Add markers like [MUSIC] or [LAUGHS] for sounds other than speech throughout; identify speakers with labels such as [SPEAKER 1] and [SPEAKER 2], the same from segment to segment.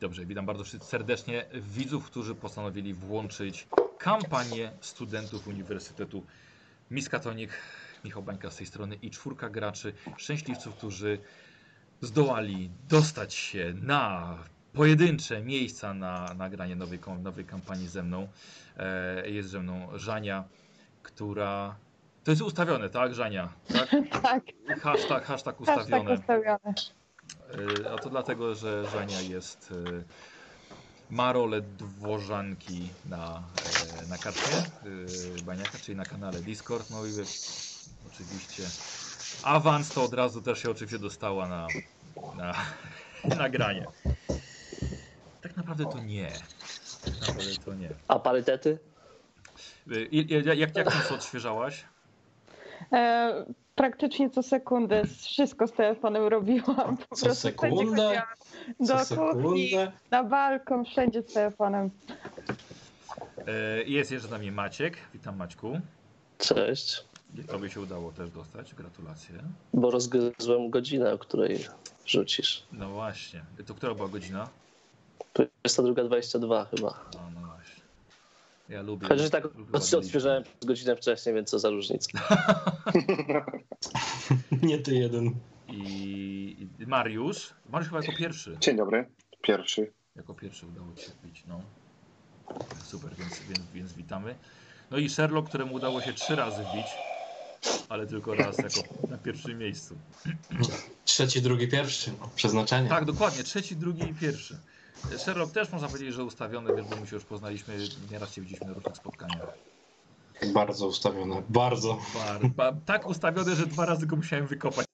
[SPEAKER 1] Dobrze, witam bardzo serdecznie widzów, którzy postanowili włączyć kampanię studentów Uniwersytetu Miskatonic. Michał Bańka z tej strony i czwórka graczy, szczęśliwców, którzy zdołali dostać się na pojedyncze miejsca na nagranie nowej, nowej kampanii ze mną. E, jest ze mną Żania, która... To jest ustawione, tak, Żania? [LAUGHS] Tak?
[SPEAKER 2] Tak,
[SPEAKER 1] Hashtag, hashtag
[SPEAKER 2] hashtag
[SPEAKER 1] ustawione. Y, A to dlatego, że Żania jest y, ma rolę dworzanki na, e, na karcie y, Baniaka, czyli na kanale Discord. No i oczywiście awans to od razu też się oczywiście dostała na, na [LAUGHS] nagranie. Tak naprawdę to nie. Tak naprawdę to nie.
[SPEAKER 3] A parytety?
[SPEAKER 1] Y, i- i- Jak, jak co odświeżałaś?
[SPEAKER 2] E, praktycznie co sekundę wszystko z telefonem robiłam. Po
[SPEAKER 4] Co
[SPEAKER 2] prostu
[SPEAKER 4] sekundę?
[SPEAKER 2] chodziłam.
[SPEAKER 4] Co
[SPEAKER 2] Do kuchni,
[SPEAKER 4] sekundę.
[SPEAKER 2] na balkon, wszędzie z telefonem.
[SPEAKER 1] Y, Jest jeszcze z nami Maciek. Witam Maćku.
[SPEAKER 3] Cześć.
[SPEAKER 1] Tobie się udało też dostać. Gratulacje.
[SPEAKER 3] Bo rozgryzłem godzinę, o której rzucisz.
[SPEAKER 1] No właśnie. To która była godzina?
[SPEAKER 3] 22.22 chyba.
[SPEAKER 1] A, no właśnie. Ja lubię.
[SPEAKER 3] Chociaż tak od-
[SPEAKER 1] ładne
[SPEAKER 3] odświeżałem
[SPEAKER 1] liczby.
[SPEAKER 3] godzinę wcześniej, więc co za różnica. [LAUGHS]
[SPEAKER 4] Nie ty jeden.
[SPEAKER 1] I i Mariusz. Mariusz chyba jako pierwszy.
[SPEAKER 5] Dzień dobry. Pierwszy.
[SPEAKER 1] Jako pierwszy udało ci się wbić, no. Super, więc, więc, więc witamy. No i Sherlock, któremu udało się trzy razy wbić, ale tylko raz jako na pierwszym miejscu.
[SPEAKER 4] Trzeci, drugi, pierwszy. No, przeznaczenie.
[SPEAKER 1] Tak, dokładnie. Trzeci, drugi i pierwszy. Sherlock też można powiedzieć, że ustawiony, więc bo my się już poznaliśmy, nieraz się widzieliśmy na różnych spotkaniach.
[SPEAKER 4] Bardzo ustawione. Bardzo.
[SPEAKER 1] Bar, ba, tak ustawione, że dwa razy go musiałem wykopać.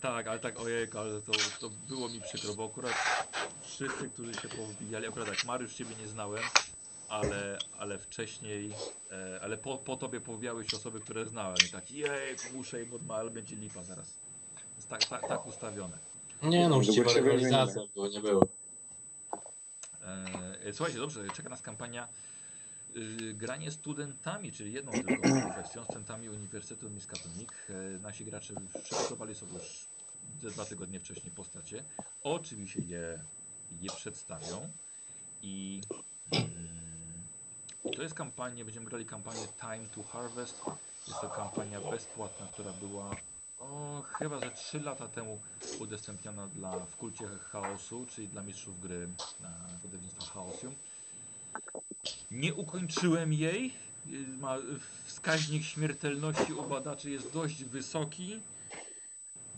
[SPEAKER 1] Tak, ale tak, ojej, ale to, to było mi przykro, bo akurat wszyscy, którzy się powbijali, akurat tak, Mariusz ciebie nie znałem, ale, ale wcześniej, e, ale po, po tobie powijały się osoby, które znałem i tak, jej, muszę im odma, ale będzie lipa zaraz. Jest tak, tak, tak ustawione.
[SPEAKER 4] Nie no, uczciwa rywalizacja było, nie było.
[SPEAKER 1] E, Słuchajcie, dobrze, czeka nas kampania y, granie studentami, czyli jedną tylko kwestią, studentami Uniwersytetu Miskatonic. E, Nasi gracze przygotowali sobie już ze dwa tygodnie wcześniej postacie. Oczywiście je, je przedstawią i mm, to jest kampania, będziemy grali kampanię Time to Harvest. Jest to kampania bezpłatna, która była o, chyba że 3 lata temu udostępniona dla w kulcie chaosu, czyli dla mistrzów gry na wydawnictwa Chaosium. Nie ukończyłem jej. Ma wskaźnik śmiertelności u badaczy jest dość wysoki.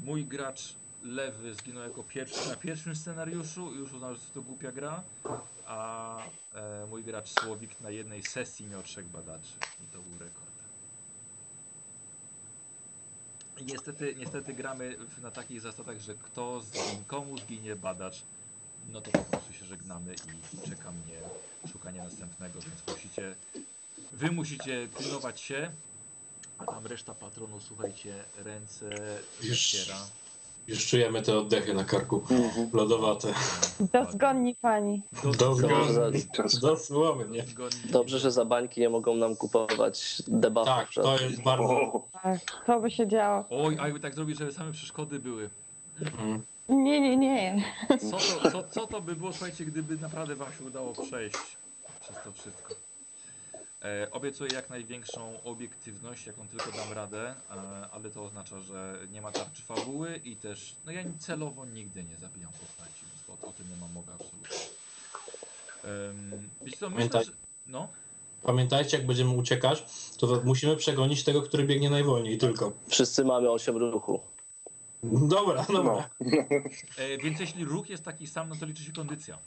[SPEAKER 1] Mój gracz lewy zginął jako pierwszy na pierwszym scenariuszu i już uznał, że to głupia gra. A e, mój gracz Słowik na jednej sesji miał trzech badaczy. I to był rekord. I Niestety, niestety gramy w- na takich zasadach, że kto zginie, komu zginie badacz, no to po prostu się żegnamy i czeka mnie szukanie następnego, więc musicie, wy musicie pilnować się, a tam reszta patronu, słuchajcie, ręce
[SPEAKER 4] Już. Już czujemy te oddechy na karku.
[SPEAKER 5] Mhm.
[SPEAKER 4] Lodowate.
[SPEAKER 2] Dozgonni pani.
[SPEAKER 4] Dozgodnie.
[SPEAKER 5] Czas.
[SPEAKER 4] Dosłownie.
[SPEAKER 3] Dobrze, że za bańki nie mogą nam kupować debatów.
[SPEAKER 4] Tak, to jest bardzo...
[SPEAKER 5] O,
[SPEAKER 2] Tak, to by się działo.
[SPEAKER 1] Oj, a jakby tak zrobić, żeby same przeszkody były.
[SPEAKER 4] Mm.
[SPEAKER 2] Nie, nie, nie.
[SPEAKER 1] Co to, co, co to by było, słuchajcie, gdyby naprawdę wam się udało przejść przez to wszystko? E, obiecuję jak największą obiektywność, jaką tylko dam radę, e, ale to oznacza, że nie ma tarczy fabuły i też, no ja celowo nigdy nie zabijam postaci, więc o, o tym nie mam mowy absolutnie. Um, wiesz co, myślę,
[SPEAKER 4] Pamiętaj.
[SPEAKER 1] że... No,
[SPEAKER 4] Pamiętajcie, jak będziemy uciekać, to musimy przegonić tego, który biegnie najwolniej tylko.
[SPEAKER 3] Wszyscy mamy 8 ruchu.
[SPEAKER 4] Dobra,
[SPEAKER 5] no.
[SPEAKER 4] dobra.
[SPEAKER 1] e, więc jeśli ruch jest taki sam, no to liczy się kondycja.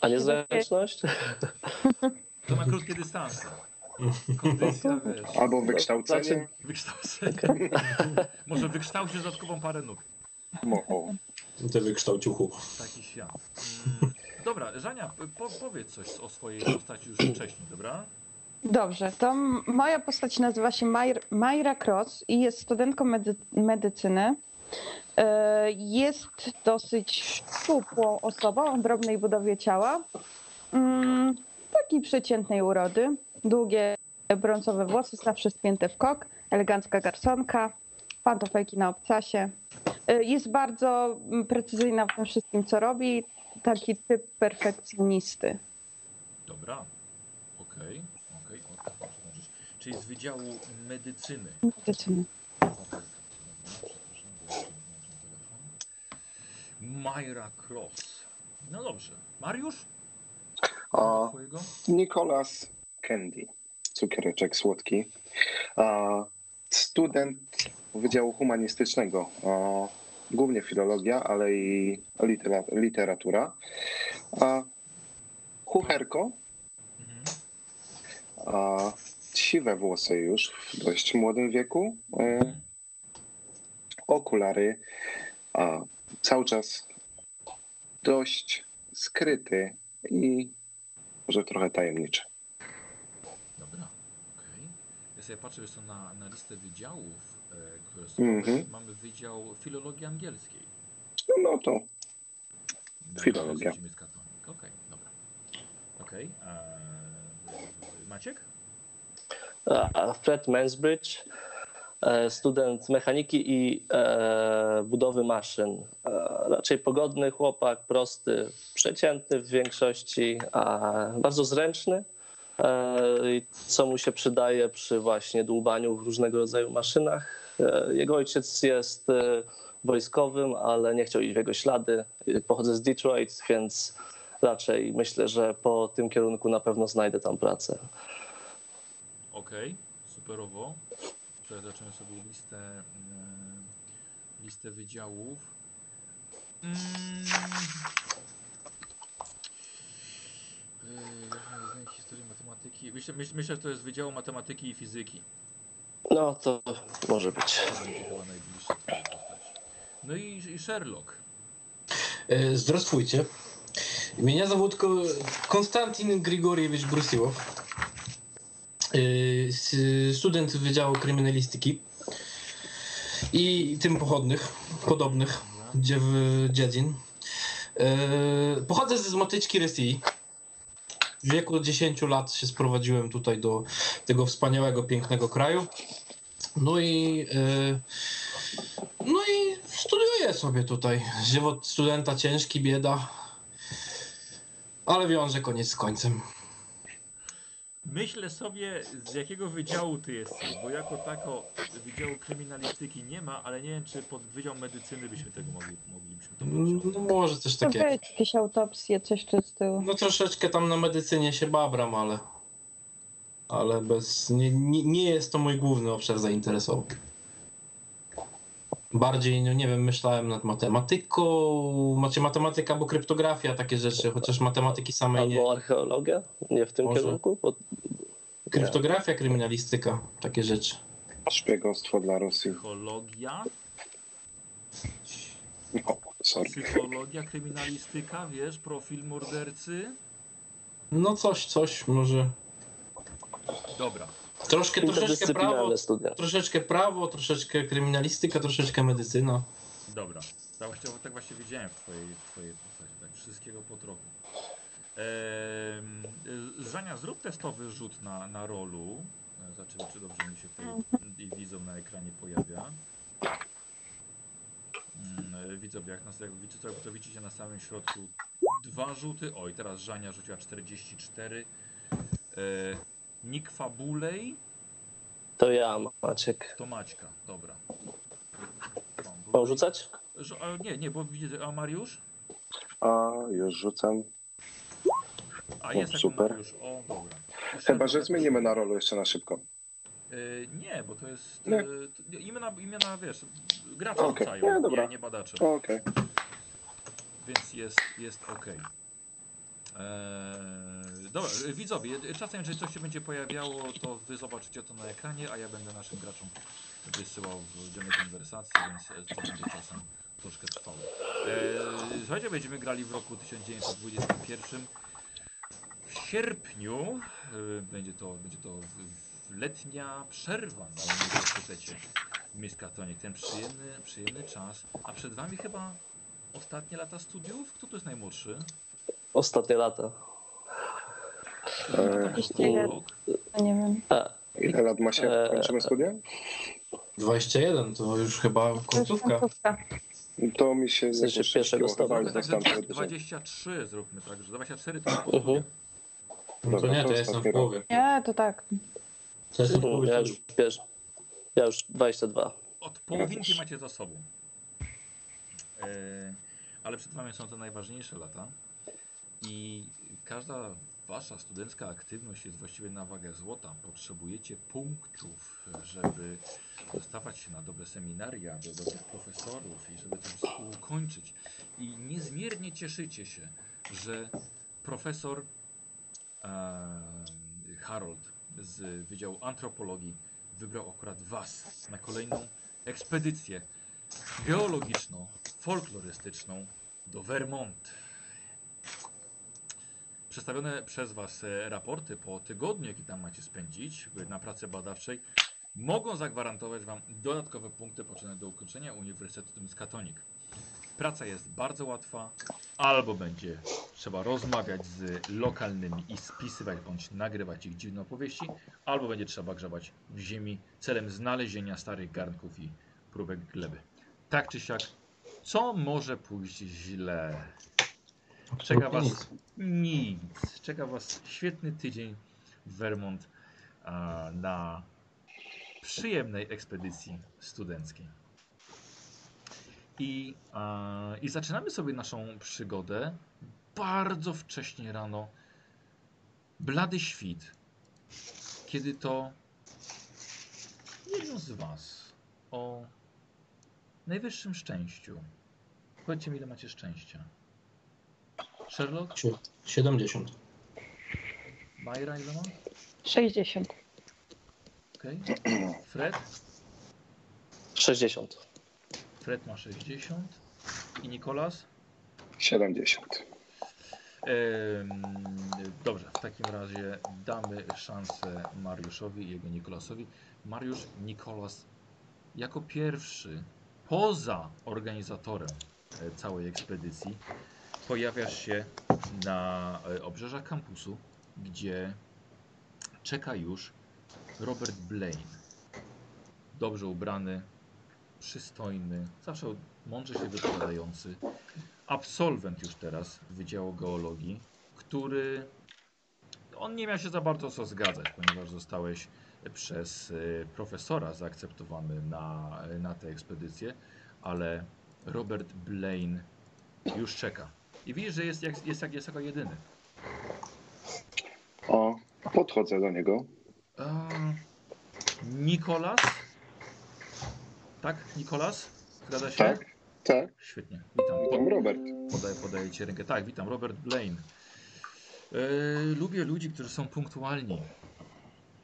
[SPEAKER 3] A nie zręczność? [LAUGHS]
[SPEAKER 1] To na krótkie dystanse. Kondycja, [LAUGHS] wiesz,
[SPEAKER 5] Albo wykształcenie.
[SPEAKER 3] Znaczy-
[SPEAKER 1] wykształcenie. [LAUGHS] Może wykształcić dodatkową parę nóg.
[SPEAKER 5] Mo- o.
[SPEAKER 4] Ty wykształciuchu.
[SPEAKER 1] Taki świat. Mm, dobra, Żania, po, powiedz coś o swojej postaci już wcześniej, dobra?
[SPEAKER 2] Dobrze, to m- moja postać nazywa się Majr- Majra Cross i jest studentką medy- medycyny. E, Jest dosyć szczupłą osobą o drobnej budowie ciała. Mm, Takiej przeciętnej urody. Długie brązowe włosy, zawsze spięte w kok. Elegancka garsonka. pantofejki na obcasie. Y, Jest bardzo mm, precyzyjna w tym wszystkim, co robi. Taki typ perfekcjonisty.
[SPEAKER 1] Dobra. Okej, okej. o, to muszę zobaczyć. Czyli z Wydziału Medycyny.
[SPEAKER 2] Medycyny.
[SPEAKER 1] Majra Cross. No dobrze. Mariusz?
[SPEAKER 5] A,
[SPEAKER 1] Twojego?
[SPEAKER 5] Nicolas Candy, cukiereczek słodki. A, student Wydziału Humanistycznego. A, głównie filologia, ale i litera, literatura. A, kucherko,
[SPEAKER 1] Mhm.
[SPEAKER 5] a, siwe włosy już w dość młodym wieku. E,
[SPEAKER 1] Mhm.
[SPEAKER 5] okulary, a cały czas dość skryty i może trochę tajemniczy.
[SPEAKER 1] Dobra, okej. Ja sobie patrzę jeszcze na, na listę wydziałów, e, które są.
[SPEAKER 5] Mhm.
[SPEAKER 1] Mamy wydział filologii angielskiej.
[SPEAKER 5] No to
[SPEAKER 1] Na
[SPEAKER 5] Filologia.
[SPEAKER 1] Okej, dobra. Okej. eee, Maciek?
[SPEAKER 3] A Fred Mansbridge, student mechaniki i e, budowy maszyn. E, raczej pogodny chłopak, prosty, przeciętny w większości, a bardzo zręczny. E, co mu się przydaje przy właśnie dłubaniu w różnego rodzaju maszynach. E, Jego ojciec jest e, wojskowym, ale nie chciał iść w jego ślady. Pochodzę z Detroit, więc raczej myślę, że po tym kierunku na pewno znajdę tam pracę.
[SPEAKER 1] Okej, superowo Teraz zacząłem sobie listę, mm, listę wydziałów. Mm. Yy, Historii matematyki. Myślę, myślę, myślę, że to jest Wydział Matematyki i Fizyki.
[SPEAKER 3] No to może być.
[SPEAKER 1] To będzie chyba najbliższe twojej postaci. No i, i Sherlock.
[SPEAKER 4] E, Здравствуйте. Меня зовут Ко- Константин Григорьевич Брусилов. E, s- Student Wydziału Kryminalistyki i tym pochodnych, podobnych gdzie w dziedzin. E, Pochodzę z Zmatyczki Rosji. W wieku 10 lat się sprowadziłem tutaj do tego wspaniałego, pięknego kraju. No i no i studiuję sobie tutaj. Żywot studenta ciężki, bieda. Ale wiąże koniec z końcem.
[SPEAKER 1] Myślę sobie, z jakiego wydziału ty jesteś, bo jako tako wydziału kryminalistyki nie ma, ale nie wiem, czy pod wydział medycyny byśmy tego mogli, moglibyśmy to podciągnąć.
[SPEAKER 4] No może coś
[SPEAKER 2] To
[SPEAKER 4] takiego.
[SPEAKER 2] być jakieś autopsje, coś tu z tyłu.
[SPEAKER 4] No troszeczkę tam na medycynie się babram, ale. Ale bez. Nie, nie, nie jest to mój główny obszar zainteresowań. Bardziej, no nie wiem, myślałem nad matematyką, macie matematyka albo kryptografia, takie rzeczy, chociaż matematyki samej nie.
[SPEAKER 3] Albo archeologia? Nie w tym
[SPEAKER 4] Może.
[SPEAKER 3] kierunku? Bo
[SPEAKER 4] Kryptografia, kryminalistyka, takie rzeczy.
[SPEAKER 5] szpiegostwo dla Rosji.
[SPEAKER 1] Psychologia,
[SPEAKER 5] No, sorry.
[SPEAKER 1] psychologia, kryminalistyka, wiesz, profil mordercy.
[SPEAKER 4] No coś, coś, może.
[SPEAKER 1] Dobra,
[SPEAKER 4] Troszkę, troszeczkę prawo,
[SPEAKER 3] studia.
[SPEAKER 4] troszeczkę prawo, troszeczkę kryminalistyka, troszeczkę medycyna.
[SPEAKER 1] dobra. Tak właśnie, tak właśnie widziałem w twojej, w twojej postaci, tak wszystkiego po trochu. Y, Żania, zrób testowy rzut na, na rolu. E, Zobaczymy, czy dobrze mi się tutaj i widzą na ekranie pojawia. Mm, Widzowie, jak, nas, jak widzicie, to, to widzicie na samym środku dwa rzuty. Oj, teraz Żania rzuciła 44. E, Nick Fabulej
[SPEAKER 3] To ja, Maciek.
[SPEAKER 1] to Maćka, dobra.
[SPEAKER 3] Mam rzucać?
[SPEAKER 1] A Nie, nie, bo widzę, a Mariusz?
[SPEAKER 5] A już rzucam.
[SPEAKER 1] A jest
[SPEAKER 5] super.
[SPEAKER 1] Mariusz, o dobra.
[SPEAKER 5] Chyba, że zmienimy na rolu jeszcze na szybko.
[SPEAKER 1] Y, nie, bo to jest
[SPEAKER 5] Nie.
[SPEAKER 1] y, to- imiona, imiona, wiesz, gracze
[SPEAKER 5] Okej,
[SPEAKER 1] rzucają,
[SPEAKER 5] nie, dobra.
[SPEAKER 1] nie, nie badacze.
[SPEAKER 5] Okej.
[SPEAKER 1] Więc jest, jest ok. Eee, dobra, widzowie, czasem jeżeli coś się będzie pojawiało, to wy zobaczycie to na ekranie, a ja będę naszym graczom wysyłał w dziennej konwersacji, więc e, to będzie czasem troszkę trwało. Eee, słuchajcie, będziemy grali w roku 1921. W sierpniu y, będzie to, będzie to w, w letnia przerwa na Uniwersytecie Miskatonic. Ten przyjemny, przyjemny czas. A przed wami chyba ostatnie lata studiów? Kto tu jest najmłodszy?
[SPEAKER 3] Ostatnie lata.
[SPEAKER 5] Eee,
[SPEAKER 1] rok?
[SPEAKER 2] No nie wiem.
[SPEAKER 3] A,
[SPEAKER 5] Ile lat ma się?
[SPEAKER 3] Eee,
[SPEAKER 5] Kończymy studia?
[SPEAKER 4] 21 to już chyba
[SPEAKER 2] To
[SPEAKER 4] końcówka.
[SPEAKER 5] To mi się
[SPEAKER 3] W sensie
[SPEAKER 5] jakoś
[SPEAKER 3] pierwszego
[SPEAKER 1] Także
[SPEAKER 5] dostałem
[SPEAKER 1] tak,
[SPEAKER 5] to
[SPEAKER 1] 23 zróbmy tak, że 24 to jest
[SPEAKER 3] Mhm.
[SPEAKER 4] No to nie, to ja jestem w połowie.
[SPEAKER 2] Nie, to tak.
[SPEAKER 4] To jestem w
[SPEAKER 3] Mhm, Ja
[SPEAKER 4] połowie.
[SPEAKER 3] już, wiesz, ja już 22.
[SPEAKER 1] Od połowinki macie za sobą. E, ale przed wami są te najważniejsze lata. I każda wasza studencka aktywność jest właściwie na wagę złota. Potrzebujecie punktów, żeby dostawać się na dobre seminaria, do dobrych profesorów i żeby to wszystko ukończyć. I niezmiernie cieszycie się, że profesor e, Harold z Wydziału Antropologii wybrał akurat Was na kolejną ekspedycję geologiczną, folklorystyczną do Vermont. Przedstawione przez Was e, raporty po tygodniu, jaki tam macie spędzić na pracy badawczej, mogą zagwarantować Wam dodatkowe punkty potrzebne do ukończenia Uniwersytetu Miskatonic. Praca jest bardzo łatwa, albo będzie trzeba rozmawiać z lokalnymi i spisywać bądź nagrywać ich dziwne opowieści, albo będzie trzeba grzebać w ziemi celem znalezienia starych garnków i próbek gleby. Tak czy siak, co może pójść źle? Czeka was
[SPEAKER 4] nic.
[SPEAKER 1] nic. Czeka was świetny tydzień w Vermont a, na przyjemnej ekspedycji studenckiej. I, a, I zaczynamy sobie naszą przygodę bardzo wcześnie rano. Blady świt. Kiedy to jedno z was o najwyższym szczęściu. Powiedzcie mi, ile macie szczęścia. Sherlock?
[SPEAKER 4] Sie- 70.
[SPEAKER 1] Majra ile ma?
[SPEAKER 2] 60.
[SPEAKER 1] Okej. Fred?
[SPEAKER 3] 60.
[SPEAKER 1] Fred ma 60. I Nikolas?
[SPEAKER 5] 70.
[SPEAKER 1] Em, dobrze, w takim razie damy szansę Mariuszowi i jego Nikolasowi. Mariusz, Nikolas jako pierwszy, poza organizatorem e, całej ekspedycji, pojawiasz się na e, obrzeżach kampusu, gdzie czeka już Robert Blaine. Dobrze ubrany, przystojny, zawsze mądrze się wypowiadający. Absolwent już teraz Wydziału Geologii, który on nie miał się za bardzo co zgadzać, ponieważ zostałeś przez e, profesora zaakceptowany na, na tę ekspedycję, ale Robert Blaine już czeka. I widzisz, że jest, jak, jest, jak, jest jako jedyny.
[SPEAKER 5] O, podchodzę do niego.
[SPEAKER 1] A, Nikolas? Tak, Nikolas? Zgadza się?
[SPEAKER 5] Tak, tak.
[SPEAKER 1] Świetnie, witam.
[SPEAKER 5] Witam, Robert.
[SPEAKER 1] Podaję, podaję ci rękę. Tak, witam, Robert Blaine. E, lubię ludzi, którzy są punktualni.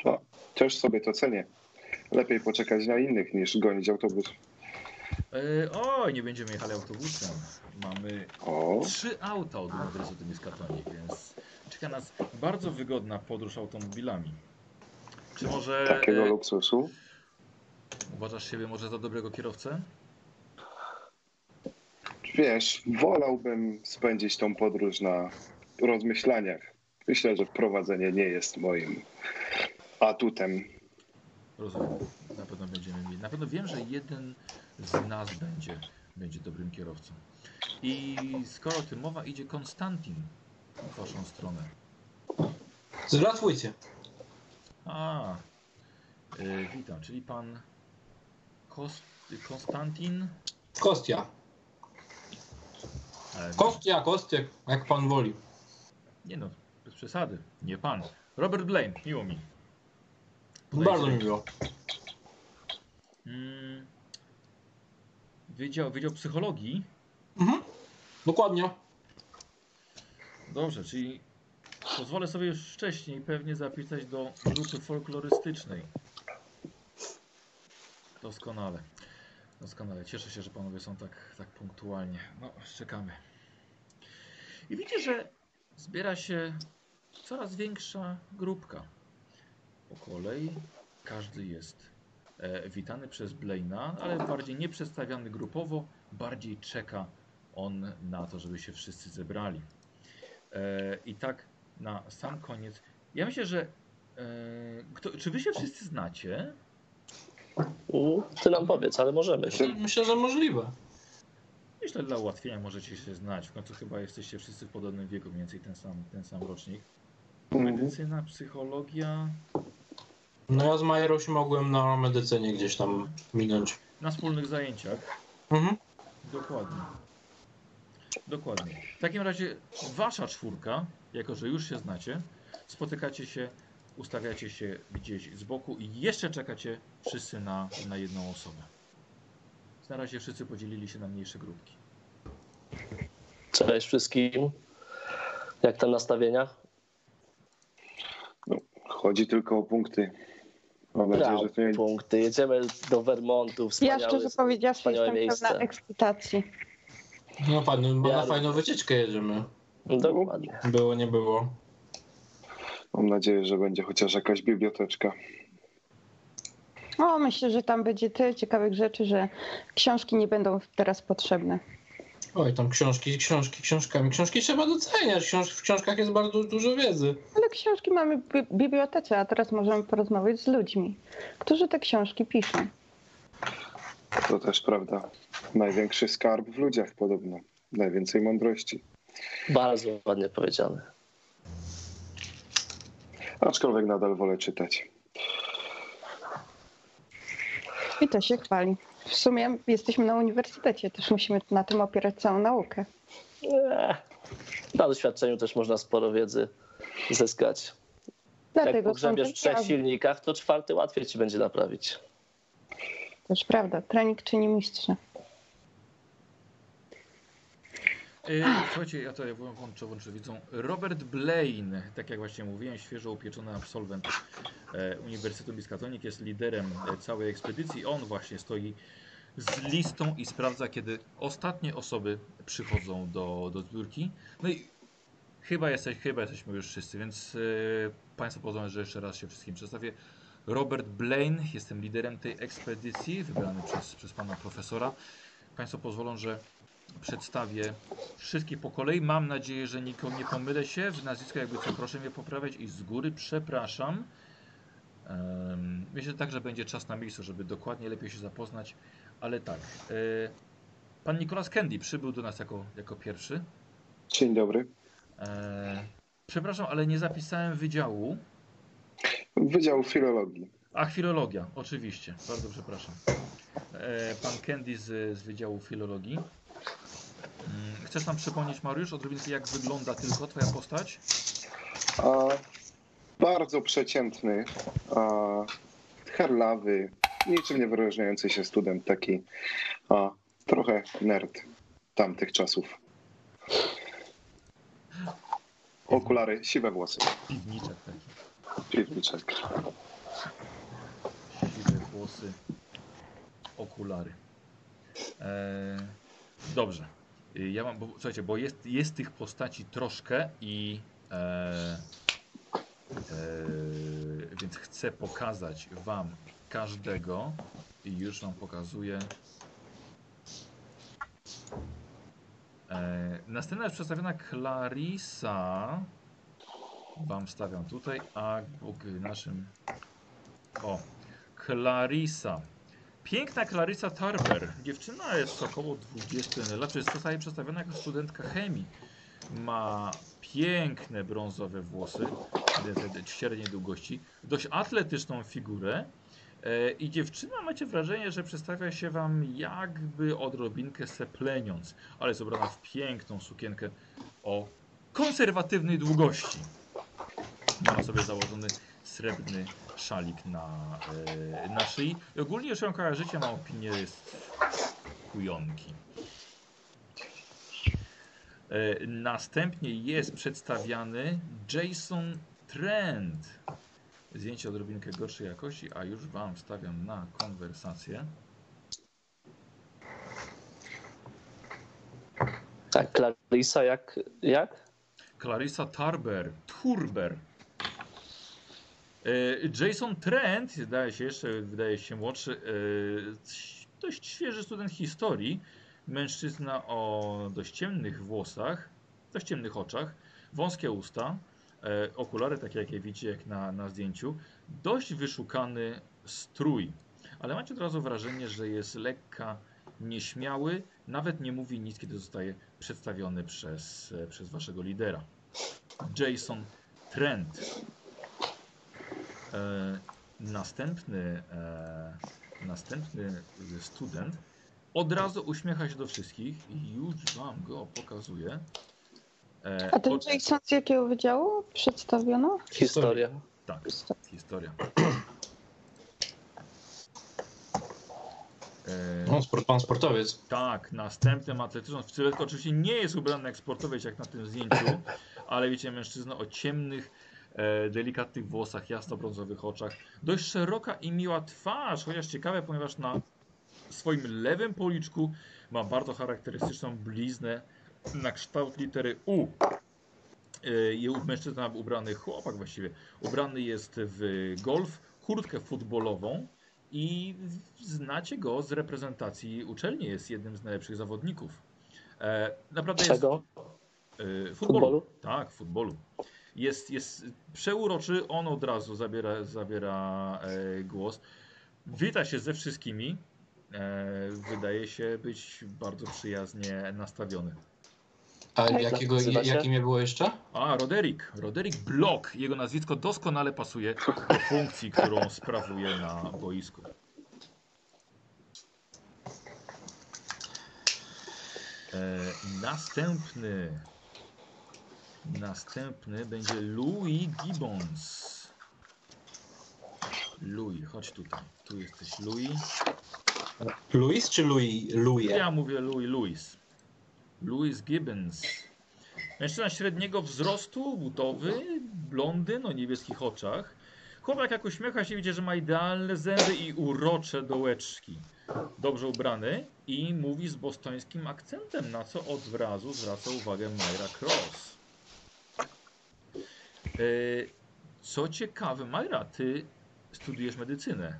[SPEAKER 5] O, też sobie to cenię. Lepiej poczekać na innych niż gonić autobus.
[SPEAKER 1] E, oj, nie będziemy jechali autobusem. Mamy
[SPEAKER 5] O,
[SPEAKER 1] trzy auta od Uniwersytetu Miskatonic, więc czeka nas bardzo wygodna podróż automobilami. Czy może
[SPEAKER 5] takiego
[SPEAKER 1] e,
[SPEAKER 5] luksusu.
[SPEAKER 1] uważasz siebie może za dobrego kierowcę?
[SPEAKER 5] Wiesz, wolałbym spędzić tą podróż na rozmyślaniach. Myślę, że prowadzenie nie jest moim atutem.
[SPEAKER 1] Rozumiem. Na pewno będziemy mieli. Na pewno wiem, że jeden z nas będzie, będzie dobrym kierowcą. I skoro o tym mowa, idzie Konstantin w waszą stronę.
[SPEAKER 4] Zdratwujcie.
[SPEAKER 1] A, y, witam, czyli pan Kost, Konstantin.
[SPEAKER 4] Kostia.
[SPEAKER 1] E,
[SPEAKER 4] Kostia, Kostiek, jak pan woli.
[SPEAKER 1] nie no, bez przesady, nie pan. Robert Blaine, miło mi. Podaję
[SPEAKER 4] Bardzo mi miło.
[SPEAKER 1] Mm, wydział, wydział psychologii.
[SPEAKER 4] Mhm. Dokładnie.
[SPEAKER 1] Dobrze, czyli pozwolę sobie już wcześniej pewnie zapisać do grupy folklorystycznej. Doskonale. Doskonale. Cieszę się, że panowie są tak, tak punktualnie. No, czekamy. I widzicie, że zbiera się coraz większa grupka. Po kolei każdy jest witany przez Blaina, ale bardziej nie przedstawiany grupowo, bardziej czeka on na to, żeby się wszyscy zebrali. E, I tak na sam koniec. Ja myślę, że. E, kto, czy wy się wszyscy znacie?
[SPEAKER 3] Ty nam powiedz, ale możemy.
[SPEAKER 4] Myślę, że możliwe.
[SPEAKER 1] Myślę, dla ułatwienia możecie się znać. W końcu chyba jesteście wszyscy w podobnym wieku, mniej więcej ten sam, ten sam rocznik.
[SPEAKER 5] Mhm.
[SPEAKER 1] Medycyna, psychologia.
[SPEAKER 4] No ja z Majerą się mogłem na medycynie gdzieś tam minąć.
[SPEAKER 1] Na wspólnych zajęciach.
[SPEAKER 4] Mhm.
[SPEAKER 1] Dokładnie. Dokładnie. W takim razie wasza czwórka, jako że już się znacie, spotykacie się, ustawiacie się gdzieś z boku i jeszcze czekacie wszyscy na, na jedną osobę. Na razie wszyscy podzielili się na mniejsze grupki.
[SPEAKER 3] Cześć wszystkim. Jak tam nastawienia?
[SPEAKER 5] Chodzi tylko o punkty. Mam nadzieję, że to nie...
[SPEAKER 3] punkty. Jedziemy do Vermontu.
[SPEAKER 2] Ja szczerze powiedziawszy
[SPEAKER 3] wspaniałe
[SPEAKER 2] jestem
[SPEAKER 3] miejsce.
[SPEAKER 2] pełna ekscytacji.
[SPEAKER 4] No fajno, bo na fajną wycieczkę jedziemy.
[SPEAKER 3] Dokładnie.
[SPEAKER 4] Było, nie było.
[SPEAKER 5] Mam nadzieję, że będzie chociaż jakaś biblioteczka.
[SPEAKER 2] O, myślę, że tam będzie tyle ciekawych rzeczy, że książki nie będą teraz potrzebne.
[SPEAKER 4] Oj, tam książki, książki, książkami. Książki trzeba doceniać. Książ w książkach jest bardzo dużo wiedzy.
[SPEAKER 2] Ale książki mamy w bi- bibliotece, a teraz możemy porozmawiać z ludźmi, którzy te książki piszą.
[SPEAKER 5] To też prawda. Największy skarb w ludziach podobno. Najwięcej mądrości.
[SPEAKER 3] Bardzo ładnie powiedziane.
[SPEAKER 5] Aczkolwiek nadal wolę czytać.
[SPEAKER 2] I to się chwali. W sumie jesteśmy na uniwersytecie, też musimy na tym opierać całą naukę.
[SPEAKER 3] Eee, Na doświadczeniu też można sporo wiedzy zyskać. Jak
[SPEAKER 2] Dlatego
[SPEAKER 3] pogrzebiesz w trzech silnikach, to czwarty łatwiej ci będzie naprawić.
[SPEAKER 2] Też prawda, trening czyni mistrza.
[SPEAKER 1] E, Słuchajcie, ja to ja włączę, włączę widzą. Robert Blaine, tak jak właśnie mówiłem, świeżo upieczony absolwent e, Uniwersytetu Miskatonic, jest liderem e, całej ekspedycji. On właśnie stoi z listą i sprawdza, kiedy ostatnie osoby przychodzą do, do zbiórki. No i chyba, jesteś, chyba jesteśmy już wszyscy, więc e, Państwo pozwolą, że jeszcze raz się wszystkim przedstawię. Robert Blaine, jestem liderem tej ekspedycji, wybrany przez, przez Pana Profesora. Państwo pozwolą, że przedstawię wszystkich po kolei. Mam nadzieję, że nikomu nie pomylę się. W nazwisko jakby co proszę mnie poprawiać i z góry przepraszam. Myślę tak, że będzie czas na miejscu, żeby dokładnie lepiej się zapoznać. Ale tak. e, pan Nicolas Candy przybył do nas jako, jako pierwszy.
[SPEAKER 5] Dzień dobry.
[SPEAKER 1] E, przepraszam, ale nie zapisałem wydziału.
[SPEAKER 5] Wydział Filologii.
[SPEAKER 1] A, filologia, oczywiście. Bardzo przepraszam. E, pan Candy z, z Wydziału Filologii. Chcesz nam przypomnieć, Mariusz, odrobinkę jak wygląda tylko twoja postać?
[SPEAKER 5] A, bardzo przeciętny, a, herlawy, niczym nie wyróżniający się student, taki a, trochę nerd tamtych czasów. Okulary, siwe włosy,
[SPEAKER 1] Piwniczek taki.
[SPEAKER 5] piwniczek.
[SPEAKER 1] Siwe włosy, okulary. E, dobrze. Y, Ja mam, bo, słuchajcie, bo jest, jest tych postaci troszkę i e, e, więc chcę pokazać wam każdego i już wam pokazuję. E, następna jest przedstawiona Clarissa. Wam stawiam tutaj, a naszym. O, Clarissa. Piękna Clarissa Tarber. Dziewczyna jest około 20 lat. Jest zostaje przedstawiona jako studentka chemii. Ma piękne brązowe włosy średniej długości, dość atletyczną figurę. E, I dziewczyna macie wrażenie, że przedstawia się wam jakby odrobinkę sepleniąc, ale jest ubrana w piękną sukienkę o konserwatywnej długości. Ma sobie założony srebrny szalik na, e, na szyi. I ogólnie, że ją kojarzycie, ma opinię jest kujonki. E, następnie jest przedstawiany Jason Trent. Zdjęcie odrobinkę gorszej jakości, a już Wam wstawiam na konwersację.
[SPEAKER 3] Tak, Clarissa, jak? jak?
[SPEAKER 1] Clarissa Tarber, Turber. E, Jason Trent, wydaje się jeszcze, wydaje się młodszy, e, dość świeży student historii. Mężczyzna o dość ciemnych włosach, dość ciemnych oczach, wąskie usta, e, okulary takie jakie widzicie jak na, na zdjęciu. Dość wyszukany strój. ale macie od razu wrażenie, że jest lekka nieśmiały, nawet nie mówi nic, kiedy zostaje przedstawiony przez, przez waszego lidera. Jason Trent. E, następny, e, następny student od razu uśmiecha się do wszystkich i już wam go pokazuje. E,
[SPEAKER 2] A ten
[SPEAKER 1] od-
[SPEAKER 2] Jason z jakiego wydziału przedstawiono?
[SPEAKER 3] Historia.
[SPEAKER 1] Tak, historia.
[SPEAKER 4] No, sport, pan sportowiec.
[SPEAKER 1] Tak, następnym atletyczną. Sylwetka oczywiście nie jest ubrany jak sportowiec jak na tym zdjęciu, ale wiecie, mężczyzna o ciemnych, delikatnych włosach, jasno-brązowych oczach. Dość szeroka i miła twarz, chociaż ciekawe, ponieważ na swoim lewym policzku ma bardzo charakterystyczną bliznę na kształt litery U. E, i mężczyzna ubrany, chłopak właściwie, ubrany jest w golf, kurtkę futbolową i znacie go z reprezentacji uczelni. Jest jednym z najlepszych zawodników. E, naprawdę
[SPEAKER 3] Czego?
[SPEAKER 1] jest. E, futbolu.
[SPEAKER 3] Futbolu?
[SPEAKER 1] Tak, futbolu. Jest, jest przeuroczy, on od razu zabiera, zabiera e, głos. Wita się ze wszystkimi. E, wydaje się być bardzo przyjaznie nastawiony.
[SPEAKER 4] A jakiego, jakim było jeszcze?
[SPEAKER 1] A, Roderick. Roderick Block. Jego nazwisko doskonale pasuje do funkcji, którą sprawuje na boisku. E, następny. Następny będzie Louis Gibbons. Louis, chodź tutaj. Tu jesteś Louis.
[SPEAKER 4] Louis czy Louis? Louis.
[SPEAKER 1] Ja mówię Louis Louis. Louis Gibbons. Mężczyzna średniego wzrostu, butowy, blondyn o niebieskich oczach. Chłopak jak uśmiecha się, widzi, że ma idealne zęby i urocze dołeczki. Dobrze ubrany i mówi z bostońskim akcentem, na co od razu zwraca uwagę Myra Cross. E, Co ciekawe, Myra, ty studiujesz medycynę.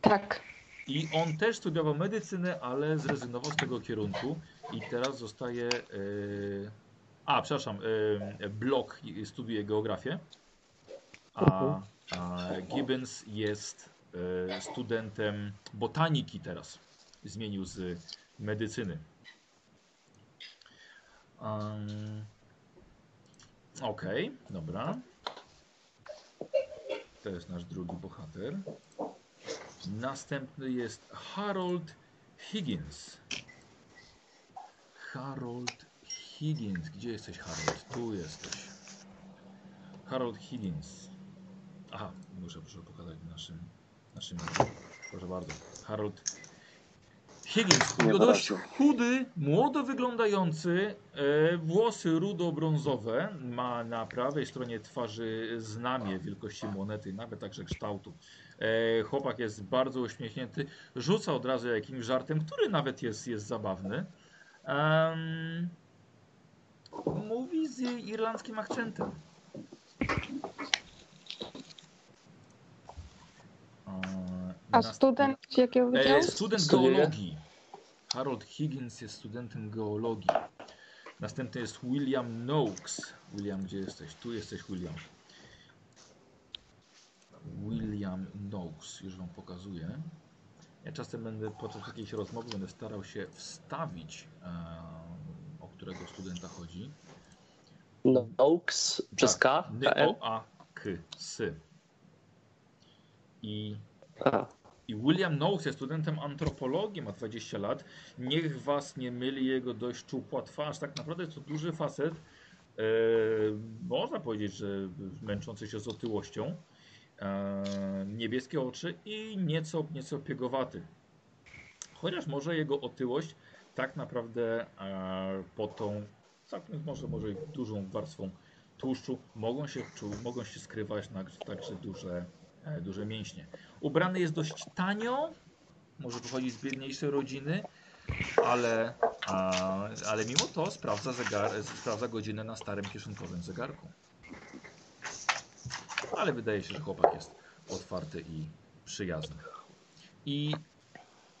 [SPEAKER 2] Tak.
[SPEAKER 1] I on też studiował medycynę, ale zrezygnował z tego kierunku i teraz zostaje. Yy... A, przepraszam, yy, Block studiuje geografię, a, a Gibbons jest studentem botaniki teraz. Zmienił z medycyny. Um, Okej, dobra. To jest nasz drugi bohater. Następny jest Harold Higgins. Harold Higgins. Gdzie jesteś, Harold? Tu jesteś. Harold Higgins. Aha, muszę, muszę pokazać naszym, naszym. Proszę bardzo. Harold Higgins.
[SPEAKER 5] Nie
[SPEAKER 1] Dość chudy, młodo wyglądający, e, włosy rudo-brązowe. Ma na prawej stronie twarzy znamie wielkości monety, nawet także kształtu. E, chłopak jest bardzo uśmiechnięty. Rzuca od razu jakimś żartem, który nawet jest, jest zabawny. Em, mówi z irlandzkim akcentem.
[SPEAKER 2] A student jakiego wydziału?
[SPEAKER 1] E, student geologii. Harold Higgins jest studentem geologii. Następny jest William Noakes. William, gdzie jesteś? Tu jesteś, William. William Noakes, już wam pokazuję. Ja czasem będę podczas jakiejś rozmowy będę starał się wstawić, e, o którego studenta chodzi.
[SPEAKER 3] Noakes przez K?
[SPEAKER 1] Tak. N-O-A-K-S. I
[SPEAKER 3] Aha.
[SPEAKER 1] I William Knowles jest studentem antropologii, ma 20 lat. Niech was nie myli jego dość szczupła twarz. Tak naprawdę jest to duży facet. E, można powiedzieć, że męczący się z otyłością. E, niebieskie oczy i nieco, nieco piegowaty. Chociaż może jego otyłość tak naprawdę e, pod tą, może, może dużą warstwą tłuszczu mogą się, mogą się skrywać na, także duże, duże mięśnie. Ubrany jest dość tanio, może pochodzić z biedniejszej rodziny, ale, a, ale mimo to sprawdza, zegar, sprawdza godzinę na starym kieszonkowym zegarku. Ale wydaje się, że chłopak jest otwarty i przyjazny. I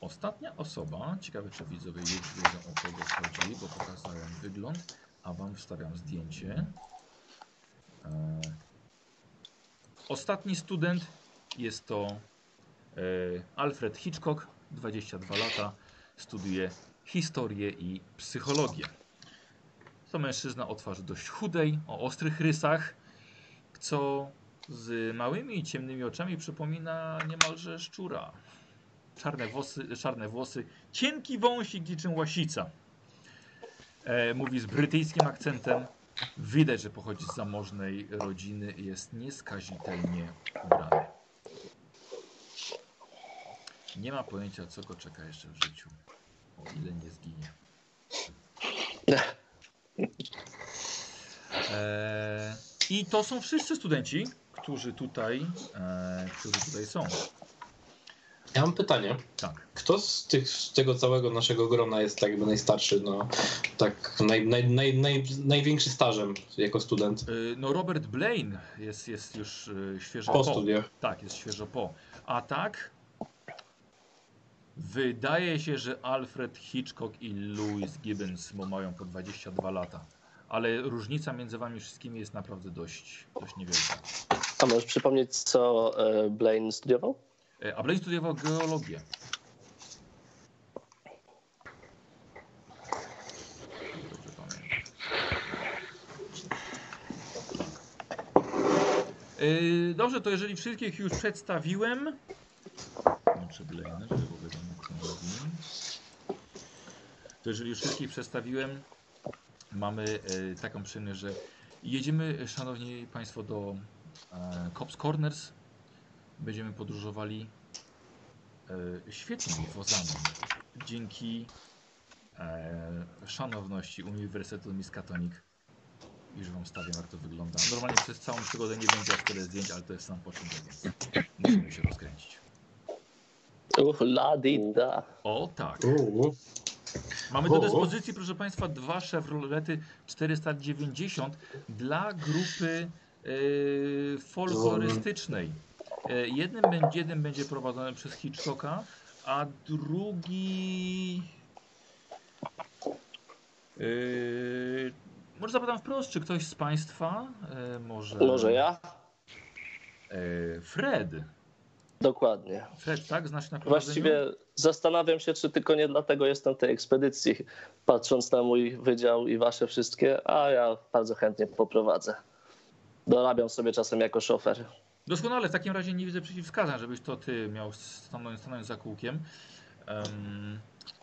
[SPEAKER 1] ostatnia osoba, ciekawe czy widzowie już wiedzą o kogo chodzi, bo pokazałem wygląd, a wam wstawiam zdjęcie. E, Ostatni student jest to E, Alfred Hitchcock, 22 lata, studiuje historię i psychologię. To mężczyzna o twarzy dość chudej, o ostrych rysach, co z małymi i ciemnymi oczami przypomina niemalże szczura. Czarne włosy, czarne włosy cienki wąsik niczym łasica. E, mówi z brytyjskim akcentem. Widać, że pochodzi z zamożnej rodziny i jest nieskazitelnie ubrany. Nie ma pojęcia, co go czeka jeszcze w życiu. O ile nie zginie. E, I to są wszyscy studenci, którzy tutaj, e, którzy tutaj są.
[SPEAKER 4] Ja mam pytanie.
[SPEAKER 1] Tak.
[SPEAKER 4] Kto z, tych, z tego całego naszego grona jest tak jakby najstarszy, no tak naj, naj, naj, naj, największy stażem jako student
[SPEAKER 1] Y, No Robert Blaine jest, jest już y, świeżo
[SPEAKER 4] po
[SPEAKER 1] po.
[SPEAKER 4] studiach?
[SPEAKER 1] Tak, jest świeżo po. A tak wydaje się, że Alfred Hitchcock i Louis Gibbons bo mają po 22 lata. Ale różnica między wami wszystkimi jest naprawdę dość, dość niewielka.
[SPEAKER 3] A możesz przypomnieć, co e, Blaine studiował?
[SPEAKER 1] E, A Blaine studiował geologię. Yy, dobrze, to jeżeli wszystkich już przedstawiłem. To jeżeli już wszystkich przedstawiłem, mamy e, taką przyjemność, że jedziemy, szanowni państwo, do e, Cops Corners. Będziemy podróżowali e, świetnymi wozami. Dzięki e, szanowności Uniwersytetu Miskatonic. Już wam stawiam jak to wygląda. Normalnie przez całą przygodę nie będzie aż tyle zdjęć, ale to jest sam początek, więc musimy się rozkręcić.
[SPEAKER 3] Uch, la di da.
[SPEAKER 1] O tak. Mamy do dyspozycji, proszę Państwa, dwa Chevrolety 490 dla grupy e, folklorystycznej. E, jednym, będzie, jeden będzie prowadzony przez Hitchcocka, a drugi... E, może zapytam wprost, czy ktoś z Państwa e, może...
[SPEAKER 3] Może ja?
[SPEAKER 1] Fred.
[SPEAKER 3] Dokładnie.
[SPEAKER 1] Fred, tak? Znasz na prowadzeniu?
[SPEAKER 3] Właściwie zastanawiam się, czy tylko nie dlatego jestem w tej ekspedycji, patrząc na mój wydział i wasze wszystkie, a ja bardzo chętnie poprowadzę. Dorabiam sobie czasem jako szofer.
[SPEAKER 1] Doskonale, w takim razie nie widzę przeciwwskazań, żebyś to ty miał stanąć, stanąć za kółkiem. Em,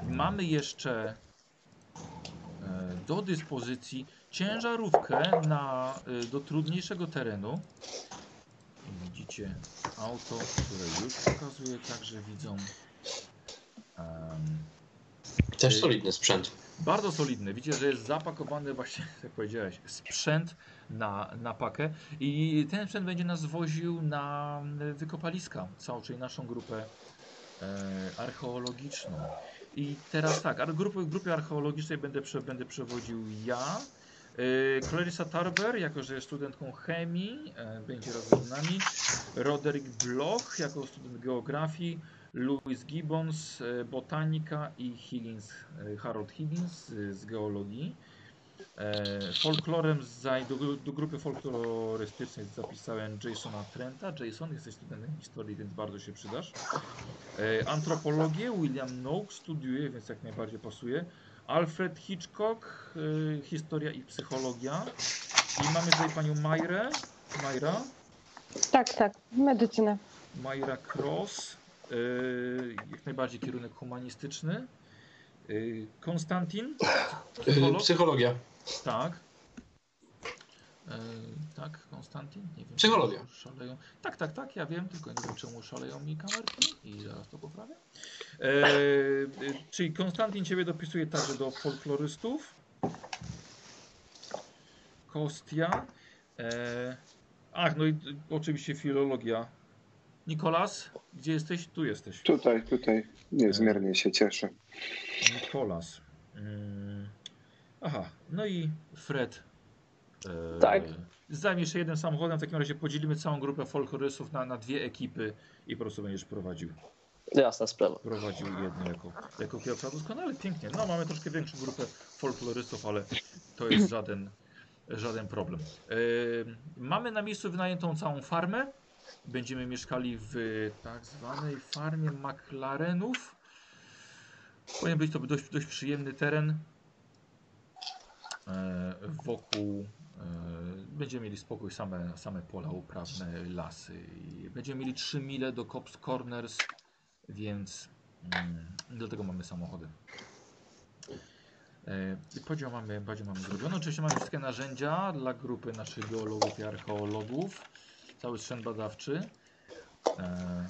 [SPEAKER 1] mamy jeszcze e, do dyspozycji ciężarówkę na, e, do trudniejszego terenu. Widzicie auto, które już pokazuje, także widzą. Em,
[SPEAKER 4] Też solidny sprzęt.
[SPEAKER 1] Bardzo solidny. Widzicie, że jest zapakowany właśnie, [LAUGHS] jak powiedziałeś, sprzęt na, na pakę. I ten sprzęt będzie nas woził na wykopaliska, całą, czyli naszą grupę e, archeologiczną. I teraz tak, ar- grupy, grupie archeologicznej będę, prze, będę przewodził ja. E, Clarissa Tarber, jako że jest studentką chemii, e, będzie razem z nami. Roderick Bloch, jako student geografii. Louis Gibbons, e, botanika i Higgins, e, Harold Higgins e, z geologii. Folklorem do, do grupy folklorystycznej zapisałem Jasona Trenta. Jason, jesteś studentem historii, więc bardzo się przydasz. Antropologię William Noakes studiuje, więc jak najbardziej pasuje. Alfred Hitchcock, historia i psychologia. I mamy tutaj panią Majrę. Majra.
[SPEAKER 2] Tak, tak, medycynę.
[SPEAKER 1] Majra Cross, jak najbardziej kierunek humanistyczny. Yy, Konstantin,
[SPEAKER 4] Yy,
[SPEAKER 1] psycholog,
[SPEAKER 4] Psychologia.
[SPEAKER 1] tak. Yy, tak, Konstantin? Nie wiem.
[SPEAKER 4] Psychologia.
[SPEAKER 1] Szaleją. Tak, tak, tak, ja wiem, tylko nie wiem czemu szaleją mi kamerki i zaraz to poprawię. Yy, yy, czyli Konstantin Ciebie dopisuje także do folklorystów. Kostia. Yy, ach, no i oczywiście filologia. Nikolas, gdzie jesteś? Tu jesteś.
[SPEAKER 5] Tutaj, tutaj niezmiernie się cieszę.
[SPEAKER 1] Nikolas. Mm. Aha, no i Fred. E,
[SPEAKER 3] Tak.
[SPEAKER 1] Zajmiesz się jednym samochodem, w takim razie podzielimy całą grupę folklorystów na, na dwie ekipy i po prostu będziesz prowadził.
[SPEAKER 3] Jasna sprawa.
[SPEAKER 1] Prowadził jedno jako, jako kierowca. Doskonale, pięknie. No mamy troszkę większą grupę folklorystów, ale to jest żaden, żaden problem. E, mamy na miejscu wynajętą całą farmę. Będziemy mieszkali w tak zwanej farmie McLarenów. Powinien być to dość, dość przyjemny teren. E, wokół e, będziemy mieli spokój, same, same pola uprawne, lasy. Będziemy mieli 3 mile do Cops Corners, więc mm, dlatego mamy samochody. E, i podział mamy, podział mamy zrobiony. Oczywiście mamy wszystkie narzędzia dla grupy naszych geologów i archeologów. Cały sprzęt badawczy. E,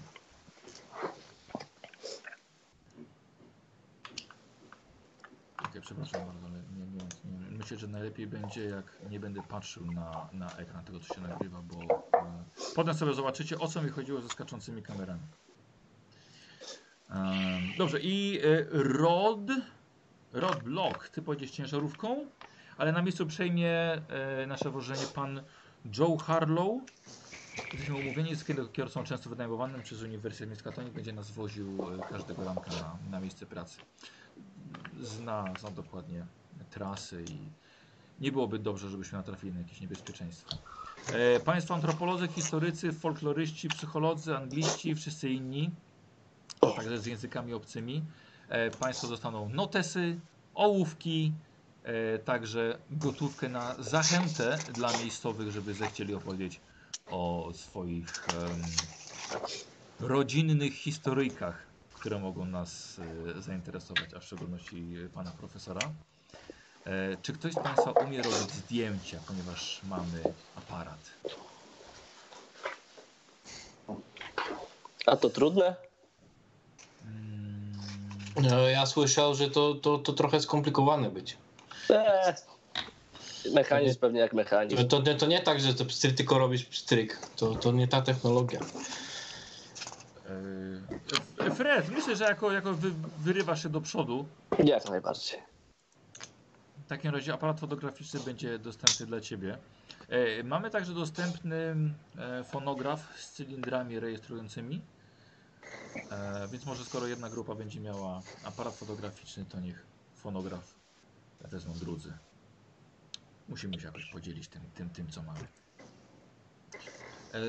[SPEAKER 1] Okej, przepraszam bardzo, ale nie, nie, nie, myślę, że najlepiej będzie, jak nie będę patrzył na, na ekran tego, co się nagrywa, bo e, potem sobie zobaczycie, o co mi chodziło ze skaczącymi kamerami. Em, dobrze, i e, Rod, Rod Block, ty pojedziesz ciężarówką, ale na miejscu przejmie e, nasze wożenie pan Joe Harlow. Jesteśmy umówieni z kier- kierowcą często wynajmowanym przez Uniwersytet Miskatonic. Będzie nas woził e, każdego ranka na, na miejsce pracy. Zna, zna dokładnie trasy i nie byłoby dobrze, żebyśmy natrafili na jakieś niebezpieczeństwo. E, państwo antropolodzy, historycy, folkloryści, psycholodzy, angliści, wszyscy inni, także z językami obcymi. E, państwo dostaną notesy, ołówki, e, także gotówkę na zachętę dla miejscowych, żeby zechcieli opowiedzieć o swoich em, rodzinnych historyjkach, które mogą nas e, zainteresować, a w szczególności pana profesora. E, czy ktoś z Państwa umie robić zdjęcia, ponieważ mamy aparat?
[SPEAKER 3] A to trudne?
[SPEAKER 1] Mm,
[SPEAKER 4] E, Ja słyszał, że to, to, to trochę skomplikowane być.
[SPEAKER 3] Eee, mechanizm pewnie jak mechanizm.
[SPEAKER 4] To, to, to nie tak, że to pstryk, tylko robisz pstryk. To, to nie ta technologia.
[SPEAKER 1] e, Fred, myślę, że jako, jako wy, wyrywasz się do przodu,
[SPEAKER 3] Jak najbardziej.
[SPEAKER 1] W takim razie aparat fotograficzny będzie dostępny dla Ciebie. E, mamy także dostępny e, fonograf z cylindrami rejestrującymi. E, więc może skoro jedna grupa będzie miała aparat fotograficzny, to niech fonograf wezmą drudzy. Musimy się jakoś podzielić tym, tym, tym co mamy. E,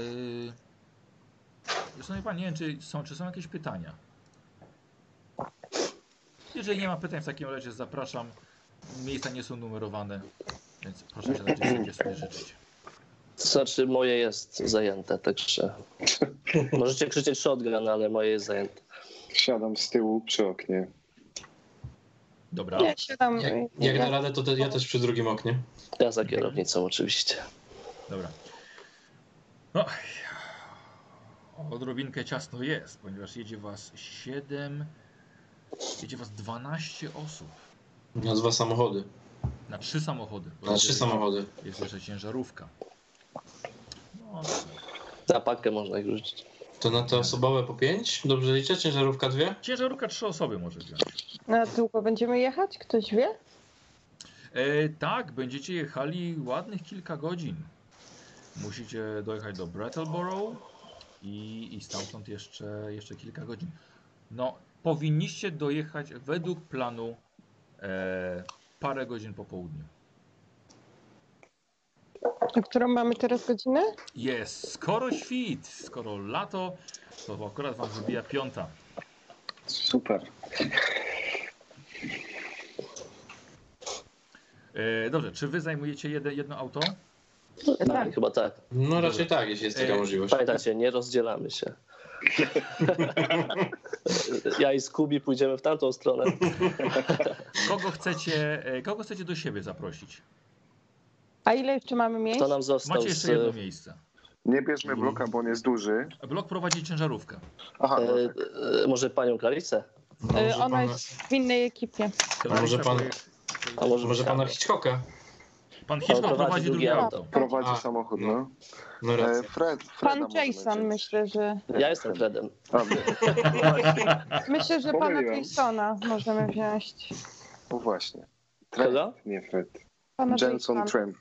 [SPEAKER 1] Szanowni Panie, nie wiem, czy są, czy są jakieś pytania? Jeżeli nie ma pytań, w takim razie zapraszam. Miejsca nie są numerowane, więc proszę się raczej sobie, sobie życzyć.
[SPEAKER 3] To znaczy moje jest zajęte, także możecie krzyczeć shotgun, ale moje jest zajęte.
[SPEAKER 5] Siadam z tyłu przy oknie.
[SPEAKER 1] Dobra.
[SPEAKER 2] Ja siadam.
[SPEAKER 4] Jak, jak na radę, to te, ja też przy drugim oknie.
[SPEAKER 3] Ja za kierownicą oczywiście.
[SPEAKER 1] Dobra. No, odrobinkę ciasno jest, ponieważ jedzie was 7, jedzie was 12 osób
[SPEAKER 4] Na dwa samochody.
[SPEAKER 1] na trzy samochody.
[SPEAKER 4] Na trzy samochody.
[SPEAKER 1] Jest jeszcze ciężarówka. No,
[SPEAKER 3] Za pakę można ich rzucić.
[SPEAKER 4] To na te osobowe po pięć? Dobrze liczę? Ciężarówka dwie?
[SPEAKER 1] ciężarówka trzy osoby może wziąć.
[SPEAKER 2] Na długo będziemy jechać? Ktoś wie?
[SPEAKER 1] E, tak, będziecie jechali ładnych kilka godzin. Musicie dojechać do Brattleboro i, i stamtąd jeszcze, jeszcze kilka godzin. No, powinniście dojechać według planu e, parę godzin po południu.
[SPEAKER 2] A którą mamy teraz godzinę?
[SPEAKER 1] Jest, skoro świt, skoro lato, to akurat wam wybija piąta.
[SPEAKER 5] Super.
[SPEAKER 1] E, dobrze, czy wy zajmujecie jedno, jedno auto?
[SPEAKER 2] Tak.
[SPEAKER 3] Chyba tak.
[SPEAKER 4] No raczej tak, jeśli jest taka
[SPEAKER 1] Ej,
[SPEAKER 4] możliwość.
[SPEAKER 3] Pamiętajcie, nie rozdzielamy się. ja i Skubi pójdziemy w tamtą stronę.
[SPEAKER 1] Kogo chcecie, e, kogo chcecie do siebie zaprosić?
[SPEAKER 2] A ile jeszcze mamy miejsc?
[SPEAKER 3] Kto nam został
[SPEAKER 1] Macie
[SPEAKER 3] z...
[SPEAKER 1] jeszcze jedno miejsce.
[SPEAKER 5] Nie bierzmy bloka, bo on jest duży.
[SPEAKER 1] Blok prowadzi ciężarówkę.
[SPEAKER 5] Aha, no
[SPEAKER 3] E,
[SPEAKER 5] tak.
[SPEAKER 3] e, może panią Claricę?
[SPEAKER 4] No,
[SPEAKER 2] Y,
[SPEAKER 4] może
[SPEAKER 2] Ona
[SPEAKER 4] pana,
[SPEAKER 2] jest w innej ekipie.
[SPEAKER 4] A może pan-
[SPEAKER 3] A może,
[SPEAKER 4] może pana Hitchcocka?
[SPEAKER 1] Pan Hitchcock
[SPEAKER 3] prowadzi
[SPEAKER 1] prowadzi drugie
[SPEAKER 3] drugie
[SPEAKER 1] auto.
[SPEAKER 5] Prowadzi
[SPEAKER 4] A,
[SPEAKER 5] samochód,
[SPEAKER 4] no.
[SPEAKER 5] no.
[SPEAKER 4] No
[SPEAKER 5] E. Fred, Freda
[SPEAKER 2] Pan Jason myślę, że.
[SPEAKER 3] Ja jestem Fredem.
[SPEAKER 5] A, my- [LAUGHS]
[SPEAKER 2] Myślę, że pana. Jasona możemy wziąć.
[SPEAKER 5] o właśnie.
[SPEAKER 3] Kogo?
[SPEAKER 5] nie Fred.
[SPEAKER 2] Pana
[SPEAKER 5] Jenson. Trent.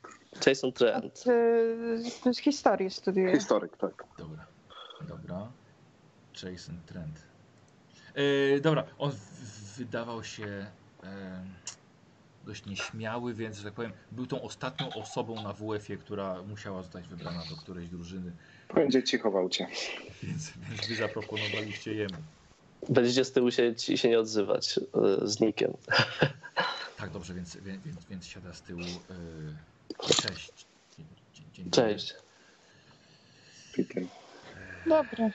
[SPEAKER 3] Jason Trent.
[SPEAKER 2] Z, z historii studiuje.
[SPEAKER 5] Historyk, tak.
[SPEAKER 1] Dobra, dobra. Jason Trent. E, dobra, on wydawał się e, dość nieśmiały, więc, że tak powiem, był tą ostatnią osobą na WF-ie, która musiała zostać wybrana do którejś drużyny,
[SPEAKER 5] Będzie cicho w aucie.
[SPEAKER 1] więc, więc wy zaproponowaliście jemu.
[SPEAKER 3] Będziecie z tyłu siedzieć i się nie odzywać e, z nikiem. [LAUGHS]
[SPEAKER 1] Tak, dobrze, więc, więc, więc, siada z tyłu. Yy, cześć. Dzień, dzień, dzień dobry.
[SPEAKER 3] Cześć.
[SPEAKER 5] Peter.
[SPEAKER 2] Dobra.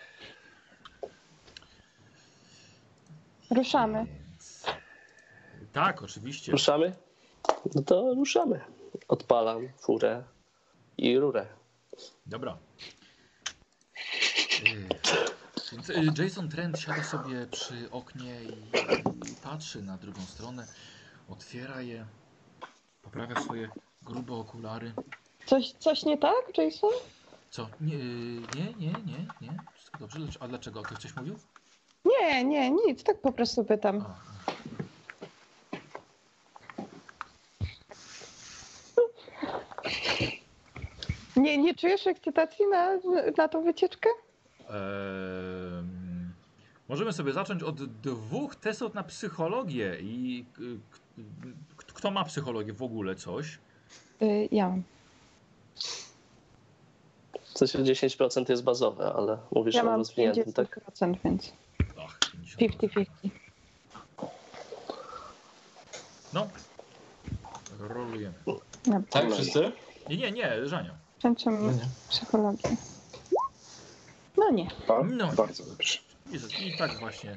[SPEAKER 2] Ruszamy.
[SPEAKER 1] Więc... Tak, oczywiście.
[SPEAKER 3] Ruszamy? No to ruszamy. Odpalam furę i rurę.
[SPEAKER 1] Dobra. Yy, [LAUGHS] Jason Trent siada sobie przy oknie i, i patrzy na drugą stronę. Otwiera je. Poprawia swoje grube okulary.
[SPEAKER 2] Coś, coś nie tak, Jason?
[SPEAKER 1] Co? Nie, nie, nie, nie, nie. Wszystko dobrze. A dlaczego? Ktoś coś mówił?
[SPEAKER 2] Nie, nie, nic, tak po prostu pytam.
[SPEAKER 1] A,
[SPEAKER 2] Nie, nie czujesz ekscytacji na, na tą wycieczkę?
[SPEAKER 1] Em, możemy sobie zacząć od dwóch testów na psychologię i k- kto ma psychologię w ogóle coś?
[SPEAKER 2] Y, ja mam.
[SPEAKER 3] W sensie 10% jest bazowe, ale mówisz
[SPEAKER 2] Ja
[SPEAKER 3] o
[SPEAKER 2] mam
[SPEAKER 3] rozwiniętym, tak?
[SPEAKER 2] 50%, więc
[SPEAKER 1] Ach, 50.
[SPEAKER 2] 50-50.
[SPEAKER 1] No. Rolujemy.
[SPEAKER 2] Dobra.
[SPEAKER 4] Tak, wszyscy?
[SPEAKER 1] Nie, nie, nie, Żania.
[SPEAKER 4] No
[SPEAKER 2] Kończymy
[SPEAKER 4] nie.
[SPEAKER 2] psychologię. No nie.
[SPEAKER 5] A?
[SPEAKER 1] No.
[SPEAKER 5] Bardzo dobrze.
[SPEAKER 1] I, I tak właśnie,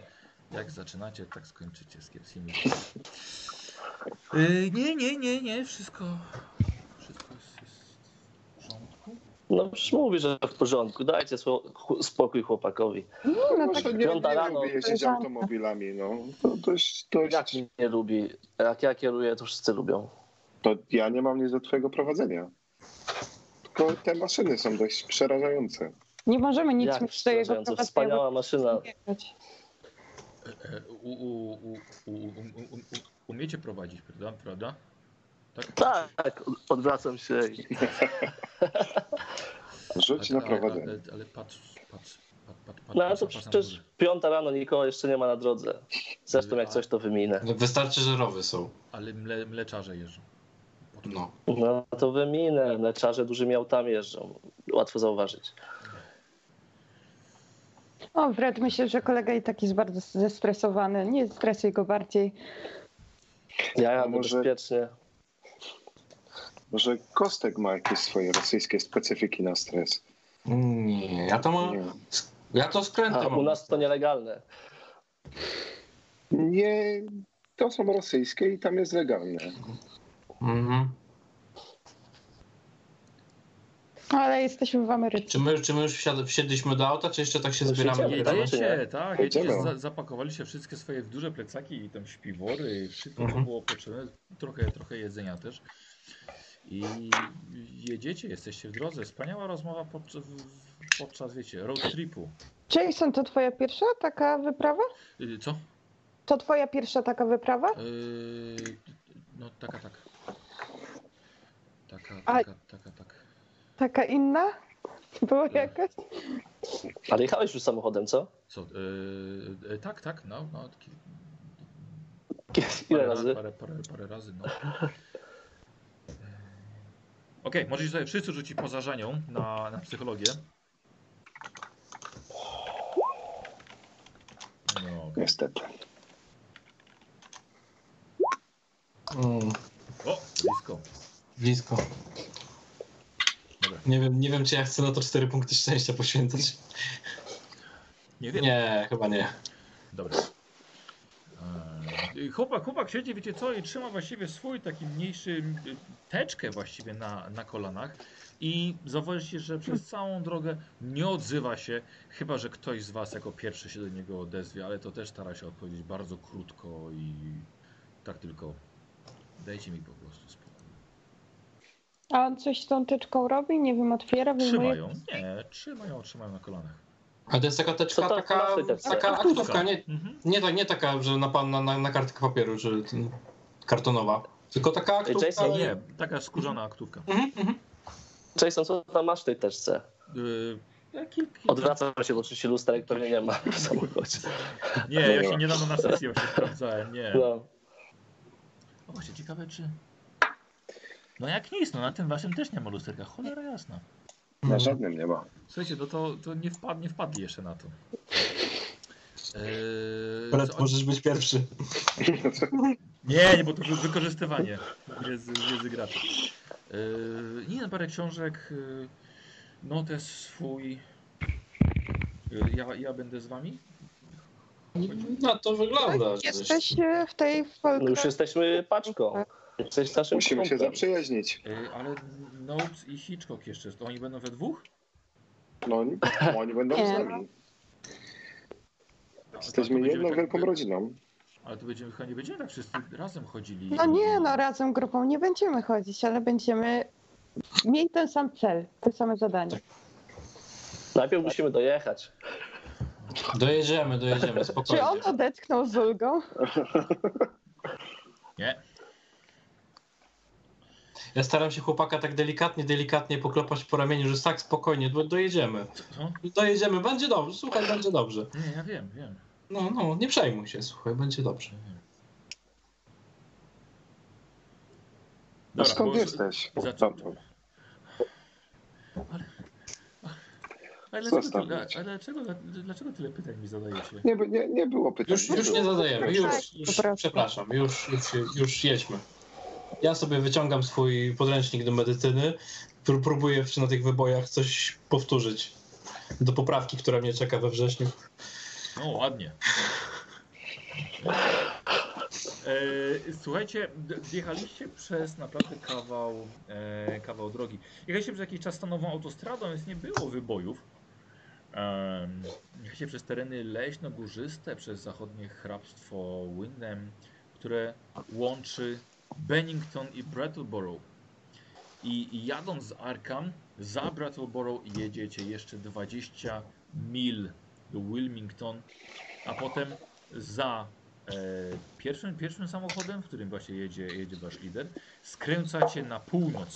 [SPEAKER 1] jak zaczynacie, tak skończycie z kiepskimi. Yy, nie, nie, nie, nie, wszystko. Wszystko jest, jest w porządku.
[SPEAKER 3] No przecież mówi, że w porządku. Dajcie spokój chłopakowi.
[SPEAKER 2] Nie, no
[SPEAKER 5] Może
[SPEAKER 2] tak,
[SPEAKER 5] nie,
[SPEAKER 3] piąta
[SPEAKER 5] nie
[SPEAKER 3] rano,
[SPEAKER 5] lubi jeździć automobilami, no. To dość, dość...
[SPEAKER 3] Jak nie lubi? Jak ja kieruję, to wszyscy lubią.
[SPEAKER 5] To ja nie mam nic do twojego prowadzenia. Tylko te maszyny są dość przerażające.
[SPEAKER 2] Nie możemy nic
[SPEAKER 3] Jak
[SPEAKER 2] do jego prowadzenia.
[SPEAKER 3] Wspaniała maszyna.
[SPEAKER 1] U, u, u, u, u, u, u, umiecie prowadzić, prawda? prawda? Tak?
[SPEAKER 3] Tak, odwracam się [LAUGHS]
[SPEAKER 5] Rzuć na prowadzenie.
[SPEAKER 1] Ale, ale patrz, patrz, patrz, patrz,
[SPEAKER 3] No ale to przecież piąta rano nikogo jeszcze nie ma na drodze. Zresztą jak coś to wyminę.
[SPEAKER 4] No, Wystarczy, że rowy są.
[SPEAKER 1] Ale mle, mleczarze jeżdżą.
[SPEAKER 4] No.
[SPEAKER 3] No to wyminę. Mleczarze dużymi autami jeżdżą. Łatwo zauważyć.
[SPEAKER 2] O, Fred, myślę, że kolega i tak jest bardzo zestresowany. Nie stresuj go bardziej.
[SPEAKER 3] Ja
[SPEAKER 5] A
[SPEAKER 3] jadę
[SPEAKER 5] może-
[SPEAKER 3] bezpiecznie.
[SPEAKER 5] Może Kostek ma jakieś swoje rosyjskie specyfiki na stres.
[SPEAKER 4] Nie, ja to mam. Ja to skrętę
[SPEAKER 3] A u nas to nielegalne.
[SPEAKER 5] nie to są rosyjskie i tam jest legalne.
[SPEAKER 4] Mhm.
[SPEAKER 2] Ale jesteśmy w Ameryce.
[SPEAKER 4] Czy my, czy my już wsiad- wsiedliśmy do auta, czy jeszcze tak się
[SPEAKER 3] No
[SPEAKER 4] zbieramy?
[SPEAKER 3] czy
[SPEAKER 1] Jedziecie,
[SPEAKER 3] nie?
[SPEAKER 1] tak, jedziecie, za, zapakowaliście wszystkie swoje duże plecaki i tam śpiwory, wszystko co
[SPEAKER 4] Mhm.
[SPEAKER 1] było potrzebne, trochę, trochę jedzenia też. I jedziecie, jesteście w drodze. Wspaniała rozmowa podczas, podczas wiecie, road tripu.
[SPEAKER 2] Jason, to twoja pierwsza taka wyprawa?
[SPEAKER 1] Y, Co?
[SPEAKER 2] To twoja pierwsza taka wyprawa?
[SPEAKER 1] Yy, no taka, tak. Taka,
[SPEAKER 2] A-
[SPEAKER 1] taka, taka, tak.
[SPEAKER 2] Taka inna? Była jakaś?
[SPEAKER 3] Ale jechałeś już samochodem, co?
[SPEAKER 1] Co? Yy, yy, tak, tak, no. no parę,
[SPEAKER 3] razy?
[SPEAKER 1] Parę, parę, parę razy, no. Yy, Okej, możecie sobie wszyscy rzucić poza Żanią na, na psychologię. No, okej.
[SPEAKER 5] Niestety.
[SPEAKER 4] Mm,
[SPEAKER 1] O, blisko.
[SPEAKER 4] blisko. Nie wiem, nie wiem, czy ja chcę na to 4 punkty szczęścia poświęcać.
[SPEAKER 1] Nie wiem.
[SPEAKER 4] Nie, chyba nie.
[SPEAKER 1] Dobra. Eee, Chłopak, chłopak siedzi, wiecie co, i trzyma właściwie swój taki mniejszy y, teczkę właściwie na, na kolanach i zauważycie, że przez całą drogę nie odzywa się, chyba że ktoś z was jako pierwszy się do niego odezwie, ale to też stara się odpowiedzieć bardzo krótko i tak tylko dajcie mi po prostu spokój.
[SPEAKER 2] A on coś z tą tyczką robi? Nie wiem, otwiera, wyjmuje?
[SPEAKER 1] Trzymają, nie, trzymają, trzymają na kolanach.
[SPEAKER 4] A to jest taka teczka,
[SPEAKER 3] to
[SPEAKER 4] taka, taka aktówka, nie,
[SPEAKER 1] Mhm.
[SPEAKER 4] nie, tak, nie taka, że na, na, na, na kartkę papieru, że ten, kartonowa. Tylko taka aktówka.
[SPEAKER 3] Jason,
[SPEAKER 1] Nie, taka skórzana aktówka.
[SPEAKER 4] Mhm, mhm.
[SPEAKER 3] Jason, co tam masz w tej teczce?
[SPEAKER 1] Yy, kilka,
[SPEAKER 3] Odwracam się, bo oczywiście lusterek pewnie nie ma [LAUGHS] w samochodzie.
[SPEAKER 1] Nie, ja się niedawno na sesji właśnie sprawdzałem, nie.
[SPEAKER 3] No.
[SPEAKER 1] O właśnie, ciekawe czy... No jak nic, no na tym waszym też nie ma lusterka, cholera jasna.
[SPEAKER 5] Na żadnym nie ma.
[SPEAKER 1] Słuchajcie, no to, to nie, wpad, nie wpadli jeszcze na to. Eee,
[SPEAKER 4] Brat, możesz być pierwszy. [LAUGHS]
[SPEAKER 1] Nie, nie, bo to wy- wykorzystywanie wiedzy, wiedzy gracza. Yy, nie, no, parę książek, yy, notes swój. Yy, ja, ja będę z wami?
[SPEAKER 4] Na to wygląda.
[SPEAKER 2] Jesteś e, w tej
[SPEAKER 3] No już jesteśmy paczką. Jesteś naszym
[SPEAKER 5] Musimy się
[SPEAKER 3] kumplem.
[SPEAKER 5] zaprzyjaźnić.
[SPEAKER 1] Yy, ale Notes i Hitchcock jeszcze, to oni będą we dwóch?
[SPEAKER 5] No oni, oni będą z nami.
[SPEAKER 1] To
[SPEAKER 5] Jesteśmy
[SPEAKER 1] będziemy
[SPEAKER 5] jedną
[SPEAKER 1] tak-
[SPEAKER 5] wielką rodziną.
[SPEAKER 1] Ale to będziemy, chyba nie będziemy tak wszyscy razem chodzili.
[SPEAKER 2] No nie, no razem grupą nie będziemy chodzić, ale będziemy mieli ten sam cel, te same zadanie.
[SPEAKER 3] Najpierw musimy dojechać.
[SPEAKER 4] Dojedziemy, dojedziemy,
[SPEAKER 2] Czy
[SPEAKER 4] spokojnie.
[SPEAKER 2] on odetchnął z ulgą? [LAUGHS] [LAUGHS]
[SPEAKER 1] Nie.
[SPEAKER 4] Ja staram się chłopaka tak delikatnie, delikatnie poklepać po ramieniu, że tak spokojnie, do, dojedziemy.
[SPEAKER 1] Co?
[SPEAKER 4] Dojedziemy, będzie dobrze, słuchaj, będzie dobrze.
[SPEAKER 1] Nie, ja wiem, wiem.
[SPEAKER 4] No, no, nie przejmuj się, słuchaj, będzie dobrze.
[SPEAKER 5] No
[SPEAKER 1] Dobra,
[SPEAKER 5] skąd
[SPEAKER 1] bo-
[SPEAKER 5] jesteś? No,
[SPEAKER 1] Ale, ale, dlaczego,
[SPEAKER 5] mnie.
[SPEAKER 1] ale dlaczego, dlaczego tyle pytań mi zadajecie?
[SPEAKER 5] nie, nie, nie było pytań.
[SPEAKER 4] Już, już nie zadajemy,
[SPEAKER 2] Tak,
[SPEAKER 4] już, już
[SPEAKER 2] prostu.
[SPEAKER 4] przepraszam, już, już, już jedźmy. Ja sobie wyciągam swój podręcznik do medycyny, pró- próbuję na tych wybojach coś powtórzyć do poprawki, która mnie czeka we wrześniu.
[SPEAKER 1] No ładnie. E, słuchajcie, wjechaliście przez naprawdę kawał, e, kawał drogi. Jechaliście przez jakiś czas stanową autostradą, więc nie było wybojów. Jechaliście przez tereny leśno-górzyste, przez zachodnie hrabstwo Windham, które łączy Bennington i Brattleboro. I, jadąc z Arkham, za Brattleboro jedziecie jeszcze 20 mil do Wilmington, a potem za e, pierwszym, pierwszym samochodem, w którym właśnie jedzie, jedzie wasz lider, skręcacie na północ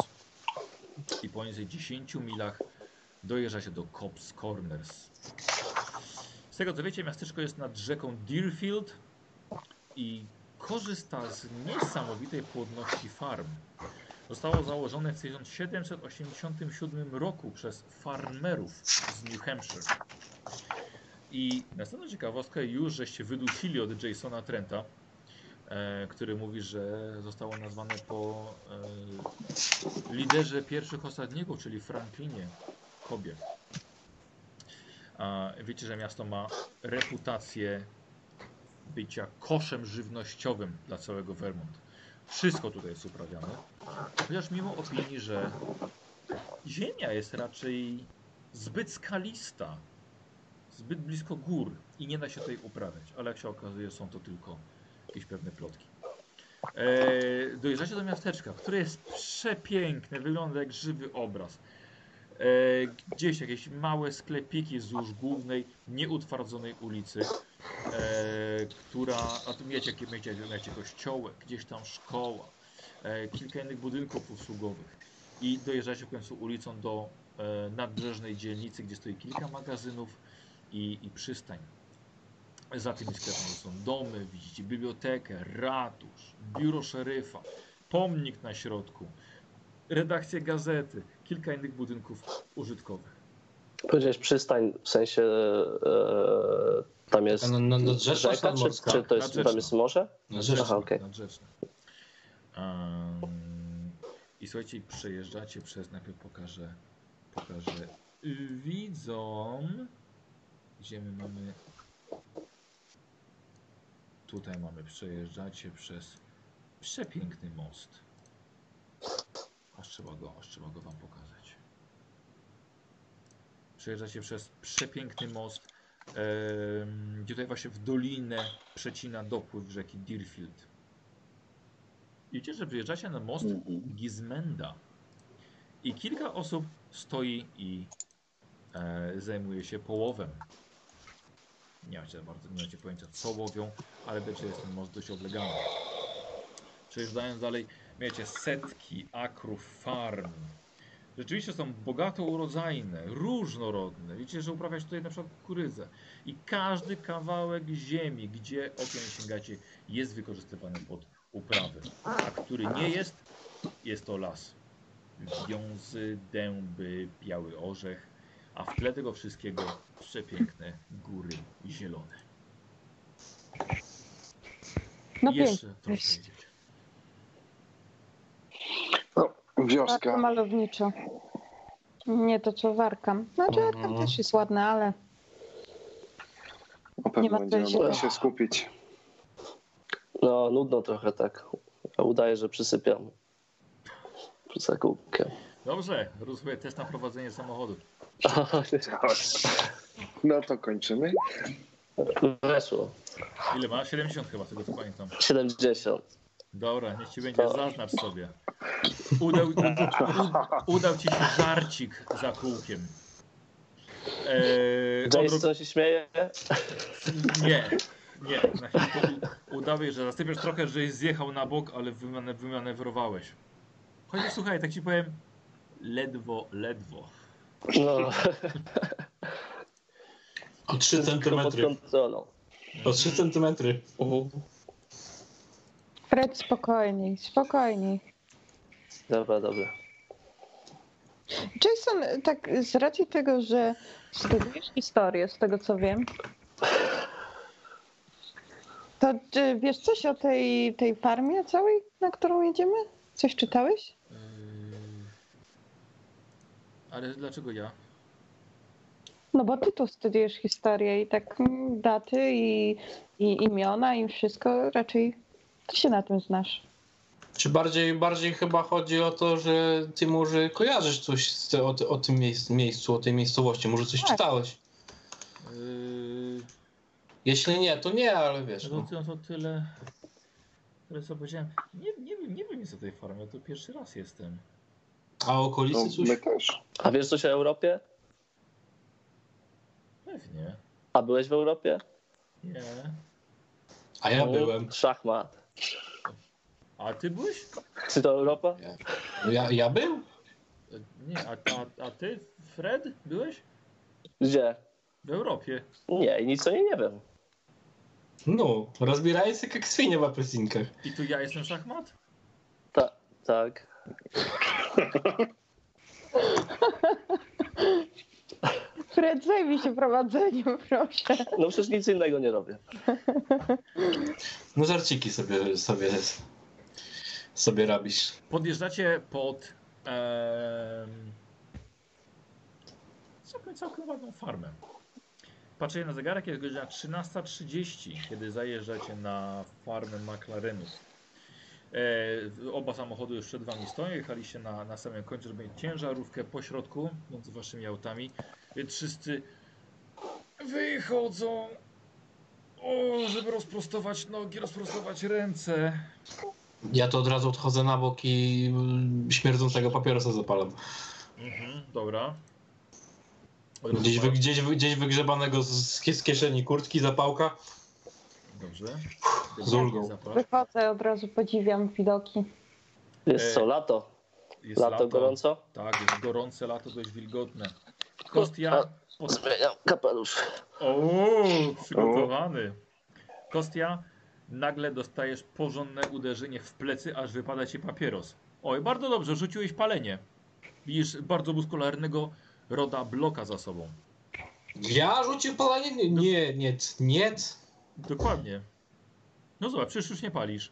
[SPEAKER 1] i po nieco 10 milach dojeżdżacie do Cobb's Corners. Z tego co wiecie, miasteczko jest nad rzeką Deerfield i korzysta z niesamowitej płodności farm. Zostało założone w 1787 roku przez farmerów z New Hampshire. I następna ciekawostka, już żeście wydusili od Jasona Trenta, e, który mówi, że zostało nazwane po e, liderze pierwszych osadników, czyli Franklinie Kobie. A wiecie, że miasto ma reputację bycia koszem żywnościowym dla całego Vermont. Wszystko tutaj jest uprawiane. Chociaż mimo opinii, że ziemia jest raczej zbyt skalista, zbyt blisko gór i nie da się tutaj uprawiać. Ale jak się okazuje, są to tylko jakieś pewne plotki. E, dojeżdżacie do miasteczka, które jest przepiękne, wygląda jak żywy obraz. E, gdzieś jakieś małe sklepiki wzdłuż głównej, nieutwardzonej ulicy, e, która, a tu wiecie, jakie wiecie, wiecie, kościołek, gdzieś tam szkoła, e, kilka innych budynków usługowych. I dojeżdżacie w końcu ulicą do nadbrzeżnej dzielnicy, gdzie stoi kilka magazynów i, i przystań. Za tymi sklepami są domy, widzicie bibliotekę, ratusz, biuro szeryfa, pomnik na środku, redakcję gazety, kilka innych budynków użytkowych.
[SPEAKER 3] Powiedziałeś przystań, w sensie e, tam jest
[SPEAKER 4] Na- na- nadrzeczna
[SPEAKER 3] rzeka, czy, czy to jest, tam jest morze?
[SPEAKER 4] Nadrzeczna.
[SPEAKER 3] Aha.
[SPEAKER 1] Nadrzeczne. Um, I słuchajcie, przejeżdżacie przez, najpierw pokażę, pokażę widzom, gdzie my mamy, tutaj mamy, przejeżdżacie przez przepiękny most. Aż trzeba go, aż trzeba go wam pokazać. Przejeżdżacie przez przepiękny most, em, gdzie tutaj właśnie w dolinę przecina dopływ rzeki Deerfield. Widzicie, że wyjeżdżacie na most
[SPEAKER 5] Mhm.
[SPEAKER 1] Gizmenda i kilka osób stoi i e, zajmuje się połowem. Nie macie za bardzo, nie macie pojęcia co łowią, ale wiecie, jest ten most dość oblegany. Przejeżdżając dalej, wiecie, setki akrów farm. Rzeczywiście są bogato urodzajne, różnorodne. Widzicie, że uprawiać tutaj na przykład kukurydzę. I każdy kawałek ziemi, gdzie okiem sięgacie, jest wykorzystywany pod uprawy. A który nie jest, jest to las. Wiązy, dęby, biały orzech, a w tle tego wszystkiego przepiękne góry zielone.
[SPEAKER 2] No
[SPEAKER 1] jeszcze trochę jedziecie.
[SPEAKER 5] Wioska.
[SPEAKER 2] Malowniczo. Nie to co Warkam. Znaczy
[SPEAKER 4] Mhm.
[SPEAKER 2] Warkam też jest ładny, ale
[SPEAKER 5] Na
[SPEAKER 2] Nie
[SPEAKER 5] pewno
[SPEAKER 2] ma
[SPEAKER 5] będziemy
[SPEAKER 2] się-
[SPEAKER 5] mogli się skupić.
[SPEAKER 3] No, nudno trochę tak. Ja udaję, że przysypiam. Przed zakupkiem.
[SPEAKER 1] Dobrze, sobie test na prowadzenie samochodu. [LAUGHS]
[SPEAKER 5] No to kończymy.
[SPEAKER 3] Weszło.
[SPEAKER 1] Ile ma? 70 chyba, tego co pamiętam.
[SPEAKER 3] 70.
[SPEAKER 1] Dobra, niech ci będzie, zaznacz sobie. Udał, u, u, udał ci się żarcik za kółkiem. Eee, odrob-
[SPEAKER 3] Jason się śmieje.
[SPEAKER 1] Nie, nie. Na chwilę u- udałeś, że zasypiesz trochę, żeś zjechał na bok, ale wymane- wymanewrowałeś. Chociaż słuchaj, tak ci powiem, ledwo, ledwo.
[SPEAKER 3] No,
[SPEAKER 4] O 3
[SPEAKER 3] pod
[SPEAKER 4] centymetry. O 3 centymetry.
[SPEAKER 3] Mhm.
[SPEAKER 2] Fred spokojniej, spokojniej.
[SPEAKER 3] Dobra, dobra.
[SPEAKER 2] Jason, tak z racji tego, że studiujesz historię, z tego co wiem, to czy wiesz coś o tej, tej farmie całej, na którą jedziemy? Coś czytałeś?
[SPEAKER 1] Eee, ale dlaczego ja?
[SPEAKER 2] No bo ty tu studiujesz historię i tak mm, daty i, i imiona i wszystko, raczej ty się na tym znasz.
[SPEAKER 4] Czy bardziej, bardziej chyba chodzi o to, że ty może kojarzysz coś z te, o, o tym miejsc, miejscu, o tej miejscowości, może coś
[SPEAKER 2] Tak.
[SPEAKER 4] czytałeś?
[SPEAKER 1] Eee,
[SPEAKER 4] Jeśli nie, to nie, ale wiesz.
[SPEAKER 1] no
[SPEAKER 4] No.
[SPEAKER 1] to, to tyle, tyle co powiedziałem. Nie, nie, wiem, nie wiem nic o tej farmie, to pierwszy raz jestem.
[SPEAKER 4] A okolicy
[SPEAKER 5] No,
[SPEAKER 4] coś?
[SPEAKER 5] my też.
[SPEAKER 3] A wiesz coś o Europie?
[SPEAKER 1] Pewnie.
[SPEAKER 3] A byłeś w Europie?
[SPEAKER 1] Nie.
[SPEAKER 4] A ja
[SPEAKER 3] No,
[SPEAKER 4] byłem.
[SPEAKER 3] Szachmat.
[SPEAKER 1] A ty byłeś?
[SPEAKER 3] Czy to Europa?
[SPEAKER 4] Ja, ja był?
[SPEAKER 1] Nie, a, a, a ty, Fred, byłeś?
[SPEAKER 3] Gdzie?
[SPEAKER 1] W Europie.
[SPEAKER 3] Nie, i nic o niej nie wiem.
[SPEAKER 4] No, rozbieraj się jak świnie w apelsinkach.
[SPEAKER 1] I tu ja jestem szachmat?
[SPEAKER 3] Ta, tak. [LAUGHS]
[SPEAKER 2] Fred, zajmij się prowadzeniem, proszę.
[SPEAKER 3] No przecież nic innego nie robię.
[SPEAKER 4] No żarciki sobie, sobie, sobie robisz.
[SPEAKER 1] Podjeżdżacie pod em, całkiem, całkiem ładną farmę. Patrzę na zegarek, jest godzina 13.30, kiedy zajeżdżacie na farmę McLarenów. E, oba samochody już przed wami stoją, jechaliście na, na samym końcu, żeby mieć ciężarówkę po środku, między waszymi autami, więc wszyscy wychodzą, o, żeby rozprostować nogi, rozprostować ręce.
[SPEAKER 4] Ja to od razu odchodzę na bok i mm, śmierdzącego papierosa zapalam.
[SPEAKER 1] Mhm, dobra.
[SPEAKER 4] Gdzieś, wy, gdzieś, gdzieś wygrzebanego z, z kieszeni kurtki, zapałka.
[SPEAKER 1] Dobrze.
[SPEAKER 4] Z ulgą.
[SPEAKER 2] Wychodzę, od razu podziwiam widoki.
[SPEAKER 3] Jest
[SPEAKER 1] E,
[SPEAKER 3] co, lato?
[SPEAKER 1] Jest
[SPEAKER 3] Lato, gorąco?
[SPEAKER 1] Tak, jest gorące lato, dość wilgotne. Kostia. Pod...
[SPEAKER 3] Zmieniam kapelusz.
[SPEAKER 1] O, przygotowany. Kostia, nagle dostajesz porządne uderzenie w plecy, aż wypada ci papieros. Oj, bardzo dobrze, rzuciłeś palenie. Widzisz bardzo muskularnego roda bloka za sobą.
[SPEAKER 4] Ja rzucił palanie? Nie, nie, nie, nie.
[SPEAKER 1] Dokładnie. No zobacz, przecież już nie palisz.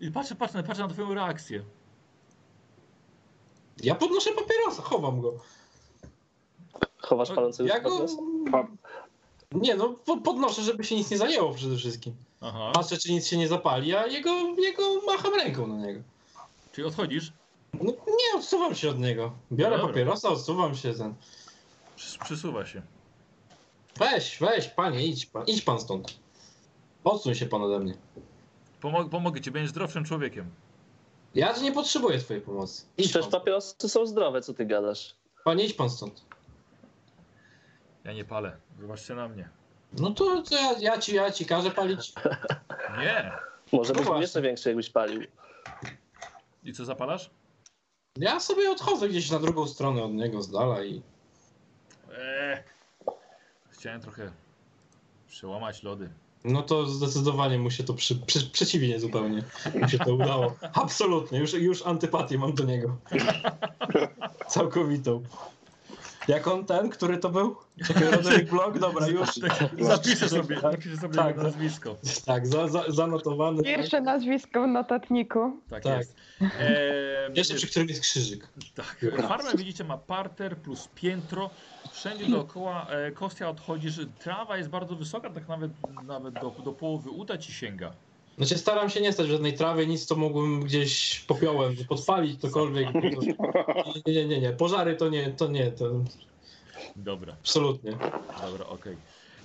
[SPEAKER 4] I
[SPEAKER 1] patrzę, patrzę, patrzę na twoją reakcję.
[SPEAKER 4] ja podnoszę papierosa, chowam go.
[SPEAKER 3] Chowasz palącego
[SPEAKER 4] Ja go...
[SPEAKER 3] papierosa?
[SPEAKER 5] Pa-
[SPEAKER 4] Nie no, po- podnoszę, żeby się nic nie zajęło przede wszystkim.
[SPEAKER 1] Aha.
[SPEAKER 4] Patrzę, czy nic się nie zapali, a jego, jego macham ręką na niego.
[SPEAKER 1] Czyli odchodzisz?
[SPEAKER 4] No, nie, odsuwam się od niego. Biorę
[SPEAKER 1] Dobra.
[SPEAKER 4] papierosa, odsuwam się ten.
[SPEAKER 1] Przys- Przysuwa się.
[SPEAKER 4] Weź, weź, panie, idź pan, idź pan stąd. Odsuń się pan ode mnie.
[SPEAKER 1] Pomog pomogę ci, będziesz zdrowszym człowiekiem.
[SPEAKER 4] Ja nie potrzebuję twojej pomocy. Idź
[SPEAKER 3] Przecież papierosy są zdrowe, co ty gadasz?
[SPEAKER 4] Panie, idź pan stąd.
[SPEAKER 1] Ja nie palę. Zobaczcie na mnie.
[SPEAKER 4] No to, to ja, ja, ci, ja ci każę palić. [LAUGHS]
[SPEAKER 1] Nie!
[SPEAKER 3] Może
[SPEAKER 4] No
[SPEAKER 3] byś był
[SPEAKER 4] właśnie.
[SPEAKER 3] jeszcze większy, jakbyś palił.
[SPEAKER 1] I co zapalasz?
[SPEAKER 4] Ja sobie odchodzę gdzieś na drugą stronę od niego z dala i...
[SPEAKER 1] Eee, chciałem trochę przełamać lody.
[SPEAKER 4] No to zdecydowanie mu się to przy, przy, przeciwnie zupełnie. Mu się to udało. Absolutnie. Już, już antypatię mam do niego. [LAUGHS] Całkowitą. Jak on ten, który to był? Czekaj, Roderick Blog? Dobra, [LAUGHS] już.
[SPEAKER 1] Zapiszę sobie, zapiszę sobie
[SPEAKER 4] Tak,
[SPEAKER 1] nazwisko.
[SPEAKER 4] Tak, za, za, zanotowany.
[SPEAKER 2] Pierwsze nazwisko w notatniku.
[SPEAKER 1] Tak,
[SPEAKER 4] Tak.
[SPEAKER 1] jest. E,
[SPEAKER 4] Jeszcze przy którym jest krzyżyk.
[SPEAKER 1] Tak. Farma widzicie ma parter plus piętro. Wszędzie dookoła e, Kostia odchodzi, że trawa jest bardzo wysoka, tak nawet, nawet do, do połowy uda ci sięga.
[SPEAKER 4] Znaczy staram się nie stać w żadnej trawie, nic co mógłbym gdzieś popiołem podpalić, cokolwiek. Nie, nie, nie, nie. Pożary to nie, to nie, to
[SPEAKER 1] Dobra,
[SPEAKER 4] absolutnie.
[SPEAKER 1] dobra, okej.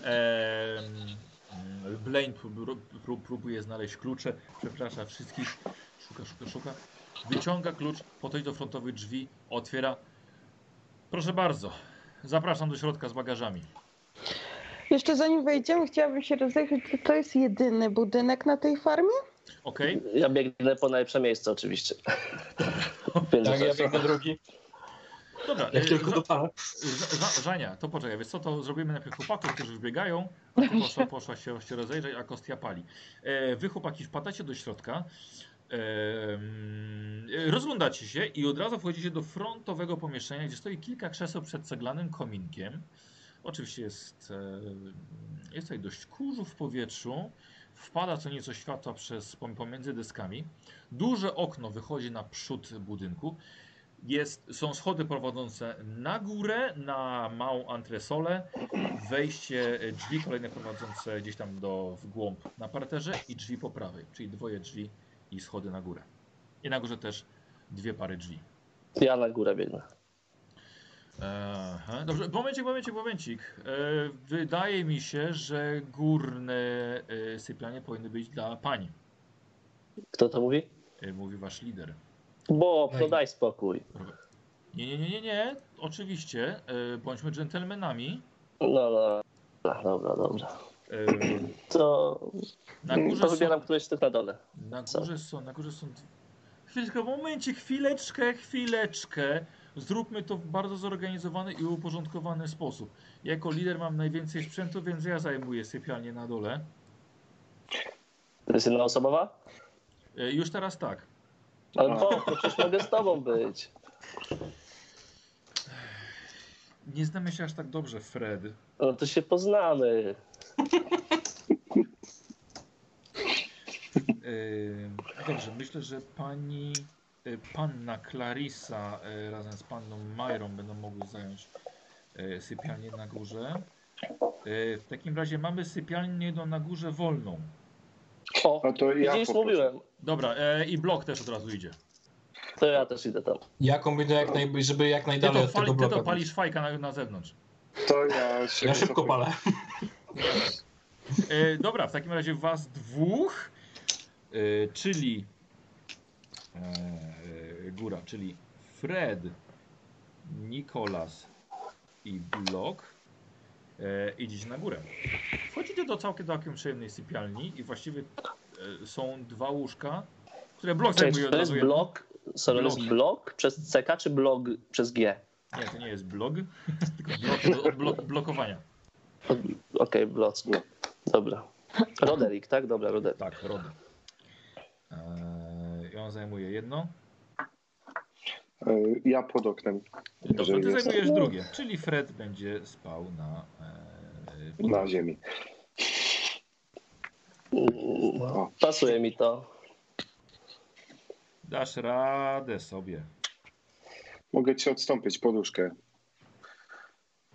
[SPEAKER 1] Mm, Blaine prób, prób, próbuje znaleźć klucze, przeprasza wszystkich, szuka, szuka, szuka. Wyciąga klucz, podchodzi do frontowych drzwi, otwiera. Proszę bardzo, zapraszam do środka z bagażami.
[SPEAKER 2] Jeszcze zanim wejdziemy, chciałabym się rozejrzeć, czy to jest jedyny budynek na tej farmie?
[SPEAKER 1] Okej?
[SPEAKER 3] Ja biegnę po najlepsze miejsce oczywiście. [LAUGHS] Więc
[SPEAKER 4] Tak, ja biegnę drugi.
[SPEAKER 1] Dobra,
[SPEAKER 4] Jak
[SPEAKER 1] e,
[SPEAKER 4] tylko dopalę.
[SPEAKER 1] Żania, to poczekaj, wiesz co, to zrobimy najpierw chłopaków, którzy a ty poszła, poszła się, się rozejrzeć, a Kostia pali. E, wy chłopaki wpadacie do środka, e, mm, e, rozglądacie się i od razu wchodzicie do frontowego pomieszczenia, gdzie stoi kilka krzeseł przed ceglanym kominkiem. Oczywiście jest, e, jest tutaj dość kurzu w powietrzu, wpada co nieco światła przez, pom- pomiędzy deskami. Duże okno wychodzi na przód budynku. Jest, są schody prowadzące na górę, na małą antresolę, wejście, e, drzwi kolejne prowadzące gdzieś tam do, w głąb na parterze i drzwi po prawej, czyli dwoje drzwi i schody na górę. I na górze też dwie pary drzwi.
[SPEAKER 3] Ja na górę biegnę.
[SPEAKER 1] Aha, dobrze, momencik, momencik, momencik. E, wydaje mi się, że górne e, sypialnie powinny być dla pani,
[SPEAKER 3] Kto to mówi?
[SPEAKER 1] e, mówi wasz lider.
[SPEAKER 3] Bo, no daj spokój.
[SPEAKER 1] Nie, nie, nie, nie, nie, oczywiście, bądźmy dżentelmenami.
[SPEAKER 3] No, no. Dobra, dobra, dobra. To,
[SPEAKER 1] na górze
[SPEAKER 3] to
[SPEAKER 1] są,
[SPEAKER 3] wybieram któreś z tych na dole.
[SPEAKER 1] na
[SPEAKER 3] Co?
[SPEAKER 1] górze są, na górze są... Chwileczkę, momencik, chwileczkę, chwileczkę. Zróbmy to w bardzo zorganizowany i uporządkowany sposób. Jako lider mam najwięcej sprzętu, więc ja zajmuję sypialnię na dole.
[SPEAKER 3] To jest jedna osobowa?
[SPEAKER 1] E, już teraz tak.
[SPEAKER 3] Ale to przecież mogę z tobą być.
[SPEAKER 1] Nie znamy się aż tak dobrze, Fred.
[SPEAKER 3] No to się poznamy.
[SPEAKER 1] Yy, Dobrze, myślę, że pani panna Clarissa yy, razem z panną Majrą będą mogły zająć yy, sypialnię na górze. W takim razie mamy sypialnię jedną na górze wolną.
[SPEAKER 3] O,
[SPEAKER 5] No to ja poproszę.
[SPEAKER 3] mówiłem.
[SPEAKER 1] Dobra, yy, i blok też od razu idzie.
[SPEAKER 3] To ja też idę tam.
[SPEAKER 4] Ja kombinuję, jak naj, żeby jak
[SPEAKER 1] Ty
[SPEAKER 4] najdalej
[SPEAKER 1] to,
[SPEAKER 4] od tego
[SPEAKER 1] ty to palisz fajka na, na zewnątrz.
[SPEAKER 5] To ja się
[SPEAKER 4] Ja szybko palę.
[SPEAKER 1] E, dobra, w takim razie was dwóch, e, czyli e, góra, czyli Fred, Nikolas i Blok e, idziecie na górę. Wchodzicie do całkiem, całkiem przyjemnej sypialni i właściwie e, są dwa łóżka, które Blok zajmuje od
[SPEAKER 3] to jest
[SPEAKER 1] razu
[SPEAKER 3] blok, sorry, to jest
[SPEAKER 1] Blok.
[SPEAKER 3] blok przez CK czy blog przez G?
[SPEAKER 1] Nie, to nie jest blog, [LAUGHS] tylko blok do odblo- blokowania.
[SPEAKER 3] Okej, blok. No. Dobra. Roderick, tak? Dobra, Roderick.
[SPEAKER 1] Tak. E, Zajmuje jedno.
[SPEAKER 5] E, Ja pod oknem.
[SPEAKER 1] Dobrze, ty
[SPEAKER 5] jest
[SPEAKER 1] zajmujesz drugie, czyli Fred będzie spał na. E,
[SPEAKER 5] na ziemi.
[SPEAKER 3] No, pasuje mi to.
[SPEAKER 1] dasz radę sobie.
[SPEAKER 5] Mogę ci odstąpić poduszkę.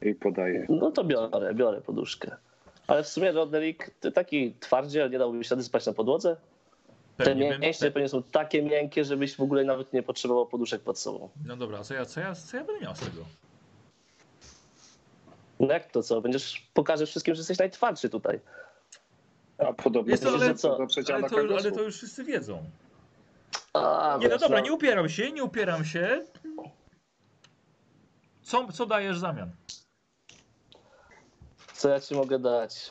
[SPEAKER 5] I podaję.
[SPEAKER 3] No to biorę, biorę poduszkę. Ale w sumie Roderick, ty taki twardziel, nie dałbyś rady spać na podłodze? Te mięśnie pewnie są takie miękkie, żebyś w ogóle nawet nie potrzebował poduszek pod sobą.
[SPEAKER 1] no dobra, a co ja, co, ja, co ja będę miał z tego?
[SPEAKER 3] No jak to co? Będziesz, pokażesz wszystkim, że jesteś najtwardszy tutaj.
[SPEAKER 5] A podobno
[SPEAKER 1] Jest to, ale-
[SPEAKER 5] że co,
[SPEAKER 1] Ale to, ale to już wszyscy wiedzą.
[SPEAKER 3] A,
[SPEAKER 1] Nie, no dobra, nie upieram się, nie upieram się. Co, co dajesz w zamian?
[SPEAKER 3] Co ja ci mogę dać?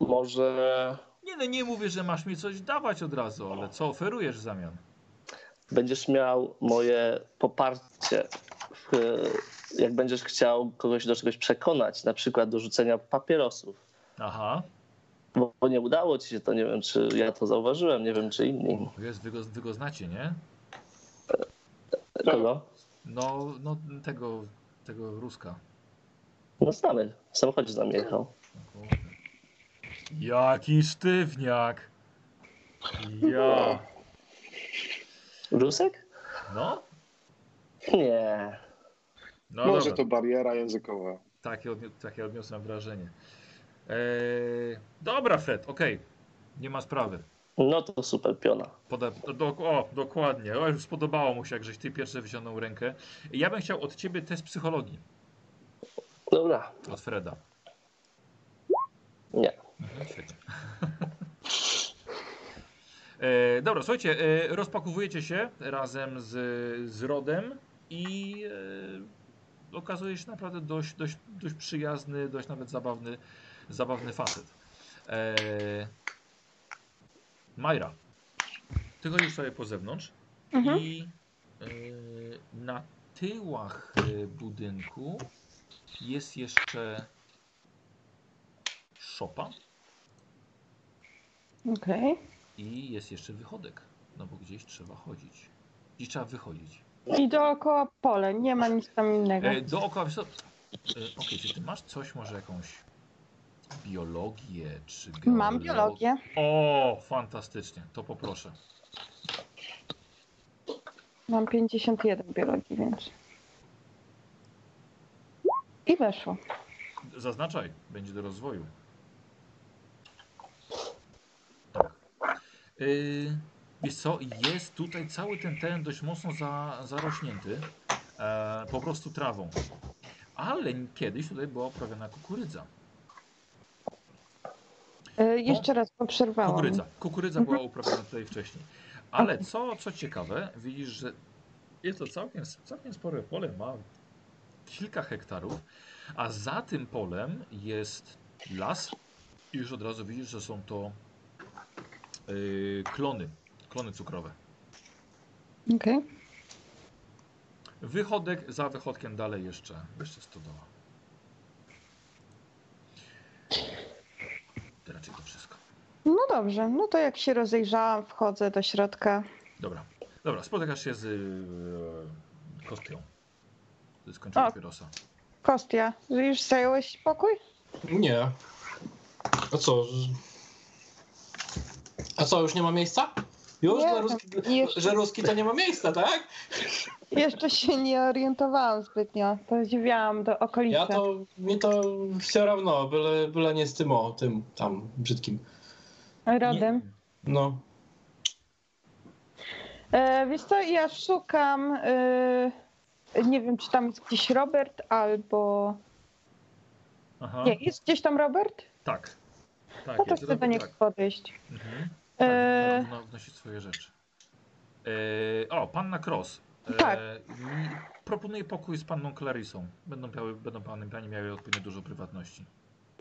[SPEAKER 3] Może
[SPEAKER 1] Nie, no nie mówię, że masz mi coś dawać od razu, ale co oferujesz w zamian?
[SPEAKER 3] będziesz miał moje poparcie, jak będziesz chciał kogoś do czegoś przekonać, na przykład do rzucenia papierosów,
[SPEAKER 1] Aha.
[SPEAKER 3] Bo, bo nie udało ci się to, nie wiem, czy ja to zauważyłem, nie wiem, czy inni.
[SPEAKER 1] Jest, wy go, wy go znacie, nie?
[SPEAKER 3] Kogo?
[SPEAKER 1] No, no tego, tego Ruska.
[SPEAKER 3] No znamy, w samochodzie z nami jechał.
[SPEAKER 1] Jaki sztywniak! Ja.
[SPEAKER 3] Rusek?
[SPEAKER 1] No?
[SPEAKER 3] Nie.
[SPEAKER 1] No
[SPEAKER 5] Może
[SPEAKER 1] dobra.
[SPEAKER 5] to bariera językowa.
[SPEAKER 1] Takie, odni- takie odniosłem wrażenie. Eee, dobra, Fred, okej. Nie ma sprawy.
[SPEAKER 3] No to super piona.
[SPEAKER 1] Poda do, o, dokładnie. O, już spodobało mu się, jak żeś ty pierwszy wyciągnął rękę. Ja bym chciał od ciebie test psychologii.
[SPEAKER 3] Dobra,
[SPEAKER 1] Od Freda.
[SPEAKER 3] nie.
[SPEAKER 1] Mhm, świetnie. [LAUGHS] E, dobra, słuchajcie, e, rozpakowujecie się razem z, z Rodem i e, okazuje się naprawdę dość, dość, dość przyjazny, dość nawet zabawny, zabawny facet. E, Majra, ty chodzisz sobie po zewnątrz
[SPEAKER 2] Mhm.
[SPEAKER 1] i e, na tyłach e, budynku jest jeszcze szopa
[SPEAKER 2] Okej.
[SPEAKER 1] i jest jeszcze wychodek. No bo gdzieś trzeba chodzić. Gdzieś trzeba wychodzić.
[SPEAKER 2] I dookoła pole, nie ma nic tam innego.
[SPEAKER 1] E, dookoła, wiesz co? E, Okej, czy ty masz coś, może jakąś biologię, czy
[SPEAKER 2] Mam
[SPEAKER 1] geologię?
[SPEAKER 2] biologię.
[SPEAKER 1] O, fantastycznie, to poproszę.
[SPEAKER 2] Mam 51 biologii, więc. I weszło.
[SPEAKER 1] Zaznaczaj, będzie do rozwoju. Yy, wiesz co, jest tutaj cały ten teren dość mocno za, zarośnięty e, po prostu trawą. Ale kiedyś tutaj była uprawiana kukurydza.
[SPEAKER 2] E, jeszcze raz poprzerwałam.
[SPEAKER 1] Kukurydza. Kukurydza była uprawiana tutaj wcześniej. Ale co, co ciekawe, widzisz, że jest to całkiem, całkiem spore pole, ma kilka hektarów, a za tym polem jest las i już od razu widzisz, że są to yy, klony, klony cukrowe.
[SPEAKER 2] Okej.
[SPEAKER 1] Wychodek, za wychodkiem dalej jeszcze, jeszcze stodoła. To raczej to wszystko.
[SPEAKER 2] No dobrze, no to jak się rozejrzałam, wchodzę do środka.
[SPEAKER 1] Dobra, dobra, spotykasz się z yy, Kostią. To jest kończenie.
[SPEAKER 2] Kostia, już zająłeś pokój?
[SPEAKER 4] Nie. A co? A co, już nie ma miejsca? Już?
[SPEAKER 2] Nie,
[SPEAKER 4] ruski.
[SPEAKER 2] No,
[SPEAKER 4] że ruski to nie ma miejsca, tak?
[SPEAKER 2] Jeszcze się nie orientowałam zbytnio. Podziwiałam do okolicy.
[SPEAKER 4] Ja to, mi to się równo, byle, byle nie z tym o tym tam brzydkim.
[SPEAKER 2] Rodem?
[SPEAKER 4] No.
[SPEAKER 2] E, wiesz co, ja szukam, e, nie wiem, czy tam jest gdzieś Robert albo...
[SPEAKER 1] Aha.
[SPEAKER 2] Nie, jest gdzieś tam Robert?
[SPEAKER 1] Tak. Tak,
[SPEAKER 2] No chcę do niego
[SPEAKER 1] tak.
[SPEAKER 2] podejść.
[SPEAKER 1] Mhm.
[SPEAKER 2] E,
[SPEAKER 1] Tak, no, wnosi swoje rzeczy. E, o, panna Cross. E,
[SPEAKER 2] Tak.
[SPEAKER 1] mi- Proponuję pokój z panną Clarissą. Będą, miały, będą pani, pani miały odpowiednio dużo prywatności.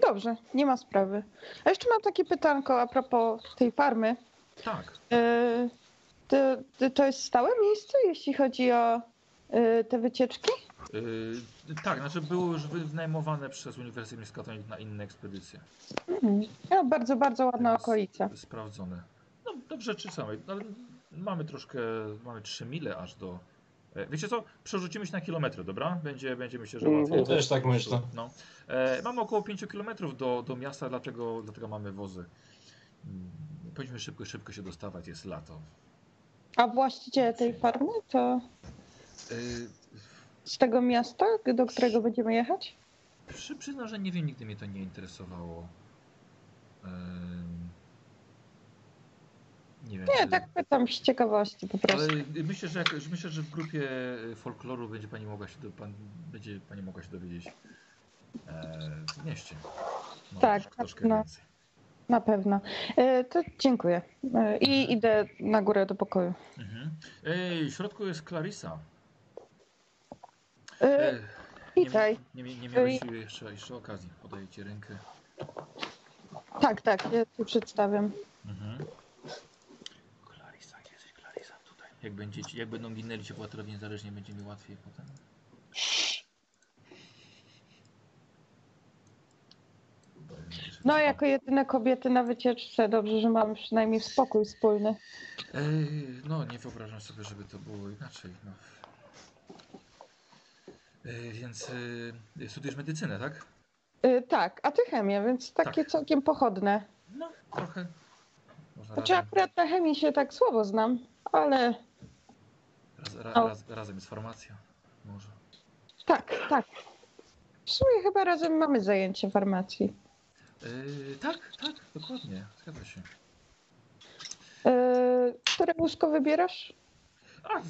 [SPEAKER 2] Dobrze, nie ma sprawy. A jeszcze mam takie pytanko a propos tej farmy.
[SPEAKER 1] Tak.
[SPEAKER 2] E, to, to- to jest stałe miejsce, jeśli chodzi o e, te wycieczki?
[SPEAKER 1] E, tak, znaczy były już wynajmowane przez Uniwersytet Miskatonic na inne ekspedycje.
[SPEAKER 2] Mhm. Ja, bardzo, bardzo ładna
[SPEAKER 1] Teraz
[SPEAKER 2] okolica.
[SPEAKER 1] Sprawdzone. No, do rzeczy samej. Ale mamy troszkę, mamy 3 mile aż do... E, Wiecie co? Przerzucimy się na kilometry, dobra? Będzie, będzie myślę, że
[SPEAKER 5] Mhm.
[SPEAKER 1] łatwiej.
[SPEAKER 4] Ja też tak myślę.
[SPEAKER 1] No. E, mamy około 5 km do, do miasta, dlatego, dlatego mamy wozy. Mm, Powinniśmy szybko, szybko się dostawać, jest lato.
[SPEAKER 2] A właściciele tej farmy to
[SPEAKER 1] E,
[SPEAKER 2] z tego miasta, do którego będziemy jechać?
[SPEAKER 1] przy, przyznam, że nie wiem, nigdy mnie to nie interesowało. Nie wiem.
[SPEAKER 2] Nie,
[SPEAKER 1] czy-
[SPEAKER 2] tak pytam z ciekawości po prostu.
[SPEAKER 1] Ale myślę, że, myślę, że w grupie e, folkloru będzie pani mogła się, do, pan, będzie pani mogła się dowiedzieć e, w mieście. No,
[SPEAKER 2] Tak,
[SPEAKER 1] troszkę, troszkę więcej.
[SPEAKER 2] Na pewno. E, to dziękuję. E, I idę na górę do pokoju.
[SPEAKER 1] Mhm. Ej, w środku jest Clarissa.
[SPEAKER 2] E,
[SPEAKER 1] E,
[SPEAKER 2] witaj.
[SPEAKER 1] Nie, nie, nie miałeś jeszcze, jeszcze okazji. Podaję ci rękę.
[SPEAKER 2] Tak, tak, ja tu przedstawiam.
[SPEAKER 1] Mhm. Clarissa, jesteś Clarissa? Tutaj. Jak, będziecie, jak będą ginęli ci bohaterowie niezależnie, będzie mi łatwiej potem.
[SPEAKER 2] No, jako jedyne kobiety na wycieczce, dobrze, że mamy przynajmniej spokój wspólny.
[SPEAKER 1] Ej, no, nie wyobrażam sobie, żeby to było inaczej. No. Ej, więc y, studiujesz medycynę, tak?
[SPEAKER 2] Y, tak, a ty chemię, więc takie
[SPEAKER 1] Tak.
[SPEAKER 2] całkiem pochodne.
[SPEAKER 1] No, trochę. Można
[SPEAKER 2] Znaczy
[SPEAKER 1] razem,
[SPEAKER 2] akurat na chemii się tak słabo znam, ale
[SPEAKER 1] raz, ra, raz, razem jest farmacja. Może.
[SPEAKER 2] tak, tak. W sumie chyba razem mamy zajęcie farmacji.
[SPEAKER 1] Yy, tak, tak, dokładnie. Zgadza się.
[SPEAKER 2] Y, które łóżko wybierasz?
[SPEAKER 1] A,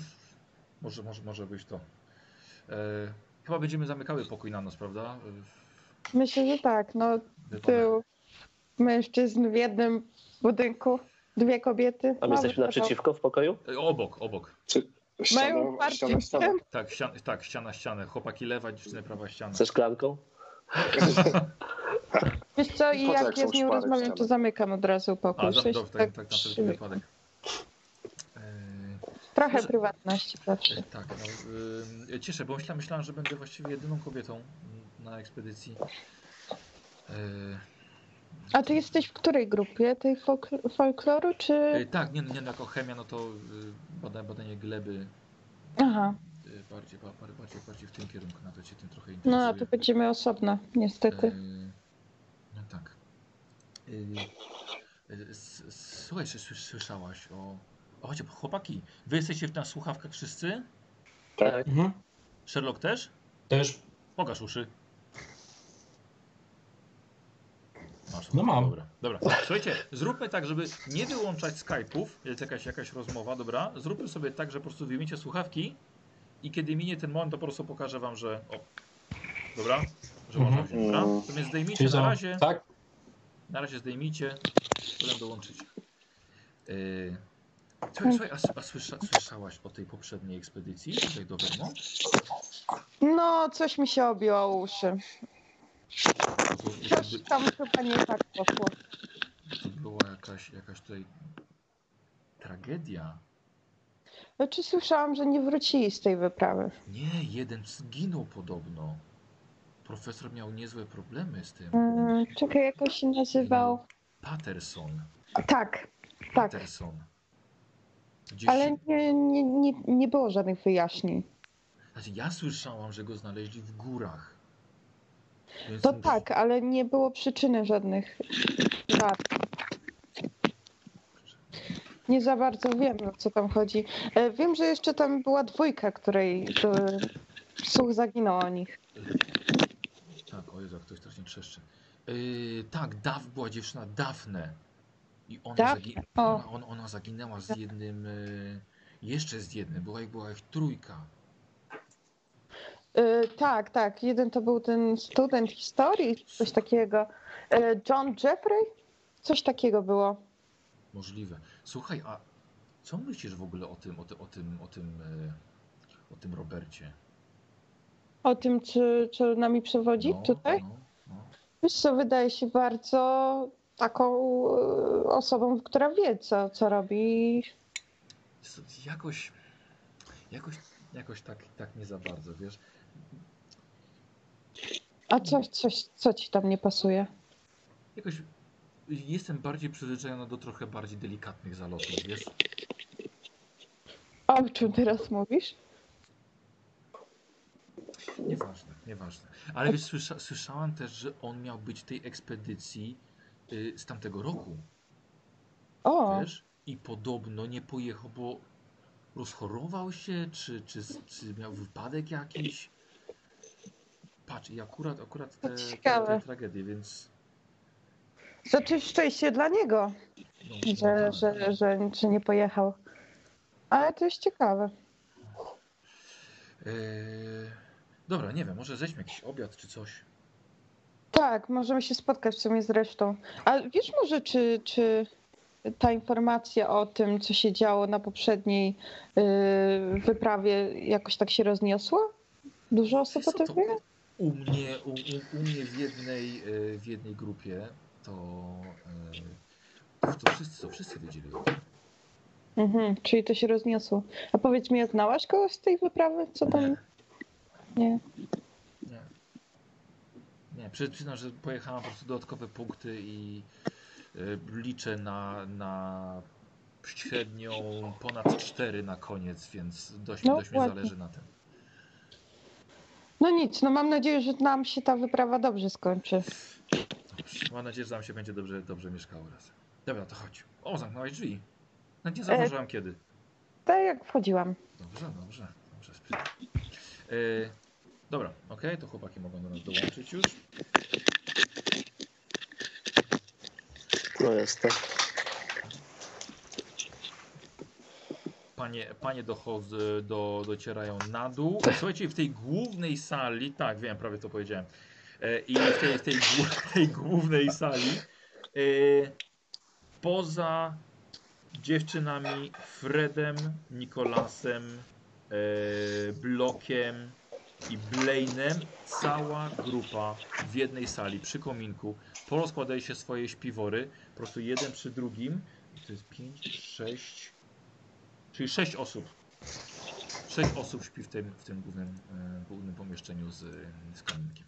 [SPEAKER 1] może, może, może być to. E, chyba będziemy zamykały pokój na noc, prawda?
[SPEAKER 2] Myślę, że tak. No, tył mężczyzn w jednym budynku, dwie kobiety.
[SPEAKER 3] A my jesteśmy naprzeciwko w pokoju?
[SPEAKER 1] E, Obok, obok.
[SPEAKER 2] Mają
[SPEAKER 5] Ściana,
[SPEAKER 2] parcie
[SPEAKER 5] ściana, ściana.
[SPEAKER 1] Tak, ścian, tak, ściana, ścianę. Chłopaki lewa, dziewczyny prawa ściana.
[SPEAKER 3] Ze szklanką?
[SPEAKER 2] Wiesz co, i jak ja z
[SPEAKER 5] w
[SPEAKER 2] rozmawiam, to zamykam od razu pokój.
[SPEAKER 1] A, za,
[SPEAKER 2] Coś
[SPEAKER 1] do, tak,
[SPEAKER 2] tak
[SPEAKER 1] tak, na wszelki wypadek. E,
[SPEAKER 2] Trochę
[SPEAKER 1] Może-
[SPEAKER 2] prywatności zawsze.
[SPEAKER 1] Tak, no, y, cieszę, bo myślałem, myślałem, że będę właściwie jedyną kobietą na ekspedycji. Y,
[SPEAKER 2] A ty jesteś w której grupie? Tej folkl- folkloru, czy...
[SPEAKER 1] y, tak, nie, nie no, jako chemia, no to y, badanie, gleby
[SPEAKER 2] Aha,
[SPEAKER 1] bardziej, ba- ba- bardziej, bardziej w tym kierunku, nawet się tym trochę interesuje.
[SPEAKER 2] no a to będziemy osobno, niestety.
[SPEAKER 1] No tak. Słuchaj, słyszałaś o... O, chodźcie, chłopaki, wy jesteście na słuchawkach wszyscy?
[SPEAKER 5] Tak.
[SPEAKER 4] Mhm.
[SPEAKER 1] Sherlock też?
[SPEAKER 4] Też.
[SPEAKER 1] Pokaż uszy. Masz,
[SPEAKER 4] No mam.
[SPEAKER 1] Dobra, dobra. Słuchajcie, zróbmy tak, żeby nie wyłączać Skype'ów, jest jakaś, jakaś rozmowa, dobra? Zróbmy sobie tak, że po prostu wyjmiecie słuchawki i kiedy minie ten moment, to po prostu pokażę wam, że o, dobra? Że
[SPEAKER 4] Mhm.
[SPEAKER 1] można wziąć, dobra? To więc zdejmijcie
[SPEAKER 4] Czyli
[SPEAKER 1] na razie,
[SPEAKER 4] Tak?
[SPEAKER 1] na razie zdejmijcie, potem dołączycie. Yy... Słuchaj, słuchaj, a, a słysza, słyszałaś o tej poprzedniej ekspedycji tutaj do Vermont?
[SPEAKER 2] No, coś mi się obiło o uszy. Coś tam chyba nie tak poszło.
[SPEAKER 1] To była jakaś, jakaś tutaj tragedia.
[SPEAKER 2] Znaczy słyszałam, że nie wrócili z tej wyprawy.
[SPEAKER 1] Nie, jeden zginął podobno. Profesor miał niezłe problemy z tym.
[SPEAKER 2] Mm, czekaj, jak on się nazywał?
[SPEAKER 1] Patterson.
[SPEAKER 2] Tak, tak.
[SPEAKER 1] Patterson. Gdzieś,
[SPEAKER 2] Ale nie, nie, nie, nie było żadnych wyjaśnień.
[SPEAKER 1] Znaczy, ja słyszałam, że go znaleźli w górach. Więc
[SPEAKER 2] To tak, ale nie było przyczyny żadnych. Tak. Nie za bardzo wiem, o co tam chodzi. E, Wiem, że jeszcze tam była dwójka, której e, słuch zaginął o nich.
[SPEAKER 1] Tak, o Jezu, ktoś strasznie trzeszczy. Yy, tak, Daf była dziewczyna Dafne. I ona,
[SPEAKER 2] Daf-
[SPEAKER 1] zagi ona, ona, zaginęła z jednym. Yy, jeszcze z jednym. Była, była ich trójka.
[SPEAKER 2] E, Tak, tak. Jeden to był ten student historii, coś takiego. E, John Jeffrey? Coś takiego było.
[SPEAKER 1] Możliwe. Słuchaj, a co myślisz w ogóle o tym, o, ty, o tym, o tym, e, o tym Robercie?
[SPEAKER 2] O tym, czy, czy nami przewodzi tutaj?
[SPEAKER 1] No, no.
[SPEAKER 2] Wiesz co, wydaje się bardzo taką e, osobą, która wie, co, co robi.
[SPEAKER 1] Jakoś, jakoś, jakoś tak, tak nie za bardzo, wiesz?
[SPEAKER 2] A co, coś, co ci tam nie pasuje?
[SPEAKER 1] Jakoś jestem bardziej przyzwyczajony do trochę bardziej delikatnych zalotów, wiesz?
[SPEAKER 2] O czym teraz mówisz?
[SPEAKER 1] Nieważne, nieważne. Ale wiesz, słysza, słyszałam też, że on miał być w tej ekspedycji z tamtego roku,
[SPEAKER 2] O,
[SPEAKER 1] wiesz? I podobno nie pojechał, bo rozchorował się, czy, czy, czy miał wypadek jakiś. Patrz, i akurat, akurat te, te, te tragedie, więc...
[SPEAKER 2] znaczy szczęście dla niego,
[SPEAKER 1] No,
[SPEAKER 2] że,
[SPEAKER 1] no,
[SPEAKER 2] że, że, że nie pojechał. Ale to jest ciekawe.
[SPEAKER 1] Eee, dobra, nie wiem, może zejdźmy jakiś obiad czy coś.
[SPEAKER 2] Tak, możemy się spotkać w sumie z resztą. A wiesz może, czy, czy ta informacja o tym, co się działo na poprzedniej yy, wyprawie, jakoś tak się rozniosła? Dużo osób o tym wie?
[SPEAKER 1] U mnie, u, u, mnie w jednej, e, w jednej grupie to, e, to wszyscy, to wszyscy wiedzieli o tym.
[SPEAKER 2] Mhm, czyli to się rozniosło. A powiedz mi, znałaś kogoś z tej wyprawy? Co tam?
[SPEAKER 1] Nie,
[SPEAKER 2] Nie.
[SPEAKER 1] Nie. Nie, Nie, przy- przyznam, że pojechałem po prostu dodatkowe punkty i y, liczę na, na średnią ponad 4 na koniec, więc dość,
[SPEAKER 2] No,
[SPEAKER 1] dość mi zależy na tym.
[SPEAKER 2] No nic, no mam nadzieję, że nam się ta wyprawa dobrze skończy.
[SPEAKER 1] Mam nadzieję, że nam się będzie dobrze, dobrze mieszkało razem. Dobra, to chodź. O, zamknąłeś drzwi. No
[SPEAKER 2] E,
[SPEAKER 1] nie zauważyłam kiedy.
[SPEAKER 2] Tak jak wchodziłam.
[SPEAKER 1] Dobrze, dobrze, dobrze. E, dobra, okej, to chłopaki mogą do nas dołączyć już.
[SPEAKER 3] No jestem.
[SPEAKER 1] Panie, panie dochodzą, do, docierają na dół. Słuchajcie, w tej głównej sali, tak, wiem, prawie to powiedziałem. E, I w tej, w tej, tej głównej sali, e, poza dziewczynami Fredem, Nikolasem, e, Blokiem i Blainem, cała grupa w jednej sali przy kominku. Porozkładali się swoje śpiwory, po prostu jeden przy drugim. To jest 5, 6, Czyli 6 osób. 6 osób śpi w tym, w tym głównym, e, głównym pomieszczeniu z, z kominkiem.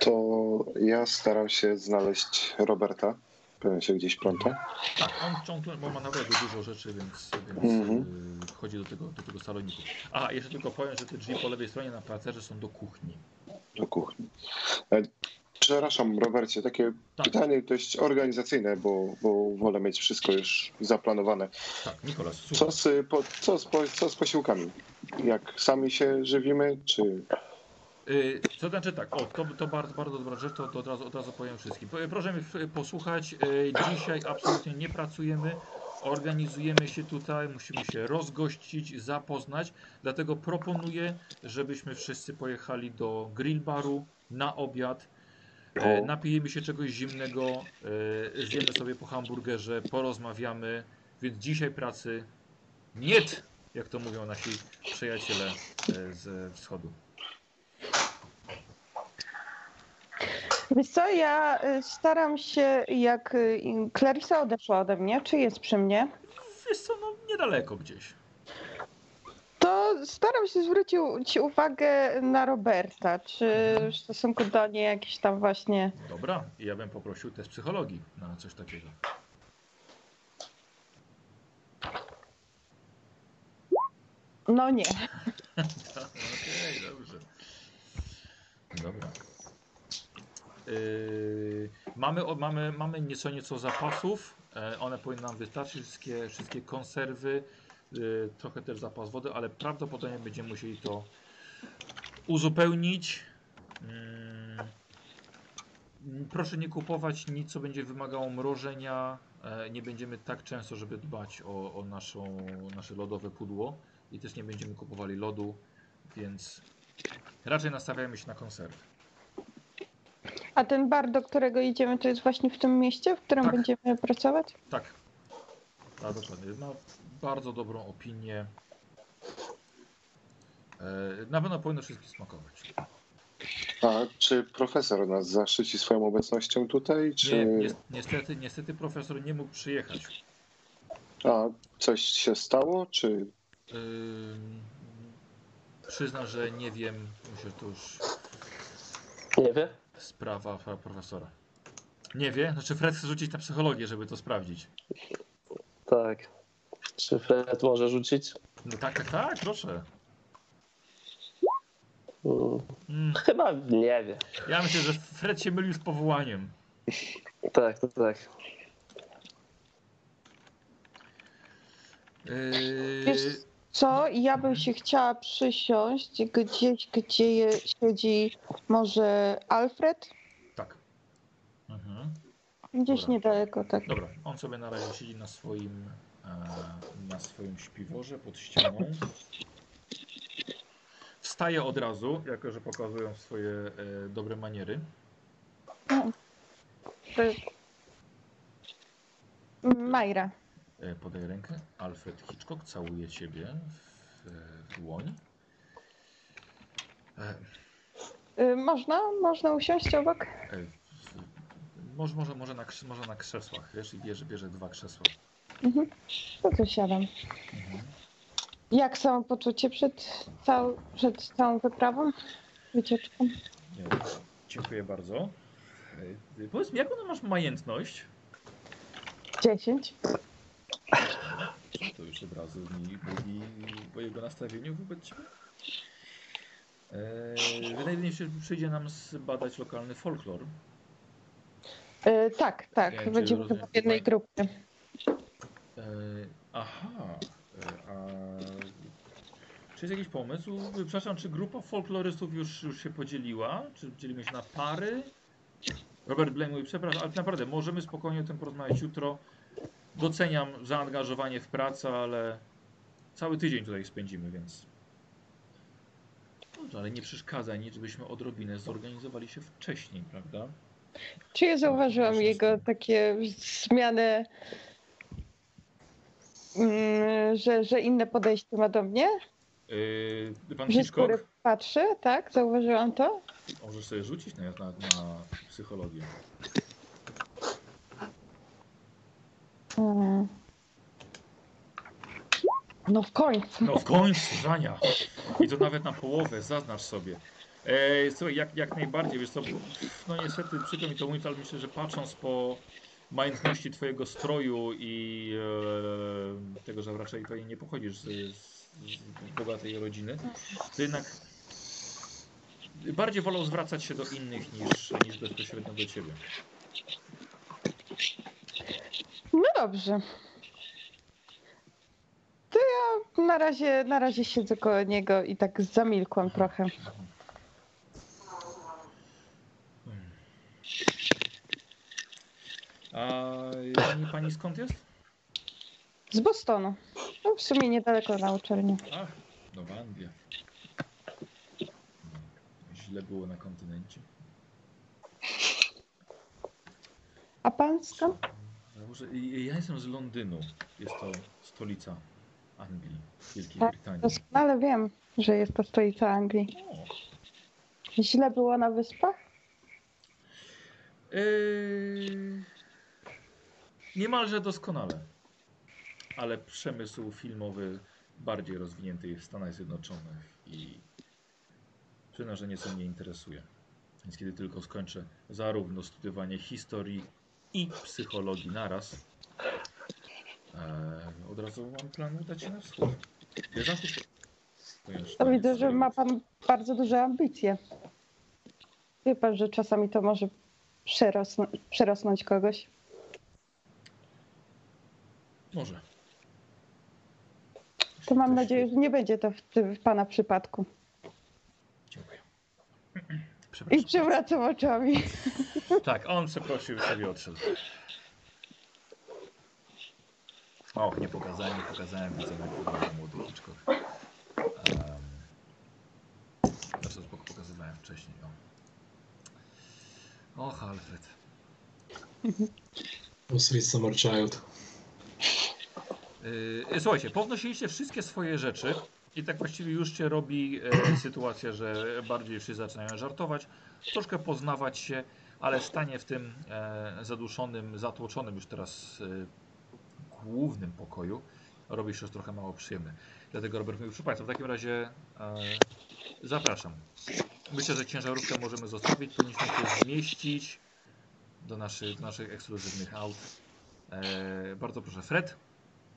[SPEAKER 5] To ja staram się znaleźć Roberta. Pewnie się gdzieś pląta.
[SPEAKER 1] Tak, on ciągle, bo ma naprawdę dużo rzeczy, więc, więc
[SPEAKER 5] Mhm.
[SPEAKER 1] y, wchodzi do tego, do tego saloniku. A, jeszcze tylko powiem, że te drzwi po lewej stronie na parterze są do kuchni.
[SPEAKER 5] do kuchni. E, Przepraszam, Robercie, takie
[SPEAKER 1] Tak.
[SPEAKER 5] pytanie dość organizacyjne, bo, bo wolę mieć wszystko już zaplanowane.
[SPEAKER 1] Tak, Nikolas,
[SPEAKER 5] Co z, po, co, z, po- co z posiłkami? Jak sami się żywimy, czy
[SPEAKER 1] To znaczy tak, o, to, to bardzo, bardzo dobra rzecz, to, to od, razu, od razu powiem wszystkim. Proszę mnie w- posłuchać, y, dzisiaj absolutnie nie pracujemy, organizujemy się tutaj, musimy się rozgościć, zapoznać, dlatego proponuję, żebyśmy wszyscy pojechali do grill baru na obiad, napijemy się czegoś zimnego, zjemy sobie po hamburgerze, porozmawiamy, więc dzisiaj pracy nie, jak to mówią nasi przyjaciele z wschodu.
[SPEAKER 2] Wiesz co, ja y, staram się, jak y, Clarissa odeszła ode mnie, czy jest przy mnie,
[SPEAKER 1] Wiesz co, no niedaleko gdzieś.
[SPEAKER 2] to staram się zwrócić uwagę na Roberta, czy w stosunku do niej jakieś tam właśnie...
[SPEAKER 1] Dobra, i ja bym poprosił test psychologii na coś takiego.
[SPEAKER 2] No nie. [LAUGHS]
[SPEAKER 1] Okej, dobrze. Dobra. Yy, mamy, mamy, mamy nieco, nieco zapasów. E, one powinny nam wystarczyć, wszystkie, wszystkie konserwy, yy, trochę też zapas wody, ale prawdopodobnie będziemy musieli to uzupełnić. Mm, Proszę nie kupować nic, co będzie wymagało mrożenia. E, Nie będziemy tak często, żeby dbać o, o naszą, nasze lodowe pudło. I też nie będziemy kupowali lodu, więc raczej nastawiamy się na konserwy.
[SPEAKER 2] A ten bar, do którego idziemy, to jest właśnie w tym mieście, w którym
[SPEAKER 1] Tak.
[SPEAKER 2] będziemy pracować?
[SPEAKER 1] Tak. Tak, dokładnie. Ma bardzo dobrą opinię. E, na pewno powinno wszystkim smakować.
[SPEAKER 5] a czy profesor nas zaszczyci swoją obecnością tutaj, czy
[SPEAKER 1] Nie, ni niestety, niestety profesor nie mógł przyjechać.
[SPEAKER 5] a coś się stało, czy
[SPEAKER 1] Ym, przyznam, że nie wiem. Myślę, że to już
[SPEAKER 3] Nie wie?
[SPEAKER 1] Sprawa profesora. Nie wie? Znaczy Fred chce rzucić na psychologię, żeby to sprawdzić.
[SPEAKER 3] Tak. Czy Fred może rzucić?
[SPEAKER 1] No tak, tak, tak, proszę.
[SPEAKER 3] Mm,
[SPEAKER 1] Mm,
[SPEAKER 3] Chyba nie wie.
[SPEAKER 1] ja myślę, że Fred się mylił z powołaniem.
[SPEAKER 3] Tak, tak, tak.
[SPEAKER 1] Yy,
[SPEAKER 2] Wiesz co, ja bym się chciała przysiąść gdzieś, gdzie siedzi może Alfred?
[SPEAKER 1] tak. Mhm.
[SPEAKER 2] Gdzieś
[SPEAKER 1] Dobra.
[SPEAKER 2] niedaleko, tak.
[SPEAKER 1] Dobra, on sobie na razie siedzi na swoim, e, na swoim śpiworze pod ścianą. Wstaje od razu, jako że pokazują swoje e, dobre maniery.
[SPEAKER 2] Jest... Majra.
[SPEAKER 1] E, podaje rękę. Alfred Hitchcock całuje ciebie w, w dłoń. E,
[SPEAKER 2] Y, Można? Można usiąść obok?
[SPEAKER 1] e, może, może, może, na, może na krzesłach, wiesz, i bierze, bierze dwa krzesła.
[SPEAKER 2] Mhm. To tu siadam.
[SPEAKER 1] Mhm.
[SPEAKER 2] Jak samopoczucie przed, cał, przed całą wyprawą? Wycieczką?
[SPEAKER 1] Dziękuję bardzo. E, Powiedz mi, jaką masz majętność?
[SPEAKER 2] 10.
[SPEAKER 1] To już od razu mi mówi o jego nastawieniu wobec ciebie. E, wydaje mi się, że przyjdzie nam zbadać lokalny folklor.
[SPEAKER 2] E, tak, tak.
[SPEAKER 1] Ja
[SPEAKER 2] Będziemy chyba w jednej grupie.
[SPEAKER 1] E, aha. E, a, czy jest jakiś pomysł? Przepraszam, czy grupa folklorystów już, już się podzieliła? Czy dzielimy się na pary? Robert Blaine mówi, przepraszam, ale naprawdę możemy spokojnie o tym porozmawiać jutro. Doceniam zaangażowanie w pracę, ale cały tydzień tutaj spędzimy, więc... Dobrze, ale nie przeszkadza nic, żebyśmy odrobinę zorganizowali się wcześniej, prawda?
[SPEAKER 2] Czy ja zauważyłam
[SPEAKER 1] Proszę,
[SPEAKER 2] jego takie zmiany, mm, że, że inne podejście ma do mnie?
[SPEAKER 1] Yy, pan
[SPEAKER 2] Że skóry patrzy, tak? Zauważyłam to?
[SPEAKER 1] Możesz sobie rzucić na, na, na psychologię.
[SPEAKER 2] Mm. No w końcu.
[SPEAKER 1] No w końcu, Żania. I to nawet na połowę, zaznacz sobie. E, słuchaj, jak, jak najbardziej, wiesz co, no niestety przykro mi to mówić, ale myślę, że patrząc po majątności twojego stroju i e, tego, że raczej nie pochodzisz z, z, bogatej rodziny, to jednak bardziej wolał zwracać się do innych niż, niż bezpośrednio do ciebie.
[SPEAKER 2] No dobrze. To ja na razie, na razie siedzę koło niego i tak zamilkłam trochę.
[SPEAKER 1] A pani, pani skąd jest?
[SPEAKER 2] Z Bostonu. No w sumie niedaleko na uczelni.
[SPEAKER 1] Ach, Nowa Anglia. No, Źle było na kontynencie.
[SPEAKER 2] A pan skąd?
[SPEAKER 1] I- Ja jestem z Londynu. Jest to stolica Anglii, Wielkiej
[SPEAKER 2] Tak,
[SPEAKER 1] Brytanii.
[SPEAKER 2] Doskonale wiem, że jest to stolica Anglii.
[SPEAKER 1] O,
[SPEAKER 2] Źle było na wyspach?
[SPEAKER 1] Yy, niemalże doskonale. Ale przemysł filmowy bardziej rozwinięty jest w Stanach Zjednoczonych i przyznam, że nieco mnie interesuje. Więc kiedy tylko skończę zarówno studiowanie historii i psychologii naraz, e, od razu mam plan udać się na wschód. Ja. Ponieważ
[SPEAKER 2] To widzę, że ma pan bardzo duże ambicje. Wie pan, że czasami to może przerosnąć, przerosnąć kogoś.
[SPEAKER 1] Może.
[SPEAKER 2] To mam nadzieję, że nie będzie to w, tym- w pana przypadku.
[SPEAKER 1] Dziękuję.
[SPEAKER 2] I
[SPEAKER 1] Przepraszam.
[SPEAKER 2] przewracam oczami.
[SPEAKER 1] Tak, on przeprosił i sobie odszedł. Och, nie pokazałem, nie pokazałem widzę jak wygląda młody Hitchcock. Um, zresztą spoko pokazywałem wcześniej. O. Och, Alfred.
[SPEAKER 4] Sweet Summer Child.
[SPEAKER 1] Yy, słuchajcie, pownosiliście wszystkie swoje rzeczy i tak właściwie już się robi e, sytuacja, że bardziej wszyscy zaczynają żartować, troszkę poznawać się, ale stanie w tym e, zaduszonym, zatłoczonym już teraz e, głównym pokoju robi się już trochę mało przyjemny. Dlatego Robert mówił, proszę Państwa, w takim razie e, zapraszam. Myślę, że ciężarówkę możemy zostawić, powinniśmy się zmieścić do naszych, do naszych ekskluzywnych aut. E, bardzo proszę, Fred.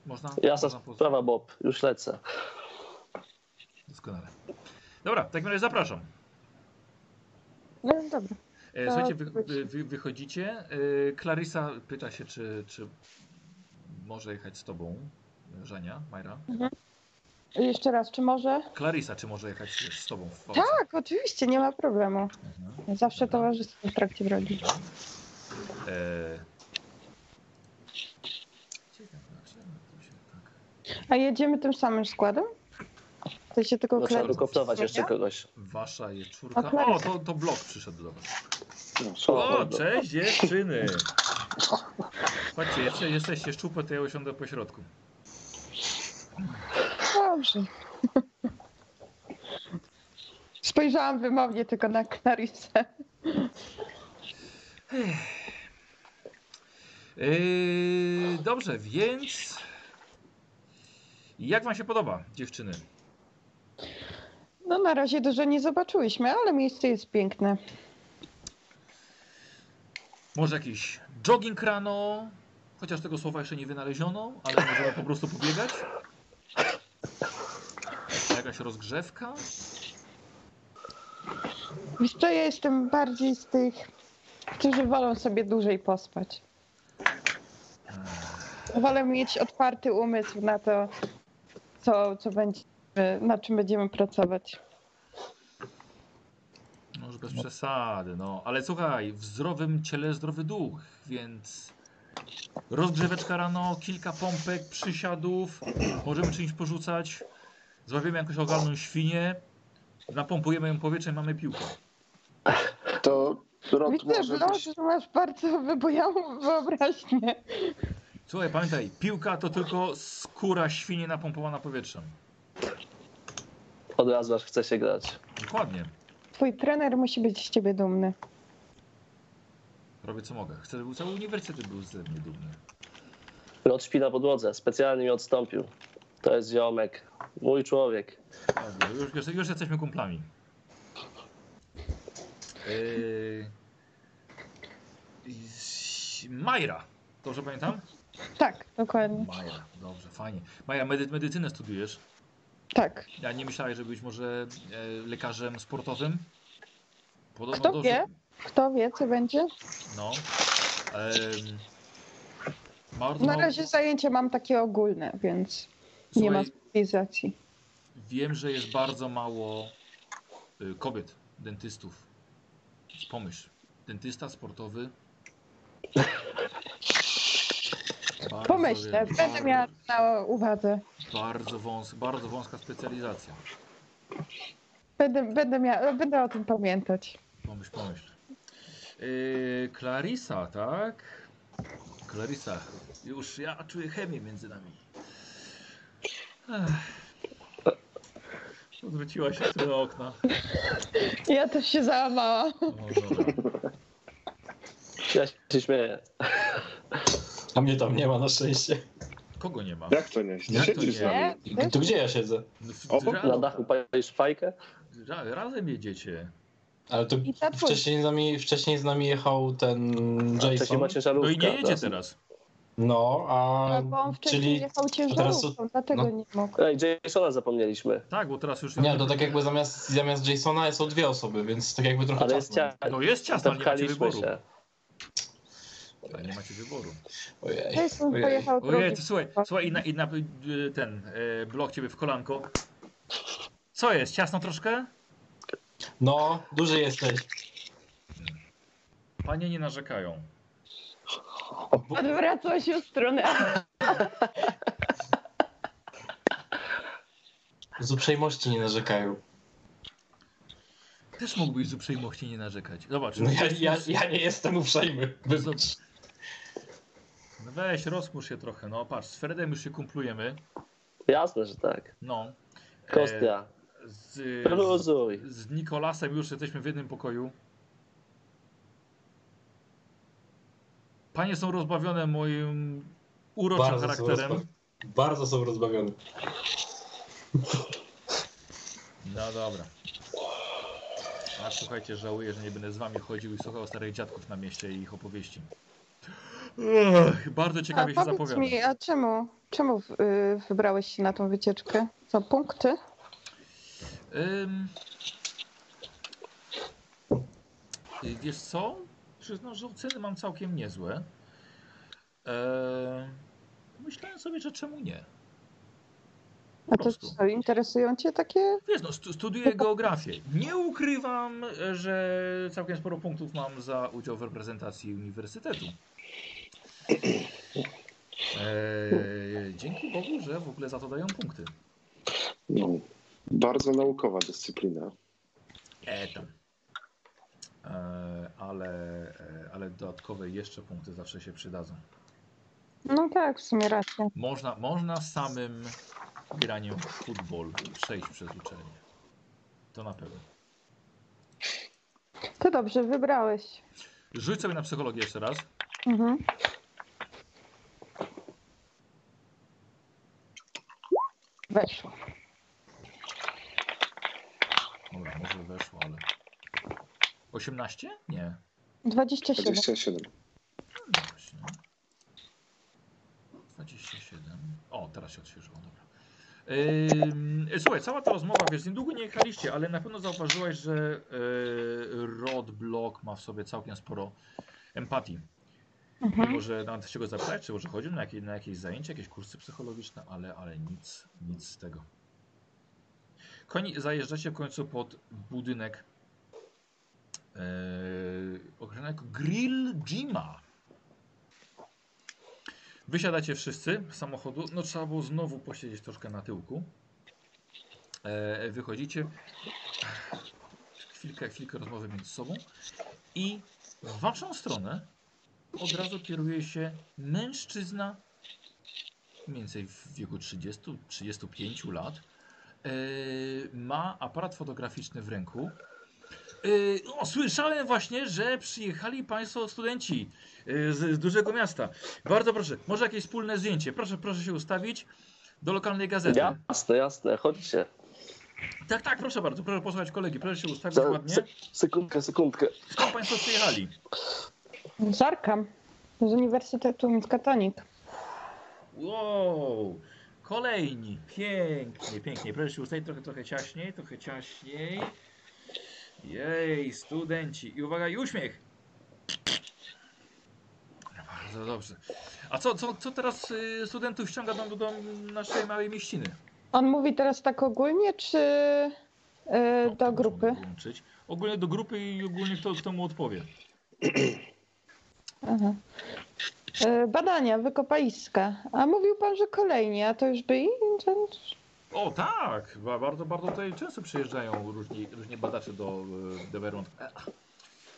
[SPEAKER 1] Można?
[SPEAKER 3] Jasna
[SPEAKER 1] można
[SPEAKER 3] sprawa, Bob. Już lecę.
[SPEAKER 1] Doskonale. Dobra, w takim razie zapraszam.
[SPEAKER 2] No dobra.
[SPEAKER 1] E, słuchajcie, wy, wy, wy, wychodzicie. E, Clarissa pyta się, czy, czy może jechać z tobą, Żenia, Majra.
[SPEAKER 2] Jeszcze raz, czy może?
[SPEAKER 1] Clarissa, czy może jechać z tobą w Polsce?
[SPEAKER 2] Tak, oczywiście, nie ma problemu.
[SPEAKER 1] Mhm.
[SPEAKER 2] Zawsze towarzystwo w trakcie drogi.
[SPEAKER 1] E... Tak...
[SPEAKER 2] A jedziemy tym samym składem? To się tylko
[SPEAKER 3] No, trzeba wykoptować jeszcze kogoś.
[SPEAKER 1] Wasza jest czwórka. O, to, to blok przyszedł do was.
[SPEAKER 5] No,
[SPEAKER 1] O, cześć dziewczyny! Patrzcie, jeszcze, jesteście szczupłe, to ja usiądę po środku.
[SPEAKER 2] Dobrze. Spojrzałam wymownie tylko na Clarissę.
[SPEAKER 1] Yy, dobrze, więc. Jak wam się podoba, dziewczyny?
[SPEAKER 2] No na razie dużo nie zobaczyłyśmy, ale miejsce jest piękne.
[SPEAKER 1] Może jakiś jogging rano, chociaż tego słowa jeszcze nie wynaleziono, ale możemy po prostu pobiegać. Jakaś rozgrzewka.
[SPEAKER 2] Wiesz co, ja jestem bardziej z tych, którzy wolą sobie dłużej pospać. Wolę mieć otwarty umysł na to, co, co będzie, nad czym będziemy pracować.
[SPEAKER 1] Może bez przesady, no. Ale słuchaj, w zdrowym ciele zdrowy duch, więc rozgrzeweczka rano, kilka pompek, przysiadów, możemy czymś porzucać, złapiemy jakąś ogalną świnię, napompujemy ją powietrzem, mamy piłkę.
[SPEAKER 5] To rot
[SPEAKER 2] Widzę,
[SPEAKER 5] może
[SPEAKER 2] Blok,
[SPEAKER 5] być...
[SPEAKER 2] że masz bardzo wybujałą wyobraźnię.
[SPEAKER 1] Słuchaj, pamiętaj, piłka to tylko skóra świnie napompowana powietrzem.
[SPEAKER 3] Od razu aż chce się grać.
[SPEAKER 1] Dokładnie.
[SPEAKER 2] Twój trener musi być z ciebie dumny.
[SPEAKER 1] Robię co mogę. Chcę, żeby cały uniwersytet był ze mnie dumny.
[SPEAKER 3] Lot śpi na podłodze, specjalnie mi odstąpił. To jest ziomek, mój człowiek.
[SPEAKER 1] Już, już, już jesteśmy kumplami. Yy... Majra. Dobrze pamiętam?
[SPEAKER 2] Tak, dokładnie.
[SPEAKER 1] Majra, dobrze, fajnie. Maja, medy medycynę studiujesz.
[SPEAKER 2] Tak.
[SPEAKER 1] Ja nie myślałeś, że być może e, lekarzem sportowym? Podobno
[SPEAKER 2] Kto
[SPEAKER 1] dobrze-
[SPEAKER 2] wie? Kto wie, co będzie?
[SPEAKER 1] No. Em, bardzo
[SPEAKER 2] Na
[SPEAKER 1] mało-
[SPEAKER 2] razie zajęcia mam takie ogólne, więc nie ma
[SPEAKER 1] Słuchaj,
[SPEAKER 2] specjalizacji.
[SPEAKER 1] Wiem, że jest bardzo mało y, kobiet, dentystów. Pomyśl, dentysta sportowy. Bardzo,
[SPEAKER 2] Pomyślę, będę miała na uwadze.
[SPEAKER 1] Bardzo, wąs, bardzo wąska specjalizacja.
[SPEAKER 2] Będę, będę, miała, będę o tym pamiętać.
[SPEAKER 1] Pomyśl, pomyśl. Yy, Clarissa, tak? Clarissa, już ja czuję chemię między nami. Ech. Odwróciła się w stronę okna.
[SPEAKER 2] Ja też się załamałam.
[SPEAKER 1] O, dobra.
[SPEAKER 3] Ja się śmieję.
[SPEAKER 4] A mnie tam nie ma na szczęście.
[SPEAKER 1] Kogo nie ma?
[SPEAKER 5] Jak to nie?
[SPEAKER 1] Jak to
[SPEAKER 5] Siedzisz z
[SPEAKER 1] nie?
[SPEAKER 5] nami.
[SPEAKER 2] Nie?
[SPEAKER 4] To gdzie ja siedzę?
[SPEAKER 1] No, w-
[SPEAKER 5] Obok?
[SPEAKER 3] Na dachu palisz fajkę?
[SPEAKER 1] ra- razem jedziecie.
[SPEAKER 4] Ale to wcześniej z, nami, wcześniej z nami jechał ten Jason.
[SPEAKER 1] No i nie jedzie
[SPEAKER 3] teraz.
[SPEAKER 1] teraz.
[SPEAKER 4] No, a
[SPEAKER 2] No, bo on wcześniej
[SPEAKER 4] czyli...
[SPEAKER 2] jechał
[SPEAKER 4] teraz
[SPEAKER 2] ciężarówką, dlatego
[SPEAKER 4] no.
[SPEAKER 2] nie mógł.
[SPEAKER 3] Ej, Jasona zapomnieliśmy.
[SPEAKER 1] Tak, bo teraz już...
[SPEAKER 4] Nie, to tak jakby zamiast, zamiast Jasona są dwie osoby, więc tak jakby trochę
[SPEAKER 3] Ale jest
[SPEAKER 4] czasu.
[SPEAKER 3] cia...
[SPEAKER 1] No jest ciasno, ale nie macie wyboru.
[SPEAKER 3] się.
[SPEAKER 1] Ale nie macie wyboru.
[SPEAKER 4] Ojej, ojej.
[SPEAKER 2] pojechał
[SPEAKER 1] Ojej, to słuchaj, słuchaj i na, i na y, ten y, blok ciebie w kolanko. Co jest, ciasno troszkę?
[SPEAKER 4] No, duży jesteś.
[SPEAKER 1] Panie nie narzekają.
[SPEAKER 2] Odwracał się w stronę.
[SPEAKER 4] Z uprzejmości nie narzekają.
[SPEAKER 1] Też mógłbyś z uprzejmości nie narzekać. Zobacz.
[SPEAKER 4] No ja, ja, ja nie jestem uprzejmy. Wybacz.
[SPEAKER 1] No weź, rozmusz się trochę. No patrz, z Fredem już się kumplujemy.
[SPEAKER 3] Jasne, że tak.
[SPEAKER 1] No. E,
[SPEAKER 3] Kostia,
[SPEAKER 1] z,
[SPEAKER 3] luzuj.
[SPEAKER 1] z, z Nikolasem już jesteśmy w jednym pokoju. Panie są rozbawione moim uroczym
[SPEAKER 4] Bardzo są,
[SPEAKER 1] charakterem.
[SPEAKER 4] rozba- bardzo są rozbawione.
[SPEAKER 1] No dobra. A słuchajcie, żałuję, że nie będę z wami chodził i słuchał starych dziadków na mieście i ich opowieści. Ech, bardzo
[SPEAKER 2] A
[SPEAKER 1] ciekawie się
[SPEAKER 2] powiedz
[SPEAKER 1] zapowiada.
[SPEAKER 2] mi, a czemu, czemu y, wybrałeś się na tą wycieczkę? Co, punkty?
[SPEAKER 1] Y, Wiesz co? Przyznam, że oceny mam całkiem niezłe. Eee... Myślałem sobie, że czemu nie. Po
[SPEAKER 2] A to co, interesują cię takie?
[SPEAKER 1] Wiesz, no, stu, studiuję geografię. Nie ukrywam, że całkiem sporo punktów mam za udział w reprezentacji uniwersytetu. Eee, dzięki Bogu, że w ogóle za to dają punkty.
[SPEAKER 5] No, bardzo naukowa dyscyplina.
[SPEAKER 1] E, tam. Eee, ale, e, ale dodatkowe jeszcze punkty zawsze się przydadzą.
[SPEAKER 2] No tak, w sumie racja.
[SPEAKER 1] Można, można samym graniem w futbol przejść przez uczelnię. To na pewno.
[SPEAKER 2] To dobrze, wybrałeś.
[SPEAKER 1] Rzuć sobie na psychologię jeszcze raz.
[SPEAKER 2] Mhm. Weszło. Dobra, może weszło, ale...
[SPEAKER 1] 18? Nie.
[SPEAKER 2] 27.
[SPEAKER 5] 27.
[SPEAKER 1] No właśnie. No, 27. O, teraz się odświeżyło, dobra. Yy, słuchaj, cała ta rozmowa, wiesz, niedługo nie jechaliście, ale na pewno zauważyłeś, że e, yy, Rod Block ma w sobie całkiem sporo empatii.
[SPEAKER 2] Mhm.
[SPEAKER 1] Mimo, że nawet się go zapytać, czy może chodził na jakieś, na jakieś zajęcia, jakieś kursy psychologiczne, ale, ale nic, nic z tego. Koni, zajeżdżacie w końcu pod budynek yy, określony jako Grill Jima. Wysiadacie wszyscy z samochodu. No trzeba było znowu posiedzieć troszkę na tyłku. E, wychodzicie. Chwilkę, chwilkę rozmowy między sobą. I w waszą stronę od razu kieruje się mężczyzna mniej więcej w wieku 30-35 lat. E, ma aparat fotograficzny w ręku. E, o, słyszałem właśnie, że przyjechali Państwo studenci e, z, z dużego miasta. Bardzo proszę, może jakieś wspólne zdjęcie. Proszę, proszę się ustawić do lokalnej gazety.
[SPEAKER 3] Jasne, jasne, chodźcie.
[SPEAKER 1] Tak, tak, proszę bardzo, proszę posłuchać kolegi, proszę się ustawić
[SPEAKER 3] Za,
[SPEAKER 1] ładnie.
[SPEAKER 3] se, sekundkę, sekundkę.
[SPEAKER 1] Skąd Państwo przyjechali?
[SPEAKER 2] Z Arkham. Z Uniwersytetu Miskatonic.
[SPEAKER 1] Wow, kolejni, pięknie, pięknie. Proszę się ustawić trochę, trochę ciaśniej, trochę ciaśniej. Jej, studenci. I uwaga, i uśmiech. Bardzo dobrze. A co, co, co teraz y, studentów ściąga do, do naszej małej mieściny?
[SPEAKER 2] On mówi teraz tak ogólnie, czy y,
[SPEAKER 1] O,
[SPEAKER 2] do grupy?
[SPEAKER 1] Ogólnie do grupy i ogólnie kto, kto mu odpowie. [CLEARS THROAT]
[SPEAKER 2] Aha. Y, Badania, wykopaliska. A mówił pan, że kolejni, a to już byli?
[SPEAKER 1] O tak, Ba- bardzo, bardzo tutaj często przyjeżdżają różni, różni badacze do. E,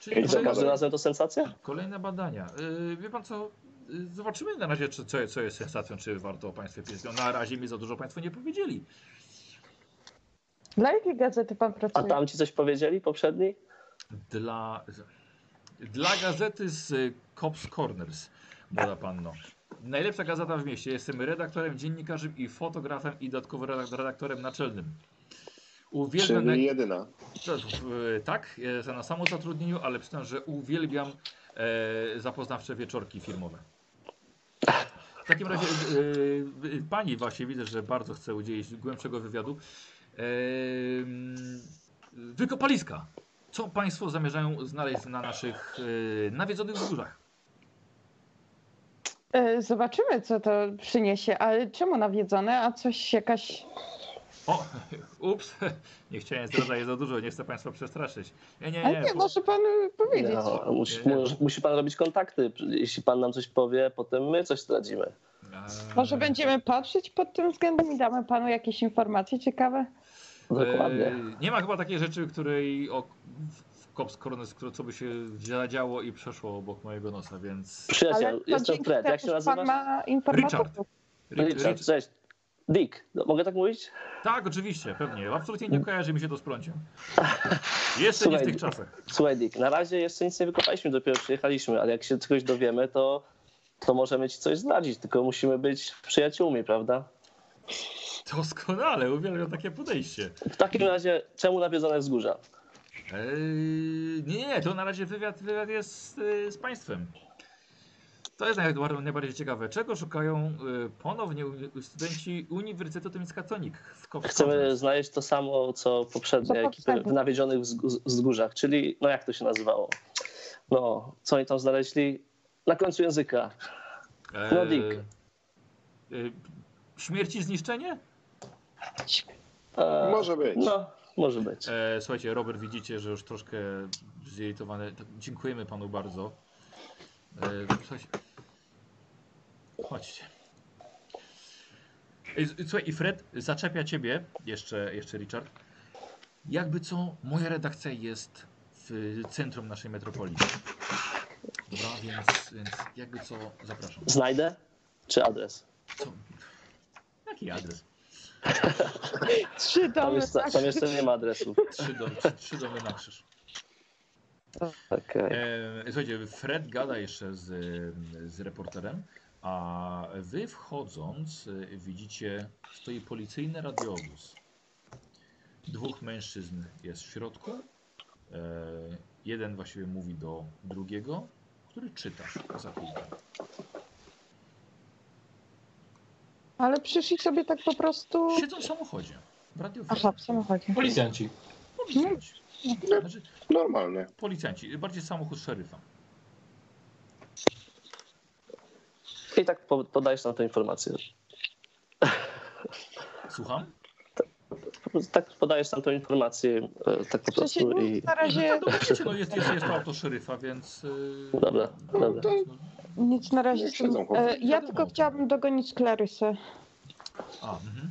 [SPEAKER 1] Czyli
[SPEAKER 3] I za każdym
[SPEAKER 1] kolejne,
[SPEAKER 3] razem to sensacja?
[SPEAKER 1] kolejne badania. Y, Wie pan co, zobaczymy na razie, czy, co, co jest sensacją, czy warto o państwie wiedzieć. No, na razie mi za dużo państwo nie powiedzieli.
[SPEAKER 2] Dla jakiej gazety pan
[SPEAKER 3] A
[SPEAKER 2] pracuje?
[SPEAKER 3] tam ci coś powiedzieli poprzedni?
[SPEAKER 1] Dla, dla gazety z y, Cops Corners, młoda panno. Najlepsza gazeta w mieście. Jestem redaktorem, dziennikarzem i fotografem i dodatkowo redak- redaktorem naczelnym. Uwielbiam
[SPEAKER 5] Czyli jedyna.
[SPEAKER 1] To, e, tak, jestem na samozatrudnieniu, ale przyznam, że uwielbiam e, zapoznawcze wieczorki filmowe. W takim razie e, e, pani właśnie widzę, że bardzo chce udzielić głębszego wywiadu. E, wykopaliska. Co Państwo zamierzają znaleźć na naszych e, nawiedzonych wzgórzach?
[SPEAKER 2] Y, Zobaczymy, co to przyniesie, ale czemu nawiedzone, a coś jakaś...
[SPEAKER 1] O, [LAUGHS] ups, [LAUGHS] nie chciałem zdradzać za dużo, nie chcę Państwa przestraszyć. Nie, nie,
[SPEAKER 2] Ale
[SPEAKER 1] nie.
[SPEAKER 2] nie,
[SPEAKER 1] po-
[SPEAKER 2] może pan y, powiedzieć.
[SPEAKER 3] No, musi, musi pan robić kontakty. Jeśli pan nam coś powie, potem my coś zdradzimy.
[SPEAKER 1] e,
[SPEAKER 2] Może będziemy patrzeć pod tym względem i damy panu jakieś informacje ciekawe?
[SPEAKER 3] Dokładnie.
[SPEAKER 1] E, nie ma chyba takiej rzeczy, której o, w- Cops Corners, które co by się zadziało i przeszło obok mojego nosa, więc.
[SPEAKER 3] Przyjaciel, jestem Fred. Jak się
[SPEAKER 2] że Pan
[SPEAKER 3] nazywasz?
[SPEAKER 2] ma informatorów.
[SPEAKER 1] Rich-
[SPEAKER 3] Richard,
[SPEAKER 1] Rich-
[SPEAKER 3] cześć. Dick, no, mogę tak mówić?
[SPEAKER 1] tak, oczywiście, pewnie. Absolutnie nie kojarzy mi się to z prąciem. [LAUGHS] Jeszcze nie w
[SPEAKER 3] Słuchaj,
[SPEAKER 1] tych czasach.
[SPEAKER 3] Słuchaj Dick, na razie jeszcze nic nie wykopaliśmy, dopiero przyjechaliśmy, ale jak się czegoś dowiemy, to, to możemy ci coś zdradzić, tylko musimy być przyjaciółmi, prawda?
[SPEAKER 1] Doskonale, uwielbiam takie podejście.
[SPEAKER 3] W takim razie, czemu nawiedzone wzgórza?
[SPEAKER 1] Eee, nie, nie, to na razie wywiad, wywiad jest e, z państwem. To jest naj- najbardziej ciekawe. Czego szukają e, ponownie studenci Uniwersytetu Miskatonic w
[SPEAKER 3] Chcemy znaleźć to samo, co poprzednie ekipy w nawiedzionych wzgó- wzgórzach, czyli, no jak to się nazywało? No, co oni tam znaleźli? Na końcu języka. no, Dick.
[SPEAKER 1] e, śmierć i zniszczenie?
[SPEAKER 3] E,
[SPEAKER 5] Może być.
[SPEAKER 3] No, może być.
[SPEAKER 1] E, słuchajcie, Robert, widzicie, że już troszkę zirytowany. Tak, Dziękujemy panu bardzo. E, słuchajcie. Chodźcie. Z- Słuchaj, i Fred zaczepia ciebie, jeszcze, jeszcze Richard. Jakby co, moja redakcja jest w centrum naszej metropolii. Dobra, więc, więc jakby co, zapraszam.
[SPEAKER 3] Znajdę? Czy adres?
[SPEAKER 1] Co? Jaki adres? [LAUGHS]
[SPEAKER 2] Trzy
[SPEAKER 3] Tam,
[SPEAKER 2] domy,
[SPEAKER 3] jest,
[SPEAKER 2] tak.
[SPEAKER 3] tam jeszcze nie ma adresu.
[SPEAKER 1] Trzy domy, trzy, domy na krzyż.
[SPEAKER 3] Okej.
[SPEAKER 1] E, słuchajcie, Fred gada jeszcze z, z reporterem, a wy wchodząc e, widzicie, stoi policyjny radiowóz. Dwóch mężczyzn jest w środku e, jeden właściwie mówi do drugiego, który czyta za kółkiem.
[SPEAKER 2] Ale przyszli sobie tak po prostu...
[SPEAKER 1] Siedzą w samochodzie. W.
[SPEAKER 2] Aha, w samochodzie.
[SPEAKER 4] Policjanci.
[SPEAKER 1] Policjanci. Znaczy,
[SPEAKER 5] Normalne.
[SPEAKER 1] policjanci, bardziej samochód szeryfa.
[SPEAKER 3] I tak po- podajesz nam tę informację.
[SPEAKER 1] Słucham?
[SPEAKER 3] Tak podajesz nam tę informację, e, tak po prostu
[SPEAKER 2] no,
[SPEAKER 3] i...
[SPEAKER 2] na razie
[SPEAKER 1] No, wiecie, no jest, jest, jest to auto szeryfa, więc... Yy,
[SPEAKER 3] Dobra, dobra.
[SPEAKER 1] no,
[SPEAKER 2] nic na razie z tym...
[SPEAKER 5] Siedzą.
[SPEAKER 2] E, Ja tylko chciałabym dogonić Clarysę.
[SPEAKER 1] A, mhm.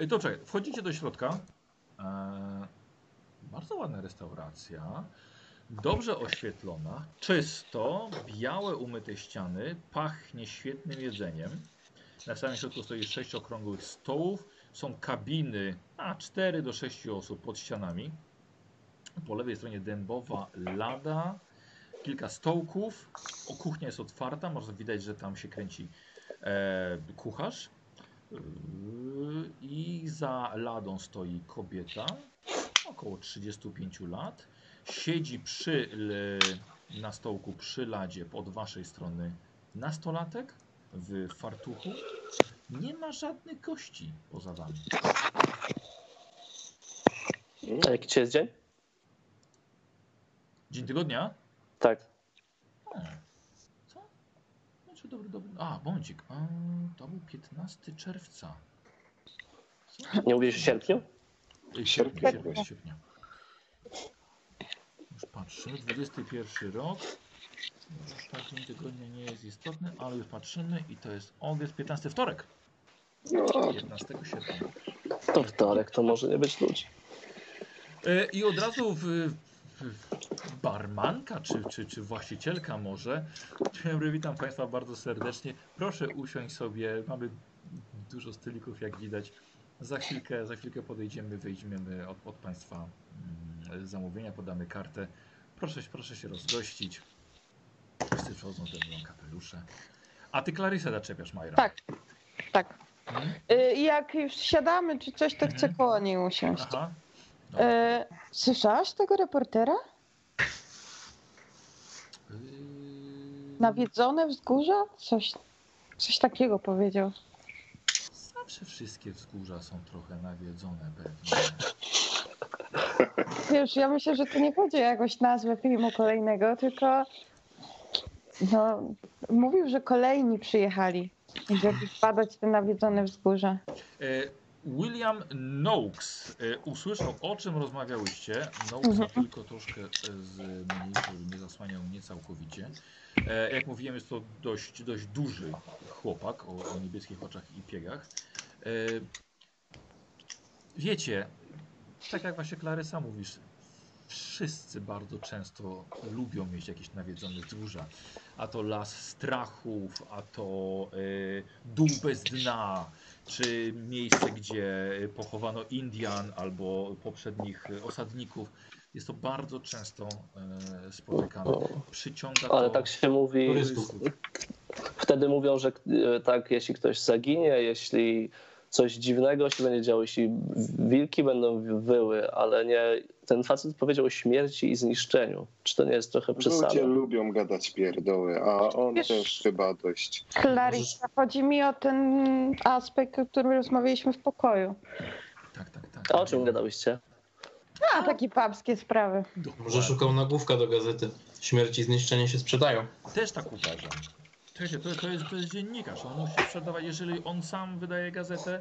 [SPEAKER 1] Y, To czekaj, wchodzicie do środka. E, bardzo ładna restauracja. Dobrze oświetlona, czysto, białe umyte ściany, pachnie świetnym jedzeniem. Na samym środku stoi sześć okrągłych stołów. Są kabiny, a 4 do 6 osób pod ścianami. Po lewej stronie dębowa lada, kilka stołków. O, kuchnia jest otwarta, można widać, że tam się kręci e, kucharz. I za ladą stoi kobieta, około 35 lat. Siedzi przy, l- na stołku przy ladzie od waszej strony nastolatek w fartuchu. Nie ma żadnych gości poza wami.
[SPEAKER 3] A jaki dzisiaj jest dzień?
[SPEAKER 1] Dzień tygodnia?
[SPEAKER 3] Tak.
[SPEAKER 1] O, co? Znaczy dobry, dobry. A, bądźik. A, to był 15 czerwca. Co?
[SPEAKER 3] Nie mówisz sierpniu?
[SPEAKER 5] Sierpnia.
[SPEAKER 1] Sierpnia, sierpnia. Już patrzymy, 21 rok. Ostatni tygodnia nie jest istotny, ale już patrzymy i to jest owiec 15 wtorek.
[SPEAKER 5] No,
[SPEAKER 1] 15 sierpnia.
[SPEAKER 3] To wtorek, to może nie być ludzi.
[SPEAKER 1] E, I od razu w barmanka, czy, czy, czy właścicielka może. Dzień dobry, witam Państwa bardzo serdecznie. Proszę usiąść sobie. Mamy dużo stylików, jak widać. Za chwilkę, za chwilkę podejdziemy, weźmiemy od, od Państwa mm, zamówienia, podamy kartę. Proszę, proszę się rozgościć. Wszyscy przychodzą, zdejmują kapelusze. A Ty Clarissa zaczepiasz, Majra.
[SPEAKER 2] Tak, tak.
[SPEAKER 1] Mhm.
[SPEAKER 2] Y, Jak już siadamy czy coś, to chcę
[SPEAKER 1] Mhm.
[SPEAKER 2] koło niej usiąść.
[SPEAKER 1] Aha.
[SPEAKER 2] E, Słyszałaś tego reportera?
[SPEAKER 1] Yy,
[SPEAKER 2] Nawiedzone wzgórza? Coś, coś takiego powiedział.
[SPEAKER 1] Zawsze wszystkie wzgórza są trochę nawiedzone pewnie. [LAUGHS]
[SPEAKER 2] Wiesz, ja myślę, że to nie chodzi o jakąś nazwę filmu kolejnego, tylko no, mówił, że kolejni przyjechali, żeby badać te nawiedzone wzgórza.
[SPEAKER 1] E, William Noakes e, usłyszał o czym rozmawiałyście. Noakes
[SPEAKER 2] Mhm.
[SPEAKER 1] tylko troszkę e, zmniejszył, żeby nie zasłaniał mnie całkowicie. E, jak mówiłem, jest to dość, dość duży chłopak o, o niebieskich oczach i piegach. Wiecie, tak jak właśnie Klarysa mówisz, wszyscy bardzo często lubią mieć jakieś nawiedzone wzgórza. A to las strachów, a to y, dół bez dna, czy miejsce, gdzie pochowano Indian albo poprzednich y, osadników. Jest to bardzo często y, spotykane. Przyciąga to
[SPEAKER 3] Ale tak się mówi,
[SPEAKER 4] Turystów.
[SPEAKER 3] wtedy mówią, że e, tak, jeśli ktoś zaginie, jeśli coś dziwnego się będzie działo, jeśli wilki będą wyły, ale nie, ten facet powiedział o śmierci i zniszczeniu. Czy to nie jest trochę
[SPEAKER 5] ludzie
[SPEAKER 3] przesada?
[SPEAKER 5] lubią gadać pierdoły, a on
[SPEAKER 2] Wiesz-
[SPEAKER 5] też chyba dość.
[SPEAKER 2] Clarissa, chodzi mi o ten aspekt, o którym rozmawialiśmy w pokoju.
[SPEAKER 1] Tak, tak, tak.
[SPEAKER 3] A o czym gadałyście?
[SPEAKER 2] A, takie papskie sprawy.
[SPEAKER 4] Może szukał nagłówka do gazety. Śmierć i zniszczenie się sprzedają.
[SPEAKER 1] Też tak uważam. Czekajcie, to, to, jest, to jest dziennikarz. On musi sprzedawać, jeżeli on sam wydaje gazetę,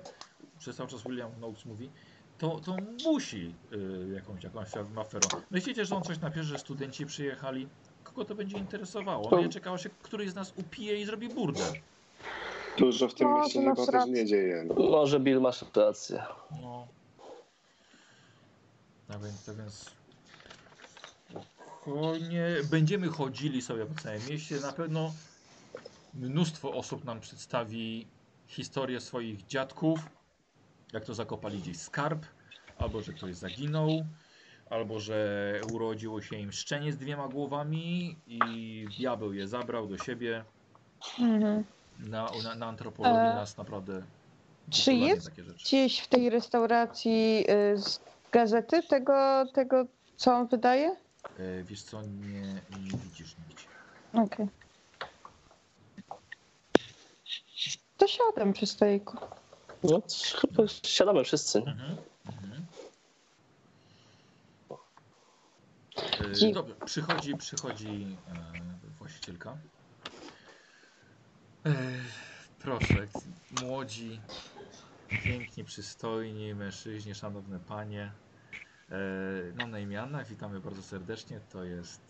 [SPEAKER 1] przez cały czas William Noakes mówi, to, to musi y, jakąś, jakąś aferą. Myślicie, że on coś napisze, że studenci przyjechali? Kogo to będzie interesowało? On nie czekał się, któryś z nas upije i zrobi burdę.
[SPEAKER 5] Dużo w tym
[SPEAKER 2] No,
[SPEAKER 5] mieście chyba też nie dzieje. No.
[SPEAKER 3] Może Bill masz rację.
[SPEAKER 1] No. A więc, a więc spokojnie. Będziemy chodzili sobie po całym mieście. Na pewno mnóstwo osób nam przedstawi historię swoich dziadków, jak to zakopali gdzieś skarb, albo że ktoś zaginął, albo że urodziło się im szczenie z dwiema głowami i diabeł je zabrał do siebie.
[SPEAKER 2] Mhm.
[SPEAKER 1] Na, na, na antropologii
[SPEAKER 2] E,
[SPEAKER 1] nas naprawdę
[SPEAKER 2] czy jest
[SPEAKER 1] takie rzeczy.
[SPEAKER 2] Gdzieś w tej restauracji y, z gazety tego, tego co on wydaje?
[SPEAKER 1] E, wiesz co, nie, nie widzisz nigdzie.
[SPEAKER 2] Okej. To siadam przy stoliku.
[SPEAKER 3] No, chyba siadamy wszyscy.
[SPEAKER 1] Mhm. Mhm. E, Dobrze, przychodzi, przychodzi e, właścicielka. E, proszę, młodzi, pięknie, przystojni mężczyźni, szanowne panie. Mam na imię Anna, witamy bardzo serdecznie. To jest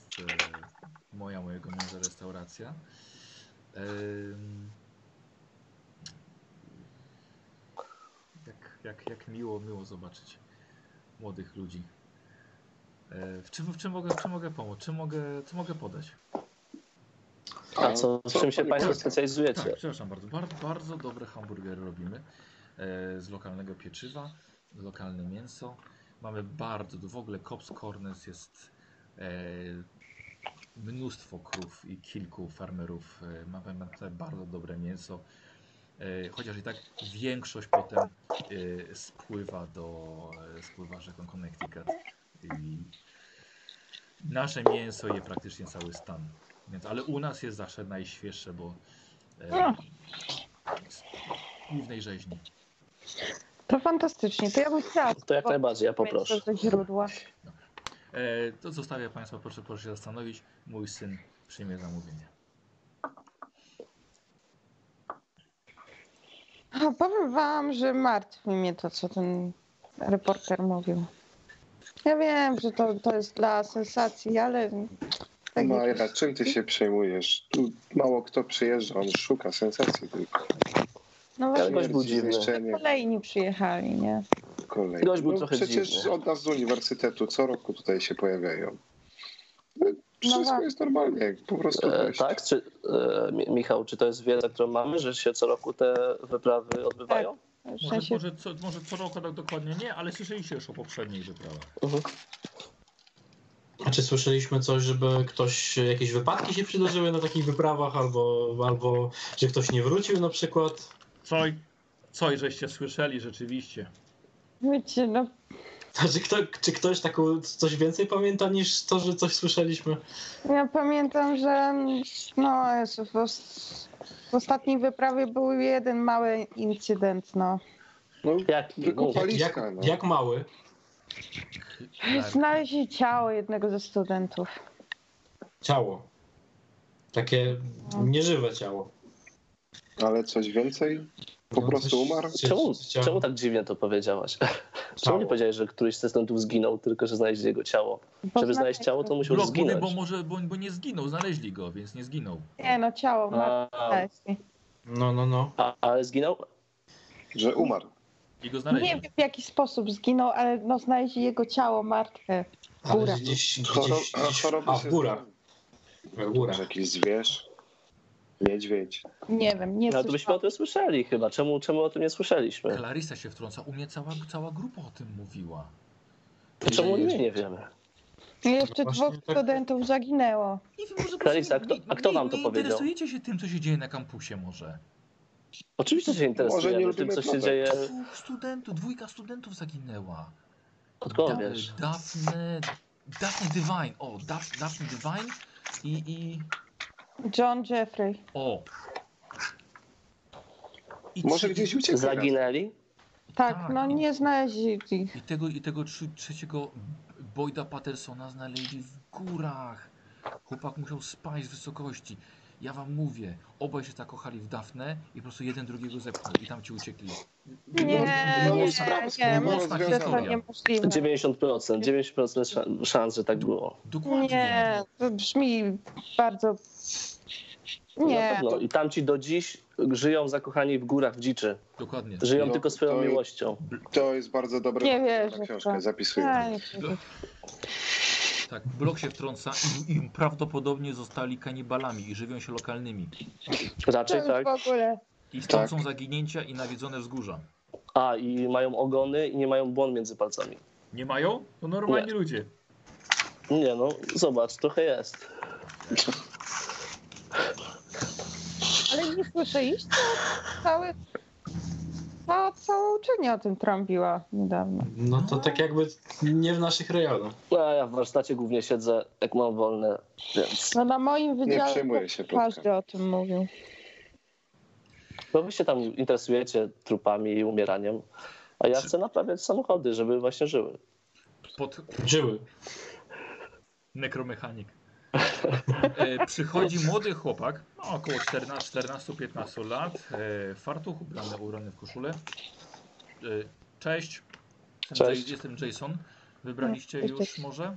[SPEAKER 1] moja, mojego męża restauracja. Em, jak, jak, miło, miło zobaczyć młodych ludzi. E, w, czym, w, czym mogę, w czym mogę pomóc? Czym mogę, co mogę podać?
[SPEAKER 3] A co, w czym się Państwo specjalizujecie?
[SPEAKER 1] Tak, przepraszam bardzo. Bardzo, bardzo dobre hamburgery robimy e, z lokalnego pieczywa, lokalne mięso. Mamy bardzo, w ogóle Cops Corners jest e, mnóstwo krów i kilku farmerów. E, mamy naprawdę bardzo dobre mięso. E, chociaż i tak większość potem e, spływa do e, spływa rzeką Connecticut. I nasze mięso je praktycznie cały stan. Więc, ale u nas jest zawsze najświeższe, bo e, z piwnej rzeźni.
[SPEAKER 2] To fantastycznie. To ja bym chciała.
[SPEAKER 3] To jak najbardziej, ja poproszę.
[SPEAKER 2] ze źródła.
[SPEAKER 1] E, to zostawię Państwa, proszę, proszę się zastanowić. Mój syn przyjmie zamówienie.
[SPEAKER 2] A, powiem wam, że martwi mnie to, co ten reporter mówił. Ja wiem, że to, to jest dla sensacji, ale... Tak
[SPEAKER 5] Majra,
[SPEAKER 2] jakoś-
[SPEAKER 5] czym ty się przejmujesz? Tu mało kto przyjeżdża, on szuka sensacji tylko.
[SPEAKER 2] No właśnie,
[SPEAKER 3] gość był dziwny.
[SPEAKER 5] zniszczenie,
[SPEAKER 2] kolejni przyjechali, nie?
[SPEAKER 5] kolej.
[SPEAKER 3] Gość był
[SPEAKER 5] no,
[SPEAKER 3] trochę
[SPEAKER 5] przecież
[SPEAKER 3] dziwny.
[SPEAKER 5] od nas z uniwersytetu co roku tutaj się pojawiają. No, Wszystko
[SPEAKER 2] właśnie.
[SPEAKER 5] jest normalnie, po prostu
[SPEAKER 3] E,
[SPEAKER 5] dość.
[SPEAKER 3] tak? Czy, e, Mi- Michał, czy to jest wiedza, którą mamy, że się co roku te wyprawy odbywają?
[SPEAKER 2] W
[SPEAKER 1] Może,
[SPEAKER 2] sensie,
[SPEAKER 1] może, co, może co roku tak dokładnie nie, ale słyszeliście już o poprzednich wyprawach.
[SPEAKER 3] Mhm.
[SPEAKER 4] A czy słyszeliśmy coś, żeby ktoś, jakieś wypadki się przydarzyły na takich wyprawach, albo, albo że ktoś nie wrócił na przykład?
[SPEAKER 1] Coś, coś żeście słyszeli rzeczywiście.
[SPEAKER 2] wiecie, no
[SPEAKER 4] Czy, kto, czy ktoś taką, coś więcej pamięta niż to, że coś słyszeliśmy?
[SPEAKER 2] ja pamiętam, że no Jezu, w, os- w ostatniej wyprawie był jeden mały incydent, no.
[SPEAKER 5] No,
[SPEAKER 3] Jak?
[SPEAKER 4] Jak,
[SPEAKER 5] no.
[SPEAKER 4] jak mały?
[SPEAKER 2] Znaleźli ciało jednego ze studentów.
[SPEAKER 4] Ciało. Takie nieżywe ciało.
[SPEAKER 5] Ale coś więcej? Po
[SPEAKER 4] No,
[SPEAKER 5] prostu umarł?
[SPEAKER 3] Czemu, czemu tak dziwnie to powiedziałaś? [LAUGHS] Czemu
[SPEAKER 4] Ciało.
[SPEAKER 3] nie powiedziałeś, że któryś z studentów zginął, tylko że znaleźli jego ciało?
[SPEAKER 2] Bo
[SPEAKER 3] Żeby znaleźć ciało, to musiał
[SPEAKER 1] Blok
[SPEAKER 3] zginąć.
[SPEAKER 1] bo może, bo, bo nie zginął, znaleźli go, więc nie zginął.
[SPEAKER 2] Nie no, ciało
[SPEAKER 3] A,
[SPEAKER 2] martwe.
[SPEAKER 4] No, no, no.
[SPEAKER 3] a, ale zginął?
[SPEAKER 5] Że umarł.
[SPEAKER 1] I go znaleźli.
[SPEAKER 2] Nie wiem w jaki sposób zginął, ale no znaleźli jego ciało martwe.
[SPEAKER 4] Ale
[SPEAKER 2] Góra.
[SPEAKER 4] gdzieś, gdzieś,
[SPEAKER 5] a
[SPEAKER 4] gdzieś
[SPEAKER 5] choroby
[SPEAKER 4] a, w górach. W górach.
[SPEAKER 5] Może jakiś zwierz? Niedźwiedź?
[SPEAKER 2] Nie wiem, nie
[SPEAKER 3] No to byśmy o tym słyszeli chyba. Czemu, czemu o tym nie słyszeliśmy?
[SPEAKER 1] Clarissa się wtrąca. U mnie cała, cała grupa o tym mówiła.
[SPEAKER 3] To czemu my nie wiemy?
[SPEAKER 2] Jeszcze
[SPEAKER 4] Właśnie
[SPEAKER 2] dwóch
[SPEAKER 4] tak-
[SPEAKER 2] studentów zaginęło.
[SPEAKER 1] Nie wiem, może po
[SPEAKER 3] Clarissa,
[SPEAKER 1] prostu
[SPEAKER 3] a kto- a kto wam to
[SPEAKER 1] nie
[SPEAKER 3] powiedział?
[SPEAKER 1] interesujecie się tym, co się dzieje na kampusie może.
[SPEAKER 3] Oczywiście się
[SPEAKER 5] Może
[SPEAKER 3] interesujemy
[SPEAKER 5] nie
[SPEAKER 3] tym,
[SPEAKER 5] lubimy
[SPEAKER 3] co się dzieje.
[SPEAKER 1] Dwóch studentów, dwójka studentów zaginęła.
[SPEAKER 3] Od kogo
[SPEAKER 1] Da-
[SPEAKER 3] wiesz?
[SPEAKER 1] Daphne, Daphne Divine. O, Daph, Daphne Divine i, i
[SPEAKER 2] John Jeffrey.
[SPEAKER 1] o. I
[SPEAKER 5] Może
[SPEAKER 1] trzy-
[SPEAKER 5] gdzieś uciekł?
[SPEAKER 3] Zaginęli?
[SPEAKER 2] Tak,
[SPEAKER 1] Tak.
[SPEAKER 2] no nie znaleźli ich.
[SPEAKER 1] I tego, i tego trzy, trzeciego Boyda Pattersona znaleźli w górach. Chłopak musiał spać z wysokości. Ja wam mówię, obaj się zakochali w Dafne i po prostu jeden drugiego zepchnął i tam ci uciekli.
[SPEAKER 2] Nie,
[SPEAKER 5] no,
[SPEAKER 2] nie, nie, to
[SPEAKER 1] rozwiązana.
[SPEAKER 2] niemożliwe.
[SPEAKER 3] 90%. 90% szan- szans, że tak było.
[SPEAKER 1] Dokładnie.
[SPEAKER 2] Nie, to brzmi bardzo...
[SPEAKER 3] Na
[SPEAKER 2] Nie,
[SPEAKER 3] pewno. I tamci do dziś żyją zakochani w górach, w dziczy.
[SPEAKER 1] Dokładnie.
[SPEAKER 3] Żyją
[SPEAKER 5] No,
[SPEAKER 3] tylko swoją
[SPEAKER 5] to-
[SPEAKER 3] miłością.
[SPEAKER 5] To jest bardzo dobre
[SPEAKER 2] Nie
[SPEAKER 5] pomysł
[SPEAKER 2] wierzę
[SPEAKER 5] na
[SPEAKER 2] w
[SPEAKER 5] książkę,
[SPEAKER 2] to.
[SPEAKER 5] zapisuję.
[SPEAKER 1] Tak, blok się wtrąca i, i prawdopodobnie zostali kanibalami i żywią się lokalnymi.
[SPEAKER 3] Raczej tak.
[SPEAKER 2] w ogóle.
[SPEAKER 1] I stąd
[SPEAKER 5] Tak.
[SPEAKER 1] są zaginięcia i nawiedzone wzgórza.
[SPEAKER 3] A, i mają ogony i nie mają błon między palcami.
[SPEAKER 1] Nie mają? To normalni
[SPEAKER 3] Nie.
[SPEAKER 1] ludzie.
[SPEAKER 3] Nie no, zobacz, trochę jest.
[SPEAKER 2] Ale nie słyszeliście cały... ta cała uczelnia o tym trąbiła niedawno.
[SPEAKER 4] No to tak jakby nie w naszych rejonach.
[SPEAKER 3] No, a ja w warsztacie głównie siedzę, jak mam wolne, więc
[SPEAKER 2] No na moim wydziale
[SPEAKER 5] przejmuję się
[SPEAKER 2] każdy o tym mówił.
[SPEAKER 3] no wy się tam interesujecie trupami i umieraniem, a ja chcę naprawiać samochody, żeby właśnie żyły.
[SPEAKER 1] Pod
[SPEAKER 4] Żyły.
[SPEAKER 1] nekromechanik. E, przychodzi młody chłopak, no, około 14-15 lat, e, fartuch, ubrany, ubrany w koszulę. E, cześć. Jestem,
[SPEAKER 3] Cześć.
[SPEAKER 1] Jay- jestem Jason. Wybraliście
[SPEAKER 2] Cześć,
[SPEAKER 1] już
[SPEAKER 2] cześć.
[SPEAKER 1] może?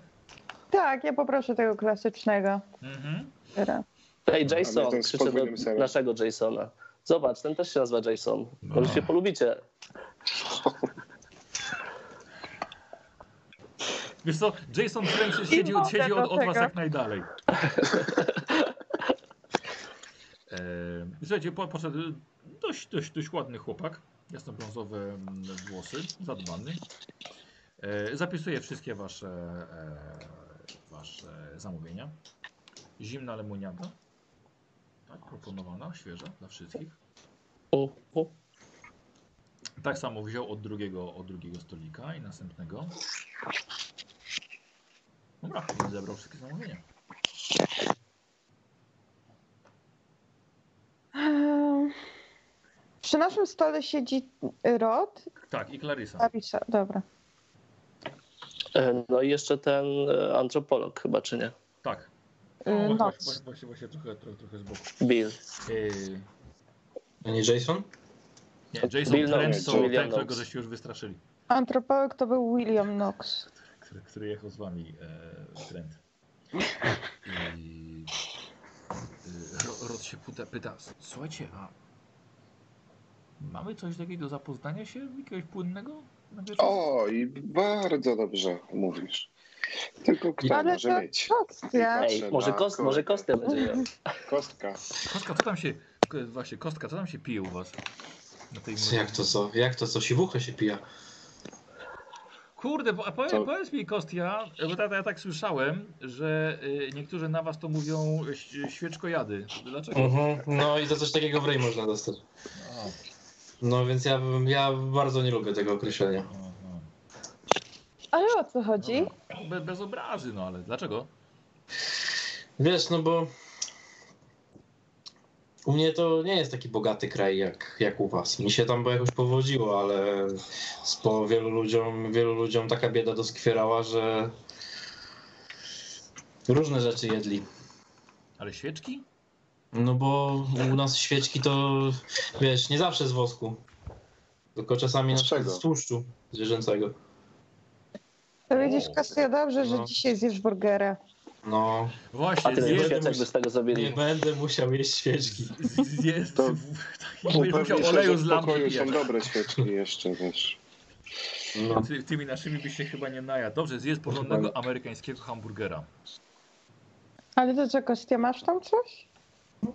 [SPEAKER 2] Tak, ja poproszę tego klasycznego.
[SPEAKER 1] Mhm.
[SPEAKER 2] Teraz.
[SPEAKER 3] Ej,
[SPEAKER 5] A
[SPEAKER 3] Jason,
[SPEAKER 5] ten z
[SPEAKER 3] krzyczę do
[SPEAKER 5] serem.
[SPEAKER 3] naszego Jasona. Zobacz, ten też się nazywa Jason.
[SPEAKER 1] No.
[SPEAKER 3] Może się polubicie. [LAUGHS]
[SPEAKER 1] Wiesz co, Jason Frank
[SPEAKER 2] I
[SPEAKER 1] siedzi, siedzi od, od was jak najdalej. [LAUGHS] E, słuchajcie, po- poszedł dość, dość, dość ładny chłopak. Jasnobrązowe mm, włosy, zadbany. E, zapisuje wszystkie wasze, e, wasze zamówienia. Zimna lemoniada. Tak, proponowana, świeża dla wszystkich.
[SPEAKER 3] U, u.
[SPEAKER 1] Tak samo wziął od drugiego, od drugiego stolika i następnego. Dobra, i zebrał wszystkie zamówienia.
[SPEAKER 2] Ehm, Przy naszym stole siedzi Rod.
[SPEAKER 1] Tak, i Clarissa.
[SPEAKER 2] Larisa, dobra.
[SPEAKER 3] E, No i jeszcze ten e, antropolog chyba, czy nie?
[SPEAKER 1] Tak.
[SPEAKER 2] Yy,
[SPEAKER 1] No,
[SPEAKER 2] Noc.
[SPEAKER 1] właśnie, właśnie, właśnie, właśnie trochę, trochę, trochę z boku.
[SPEAKER 3] Bill.
[SPEAKER 1] Yy,
[SPEAKER 4] A nie Jason?
[SPEAKER 1] nie, Jason
[SPEAKER 3] Bill
[SPEAKER 1] Trent to ten, którego
[SPEAKER 3] Knox.
[SPEAKER 1] żeście już wystraszyli.
[SPEAKER 2] Antropolog to był William Knox.
[SPEAKER 1] Który, który jechał z wami e, Trent. I e, Ro- Rod się pyta, pyta, słuchajcie, a mamy coś takiego do zapoznania się, jakiegoś płynnego? na wieczór?"
[SPEAKER 5] O, i bardzo dobrze mówisz. Tylko kto
[SPEAKER 2] Ale
[SPEAKER 5] może
[SPEAKER 2] to
[SPEAKER 5] mieć?
[SPEAKER 2] Kostia.
[SPEAKER 3] Ej, może, kost, może. Kostia będzie miał.
[SPEAKER 5] Kostka.
[SPEAKER 1] Kostka, co tam się, właśnie, Kostka, co tam się pije u was? Na tej
[SPEAKER 4] Jak to co? Jak to co? Siwucha się pija.
[SPEAKER 1] Kurde, bo, a powiedz,
[SPEAKER 5] Co?
[SPEAKER 1] powiedz mi Kostia, bo ja, ja tak słyszałem, że y, niektórzy na was to mówią świeczkojady. Dlaczego?
[SPEAKER 4] Mhm. No i za coś takiego w rej można dostać.
[SPEAKER 1] A,
[SPEAKER 4] No więc ja, ja bardzo nie lubię tego określenia.
[SPEAKER 2] Ale o co chodzi?
[SPEAKER 1] Be, bez obrazy, no ale dlaczego?
[SPEAKER 4] Wiesz, no bo u mnie to nie jest taki bogaty kraj jak, jak u was. Mi się tam jakoś powodziło, ale po wielu ludziom, wielu ludziom taka bieda doskwierała, że różne rzeczy jedli.
[SPEAKER 1] Ale świeczki?
[SPEAKER 4] No bo u nas świeczki to, wiesz, nie zawsze z wosku. Tylko czasami
[SPEAKER 5] Z czego?
[SPEAKER 4] z tłuszczu zwierzęcego.
[SPEAKER 2] To widzisz, Kostia, dobrze, że
[SPEAKER 4] No.
[SPEAKER 2] dzisiaj zjesz burgera.
[SPEAKER 4] No,
[SPEAKER 3] A
[SPEAKER 1] Właśnie,
[SPEAKER 4] będę
[SPEAKER 3] świeczek by z tego
[SPEAKER 4] nie będę musiał jeść świeczki.
[SPEAKER 1] zjedz,
[SPEAKER 5] To- [LAUGHS]
[SPEAKER 1] musiał
[SPEAKER 5] Upewnij się,
[SPEAKER 1] oleju z lampy
[SPEAKER 5] pokoju są dobre świeczki jeszcze, wiesz.
[SPEAKER 4] No.
[SPEAKER 1] Ty, tymi naszymi byś się chyba nie najadł. Dobrze, zjedz porządnego amerykańskiego hamburgera.
[SPEAKER 2] Ale to co, Kostia, masz tam coś?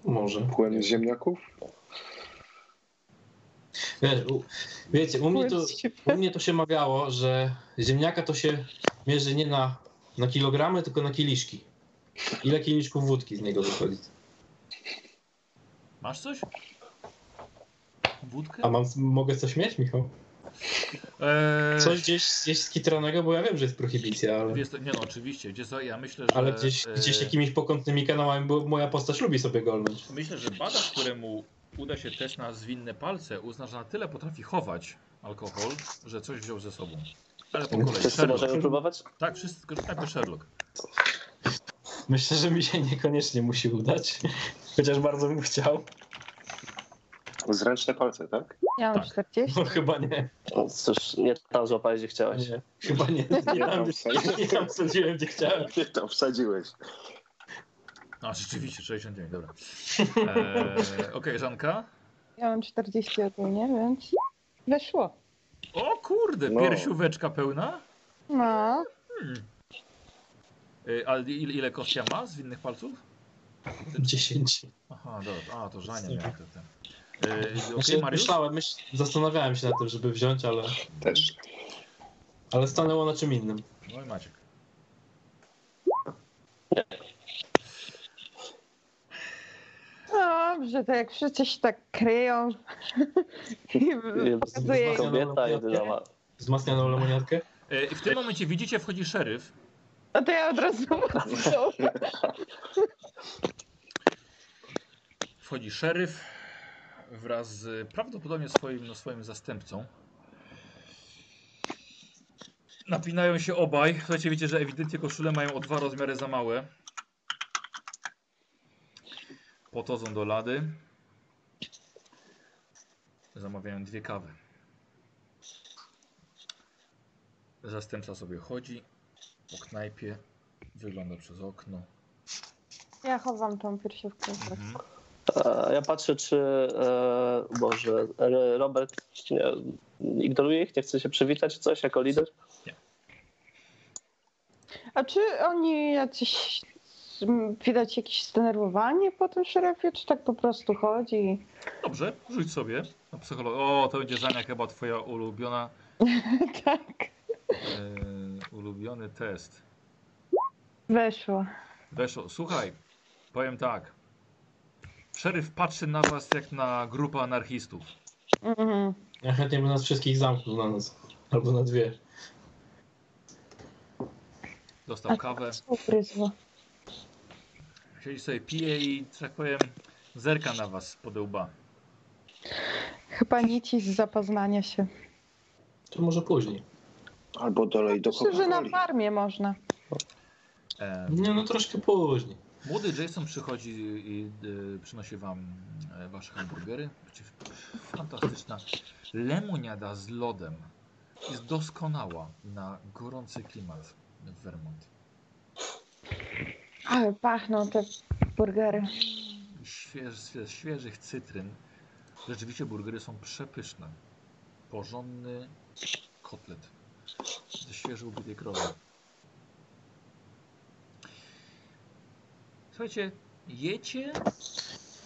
[SPEAKER 4] Może.
[SPEAKER 5] Płyn z ziemniaków?
[SPEAKER 4] Wiesz, u, wiecie, u mnie, to, u mnie to się mawiało, że ziemniaka to się mierzy nie na, na kilogramy, tylko na kieliszki. Ile kieliszków wódki z niego wychodzi?
[SPEAKER 1] Masz coś? Wódkę?
[SPEAKER 4] A mam, mogę coś mieć, Michał?
[SPEAKER 1] Eee,
[SPEAKER 4] Coś gdzieś, gdzieś skitronego, bo ja wiem, że jest prohibicja, ale,
[SPEAKER 1] to- nie no, oczywiście. Gdzie co, ja myślę, że...
[SPEAKER 4] ale gdzieś, gdzieś jakimiś pokątnymi kanałami, bo moja postać lubi sobie golnąć.
[SPEAKER 1] Myślę, że badacz, któremu uda się test na zwinne palce, uzna, że na tyle potrafi chować alkohol, że coś wziął ze sobą. Ale po kolei.
[SPEAKER 3] Wszyscy
[SPEAKER 1] Sherlock.
[SPEAKER 3] możemy próbować?
[SPEAKER 1] Tak, wszyscy, najpierw Sherlock.
[SPEAKER 4] Myślę, że mi się niekoniecznie musi udać, [LAUGHS] chociaż bardzo bym chciał.
[SPEAKER 5] Zręczne palce, tak?
[SPEAKER 2] Ja mam
[SPEAKER 1] Tak.
[SPEAKER 2] 40.
[SPEAKER 4] No chyba nie,
[SPEAKER 3] No, Cóż, nie tam złapałeś, gdzie chciałeś.
[SPEAKER 4] nie. chyba nie. [LAUGHS] Nie tam, nie wsadziłem, gdzie chciałem.
[SPEAKER 5] Nie tam wsadziłeś.
[SPEAKER 1] A, rzeczywiście, 69, dobra. Eee, [LAUGHS] Okej, Żanka.
[SPEAKER 2] Ja mam 40 ogólnie, więc weszło.
[SPEAKER 1] O kurde,
[SPEAKER 5] No.
[SPEAKER 1] piersióweczka pełna.
[SPEAKER 2] No,
[SPEAKER 1] Hmm. Ale ile, ile Kostia ma zwinnych palców?
[SPEAKER 4] 10.
[SPEAKER 1] Aha, dobra. A, to Żania miała te. te. Eee, Okej,
[SPEAKER 4] Znaczy,
[SPEAKER 1] Mariusz?
[SPEAKER 4] myślałem, myśl, zastanawiałem się nad tym, żeby wziąć, ale,
[SPEAKER 5] Też.
[SPEAKER 4] ale stanęło na czym innym.
[SPEAKER 1] No i Maciek.
[SPEAKER 2] no dobrze, to jak wszyscy się tak kryją [LAUGHS] i [LAUGHS] pokazuje
[SPEAKER 3] Kobieta jedyna.
[SPEAKER 4] Wzmacnianą lemoniadkę?
[SPEAKER 1] E, I w tym momencie widzicie, wchodzi szeryf.
[SPEAKER 2] No to ja od razu. [LAUGHS]
[SPEAKER 1] Wchodzi szeryf wraz z prawdopodobnie swoim, no, swoim zastępcą. Napinają się obaj. Słuchajcie, widzicie, że ewidentnie koszule mają o dwa rozmiary za małe. Podchodzą do lady. Zamawiają dwie kawy. Zastępca sobie chodzi po knajpie, wygląda przez okno.
[SPEAKER 2] Ja chowam tą piersiówkę.
[SPEAKER 1] Mhm.
[SPEAKER 3] Ja patrzę, czy e, Boże, e, Robert nie, ignoruje ich, nie chce się przywitać czy coś jako lider?
[SPEAKER 2] A czy oni jacyś widać jakieś zdenerwowanie po tym szerefie, czy tak po prostu chodzi?
[SPEAKER 1] Dobrze, rzuć sobie na psychologię. O, to będzie Zania chyba twoja ulubiona, [LAUGHS]
[SPEAKER 2] tak,
[SPEAKER 1] e, ulubiony test.
[SPEAKER 2] weszło.
[SPEAKER 1] Weszło. Słuchaj, powiem tak. Szeryf patrzy na was jak na grupę anarchistów.
[SPEAKER 2] Mhm.
[SPEAKER 4] Ja chętnie bym nas wszystkich zamknął na nas. Albo na dwie.
[SPEAKER 1] Dostał kawę.
[SPEAKER 2] Ugryzło.
[SPEAKER 1] Siedzi sobie, pije i, że tak powiem, zerka na was po łba.
[SPEAKER 2] Chyba nici z zapoznania się.
[SPEAKER 4] To może później.
[SPEAKER 5] Albo dolej do
[SPEAKER 2] Myślę, że na farmie można.
[SPEAKER 1] E,
[SPEAKER 4] Nie, no troszkę później.
[SPEAKER 1] młody Jason przychodzi i e, przynosi wam e, wasze hamburgery. Fantastyczna lemoniada z lodem. Jest doskonała na gorący klimat w Vermont.
[SPEAKER 2] Ale pachną te burgery.
[SPEAKER 1] Śwież, świeżych cytryn. Rzeczywiście burgery są przepyszne. Porządny kotlet ze świeżo ubitej krowy. Słuchajcie, jecie.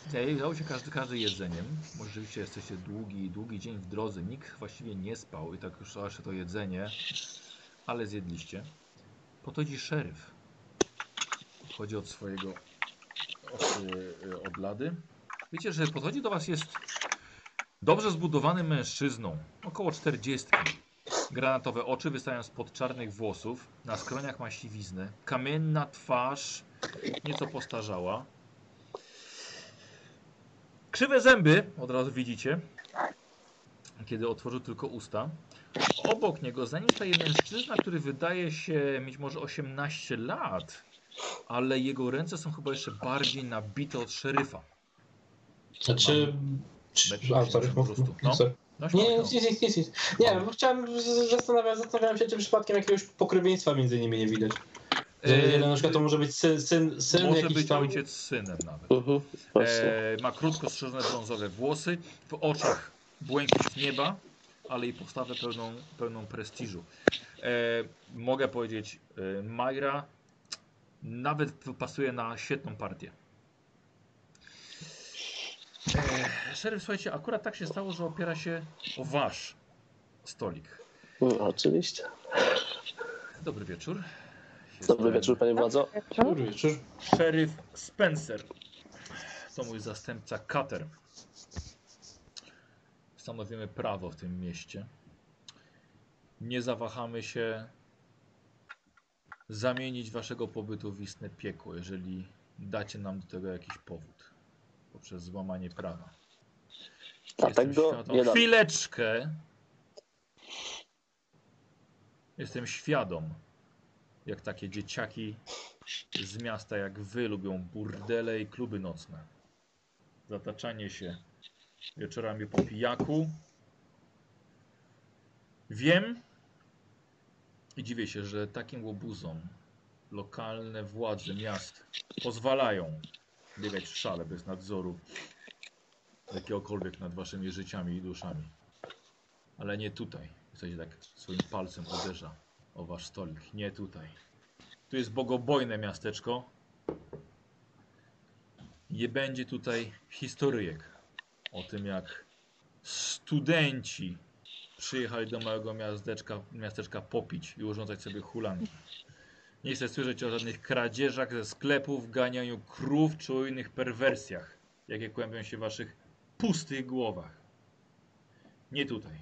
[SPEAKER 1] Zajęło się każdy, każdy jedzeniem. Może rzeczywiście jesteście długi, długi dzień w drodze. Nikt właściwie nie spał i tak już aż to jedzenie, ale zjedliście. Podchodzi szeryf. Odchodzi od swojego od, y, od lady. Wiecie, że podchodzi do was jest dobrze zbudowany mężczyzną, około 40. Granatowe oczy wystają spod czarnych włosów, na skroniach ma siwiznę, kamienna twarz, nieco postarzała. Krzywe zęby, od razu widzicie, kiedy otworzył tylko usta. Obok niego za nim staje mężczyzna, który wydaje się mieć może 18 lat, ale jego ręce są chyba jeszcze bardziej nabite od szeryfa.
[SPEAKER 4] Znaczy... czy-
[SPEAKER 1] Metr
[SPEAKER 4] A, sorry.
[SPEAKER 1] 80 po prostu. No. No,
[SPEAKER 4] Nie, nic, nic. Nie, bo chciałem, zastanawiam, zastanawiałem się, czy przypadkiem jakiegoś pokrewieństwa między nimi nie widać. Że
[SPEAKER 1] Eee,
[SPEAKER 4] na przykład to może być syn, syn, syn
[SPEAKER 1] Może
[SPEAKER 4] jakiś
[SPEAKER 1] być
[SPEAKER 4] tam...
[SPEAKER 1] ojciec z synem nawet.
[SPEAKER 3] Mhm, właśnie.
[SPEAKER 1] E, ma krótko strzeżone brązowe włosy, w oczach błękit nieba, ale i postawę pełną, pełną prestiżu. E, mogę powiedzieć, e, Majra nawet pasuje na świetną partię. E, szeryf, słuchajcie, akurat tak się stało, że opiera się o wasz stolik.
[SPEAKER 3] Mm, oczywiście.
[SPEAKER 1] Dobry wieczór.
[SPEAKER 3] Dobry
[SPEAKER 1] Jestem
[SPEAKER 3] wieczór, panie władzo.
[SPEAKER 4] Dobry wieczór.
[SPEAKER 1] Szeryf Spencer. To mój zastępca Cutter. Stanowimy prawo w tym mieście. Nie zawahamy się zamienić waszego pobytu w istne piekło, jeżeli dacie nam do tego jakiś powód. Poprzez złamanie prawa. Jestem
[SPEAKER 3] tak
[SPEAKER 1] świadom-
[SPEAKER 3] nie.
[SPEAKER 1] Chwileczkę. Jestem świadom, jak takie dzieciaki z miasta jak wy lubią burdele i kluby nocne. Zataczanie się wieczorami po pijaku. Wiem i dziwię się, że takim łobuzom lokalne władze miast pozwalają biegać w szale bez nadzoru jakiegokolwiek nad waszymi życiami i duszami. Ale nie tutaj. Ktoś tak swoim palcem uderza o wasz stolik. Nie tutaj. Tu jest bogobojne miasteczko. Nie będzie tutaj historyjek o tym, jak studenci przyjechali do małego miasteczka, miasteczka popić i urządzać sobie hulanki. Nie chcę słyszeć o żadnych kradzieżach ze sklepów, ganianiu krów czy o innych perwersjach, jakie kłębią się w waszych pustych głowach. Nie tutaj.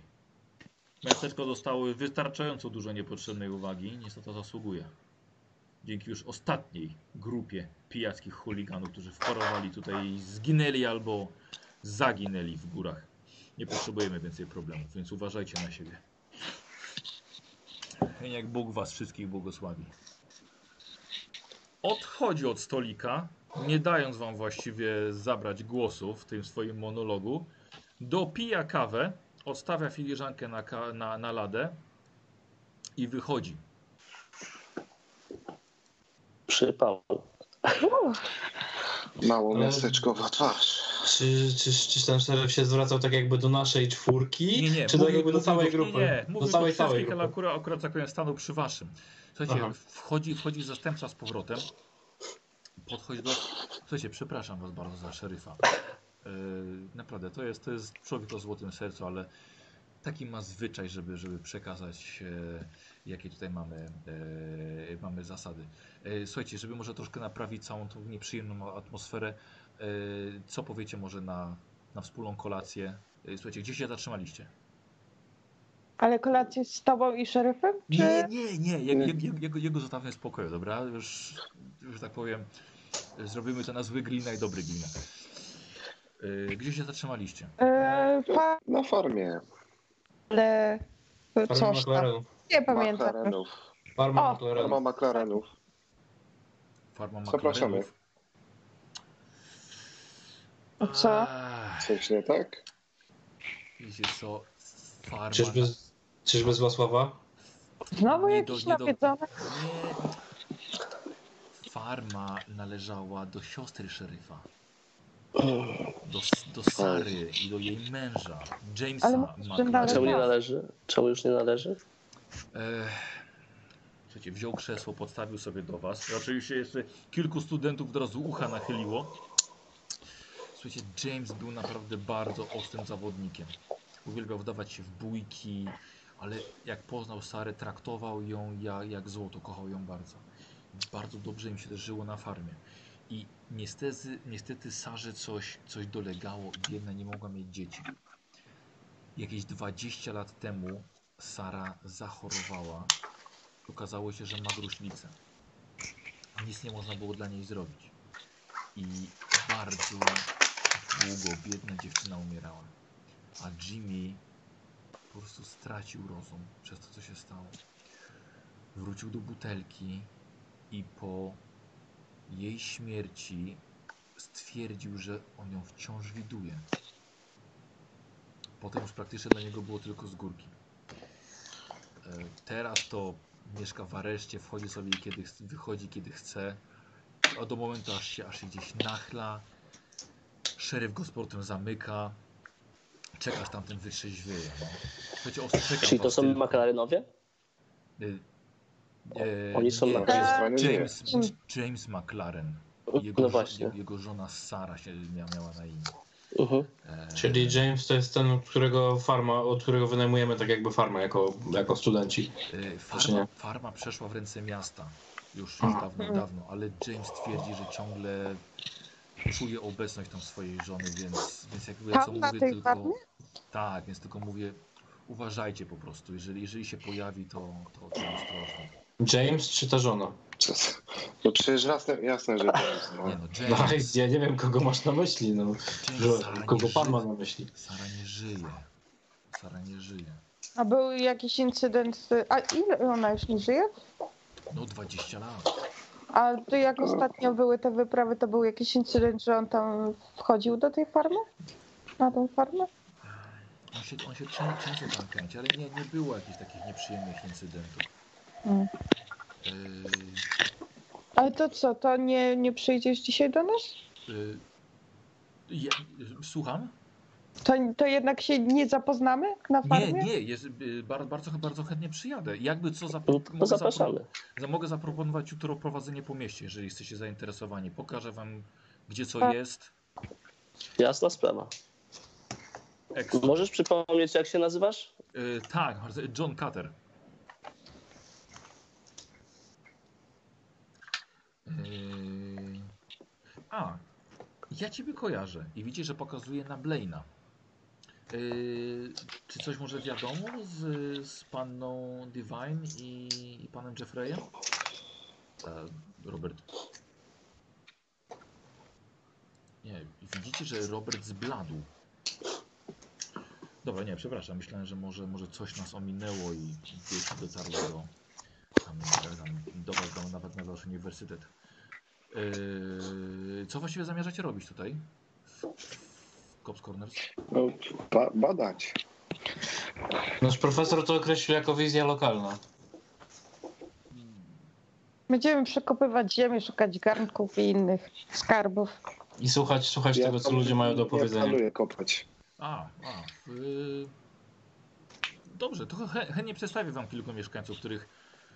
[SPEAKER 1] Miasteczko dostało wystarczająco dużo niepotrzebnej uwagi, niestety to zasługuje. Dzięki już ostatniej grupie pijackich chuliganów, którzy wparowali tutaj i zginęli albo zaginęli w górach. Nie potrzebujemy więcej problemów, więc uważajcie na siebie. I jak Bóg was wszystkich błogosławi. Odchodzi od stolika, nie dając wam właściwie zabrać głosu w tym swoim monologu. Dopija kawę, odstawia filiżankę na, ka- na, na ladę i wychodzi.
[SPEAKER 3] Przypał.
[SPEAKER 5] Mało
[SPEAKER 4] Ale-
[SPEAKER 5] miasteczkowa twarz.
[SPEAKER 4] Czy, czy, czy ten szeryf się zwracał tak jakby do naszej czwórki?
[SPEAKER 1] Nie, nie,
[SPEAKER 4] Czy do
[SPEAKER 1] mówił-
[SPEAKER 4] jakby do całej
[SPEAKER 1] do-
[SPEAKER 4] grupy?
[SPEAKER 1] Nie, nie,
[SPEAKER 4] do
[SPEAKER 1] mówił
[SPEAKER 4] całej,
[SPEAKER 1] do
[SPEAKER 4] całej
[SPEAKER 1] ale
[SPEAKER 4] grupy.
[SPEAKER 1] akurat, akurat tak powiem, stanął przy waszym. Słuchajcie,
[SPEAKER 4] Aha.
[SPEAKER 1] wchodzi, wchodzi zastępca z powrotem, podchodzi do... Słuchajcie, przepraszam was bardzo za szeryfa. Yy, naprawdę, to jest, to jest człowiek o złotym sercu, ale taki ma zwyczaj, żeby, żeby przekazać, e, jakie tutaj mamy, e, mamy zasady. E, słuchajcie, żeby może troszkę naprawić całą tą nieprzyjemną atmosferę, co powiecie może na, na wspólną kolację? E, słuchajcie, gdzie się zatrzymaliście?
[SPEAKER 2] Ale kolację z tobą i szeryfem? Czy...
[SPEAKER 1] Nie, nie, nie. Jak, jak, jak, jego, jego zostawmy w spokoju, dobra? Już, że tak powiem, zrobimy to na zły glina i dobry glina. Yy, gdzie się zatrzymaliście?
[SPEAKER 2] E, pa,
[SPEAKER 5] Na farmie
[SPEAKER 2] ale
[SPEAKER 4] Farma
[SPEAKER 2] coś tam.
[SPEAKER 4] McLarenów.
[SPEAKER 2] Nie pamiętam.
[SPEAKER 5] McLarenów.
[SPEAKER 4] Farma
[SPEAKER 2] O!
[SPEAKER 4] McLarenów.
[SPEAKER 5] Farma McLarenów.
[SPEAKER 1] Farma
[SPEAKER 5] Zapraszamy.
[SPEAKER 1] McLarenów.
[SPEAKER 2] Co?
[SPEAKER 1] Ach,
[SPEAKER 5] Coś nie tak?
[SPEAKER 1] Wiecie co? Farma...
[SPEAKER 4] Czyżby, czyżby z Włosława?
[SPEAKER 2] Znowu
[SPEAKER 1] Nie
[SPEAKER 2] jakieś
[SPEAKER 1] do- nie do-? Nie. Farma należała do siostry szeryfa. Do, do Sary i do jej męża, Jamesa
[SPEAKER 2] Ale należy-
[SPEAKER 3] Czemu nie należy? Czemu już nie należy?
[SPEAKER 1] Słuchajcie, wziął krzesło, podstawił sobie do was. Oczywiście jeszcze kilku studentów od razu ucha nachyliło. Słuchajcie, James był naprawdę bardzo ostrym zawodnikiem. Uwielbiał wdawać się w bójki, ale jak poznał Sarę, traktował ją jak, jak złoto, kochał ją bardzo. Bardzo dobrze im się też żyło na farmie. I niestety, niestety Sarze coś, coś dolegało biedna nie mogła mieć dzieci. Jakieś 20 lat temu Sara zachorowała. Okazało się, że ma gruźlicę. Nic nie można było dla niej zrobić. I bardzo długo biedna dziewczyna umierała. A Jimmy po prostu stracił rozum przez to, co się stało. Wrócił do butelki i po jej śmierci stwierdził, że on ją wciąż widuje. Potem już praktycznie dla niego było tylko z górki. E, Teraz to mieszka w areszcie, wchodzi sobie kiedy ch- wychodzi kiedy chce. A do momentu aż się, aż się gdzieś nachla. Szeryf go z portem zamyka. Czekasz tamten wytrzeźwieje. No. Słuchajcie, ostrzegam
[SPEAKER 3] Czyli to
[SPEAKER 1] was
[SPEAKER 3] są
[SPEAKER 1] tylko.
[SPEAKER 3] McLarenowie?
[SPEAKER 1] Y, e,
[SPEAKER 3] Oni są
[SPEAKER 1] nie,
[SPEAKER 3] na
[SPEAKER 5] stronie? Nie.
[SPEAKER 1] James, James McLaren. Jego,
[SPEAKER 3] No
[SPEAKER 1] żo-
[SPEAKER 3] właśnie.
[SPEAKER 1] jego żona Sara się mia- miała na imię.
[SPEAKER 3] Mhm.
[SPEAKER 1] E,
[SPEAKER 4] Czyli James to jest ten, od którego farma, od którego wynajmujemy tak jakby farmę jako, jako studenci.
[SPEAKER 1] e,
[SPEAKER 4] Czy
[SPEAKER 1] farma, farma przeszła w ręce miasta. Już, już dawno, dawno, ale James twierdzi, że ciągle czuje obecność tam swojej żony, więc, więc jakby ja co
[SPEAKER 2] Tam na
[SPEAKER 1] mówię
[SPEAKER 2] tej
[SPEAKER 1] tylko.
[SPEAKER 2] farmie?
[SPEAKER 1] Tak, więc tylko mówię, uważajcie po prostu. Jeżeli, jeżeli się pojawi, to, to, to ostrożnie.
[SPEAKER 4] James czy ta żona?
[SPEAKER 5] Co [LAUGHS] za- No przecież jasne, jasne że to jest.
[SPEAKER 1] Nie
[SPEAKER 5] No.
[SPEAKER 1] no,
[SPEAKER 4] No,
[SPEAKER 1] James,
[SPEAKER 4] ja nie wiem kogo masz na myśli, no.
[SPEAKER 1] James
[SPEAKER 4] Że,
[SPEAKER 1] Sara,
[SPEAKER 4] kogo pan ma na myśli?
[SPEAKER 1] Sara nie żyje. Sara nie żyje.
[SPEAKER 2] A był jakiś incydent. z- A ile ona już nie żyje?
[SPEAKER 1] No 20 lat.
[SPEAKER 2] A to jak ostatnio były te wyprawy, to był jakiś incydent, że on tam wchodził do tej farmy? Na tą farmę?
[SPEAKER 1] On się, on się czę- często tam kręci, ale nie, nie było jakichś takich nieprzyjemnych incydentów.
[SPEAKER 2] Mm.
[SPEAKER 1] Yy,
[SPEAKER 2] Ale to co, to nie, nie przyjdziesz dzisiaj do nas?
[SPEAKER 1] yy, ja, słucham?
[SPEAKER 2] To, to jednak się nie zapoznamy na
[SPEAKER 1] Nie,
[SPEAKER 2] farmie?
[SPEAKER 1] nie, jest, yy, bardzo, bardzo, bardzo chętnie przyjadę. Jakby co, zapro-
[SPEAKER 3] No to
[SPEAKER 1] mogę, zapro- mogę zaproponować jutro prowadzenie po mieście, jeżeli jesteście zainteresowani. Pokażę wam, gdzie co
[SPEAKER 2] Tak.
[SPEAKER 1] jest.
[SPEAKER 3] Jasna sprawa.
[SPEAKER 1] Ekstra.
[SPEAKER 3] Możesz przypomnieć, jak się nazywasz?
[SPEAKER 1] Yy, tak, John Cutter. Yy, a, ja ciebie kojarzę i widzisz, że pokazuje na Blaina. Yy, czy coś może wiadomo z, z panną Divine i, i panem Jeffreyem? E, Robert. Nie, widzicie, że Robert zbladł. Dobra, nie, przepraszam. Myślałem, że może, może coś nas ominęło i gdzieś dotarło do, tam, tam, do was, do, nawet na wasz uniwersytet. Yy, co właściwie zamierzacie robić tutaj? W, Cops Corners?
[SPEAKER 5] No, ba badać.
[SPEAKER 4] Nasz profesor to określił jako wizja lokalna.
[SPEAKER 2] Będziemy przekopywać ziemię, szukać garnków i innych skarbów.
[SPEAKER 4] I słuchać, słuchać
[SPEAKER 5] Ja
[SPEAKER 4] tego, co ludzie mają do
[SPEAKER 5] Nie
[SPEAKER 4] powiedzenia.
[SPEAKER 5] planuję kopać.
[SPEAKER 1] A, a. Yy... Dobrze, to chę, chętnie przedstawię wam kilku mieszkańców, których,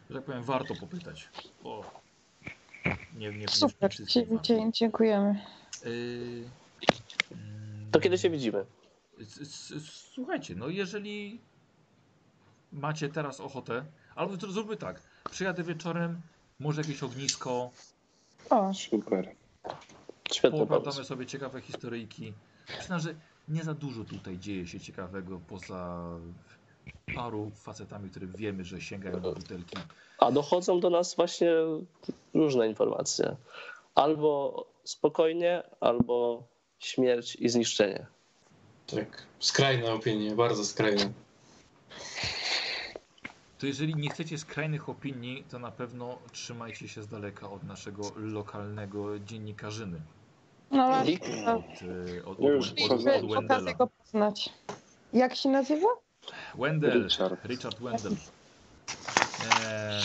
[SPEAKER 1] że tak powiem, warto popytać. Bo nie, nie, nie,
[SPEAKER 2] Super,
[SPEAKER 1] nie
[SPEAKER 2] dziękujemy.
[SPEAKER 1] Yy,
[SPEAKER 3] To kiedy się widzimy?
[SPEAKER 1] Słuchajcie, no jeżeli macie teraz ochotę, albo to zróbmy tak, przyjadę wieczorem, może jakieś ognisko,
[SPEAKER 2] O,
[SPEAKER 5] Super.
[SPEAKER 3] Świetny
[SPEAKER 1] pooglądamy sobie ciekawe historyjki. Przyznam, że nie za dużo tutaj dzieje się ciekawego, poza paru facetami, które wiemy, że sięgają do butelki.
[SPEAKER 3] A dochodzą do nas właśnie różne informacje. Albo spokojnie, albo śmierć i zniszczenie.
[SPEAKER 4] Tak, skrajne opinie, bardzo skrajne.
[SPEAKER 1] To jeżeli nie chcecie skrajnych opinii, to na pewno trzymajcie się z daleka od naszego lokalnego dziennikarzyny.
[SPEAKER 2] no to
[SPEAKER 1] Od, e, od,
[SPEAKER 5] No
[SPEAKER 1] od, Wendela.
[SPEAKER 2] go poznać. Jak się nazywa?
[SPEAKER 1] Wendell.
[SPEAKER 5] Richard.
[SPEAKER 1] Richard Wendell. Eee,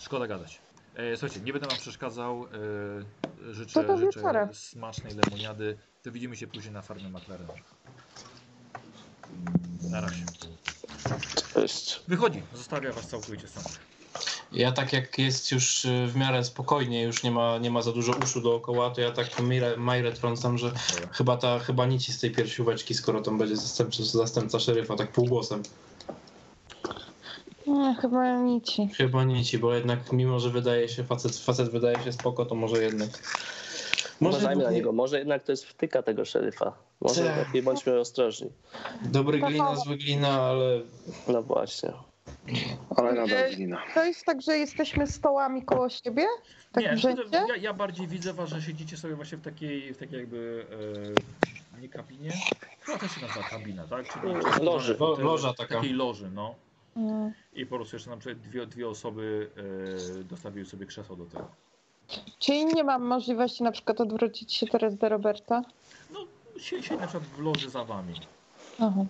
[SPEAKER 1] szkoda gadać. E, słuchajcie, nie będę wam przeszkadzał. E, życzę,
[SPEAKER 2] To do
[SPEAKER 1] życzę
[SPEAKER 2] wieczora.
[SPEAKER 1] smacznej lemoniady. To widzimy się później na farmie McLaren. Na razie.
[SPEAKER 3] Cześć.
[SPEAKER 1] Wychodzi, zostawia was całkowicie samych.
[SPEAKER 4] Ja tak jak jest już y, w miarę spokojnie, już nie ma, nie ma za dużo uszu dookoła, to ja tak Majrę, Majrę trącam, że chyba ta, chyba nic z tej piersióweczki, skoro tam będzie zastępca, zastępca szeryfa, tak półgłosem.
[SPEAKER 2] Nie, chyba nici.
[SPEAKER 4] Chyba nici, bo jednak mimo, że wydaje się, facet, facet wydaje się spoko, to może jednak...
[SPEAKER 3] Uważajmy na
[SPEAKER 4] nie-
[SPEAKER 3] niego. Może jednak to jest wtyka tego szeryfa. Może
[SPEAKER 4] Tak.
[SPEAKER 3] lepiej bądźmy ostrożni.
[SPEAKER 4] Dobry glina, zły glina, ale
[SPEAKER 3] No właśnie.
[SPEAKER 5] Ale nadal glina.
[SPEAKER 2] To jest tak, że jesteśmy stołami koło siebie? Tak
[SPEAKER 1] nie, ja, ja bardziej widzę was, że siedzicie sobie właśnie w takiej, w takiej jakby e, nie kabinie. Chyba to się nazywa kabina, tak? Czyli
[SPEAKER 3] Loży.
[SPEAKER 4] Lo- loża taka.
[SPEAKER 1] Takiej loży, no.
[SPEAKER 2] Mm.
[SPEAKER 1] I po prostu jeszcze na przykład dwie, dwie osoby e, dostawiły sobie krzesło do tego.
[SPEAKER 2] Czyli nie mam możliwości na przykład odwrócić się teraz do Roberta?
[SPEAKER 1] No, siedzi na przykład w loży za wami.
[SPEAKER 2] Aha.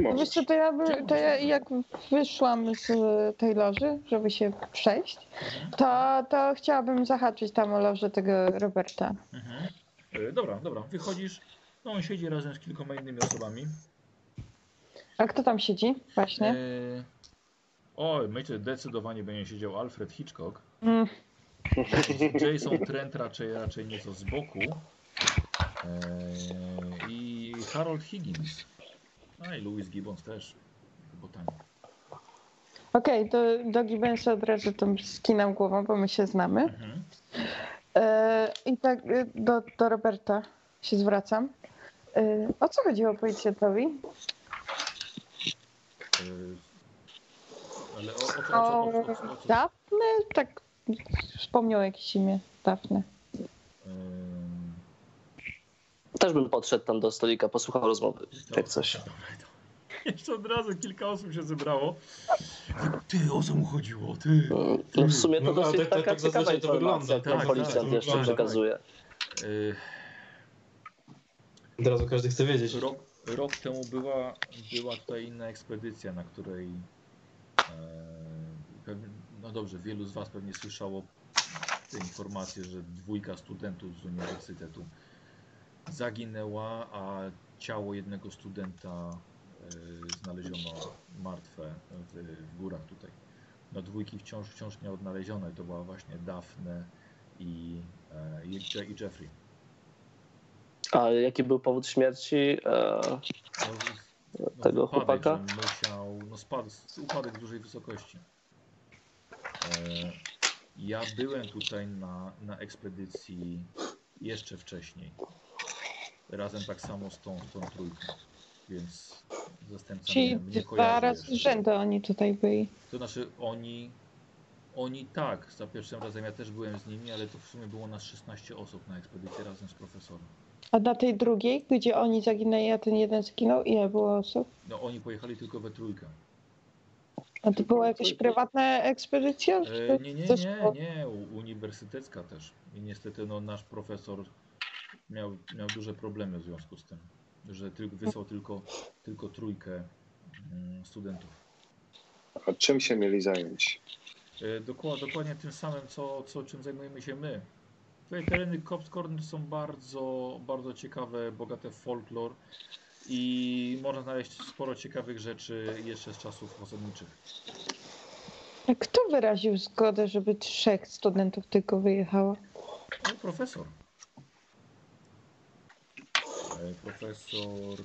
[SPEAKER 5] Możesz.
[SPEAKER 2] Wiesz co, to ja, by, to ja jak wyszłam z tej loży, żeby się przejść, to, to chciałabym zahaczyć tam o lożę tego Roberta.
[SPEAKER 1] Mhm. E, dobra, dobra, wychodzisz. No on siedzi razem z kilkoma innymi osobami.
[SPEAKER 2] A kto tam siedzi właśnie?
[SPEAKER 1] E, oj, myślę, że zdecydowanie będzie siedział Alfred Hitchcock.
[SPEAKER 2] Mm.
[SPEAKER 1] Jason Trent raczej, raczej nieco z boku. E, I Harold Higgins. No i Louis Gibbons też. Botanik.
[SPEAKER 2] Okej, do, do Gibbensa od razu tam skinam głową, bo my się znamy.
[SPEAKER 1] Mhm.
[SPEAKER 2] E, I tak e, do, do Roberta się zwracam. E, o co chodziło policjantowi?
[SPEAKER 1] E, ale o, o, o, o, o,
[SPEAKER 2] Dafne? Tak wspomniał jakieś imię. Dafne.
[SPEAKER 3] Też bym podszedł tam do stolika, posłuchał rozmowy. Jak coś.
[SPEAKER 1] Jeszcze od razu kilka osób się zebrało. Ty, o co mu chodziło? Ty.
[SPEAKER 3] No w sumie to
[SPEAKER 4] No,
[SPEAKER 3] dosyć
[SPEAKER 4] tak- tak-
[SPEAKER 3] taka
[SPEAKER 4] tak
[SPEAKER 3] ciekawa informacja,
[SPEAKER 4] wygląda.
[SPEAKER 3] którą
[SPEAKER 1] Tak,
[SPEAKER 3] policjant
[SPEAKER 1] tak,
[SPEAKER 3] jeszcze przekazuje.
[SPEAKER 1] E,
[SPEAKER 4] od razu każdy chce wiedzieć.
[SPEAKER 1] Rok, rok temu była, była tutaj inna ekspedycja, na której e, no dobrze, wielu z Was pewnie słyszało te informacje, że dwójka studentów z uniwersytetu zaginęła, a ciało jednego studenta e, znaleziono martwe w, górach tutaj. No dwójki wciąż, wciąż nie odnaleziono i to była właśnie Daphne i, e, i Jeffrey.
[SPEAKER 3] A jaki był powód śmierci? E,
[SPEAKER 1] No,
[SPEAKER 3] Tego
[SPEAKER 1] wypadek,
[SPEAKER 3] chłopaka?
[SPEAKER 1] że Musiał, no spadł, upadek z dużej wysokości. E, Ja byłem tutaj na, na ekspedycji jeszcze wcześniej. Razem tak samo z tą, z tą trójką. Więc zastępca
[SPEAKER 2] Czyli
[SPEAKER 1] mnie, mnie
[SPEAKER 2] dwa razy rzędu oni tutaj byli.
[SPEAKER 1] To znaczy oni, oni tak, za pierwszym razem ja też byłem z nimi, ale to w sumie było nas 16 osób na ekspedycji razem z profesorem.
[SPEAKER 2] A na tej drugiej, gdzie oni zaginęli, a ten jeden zginął, ile było osób?
[SPEAKER 1] No oni pojechali tylko we trójkę.
[SPEAKER 2] A to była jakaś prywatna ekspedycja?
[SPEAKER 1] E, nie, nie, nie, nie, uniwersytecka też. I niestety no, nasz profesor miał, miał duże problemy w związku z tym, że tylko, wysłał tylko, tylko trójkę mm, studentów.
[SPEAKER 5] A czym się mieli zająć?
[SPEAKER 1] E, Dokładnie, dokładnie tym samym, co, co czym zajmujemy się my. Tutaj tereny Kopskorn są bardzo, bardzo ciekawe, bogate w folklor i można znaleźć sporo ciekawych rzeczy jeszcze z czasów osadniczych.
[SPEAKER 2] A Kto wyraził zgodę, żeby trzech studentów tylko wyjechało?
[SPEAKER 1] No, profesor. E, Profesor.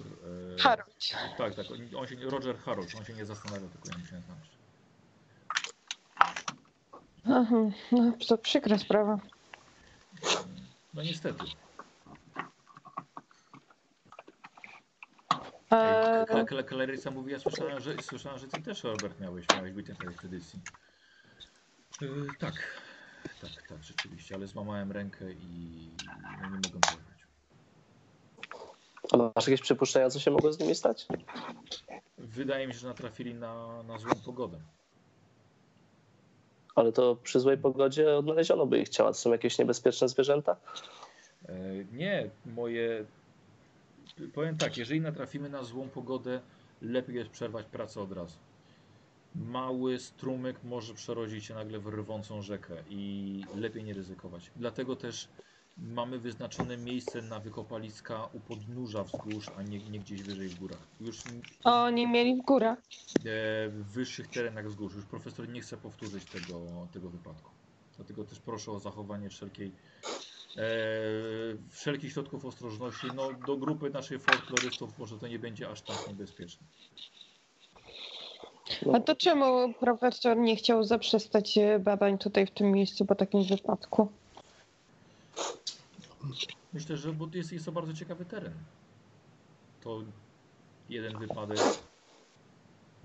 [SPEAKER 1] e,
[SPEAKER 2] Harold.
[SPEAKER 1] Tak, tak. on- On się, Roger Harold, on się nie zastanawia, tylko ja musiałem znaleźć.
[SPEAKER 2] Aha, no to przykra sprawa.
[SPEAKER 1] No niestety.
[SPEAKER 2] Eee,
[SPEAKER 1] Kle- Klerysa mówi, ja słyszałem, że, słyszałem, że ty też, Robert, miałeś, miałeś być na tej ekspedycji. E, tak, tak, tak, rzeczywiście, ale złamałem rękę i no, nie mogłem pojechać.
[SPEAKER 3] A masz jakieś przypuszczenia, co się mogło z nimi stać?
[SPEAKER 1] Wydaje mi się, że natrafili na, na złą pogodę.
[SPEAKER 3] Ale to przy złej pogodzie odnaleziono by ich ciała. To są jakieś niebezpieczne zwierzęta?
[SPEAKER 1] E, Nie, moje. Powiem tak, jeżeli natrafimy na złą pogodę, lepiej jest przerwać pracę od razu. Mały strumyk może przerodzić się nagle w rwącą rzekę i lepiej nie ryzykować. Dlatego też mamy wyznaczone miejsce na wykopaliska u podnóża wzgórz, a nie, nie gdzieś wyżej w górach. Już e,
[SPEAKER 2] oni mieli w górach.
[SPEAKER 1] w wyższych terenach wzgórz. Już profesor nie chce powtórzyć tego, tego wypadku. Dlatego też proszę o zachowanie wszelkiej, e, wszelkich środków ostrożności. No, do grupy naszych folklorystów może to nie będzie aż tak niebezpieczne.
[SPEAKER 2] A to czemu profesor nie chciał zaprzestać e, badań tutaj w tym miejscu po takim wypadku?
[SPEAKER 1] Myślę, że bo jest, jest to bardzo ciekawy teren. To jeden wypadek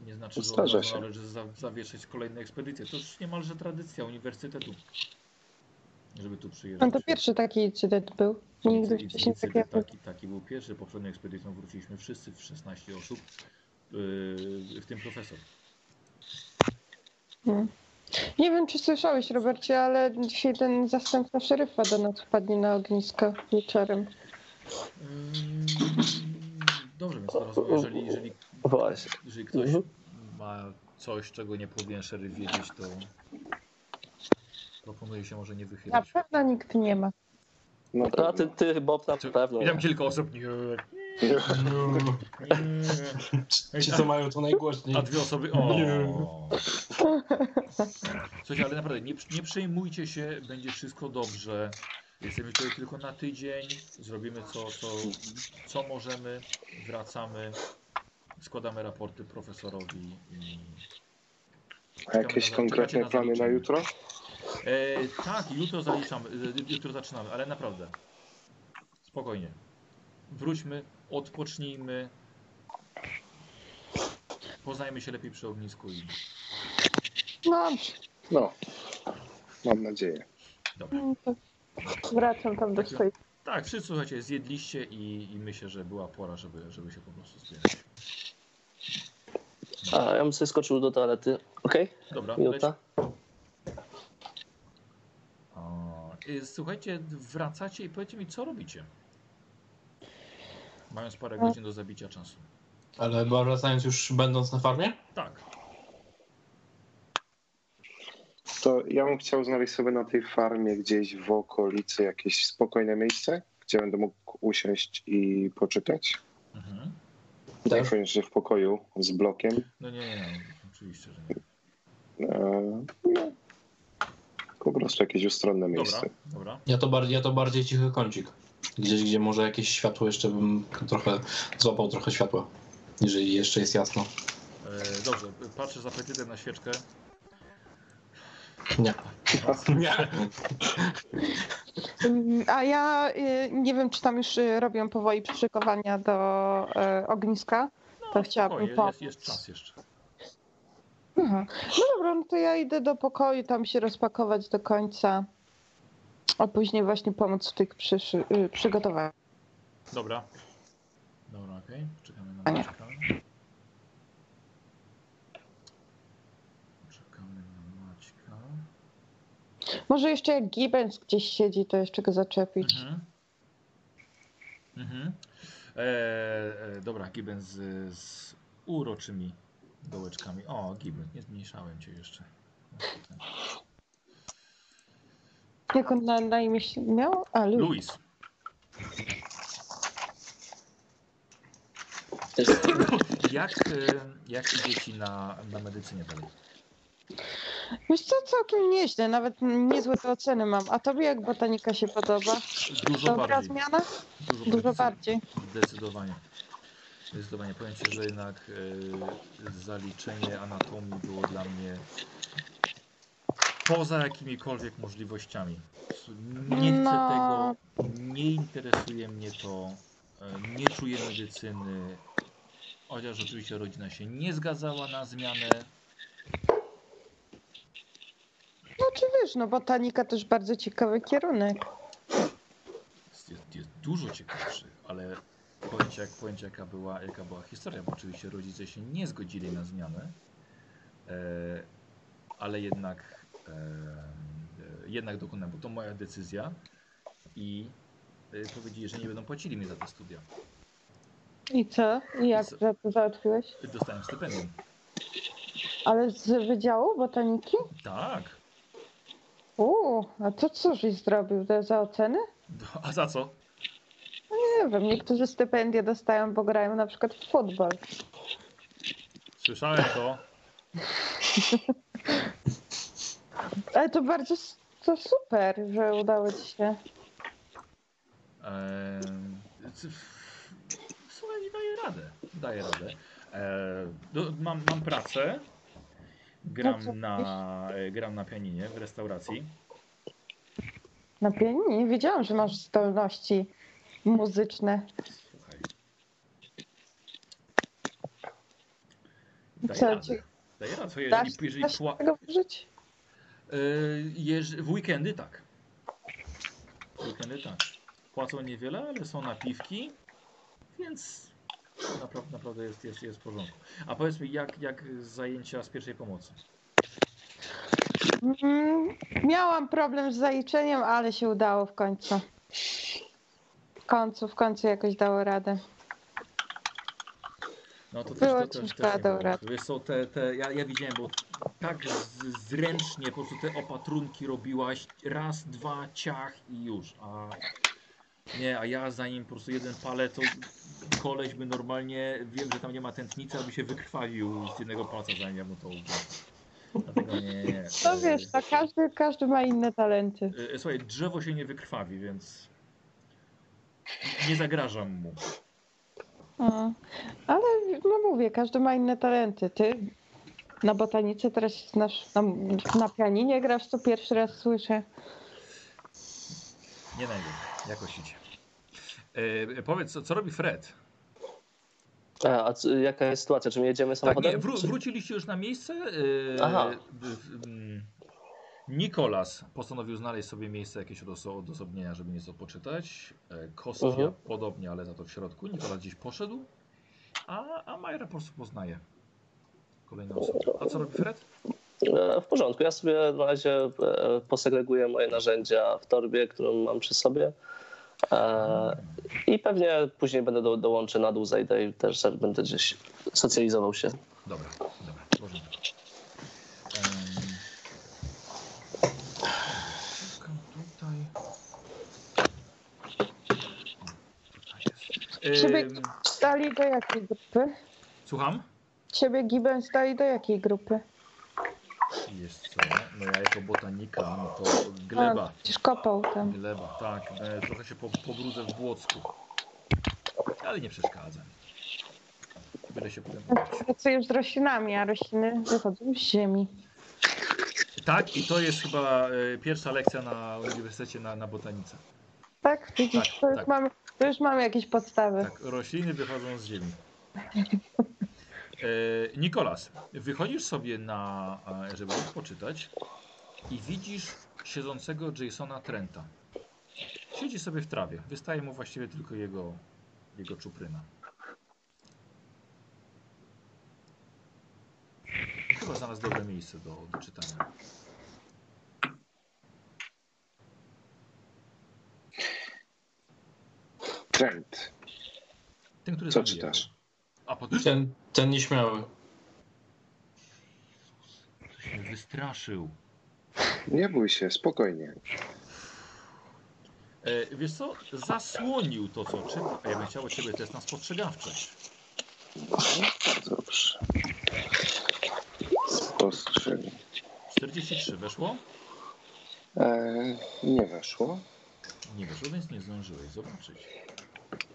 [SPEAKER 1] nie znaczy, że od razu należy za, zawieszać kolejne ekspedycje. To już niemalże tradycja uniwersytetu, żeby tu przyjeżdżać.
[SPEAKER 2] No to pierwszy taki incydent był. Nigdy wcześniej
[SPEAKER 1] incydent
[SPEAKER 2] takiego.
[SPEAKER 1] taki, taki był pierwszy. Poprzednią ekspedycją wróciliśmy wszyscy w 16 osób, yy, w tym profesor.
[SPEAKER 2] Hmm. Nie wiem, czy słyszałeś, Robercie, ale dzisiaj ten zastępca szeryfa do nas wpadnie na ognisko wieczorem.
[SPEAKER 1] Yy, dobrze, więc teraz jeżeli, jeżeli,
[SPEAKER 3] Właśnie.
[SPEAKER 1] jeżeli ktoś
[SPEAKER 3] Mhm.
[SPEAKER 1] ma coś, czego nie powinien szeryf wiedzieć, to proponuję się może nie
[SPEAKER 2] Na
[SPEAKER 1] wychylać.
[SPEAKER 2] pewno nikt nie ma.
[SPEAKER 5] No
[SPEAKER 3] No, a ty, ty Bob, na
[SPEAKER 1] Czy-
[SPEAKER 3] pewno.
[SPEAKER 1] Tam kilka osób. Nie, nie.
[SPEAKER 4] Ci, co mają to najgłośniej.
[SPEAKER 1] A dwie osoby. O. Słuchajcie, ale naprawdę nie, nie przejmujcie się, będzie wszystko dobrze. Jesteśmy tutaj tylko na tydzień. Zrobimy co, co, co możemy. Wracamy. Składamy raporty profesorowi i.
[SPEAKER 5] A jakieś konkretne plany na jutro?
[SPEAKER 1] E, tak, jutro zaliczamy. e, Jutro zaczynamy, ale naprawdę. Spokojnie. Wróćmy, odpocznijmy. Poznajmy się lepiej przy ognisku i.
[SPEAKER 2] No,
[SPEAKER 5] No, mam nadzieję.
[SPEAKER 1] Dobra.
[SPEAKER 2] no wracam tam do swojej.
[SPEAKER 1] Tak, wszyscy słuchajcie, zjedliście i, i myślę, że była pora, żeby, żeby się po prostu zbierać.
[SPEAKER 3] A ja bym sobie skoczył do toalety. Okej?
[SPEAKER 1] Dobra,
[SPEAKER 3] Minuta.
[SPEAKER 1] A, y, Słuchajcie, wracacie i powiedzcie mi, co robicie. Mając parę godzin do zabicia czasu.
[SPEAKER 4] Ale chyba wracając już będąc na farmie?
[SPEAKER 1] Tak.
[SPEAKER 5] To ja bym chciał znaleźć sobie na tej farmie gdzieś w okolicy jakieś spokojne miejsce, gdzie będę mógł usiąść i poczytać.
[SPEAKER 1] Mhm.
[SPEAKER 5] Tak, że w pokoju z blokiem.
[SPEAKER 1] No nie, nie, nie, oczywiście, że nie.
[SPEAKER 5] E, no, po prostu jakieś ustronne
[SPEAKER 1] Dobra,
[SPEAKER 5] miejsce.
[SPEAKER 1] dobra.
[SPEAKER 4] Ja to, bardziej, ja to bardziej cichy kącik. Gdzieś, gdzie może jakieś światło jeszcze bym trochę złapał trochę światła. Jeżeli jeszcze jest jasno.
[SPEAKER 1] E, dobrze, patrzę z apetytem na świeczkę.
[SPEAKER 4] Nie. [LAUGHS] Nie.
[SPEAKER 2] Mm, A ja y, nie wiem, czy tam już y, robią powoli przyszykowania do y, ogniska. To chciałabym pomóc.
[SPEAKER 1] jest, jest czas jeszcze.
[SPEAKER 2] Aha. No dobra, no to ja idę do pokoju, tam się rozpakować do końca, a później właśnie pomóc w tych przyszy- y, przygotowaniach.
[SPEAKER 1] Dobra. Dobra, okej. Czekamy na. Maćka. Czekamy na Maćka.
[SPEAKER 2] Może jeszcze jak Gibbons gdzieś siedzi, to jeszcze go zaczepić.
[SPEAKER 1] Mhm. Mhm. E, e, dobra, Gibbon z, z uroczymi dołeczkami. O, Gibbon, nie zmniejszałem cię jeszcze. [LAUGHS]
[SPEAKER 2] Jak on na, na imię się miał? A.
[SPEAKER 1] Luis.
[SPEAKER 3] Jest,
[SPEAKER 1] Jak, e, jak idzie ci na, na medycynie dalej?
[SPEAKER 2] Wiesz co, całkiem nieźle, nawet niezłe te oceny mam. A tobie jak botanika się podoba?
[SPEAKER 1] Dużo
[SPEAKER 2] Dobra
[SPEAKER 1] bardziej.
[SPEAKER 2] zmiana?
[SPEAKER 1] Dużo,
[SPEAKER 2] Dużo bardziej.
[SPEAKER 1] Zdecydowanie. Zdecydowanie. Powiem Ci, że jednak e, zaliczenie anatomii było dla mnie poza jakimikolwiek możliwościami. Nie chcę
[SPEAKER 2] No.
[SPEAKER 1] tego, nie interesuje mnie to, e, nie czuję medycyny. Chociaż oczywiście rodzina się nie zgadzała na zmianę.
[SPEAKER 2] No czy wiesz, no botanika też bardzo ciekawy kierunek.
[SPEAKER 1] Jest, jest, jest dużo ciekawszy, ale ci, jak, ci jaka, była, jaka była historia, bo oczywiście rodzice się nie zgodzili na zmianę, e, ale jednak, jednak dokonałem, bo to moja decyzja i e, powiedzieli, że nie będą płacili mi za te studia.
[SPEAKER 2] I co? I jak za to załatwiłeś?
[SPEAKER 1] Dostałem stypendium.
[SPEAKER 2] Ale z wydziału botaniki?
[SPEAKER 1] Tak.
[SPEAKER 2] Uuu, a to co żeś zrobił? To za oceny?
[SPEAKER 1] A za co?
[SPEAKER 2] Nie wiem, niektórzy stypendia dostają, bo grają na przykład w futbol.
[SPEAKER 1] Słyszałem to. [LAUGHS]
[SPEAKER 2] Ale to bardzo to super, że udało ci się.
[SPEAKER 1] Eee, c- Słuchaj, daję radę. Daję radę. Eee, do, mam, mam pracę.
[SPEAKER 2] No
[SPEAKER 1] Gram
[SPEAKER 2] co
[SPEAKER 1] na, e, gram na pianinie w restauracji.
[SPEAKER 2] Na pianinie nie wiedziałam, że masz zdolności muzyczne.
[SPEAKER 1] Słuchaj. Daję
[SPEAKER 2] Co,
[SPEAKER 1] radę. Daję radę. Jeżeli, jeżeli
[SPEAKER 2] dasz
[SPEAKER 1] pła...
[SPEAKER 2] z tego żyć?
[SPEAKER 1] Eee, jeż... W weekendy tak. W weekendy tak. Płacą niewiele, ale są napiwki, więc naprawdę, naprawdę jest, jest, jest w porządku. A powiedz mi, jak, jak zajęcia z pierwszej pomocy?
[SPEAKER 2] Mm, miałam problem z zaliczeniem, ale się udało w końcu. W końcu, w końcu jakoś dało radę.
[SPEAKER 1] No to
[SPEAKER 2] Było
[SPEAKER 1] też, to, też, też
[SPEAKER 2] radę.
[SPEAKER 1] Wiesz co, te, te, ja, ja widziałem, bo tak z, zręcznie po prostu te opatrunki robiłaś raz, dwa, ciach i już. A nie, a ja zanim po prostu jeden palę, to koleś by normalnie, wiem, że tam nie ma tętnicy, aby się wykrwawił z jednego palca zanim ja mu to Dlatego nie, nie, nie.
[SPEAKER 2] No wiesz, tak każdy, każdy ma inne talenty.
[SPEAKER 1] E, e, Słuchaj, drzewo się nie wykrwawi, więc nie zagrażam mu.
[SPEAKER 2] Mm. Ale no mówię, każdy ma inne talenty. Ty na botanice teraz znasz, na, na pianinie grasz, to pierwszy raz słyszę.
[SPEAKER 1] Nie najlepiej, jakoś idzie. E, powiedz, co, co robi Fred?
[SPEAKER 3] a, a c- jaka jest sytuacja? Czy my jedziemy
[SPEAKER 1] Tak,
[SPEAKER 3] samochodem?
[SPEAKER 1] nie, wró wróciliście już na miejsce. E,
[SPEAKER 3] Aha.
[SPEAKER 1] mm, Nikolas postanowił znaleźć sobie miejsce jakieś odoso- odosobnienia, żeby nieco poczytać. E, Kostia
[SPEAKER 3] Mhm.
[SPEAKER 1] podobnie, ale za to w środku. Nikolas gdzieś poszedł, a, a Majra po prostu poznaje kolejną osobę. A co robi Fred?
[SPEAKER 3] E, W porządku. Ja sobie na razie e, posegreguję moje narzędzia w torbie, którą mam przy sobie. E, I pewnie później będę do, dołączę na dół, zejdę i też będę gdzieś socjalizował się.
[SPEAKER 1] Dobra, dobra, porządku. Em,
[SPEAKER 2] stali do jakiej grupy?
[SPEAKER 1] Słucham?
[SPEAKER 2] Ciebie Gibbon stali do jakiej grupy?
[SPEAKER 1] Jest co? No ja jako botanika, no to gleba.
[SPEAKER 2] A, przecież kopał tam.
[SPEAKER 1] Gleba, tak. E, trochę się po, pobrudzę w błocku. Ale nie przeszkadza mi. Byle się potem umyć.
[SPEAKER 2] Pracujesz z roślinami, a rośliny wychodzą z ziemi.
[SPEAKER 1] Tak, i to jest chyba e, pierwsza lekcja na uniwersytecie na, na botanice.
[SPEAKER 2] Tak, widzisz,
[SPEAKER 1] Tak,
[SPEAKER 2] to, już
[SPEAKER 1] tak.
[SPEAKER 2] mamy, to już mamy jakieś podstawy.
[SPEAKER 1] Tak, rośliny wychodzą z ziemi. [LAUGHS] E, Nikolas, wychodzisz sobie na, e, żeby poczytać i widzisz siedzącego Jasona Trenta. Siedzi sobie w trawie. Wystaje mu właściwie tylko jego, jego czupryna. Chyba znalazł dobre miejsce do, do czytania.
[SPEAKER 5] Trend.
[SPEAKER 1] Ten, który
[SPEAKER 5] Co
[SPEAKER 1] zabija.
[SPEAKER 5] czytasz?
[SPEAKER 1] A potem
[SPEAKER 4] Ten, ten nieśmiały.
[SPEAKER 1] mnie wystraszył.
[SPEAKER 5] Nie bój się, spokojnie.
[SPEAKER 1] E, wiesz co? Zasłonił to, co czyta. A ja bym chciał od ciebie test na spostrzegawczość.
[SPEAKER 5] Bardzo dobrze. Spostrzegł.
[SPEAKER 1] 43 weszło?
[SPEAKER 5] Eee, nie weszło.
[SPEAKER 1] Nie weszło, więc nie zdążyłeś zobaczyć.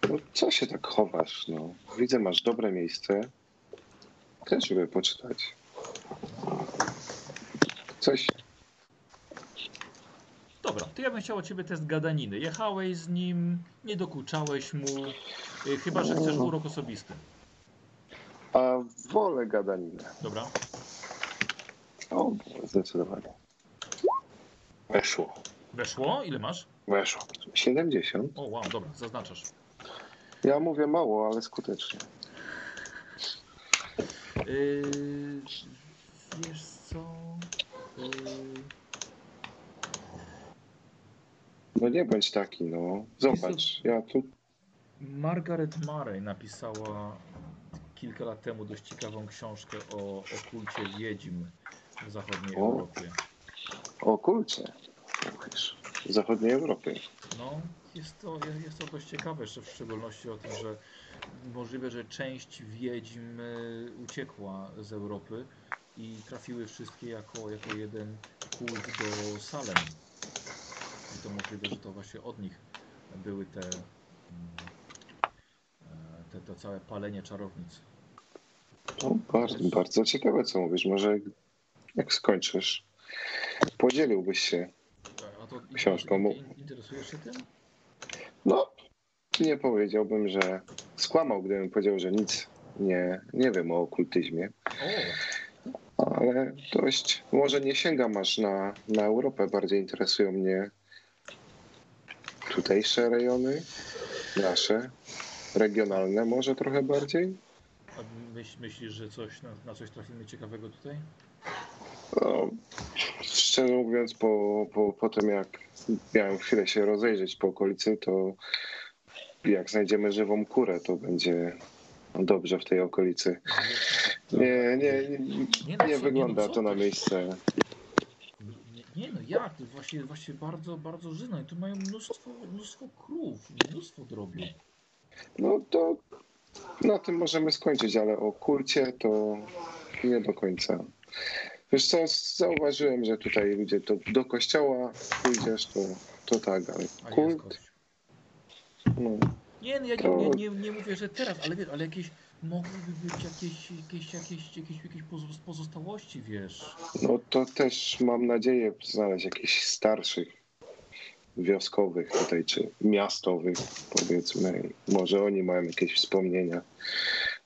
[SPEAKER 5] No, co się tak chowasz? No, widzę, masz dobre miejsce. Też żeby poczytać. Coś.
[SPEAKER 1] Dobra, to ja bym chciał od ciebie test gadaniny. Jechałeś z nim, nie dokuczałeś mu, y, chyba że chcesz urok osobisty.
[SPEAKER 5] A wolę gadaninę.
[SPEAKER 1] Dobra,
[SPEAKER 5] O, zdecydowanie. Weszło.
[SPEAKER 1] weszło? Ile masz?
[SPEAKER 5] Weszło. 70.
[SPEAKER 1] O, wow, dobra, zaznaczasz.
[SPEAKER 5] Ja mówię mało, ale skutecznie.
[SPEAKER 1] Yy, wiesz co? Yy,
[SPEAKER 5] No nie bądź taki, no. Zobacz, ja tu.
[SPEAKER 1] Margaret Murray napisała kilka lat temu dość ciekawą książkę o okulcie wiedźm w zachodniej
[SPEAKER 5] O.
[SPEAKER 1] Europie.
[SPEAKER 5] O kulcie. W zachodniej Europie.
[SPEAKER 1] No, jest to, jest to dość ciekawe, jeszcze w szczególności o tym, że możliwe, że część wiedźm y, uciekła z Europy i trafiły wszystkie jako, jako jeden kult do Salem. I to możliwe, że to właśnie od nich były te, mm, e, te, to całe palenie czarownic.
[SPEAKER 5] No, bardzo, bardzo ciekawe, co mówisz. Może jak skończysz, podzieliłbyś się.
[SPEAKER 1] A to
[SPEAKER 5] Książką
[SPEAKER 1] interesujesz się tym?
[SPEAKER 5] No, nie powiedziałbym, że skłamał, gdybym powiedział, że nic nie, nie wiem o okultyzmie, ale dość, może nie sięgam aż na, na Europę, bardziej interesują mnie tutejsze rejony, nasze, regionalne może trochę bardziej.
[SPEAKER 1] a myśl, myślisz, że coś na, na coś trafimy ciekawego tutaj?
[SPEAKER 5] No, szczerze mówiąc, po, po, po tym jak miałem chwilę się rozejrzeć po okolicy, to jak znajdziemy żywą kurę, to będzie dobrze w tej okolicy. Nie, nie, nie,
[SPEAKER 1] Nie, no
[SPEAKER 5] wygląda to na miejsce.
[SPEAKER 1] Nie, no jak? To właśnie, właśnie bardzo, bardzo żyzno. I tu mają mnóstwo, mnóstwo krów, mnóstwo drobiu.
[SPEAKER 5] No to na tym możemy skończyć, ale o kulcie to nie do końca. Wiesz co, zauważyłem, że tutaj ludzie to do kościoła pójdziesz, to, to tak, ale kult, no,
[SPEAKER 1] Nie, no ja nie,
[SPEAKER 5] To-
[SPEAKER 1] nie, nie, nie mówię, że teraz, ale wiesz, ale jakieś mogłyby być jakieś, jakieś, jakieś, jakieś, jakieś pozo- pozostałości, wiesz.
[SPEAKER 5] no to też mam nadzieję znaleźć jakichś starszych wioskowych tutaj, czy miastowych powiedzmy. Może oni mają jakieś wspomnienia.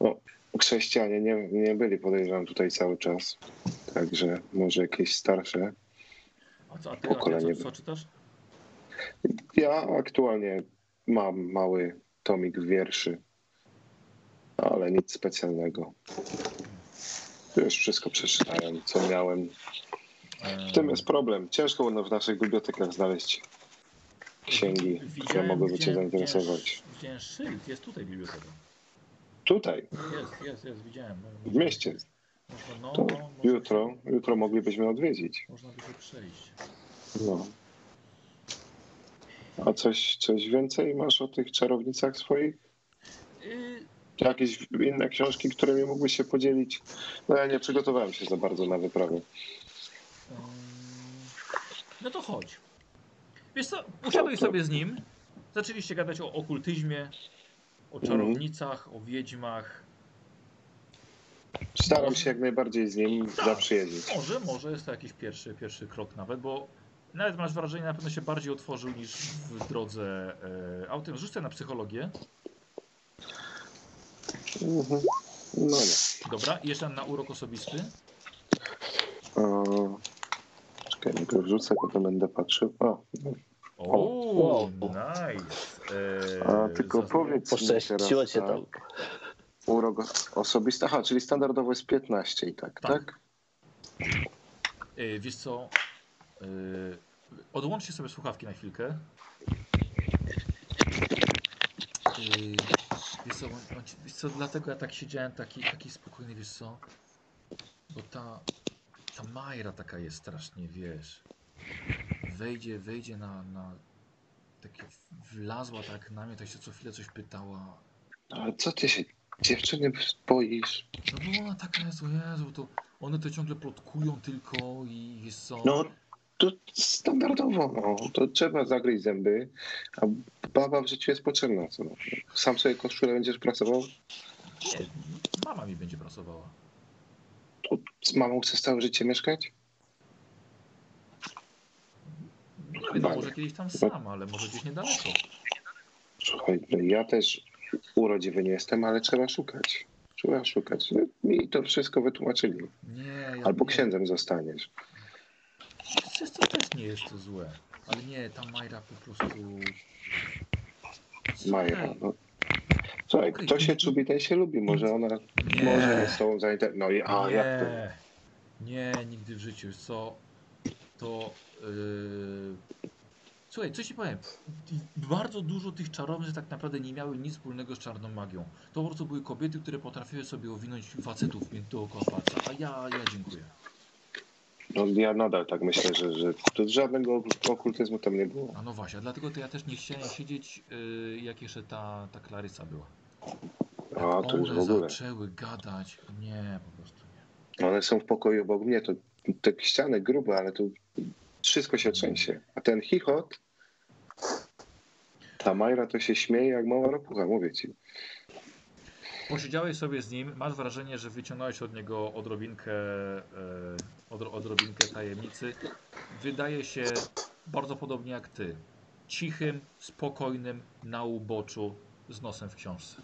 [SPEAKER 5] No, chrześcijanie nie, nie byli podejrzewam tutaj cały czas, także może jakieś starsze.
[SPEAKER 1] A co, a ty, a ty
[SPEAKER 5] Pokolenie.
[SPEAKER 1] co, co czytasz?
[SPEAKER 5] Ja aktualnie mam mały tomik wierszy, ale nic specjalnego. Już wszystko przeczytałem, co miałem. W tym jest problem. Ciężko w naszych bibliotekach znaleźć księgi, które mogłyby Cię zainteresować.
[SPEAKER 1] Widziałem, widziałem szyld, jest tutaj biblioteka.
[SPEAKER 5] Tutaj,
[SPEAKER 1] Jest, jest, jest, widziałem.
[SPEAKER 5] w mieście.
[SPEAKER 1] No,
[SPEAKER 5] To
[SPEAKER 1] no,
[SPEAKER 5] jutro, jutro moglibyśmy odwiedzić.
[SPEAKER 1] Można by się przejść.
[SPEAKER 5] No. A coś, coś więcej masz o tych czarownicach swoich?
[SPEAKER 1] Yy,
[SPEAKER 5] Jakieś inne książki, którymi mógłbyś się podzielić? No ja nie przygotowałem się za bardzo na wyprawę.
[SPEAKER 1] No to chodź. Wiesz co, usiadłeś sobie z nim, zaczęliście gadać o okultyzmie, o czarownicach, o wiedźmach.
[SPEAKER 5] Staram się jak najbardziej z nim zaprzyjaźnić.
[SPEAKER 1] Może, może jest to jakiś pierwszy, pierwszy krok nawet, bo nawet masz wrażenie, na pewno się bardziej otworzył niż w drodze e, autem. Rzucę na psychologię.
[SPEAKER 5] Mhm. No nie.
[SPEAKER 1] Dobra, i jeszcze na urok osobisty.
[SPEAKER 5] O, czekaj, nie go wrzucę, potem będę patrzył. O, no.
[SPEAKER 1] O,
[SPEAKER 3] Wow.
[SPEAKER 1] nice. E,
[SPEAKER 5] a tylko powiedz mi teraz, tak,
[SPEAKER 3] tam.
[SPEAKER 5] Urok osobisty. Aha, czyli standardowo jest 15 i tak,
[SPEAKER 1] Tak.
[SPEAKER 5] tak?
[SPEAKER 1] E, wiesz co? E, odłączcie sobie słuchawki na chwilkę. E, wiesz co, wiesz co, dlatego ja tak siedziałem taki, taki spokojny, wiesz co? Bo ta, ta Majra taka jest strasznie, wiesz. Wejdzie, wejdzie na, na takie, wlazła tak na mnie, tak się co chwilę coś pytała.
[SPEAKER 5] Ale co ty się dziewczyny boisz?
[SPEAKER 1] No ona taka jest, Jezu, to one to ciągle plotkują tylko i co?
[SPEAKER 5] No, to standardowo, no. To trzeba zagryźć zęby, a baba w życiu jest potrzebna. Co? no. Sam sobie koszulę będziesz pracował,
[SPEAKER 1] Nie, mama mi będzie pracowała.
[SPEAKER 5] to z mamą chcesz całe życie mieszkać?
[SPEAKER 1] No może kiedyś tam sam, ale może gdzieś niedaleko.
[SPEAKER 5] Słuchaj, no ja też urodziwy nie jestem, ale trzeba szukać. Trzeba szukać. No, Mi to wszystko wytłumaczyli.
[SPEAKER 1] Nie, ja
[SPEAKER 5] Albo
[SPEAKER 1] nie.
[SPEAKER 5] księdzem zostaniesz.
[SPEAKER 1] Co, też nie jest to złe. Ale nie, ta Majra po prostu... Słuchaj,
[SPEAKER 5] No. Słuchaj, kto się czubi, ten się lubi. Może ona
[SPEAKER 1] Nie.
[SPEAKER 5] może jest z tobą zainteresowana. No i a jak to?
[SPEAKER 1] Nie, nie, nigdy w życiu. Co to. Yy... Słuchaj, coś ci powiem. Bardzo dużo tych czarownic tak naprawdę nie miały nic wspólnego z czarną magią. To po prostu były kobiety, które potrafiły sobie owinąć facetów dookoła palca. A ja, ja dziękuję.
[SPEAKER 5] No, ja nadal tak myślę, że, że to żadnego okultyzmu tam nie było.
[SPEAKER 1] A no właśnie, a dlatego to ja też nie chciałem siedzieć, yy, jak jeszcze ta, ta Klarysa była.
[SPEAKER 5] A to już w ogóle.
[SPEAKER 1] zaczęły gadać. Nie, po prostu nie.
[SPEAKER 5] One są w pokoju obok mnie. To te ściany grube, ale tu wszystko się trzęsie. A ten chichot, ta Majra to się śmieje jak mała ropucha, mówię ci.
[SPEAKER 1] Posiedziałeś sobie z nim, masz wrażenie, że wyciągnąłeś od niego odrobinkę, e, odro, odrobinkę tajemnicy. Wydaje się bardzo podobnie jak ty. Cichym, spokojnym, na uboczu, z nosem w książce.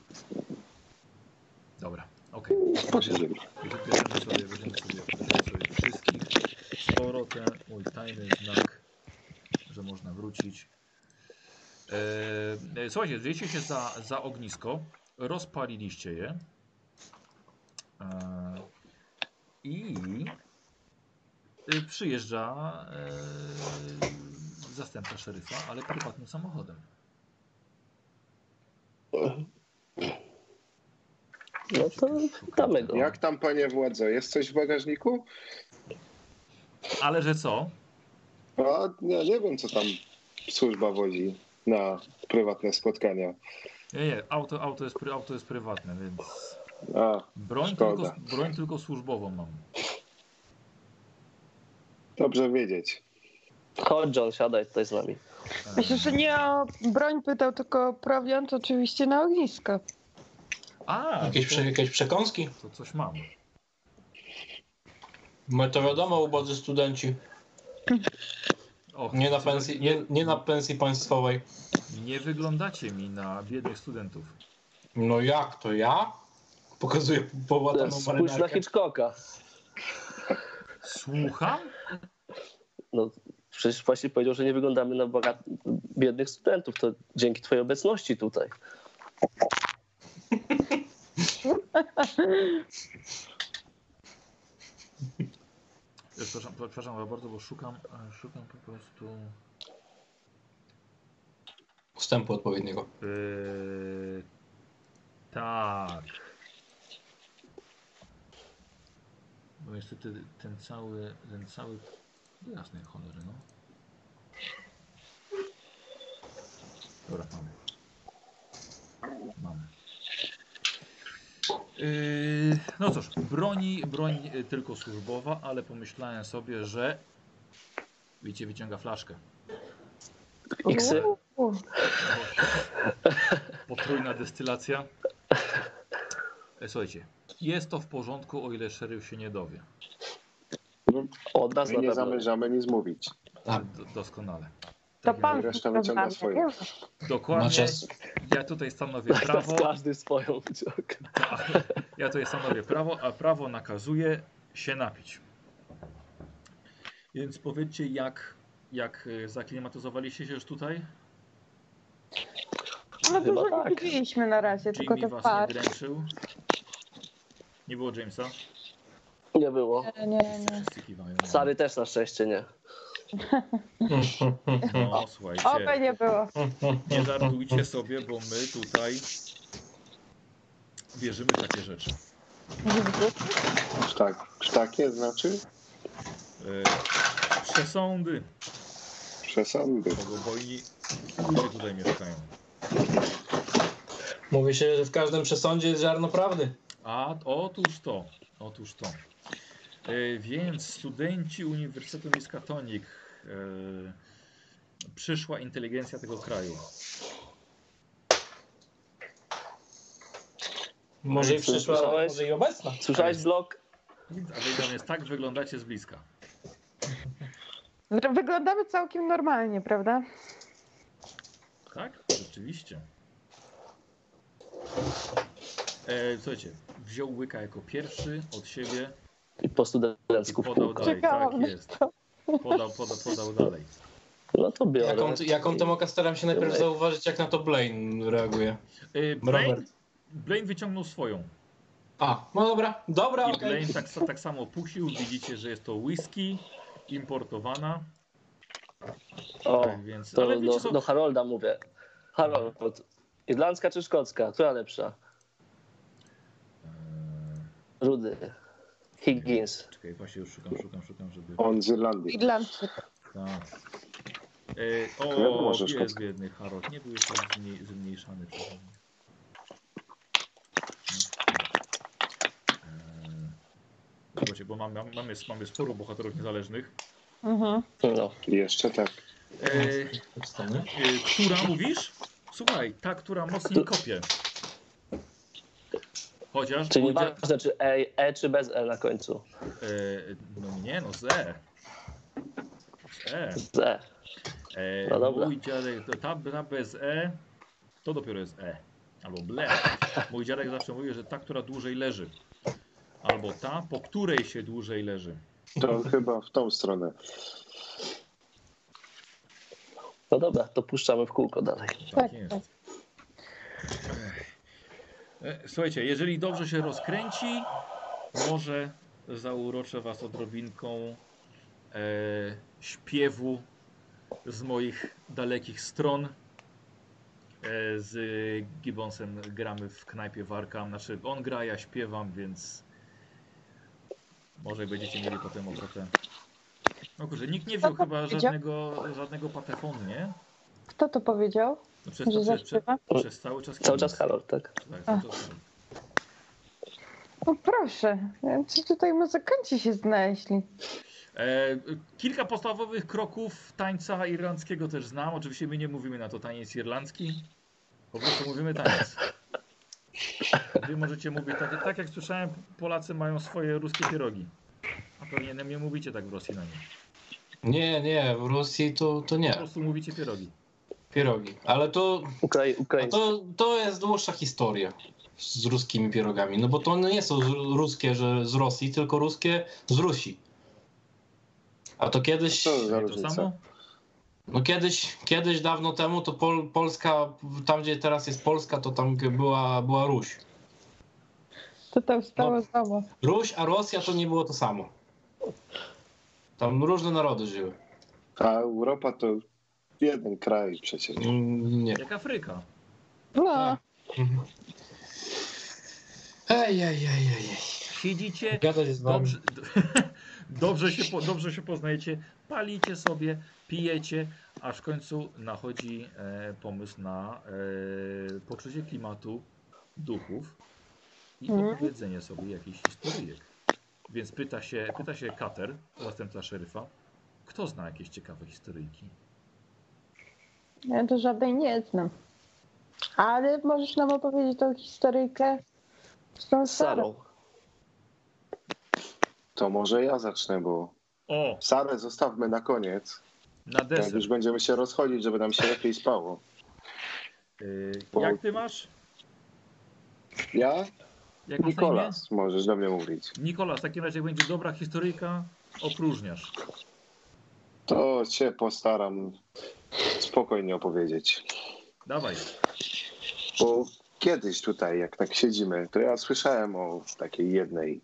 [SPEAKER 1] Dobra, okej.
[SPEAKER 5] Posiedzieli.
[SPEAKER 1] Wybierzemy sobie, będziemy sobie, sobie wszystkich. Sporo ten mój tajny znak, że można wrócić. E, e, słuchajcie, wzięliście się za, za ognisko, rozpaliliście je. E, I e, przyjeżdża e, zastępca szeryfa, ale prywatnym samochodem.
[SPEAKER 3] No to damy go.
[SPEAKER 5] Jak tam, panie władzo? Jest coś w bagażniku?
[SPEAKER 1] Ale że co?
[SPEAKER 5] A ja nie wiem, co tam służba wozi na prywatne spotkania.
[SPEAKER 1] Nie, nie, auto, auto, jest, pry- auto jest prywatne, więc
[SPEAKER 5] A,
[SPEAKER 1] broń
[SPEAKER 5] Szkoda.
[SPEAKER 1] tylko, broń tylko służbową mam.
[SPEAKER 5] dobrze wiedzieć.
[SPEAKER 3] Chodź John, siadaj tutaj z nami.
[SPEAKER 2] Myślę, że nie o broń pytał, tylko o prowiant oczywiście na ognisko.
[SPEAKER 1] A,
[SPEAKER 4] Jakieś,
[SPEAKER 1] to,
[SPEAKER 4] prze, jakieś przekąski?
[SPEAKER 1] to coś mam.
[SPEAKER 4] My to wiadomo, ubodzy studenci. [LAUGHS]
[SPEAKER 1] Och,
[SPEAKER 4] Nie na pensji, nie, nie na pensji państwowej.
[SPEAKER 1] nie wyglądacie mi na biednych studentów.
[SPEAKER 4] No jak to ja? Pokazuję połataną
[SPEAKER 3] Spójrz na
[SPEAKER 4] marynarkę.
[SPEAKER 3] Hitchcocka.
[SPEAKER 1] Słucham?
[SPEAKER 3] No, przecież właśnie powiedział, że nie wyglądamy na bogat... biednych studentów. To dzięki twojej obecności tutaj. [LAUGHS]
[SPEAKER 1] Przepraszam, przepraszam bardzo, bo szukam, e, szukam po prostu.
[SPEAKER 4] Wstępu odpowiedniego.
[SPEAKER 1] Yy, tak. Bo niestety ten cały, ten cały. do Jasnej cholery, no. Dobra, mamy. Mamy. Yy, no cóż, broni, broń tylko służbowa, ale pomyślałem sobie, że widzicie, wyciąga flaszkę.
[SPEAKER 3] Iksy.
[SPEAKER 1] Potrójna destylacja. E, Słuchajcie, Jest to w porządku, o ile szeryf się nie dowie.
[SPEAKER 3] Od nas
[SPEAKER 5] My
[SPEAKER 3] na
[SPEAKER 5] nie zamierzamy nic mówić.
[SPEAKER 4] Tak.
[SPEAKER 1] Do, doskonale.
[SPEAKER 2] To
[SPEAKER 1] Tak,
[SPEAKER 2] pan
[SPEAKER 5] reszta
[SPEAKER 2] to
[SPEAKER 5] wyciąga swoje.
[SPEAKER 2] nie?
[SPEAKER 1] Dokładnie.
[SPEAKER 4] Czas.
[SPEAKER 1] Ja tutaj stanowię
[SPEAKER 3] Tak,
[SPEAKER 1] prawo.
[SPEAKER 3] każdy swoją działkę.
[SPEAKER 1] Ja tutaj stanowię prawo, a prawo nakazuje się napić. Więc powiedzcie, jak, jak y, zaklimatyzowaliście się już tutaj?
[SPEAKER 2] No
[SPEAKER 3] Chyba
[SPEAKER 2] dużo
[SPEAKER 3] tak.
[SPEAKER 2] nie widzieliśmy na razie, tylko to
[SPEAKER 1] was
[SPEAKER 2] par.
[SPEAKER 1] nie dręczył? Nie było Jamesa?
[SPEAKER 3] Nie było.
[SPEAKER 2] Nie, nie, nie.
[SPEAKER 3] Sary też na szczęście nie.
[SPEAKER 1] No, słuchajcie.
[SPEAKER 2] Oby nie było.
[SPEAKER 1] Nie żartujcie sobie, bo my tutaj wierzymy w takie rzeczy.
[SPEAKER 5] Sztak, sztakie znaczy
[SPEAKER 1] E, przesądy,
[SPEAKER 5] przesądy.
[SPEAKER 1] bogobojni ludzie tutaj mieszkają.
[SPEAKER 4] Mówi się, że w każdym przesądzie jest ziarno prawdy.
[SPEAKER 1] A otóż to, otóż to. E, więc studenci Uniwersytetu Miskatonic, e, przyszła inteligencja tego kraju.
[SPEAKER 4] Może i przyszła,
[SPEAKER 3] Słyszałeś?
[SPEAKER 4] może i obecna.
[SPEAKER 3] Słyszałeś blok?
[SPEAKER 1] A wy więc tak wyglądacie z bliska.
[SPEAKER 2] Wyglądamy całkiem normalnie, prawda?
[SPEAKER 1] Tak? Rzeczywiście. E, słuchajcie, wziął łyka jako pierwszy od siebie
[SPEAKER 3] I po studencku w
[SPEAKER 1] podał dalej.
[SPEAKER 2] Czekałam
[SPEAKER 1] Tak jest. Podał, podał, podał dalej.
[SPEAKER 3] No to biorę.
[SPEAKER 4] Jaką, jaką tę mokę staram się najpierw zauważyć, jak na to Blaine reaguje.
[SPEAKER 1] E, Blaine,
[SPEAKER 4] Robert.
[SPEAKER 1] Blaine wyciągnął swoją.
[SPEAKER 4] A, no dobra, dobra,
[SPEAKER 1] I
[SPEAKER 4] okej.
[SPEAKER 1] Blaine tak, tak samo puścił. Widzicie, że jest to whisky importowana.
[SPEAKER 3] O,
[SPEAKER 1] Tak, więc.
[SPEAKER 3] to
[SPEAKER 1] Ale wiecie
[SPEAKER 3] do,
[SPEAKER 1] co?
[SPEAKER 3] do Harolda mówię. Harold, irlandzka czy szkocka? Która lepsza?
[SPEAKER 1] E,
[SPEAKER 3] Rudy. Higgins.
[SPEAKER 1] czekaj, właśnie już szukam, szukam, szukam, żeby.
[SPEAKER 5] On z Irlandii.
[SPEAKER 2] Irlandczyk.
[SPEAKER 1] Tak. E,
[SPEAKER 5] Wiadomo,
[SPEAKER 1] o, jest
[SPEAKER 5] szkocka.
[SPEAKER 1] biedny Harold. Nie był jeszcze zmniej, zmniejszany przeze mnie. E, Słuchajcie, bo mamy, mamy, mamy sporo bohaterów niezależnych.
[SPEAKER 2] Mhm.
[SPEAKER 3] No.
[SPEAKER 5] Jeszcze tak.
[SPEAKER 1] E, e, która mówisz? Słuchaj, ta, która mocniej kopie. Chociaż
[SPEAKER 3] Czyli
[SPEAKER 1] mój dzia-
[SPEAKER 3] nieważne, czy e, e, czy bez E na końcu.
[SPEAKER 1] e, no nie, no z E. Z E.
[SPEAKER 3] Z E.
[SPEAKER 1] E,
[SPEAKER 3] No dobra.
[SPEAKER 1] Mój dziadek, to ta, ta bez E, to dopiero jest E. Albo ble. Mój dziadek zawsze mówił, że ta, która dłużej leży. Albo ta, po której się dłużej leży.
[SPEAKER 5] To chyba w tą stronę.
[SPEAKER 3] No dobra, to puszczamy w kółko dalej.
[SPEAKER 1] Tak
[SPEAKER 2] Tak,
[SPEAKER 1] jest. E, Słuchajcie, jeżeli dobrze się rozkręci, może zauroczę was odrobinką e, śpiewu z moich dalekich stron. E, z Gibbonsem gramy w knajpie Warkam. Znaczy, on gra, ja śpiewam, więc może będziecie mieli potem ochotę. No kurczę, nikt nie wziął chyba
[SPEAKER 2] powiedział?
[SPEAKER 1] żadnego, żadnego patefonu, nie?
[SPEAKER 2] Kto to powiedział?
[SPEAKER 1] No przez,
[SPEAKER 2] Że
[SPEAKER 1] przez, przez, cały czas.
[SPEAKER 3] Cały czas. Harold, tak?
[SPEAKER 1] Tak, cały czas.
[SPEAKER 2] No proszę, ci tutaj muzykanci się znaleźli.
[SPEAKER 1] E, kilka podstawowych kroków tańca irlandzkiego też znam. Oczywiście my nie mówimy na to taniec irlandzki. Po prostu mówimy taniec. Wy możecie mówić tak, tak jak słyszałem, Polacy mają swoje ruskie pierogi. A pewnie nie mówicie tak w Rosji na nie.
[SPEAKER 4] Nie, nie, w Rosji to, to
[SPEAKER 1] Po
[SPEAKER 4] nie.
[SPEAKER 1] prostu mówicie pierogi.
[SPEAKER 4] Pierogi. Ale to,
[SPEAKER 3] Ukrai
[SPEAKER 4] to, to jest dłuższa historia z ruskimi pierogami. No bo to nie są z- ruskie, że z Rosji, tylko ruskie z Rusi. A to kiedyś,
[SPEAKER 5] Co za
[SPEAKER 1] To
[SPEAKER 5] różnica?
[SPEAKER 1] samo?
[SPEAKER 4] no kiedyś, kiedyś dawno temu to Pol, Polska, tam gdzie teraz jest Polska, to tam była, była Ruś.
[SPEAKER 2] To tam stało
[SPEAKER 4] No.
[SPEAKER 2] samo.
[SPEAKER 4] Ruś, a Rosja to nie było to samo. Tam różne narody żyły.
[SPEAKER 5] A Europa to jeden kraj przecież.
[SPEAKER 4] Mm, Nie.
[SPEAKER 1] Jak Afryka.
[SPEAKER 2] No.
[SPEAKER 4] Ej, ej, ej, ej.
[SPEAKER 1] Siedzicie,
[SPEAKER 4] Gadać z wami.
[SPEAKER 1] dobrze, [LAUGHS] dobrze, się, po- dobrze się poznajecie, palicie sobie, pijecie, aż w końcu nachodzi e, pomysł na e, poczucie klimatu duchów i
[SPEAKER 2] Mhm.
[SPEAKER 1] opowiedzenie sobie jakichś historyjek. Więc pyta się, pyta się Kater, zastępca szeryfa, kto zna jakieś ciekawe historyjki?
[SPEAKER 2] Ja to żadnej nie znam. Ale możesz nam opowiedzieć tą historyjkę z tą Sarą.
[SPEAKER 5] To może ja zacznę, bo
[SPEAKER 1] O,
[SPEAKER 5] Sarę zostawmy na koniec.
[SPEAKER 1] na
[SPEAKER 5] Jak
[SPEAKER 1] deser.
[SPEAKER 5] już będziemy się rozchodzić, żeby nam się lepiej spało.
[SPEAKER 1] Y, jak ty masz?
[SPEAKER 5] Ja?
[SPEAKER 1] Jak
[SPEAKER 5] Nikolas, możesz do mnie mówić.
[SPEAKER 1] Nikolas, w takim razie jak będzie dobra historyjka, opróżniasz.
[SPEAKER 5] To się postaram spokojnie opowiedzieć.
[SPEAKER 1] Dawaj.
[SPEAKER 5] Bo kiedyś tutaj, jak tak siedzimy, to ja słyszałem o takiej jednej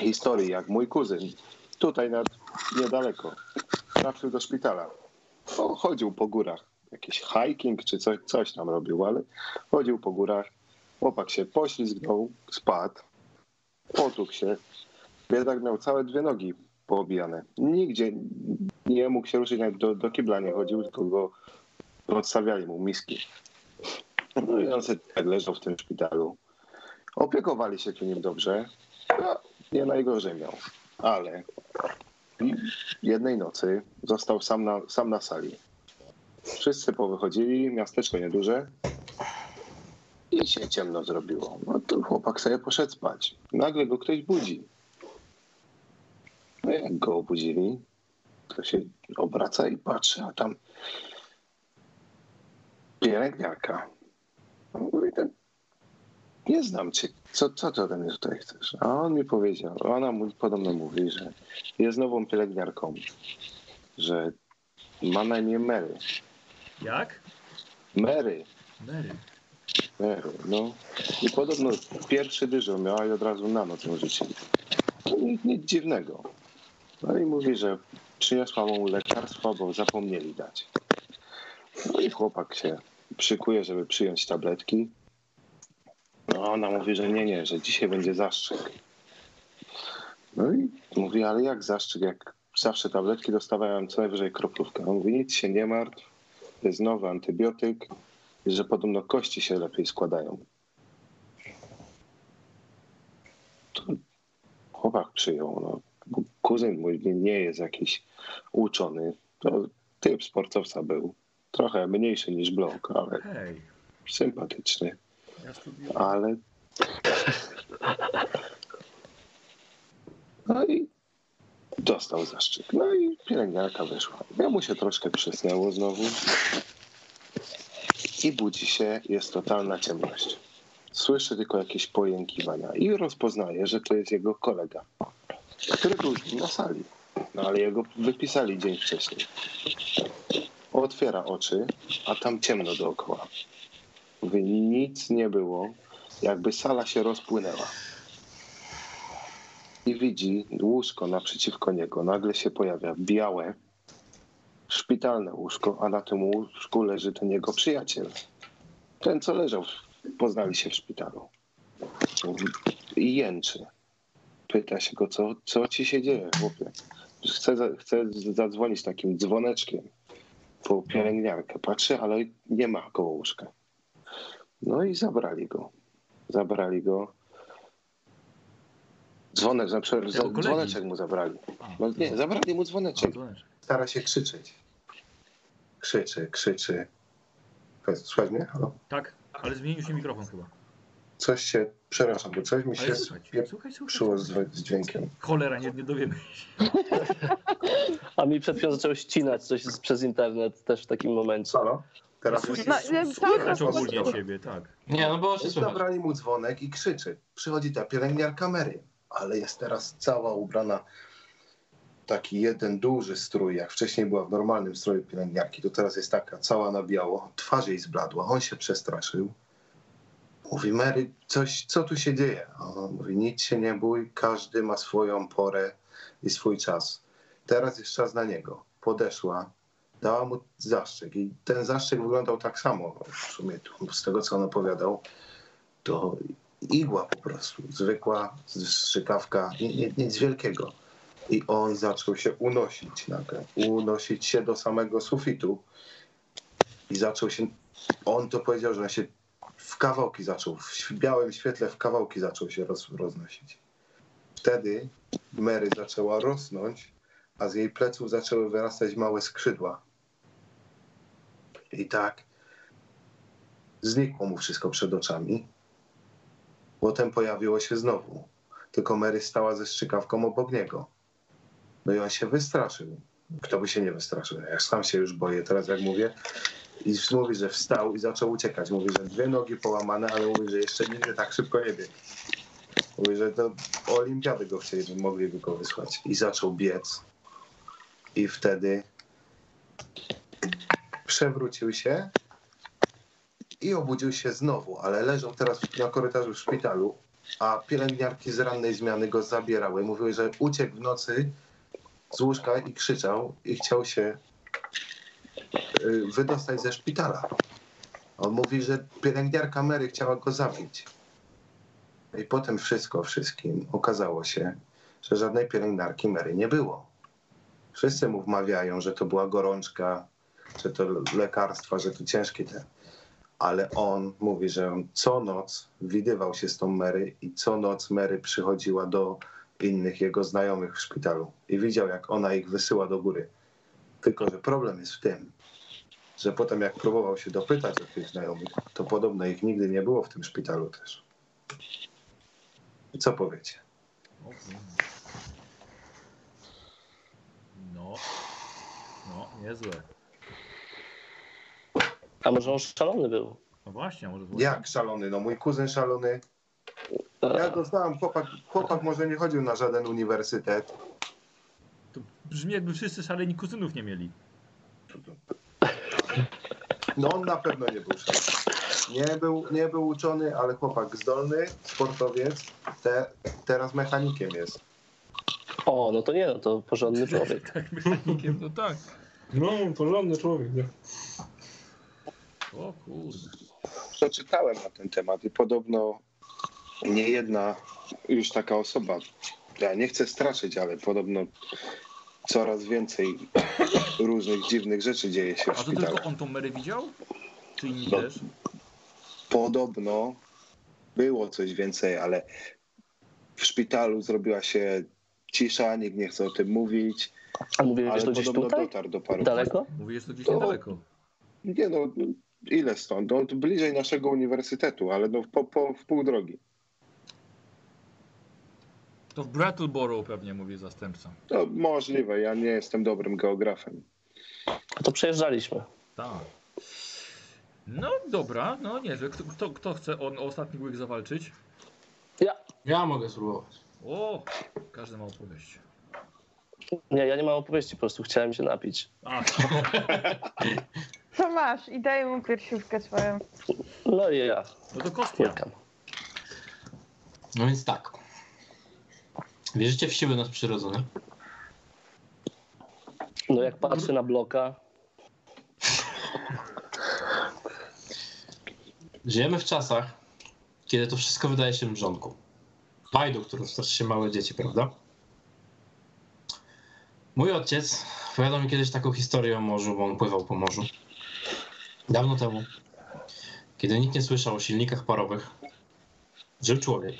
[SPEAKER 5] historii, jak mój kuzyn tutaj nad, niedaleko trafił do szpitala. O, chodził po górach. Jakiś hiking czy coś, coś tam robił, ale chodził po górach. Chłopak się poślizgnął, spadł, potłukł się. Biedak miał całe dwie nogi poobijane. Nigdzie nie mógł się ruszyć, nawet do, do kibla nie chodził, tylko go odstawiali mu miski. No i on sobie tak leżał w tym szpitalu. Opiekowali się tu nim dobrze. No, nie najgorzej miał. Ale jednej nocy został sam na, sam na sali. Wszyscy powychodzili, miasteczko nieduże i się ciemno zrobiło. No to chłopak sobie poszedł spać. Nagle go ktoś budzi. No jak go obudzili, to się obraca i patrzy, a tam pielęgniarka. No, Mówi ten, nie znam cię, co, co ty ode mnie tutaj chcesz? A on mi powiedział, ona mu podobno mówi, że jest nową pielęgniarką, że ma na imię Mary.
[SPEAKER 1] Jak?
[SPEAKER 5] Mary,
[SPEAKER 1] Mary.
[SPEAKER 5] Mary, no. I podobno pierwszy dyżur miała i od razu na noc ją rzucili. To nic, nic dziwnego. No i mówi, że przyniosła mu lekarstwa, bo zapomnieli dać. No i chłopak się przykuje, żeby przyjąć tabletki. No ona mówi, że nie, nie, że dzisiaj będzie zastrzyk. No i mówi, ale jak zastrzyk, jak zawsze tabletki dostawałem co najwyżej kroplówkę. On mówi, nic się nie martw, to jest nowy antybiotyk, że podobno kości się lepiej składają. To chłopak przyjął. No. Kuzyn mój nie- jest jakiś uczony. To typ sportowca był. Trochę mniejszy niż blok, ale
[SPEAKER 1] Hej,
[SPEAKER 5] sympatyczny. Ale. No i dostał zaszczyt. No i pielęgniarka wyszła. Ja mu się troszkę przysnęło znowu. I budzi się, jest totalna ciemność. Słyszy tylko jakieś pojękiwania i rozpoznaje, że to jest jego kolega, który był z nim na sali. No ale jego wypisali dzień wcześniej. Otwiera oczy, a tam ciemno dookoła. Mówi, nic nie było, jakby sala się rozpłynęła. I widzi łóżko naprzeciwko niego. Nagle się pojawia białe, szpitalne łóżko, a na tym łóżku leży ten jego przyjaciel. Ten, co leżał, poznali się w szpitalu. I jęczy. Pyta się go, co, co ci się dzieje, chłopie? Chce, za- chce zadzwonić takim dzwoneczkiem po pielęgniarkę. Patrzy, ale nie ma koło łóżka. No i zabrali go. Zabrali go. Dzwonek, znaczy, za- dzwoneczek mu zabrali. No nie, zabrali mu dzwoneczek. Stara się krzyczeć. Krzyczy, krzyczy. Słuchaj mnie? Halo?
[SPEAKER 1] Tak, ale zmienił się mikrofon chyba.
[SPEAKER 5] Coś się, przepraszam, bo coś mi się pieprzyło z, dźwiękiem.
[SPEAKER 1] Cholera, nie, nie dowiemy się. [LAUGHS]
[SPEAKER 3] A mi przed chwilą zaczęło ścinać coś z- przez internet też w takim momencie.
[SPEAKER 5] Halo? Teraz
[SPEAKER 1] Słychać,
[SPEAKER 2] No,
[SPEAKER 5] już...
[SPEAKER 2] e,
[SPEAKER 1] słychać
[SPEAKER 2] tak,
[SPEAKER 1] ogólnie
[SPEAKER 2] tak.
[SPEAKER 1] ciebie, tak.
[SPEAKER 4] Nie, no było się słychać.
[SPEAKER 5] Zabrali mu dzwonek i krzyczy. Przychodzi ta pielęgniarka Mary, ale jest teraz cała ubrana taki jeden duży strój, jak wcześniej była w normalnym stroju pielęgniarki, to teraz jest taka cała na biało, twarz jej zbladła, on się przestraszył. Mówi, Mary, coś, co tu się dzieje? Ona mówi, nic się nie bój, każdy ma swoją porę i swój czas. Teraz jest czas na niego. Podeszła, dała mu zaszczyk i ten zaszczyk wyglądał tak samo. W sumie z tego, co on opowiadał, to igła po prostu, zwykła strzykawka, ni- ni- nic wielkiego. I on zaczął się unosić nagle, unosić się do samego sufitu i zaczął się, on to powiedział, że on się w kawałki zaczął, w białym świetle w kawałki zaczął się roz, roznosić. Wtedy Mary zaczęła rosnąć, a z jej pleców zaczęły wyrastać małe skrzydła. I tak znikło mu wszystko przed oczami. Potem pojawiło się znowu. tylko Mary stała ze strzykawką obok niego. No i on się wystraszył. Kto by się nie wystraszył? Ja sam się już boję teraz, jak mówię. I mówi, że wstał i zaczął uciekać. Mówi, że dwie nogi połamane, ale mówi, że jeszcze nigdy tak szybko nie biegł. Mówi, że do olimpiady go chcieli, mogliby go wysłać. I zaczął biec. I wtedy przewrócił się i obudził się znowu, ale leżał teraz na korytarzu w szpitalu, a pielęgniarki z rannej zmiany go zabierały. Mówiły, że uciekł w nocy z łóżka i krzyczał i chciał się wydostać ze szpitala. On mówi, że pielęgniarka Mary chciała go zabić. I potem wszystko wszystkim okazało się, że żadnej pielęgniarki Mary nie było. Wszyscy mu wmawiają, że to była gorączka, że to lekarstwa, że to ciężkie te. Ale on mówi, że on co noc widywał się z tą Mary i co noc Mary przychodziła do innych jego znajomych w szpitalu i widział, jak ona ich wysyła do góry. Tylko, że problem jest w tym, że potem jak próbował się dopytać o tych znajomych, to podobno ich nigdy nie było w tym szpitalu też. I co powiecie?
[SPEAKER 1] No. No, niezłe.
[SPEAKER 3] A może on szalony był?
[SPEAKER 1] No właśnie, może było
[SPEAKER 5] Jak szalony? No mój kuzyn szalony. Ja go znam, chłopak, chłopak może nie chodził na żaden uniwersytet.
[SPEAKER 1] To brzmi jakby wszyscy szaleni kuzynów nie mieli.
[SPEAKER 5] No on na pewno nie był szalony. Nie był, nie był uczony, ale chłopak zdolny, sportowiec, te, teraz mechanikiem jest.
[SPEAKER 3] O, no to nie, no to porządny człowiek.
[SPEAKER 1] Tak, mechanikiem, no tak.
[SPEAKER 4] No, porządny człowiek, nie?
[SPEAKER 1] O kurde.
[SPEAKER 5] To czytałem na ten temat i podobno nie jedna już taka osoba, ja nie chcę straszyć, ale podobno coraz więcej różnych dziwnych rzeczy dzieje się
[SPEAKER 1] A
[SPEAKER 5] w
[SPEAKER 1] to
[SPEAKER 5] szpitalu.
[SPEAKER 1] tylko on tą Mary widział? Czy inni
[SPEAKER 5] No.
[SPEAKER 1] też?
[SPEAKER 5] Podobno było coś więcej, ale w szpitalu zrobiła się cisza, nikt nie chce o tym mówić,
[SPEAKER 3] A mówiłeś
[SPEAKER 5] ale
[SPEAKER 3] to gdzieś
[SPEAKER 5] podobno
[SPEAKER 3] tutaj?
[SPEAKER 5] dotarł do paru.
[SPEAKER 3] Daleko?
[SPEAKER 1] Mówisz, że to gdzieś
[SPEAKER 5] To-
[SPEAKER 1] niedaleko.
[SPEAKER 5] Nie no, ile stąd? No, to bliżej naszego uniwersytetu, ale no po, po, w pół drogi.
[SPEAKER 1] To w Brattleboro pewnie mówi zastępca.
[SPEAKER 5] To możliwe, ja nie jestem dobrym geografem.
[SPEAKER 3] A to przejeżdżaliśmy.
[SPEAKER 1] Tak. No dobra, no niezłe. Kto, kto, kto chce on o ostatni łyk zawalczyć?
[SPEAKER 3] Ja.
[SPEAKER 4] Ja mogę spróbować.
[SPEAKER 1] O, każdy ma opowieść.
[SPEAKER 3] Nie, ja nie mam opowieści, po prostu chciałem się napić.
[SPEAKER 1] A, [LAUGHS]
[SPEAKER 2] Co masz? I daję mu piersiówkę swoją.
[SPEAKER 3] No i ja.
[SPEAKER 1] no to kostia.
[SPEAKER 3] Płykam.
[SPEAKER 4] No więc tak. Wierzycie w siły nadprzyrodzone?
[SPEAKER 3] No jak patrzę na bloka,
[SPEAKER 4] Żyjemy w czasach, kiedy to wszystko wydaje się mrzonką. Bajdą, którą straszy się małe dzieci, prawda? Mój ojciec opowiadał mi kiedyś taką historię o morzu, bo on pływał po morzu. Dawno temu, kiedy nikt nie słyszał o silnikach parowych, żył człowiek.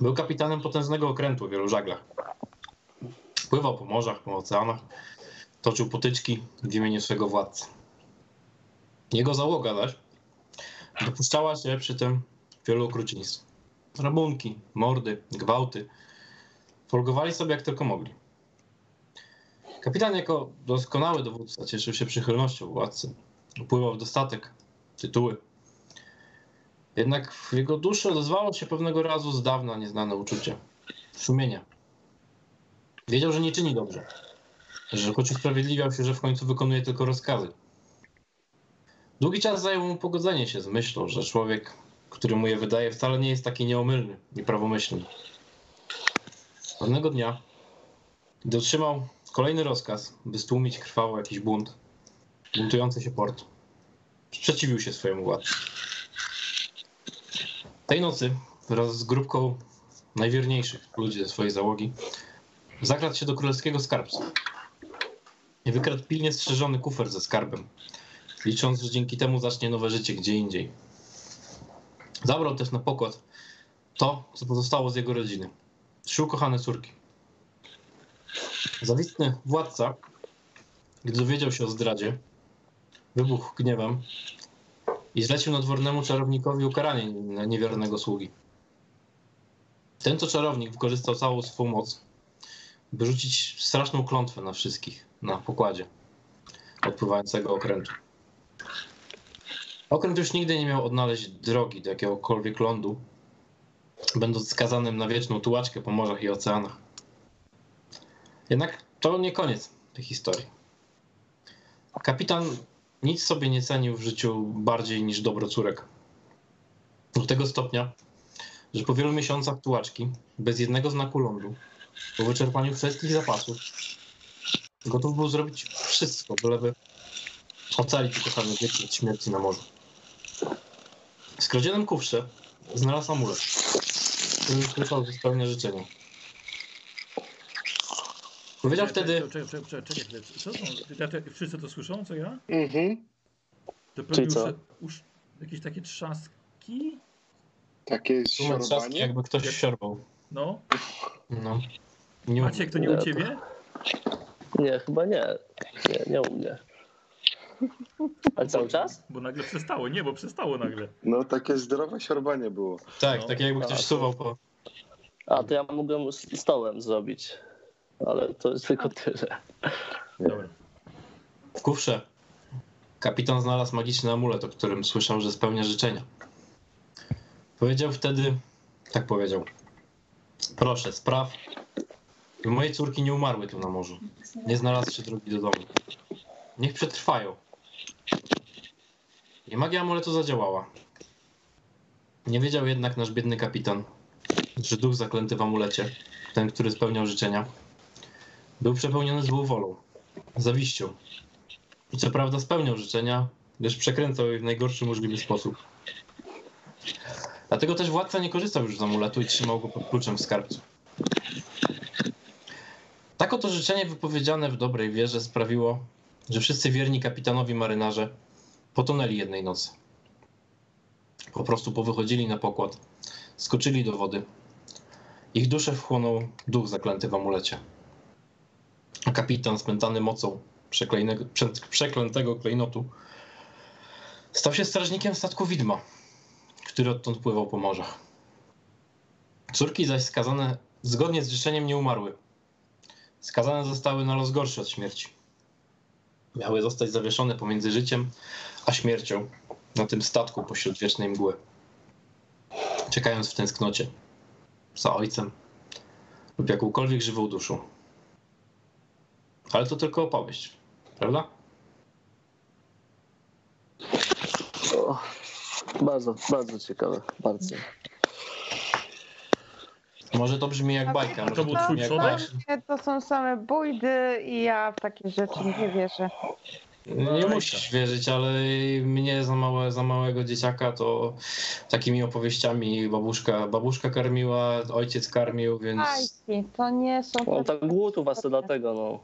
[SPEAKER 4] Był kapitanem potężnego okrętu o wielu żaglach. Pływał po morzach, po oceanach, toczył potyczki w imieniu swego władcy. Jego załoga zaś dopuszczała się przy tym wielu okrucieństw. Rabunki, mordy, gwałty. Folgowali sobie jak tylko mogli. Kapitan jako doskonały dowódca cieszył się przychylnością władcy. Upływał w dostatek, tytuły. Jednak w jego duszy odezwało się pewnego razu z dawna nieznane uczucie. Szumienia. Wiedział, że nie czyni dobrze. Że choć usprawiedliwiał się, że w końcu wykonuje tylko rozkazy. Długi czas zajęło mu pogodzenie się z myślą, że człowiek, który mu je wydaje, wcale nie jest taki nieomylny i prawomyślny. Pewnego dnia, gdy otrzymał kolejny rozkaz, by stłumić krwawo jakiś bunt, buntujący się port, sprzeciwił się swojemu władcy. Tej nocy wraz z grupką najwierniejszych ludzi ze swojej załogi zakradł się do królewskiego skarbca i wykradł pilnie strzeżony kufer ze skarbem, licząc, że dzięki temu zacznie nowe życie gdzie indziej. Zabrał też na pokład to, co pozostało z jego rodziny. Trzy ukochane córki. Zawistny władca, gdy dowiedział się o zdradzie, wybuchł gniewem i zlecił nadwornemu czarownikowi ukaranie niewiernego sługi. Ten to czarownik wykorzystał całą swą moc, by rzucić straszną klątwę na wszystkich na pokładzie odpływającego okrętu. Okręt już nigdy nie miał odnaleźć drogi do jakiegokolwiek lądu, będąc skazanym na wieczną tułaczkę po morzach i oceanach. Jednak to nie koniec tej historii. Kapitan nic sobie nie cenił w życiu bardziej niż dobro córek. Do tego stopnia, że po wielu miesiącach tułaczki, bez jednego znaku lądu, po wyczerpaniu wszystkich zapasów, gotów był zrobić wszystko, byleby ocalić ukochane dzieci od śmierci na morzu. W skradzionym kufrze znalazł amulet, który słyszał, że spełnia życzenia. Powiedział wtedy,
[SPEAKER 1] Czekaj, czekaj, czekaj, czekaj, czekaj. Co są? Te- Wszyscy to słyszą, co ja?
[SPEAKER 5] Mhm.
[SPEAKER 1] To
[SPEAKER 3] Czyli
[SPEAKER 1] pewnie
[SPEAKER 3] co?
[SPEAKER 1] już, już jakieś takie trzaski?
[SPEAKER 5] Takie siorbanie.
[SPEAKER 4] jakby ktoś siorbał.
[SPEAKER 1] No.
[SPEAKER 4] No. Nie
[SPEAKER 1] Maciek, to nie
[SPEAKER 3] Nie,
[SPEAKER 1] u
[SPEAKER 3] to-
[SPEAKER 1] ciebie?
[SPEAKER 3] Nie, chyba nie. Nie, nie u mnie. Ale cały czas?
[SPEAKER 1] Bo nagle przestało. Nie, bo przestało nagle.
[SPEAKER 5] No takie zdrowe siorbanie było.
[SPEAKER 4] Tak,
[SPEAKER 1] No.
[SPEAKER 4] tak jakby ktoś
[SPEAKER 3] A, to-
[SPEAKER 4] suwał po...
[SPEAKER 3] A, to ja mogłem stołem zrobić. Ale to jest tylko tyle.
[SPEAKER 1] Dobra.
[SPEAKER 4] W kufrze kapitan znalazł magiczny amulet, o którym słyszał, że spełnia życzenia. Powiedział wtedy, tak powiedział, proszę, spraw, by moje córki nie umarły tu na morzu, nie znalazły drogi do domu. Niech przetrwają. I magia amuletu zadziałała. Nie wiedział jednak nasz biedny kapitan, że duch zaklęty w amulecie, ten, który spełniał życzenia, był przepełniony złą wolą, zawiścią. Co prawda spełniał życzenia, gdyż przekręcał je w najgorszy możliwy sposób. Dlatego też władca nie korzystał już z amuletu i trzymał go pod kluczem w skarbcu. Tak oto życzenie wypowiedziane w dobrej wierze sprawiło, że wszyscy wierni kapitanowi marynarze potonęli jednej nocy. Po prostu powychodzili na pokład, skoczyli do wody. Ich duszę wchłonął duch zaklęty w amulecie. Kapitan spętany mocą przeklętego klejnotu stał się strażnikiem statku widma, który odtąd pływał po morzach. Córki zaś skazane zgodnie z życzeniem nie umarły. Skazane zostały na los gorszy od śmierci. Miały zostać zawieszone pomiędzy życiem a śmiercią na tym statku pośród wiecznej mgły. Czekając w tęsknocie za ojcem lub jakąkolwiek żywą duszą. Ale to tylko opowieść, prawda?
[SPEAKER 3] O, bardzo, bardzo ciekawe. Bardzo.
[SPEAKER 4] Może to brzmi jak bajka.
[SPEAKER 1] A to
[SPEAKER 4] może
[SPEAKER 1] był
[SPEAKER 4] brzmi
[SPEAKER 1] twój
[SPEAKER 4] jak
[SPEAKER 1] przodek?
[SPEAKER 2] To są same bójdy i ja w takie rzeczy nie wierzę.
[SPEAKER 4] Nie musisz wierzyć, ale mnie za, małe, za małego dzieciaka to takimi opowieściami babuszka, babuszka karmiła, ojciec karmił, więc
[SPEAKER 2] Fajki, to nie są
[SPEAKER 3] No tak głód u was to dlatego, no.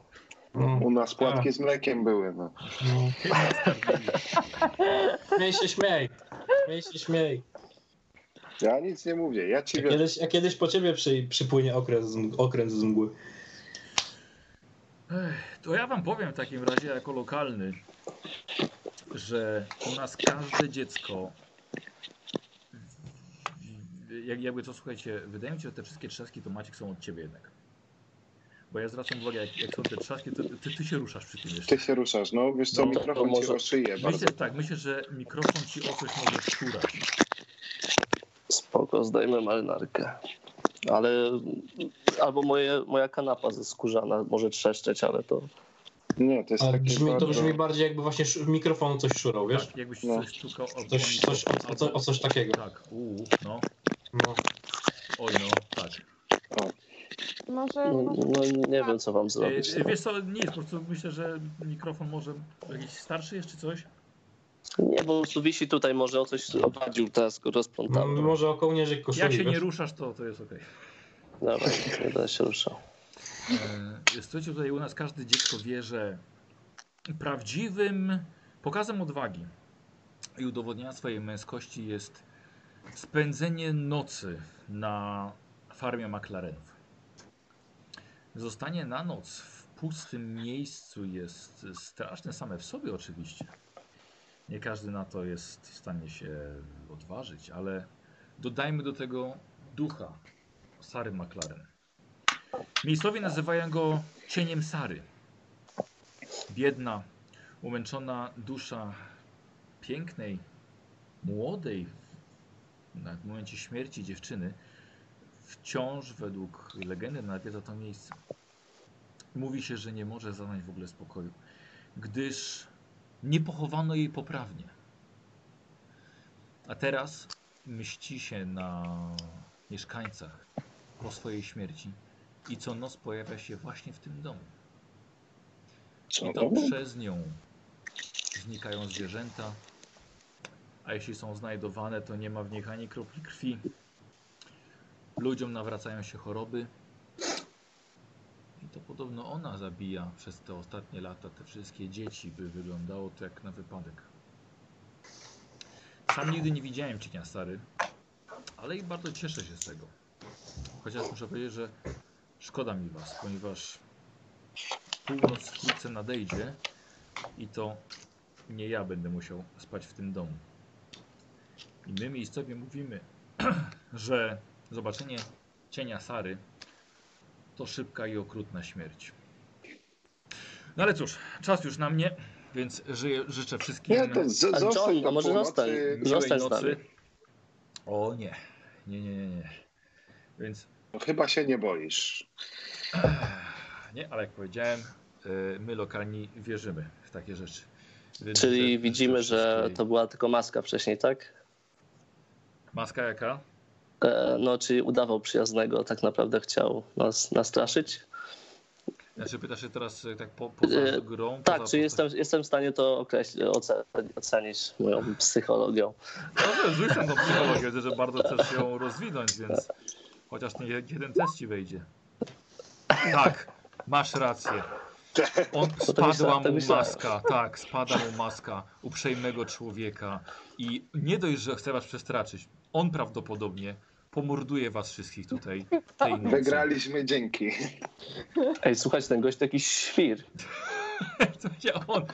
[SPEAKER 4] No,
[SPEAKER 5] U nas płatki z mlekiem były. No. [LAUGHS]
[SPEAKER 4] no. Śmiej się, śmiej. Śmiej się, śmiej.
[SPEAKER 5] Ja nic nie mówię, ja ci
[SPEAKER 4] A kiedyś, a kiedyś po ciebie przy, przypłynie okręt z, mg- okręt z mgły.
[SPEAKER 1] To ja wam powiem w takim razie jako lokalny, że u nas każde dziecko, jak, jakby to słuchajcie, wydaje mi się, że te wszystkie trzaski to Maciek są od ciebie jednak. Bo ja zwracam uwagę, jak, jak są te trzaski, to ty, ty się ruszasz przy tym jeszcze.
[SPEAKER 5] Ty się ruszasz, no wiesz co,
[SPEAKER 1] No, to
[SPEAKER 5] mikrofon ci
[SPEAKER 3] może-
[SPEAKER 5] oszyje bardzo.
[SPEAKER 1] Myślę, tak, myślę, że mikrofon ci o coś może szczurać.
[SPEAKER 3] Spoko, zdajmy marynarkę. Ale albo moje, moja kanapa ze skórzana może trzeszczeć, ale to
[SPEAKER 5] Nie, to jest
[SPEAKER 4] Ale
[SPEAKER 5] takie
[SPEAKER 4] brzmi, to
[SPEAKER 5] bardzo...
[SPEAKER 4] brzmi bardziej jakby właśnie sz- mikrofonu coś szurał, wiesz?
[SPEAKER 1] Tak, jakbyś
[SPEAKER 5] No.
[SPEAKER 1] coś stukał albo
[SPEAKER 4] Coś, coś, o, co- o coś takiego.
[SPEAKER 1] Tak, uuu, no,
[SPEAKER 4] No.
[SPEAKER 1] oj no.
[SPEAKER 2] Może,
[SPEAKER 3] no, no, nie wiem, co wam zrobić.
[SPEAKER 1] E, wiesz co, nie, po prostu myślę, że mikrofon może jakiś starszy jeszcze coś?
[SPEAKER 3] Nie, bo wisi tutaj, może o coś obadził teraz go
[SPEAKER 4] No,
[SPEAKER 3] rozplątamy.
[SPEAKER 4] może o kołnierzyk koszuli,
[SPEAKER 1] Jak się
[SPEAKER 4] wiesz?
[SPEAKER 1] nie ruszasz, to, to jest okej.
[SPEAKER 3] Dobra, nie będę się ruszał.
[SPEAKER 1] E, Słuchajcie, tutaj u nas każde dziecko wie, że prawdziwym pokazem odwagi i udowodnienia swojej męskości jest spędzenie nocy na farmie McLarenów. Zostanie na noc w pustym miejscu jest straszne same w sobie oczywiście. Nie każdy na to jest w stanie się odważyć, ale dodajmy do tego ducha Sary McLaren. Miejscowi nazywają go cieniem Sary. Biedna, umęczona dusza pięknej, młodej, w momencie śmierci dziewczyny, wciąż według legendy nawiedza to miejsce. Mówi się, że nie może zaznać w ogóle spokoju, gdyż nie pochowano jej poprawnie. A teraz mści się na mieszkańcach po swojej śmierci i co noc pojawia się właśnie w tym domu. I to przez nią znikają zwierzęta, a jeśli są znajdowane, to nie ma w nich ani kropli krwi. Ludziom nawracają się choroby. I to podobno ona zabija przez te ostatnie lata te wszystkie dzieci, by wyglądało to jak na wypadek. Sam nigdy nie widziałem cienia Sary, ale i bardzo cieszę się z tego. Chociaż muszę powiedzieć, że szkoda mi was, ponieważ północ wkrótce nadejdzie i to nie ja będę musiał spać w tym domu. I my miejscowi mówimy, [CLEARS THROAT] że zobaczenie cienia Sary to szybka i okrutna śmierć. No ale cóż, czas już na mnie, więc żyję, życzę wszystkim
[SPEAKER 5] Nie, to z,
[SPEAKER 3] A
[SPEAKER 5] zostań
[SPEAKER 3] John, a może zostań? zostań z nami.
[SPEAKER 1] O nie, nie, nie, nie, nie. Więc
[SPEAKER 5] No, chyba się nie boisz.
[SPEAKER 1] nie, ale jak powiedziałem, y, my lokalni wierzymy w takie rzeczy. Więc
[SPEAKER 3] Czyli widzimy, że to była tylko maska wcześniej, tak?
[SPEAKER 1] Maska jaka?
[SPEAKER 3] E, No, czyli udawał przyjaznego, tak naprawdę chciał nas nastraszyć.
[SPEAKER 1] Znaczy pytasz się teraz y, tak po, poza
[SPEAKER 3] E,
[SPEAKER 1] grą?
[SPEAKER 3] Tak,
[SPEAKER 1] poza
[SPEAKER 3] czy jestem, jestem w stanie to określić, oce- ocenić moją psychologią.
[SPEAKER 1] Rzuć tam tą psychologię, widzę, że bardzo chcesz ją rozwinąć, więc chociaż nie jeden test ci wejdzie. Tak, masz rację. On spadła mu maska, tak, spada mu maska uprzejmego człowieka i nie dość, że chce was przestraszyć, on prawdopodobnie pomorduje was wszystkich tutaj [LAUGHS] tej nocy.
[SPEAKER 5] Wygraliśmy dzięki.
[SPEAKER 3] Ej, słuchajcie, ten gość [LAUGHS] to jakiś świr.
[SPEAKER 1] On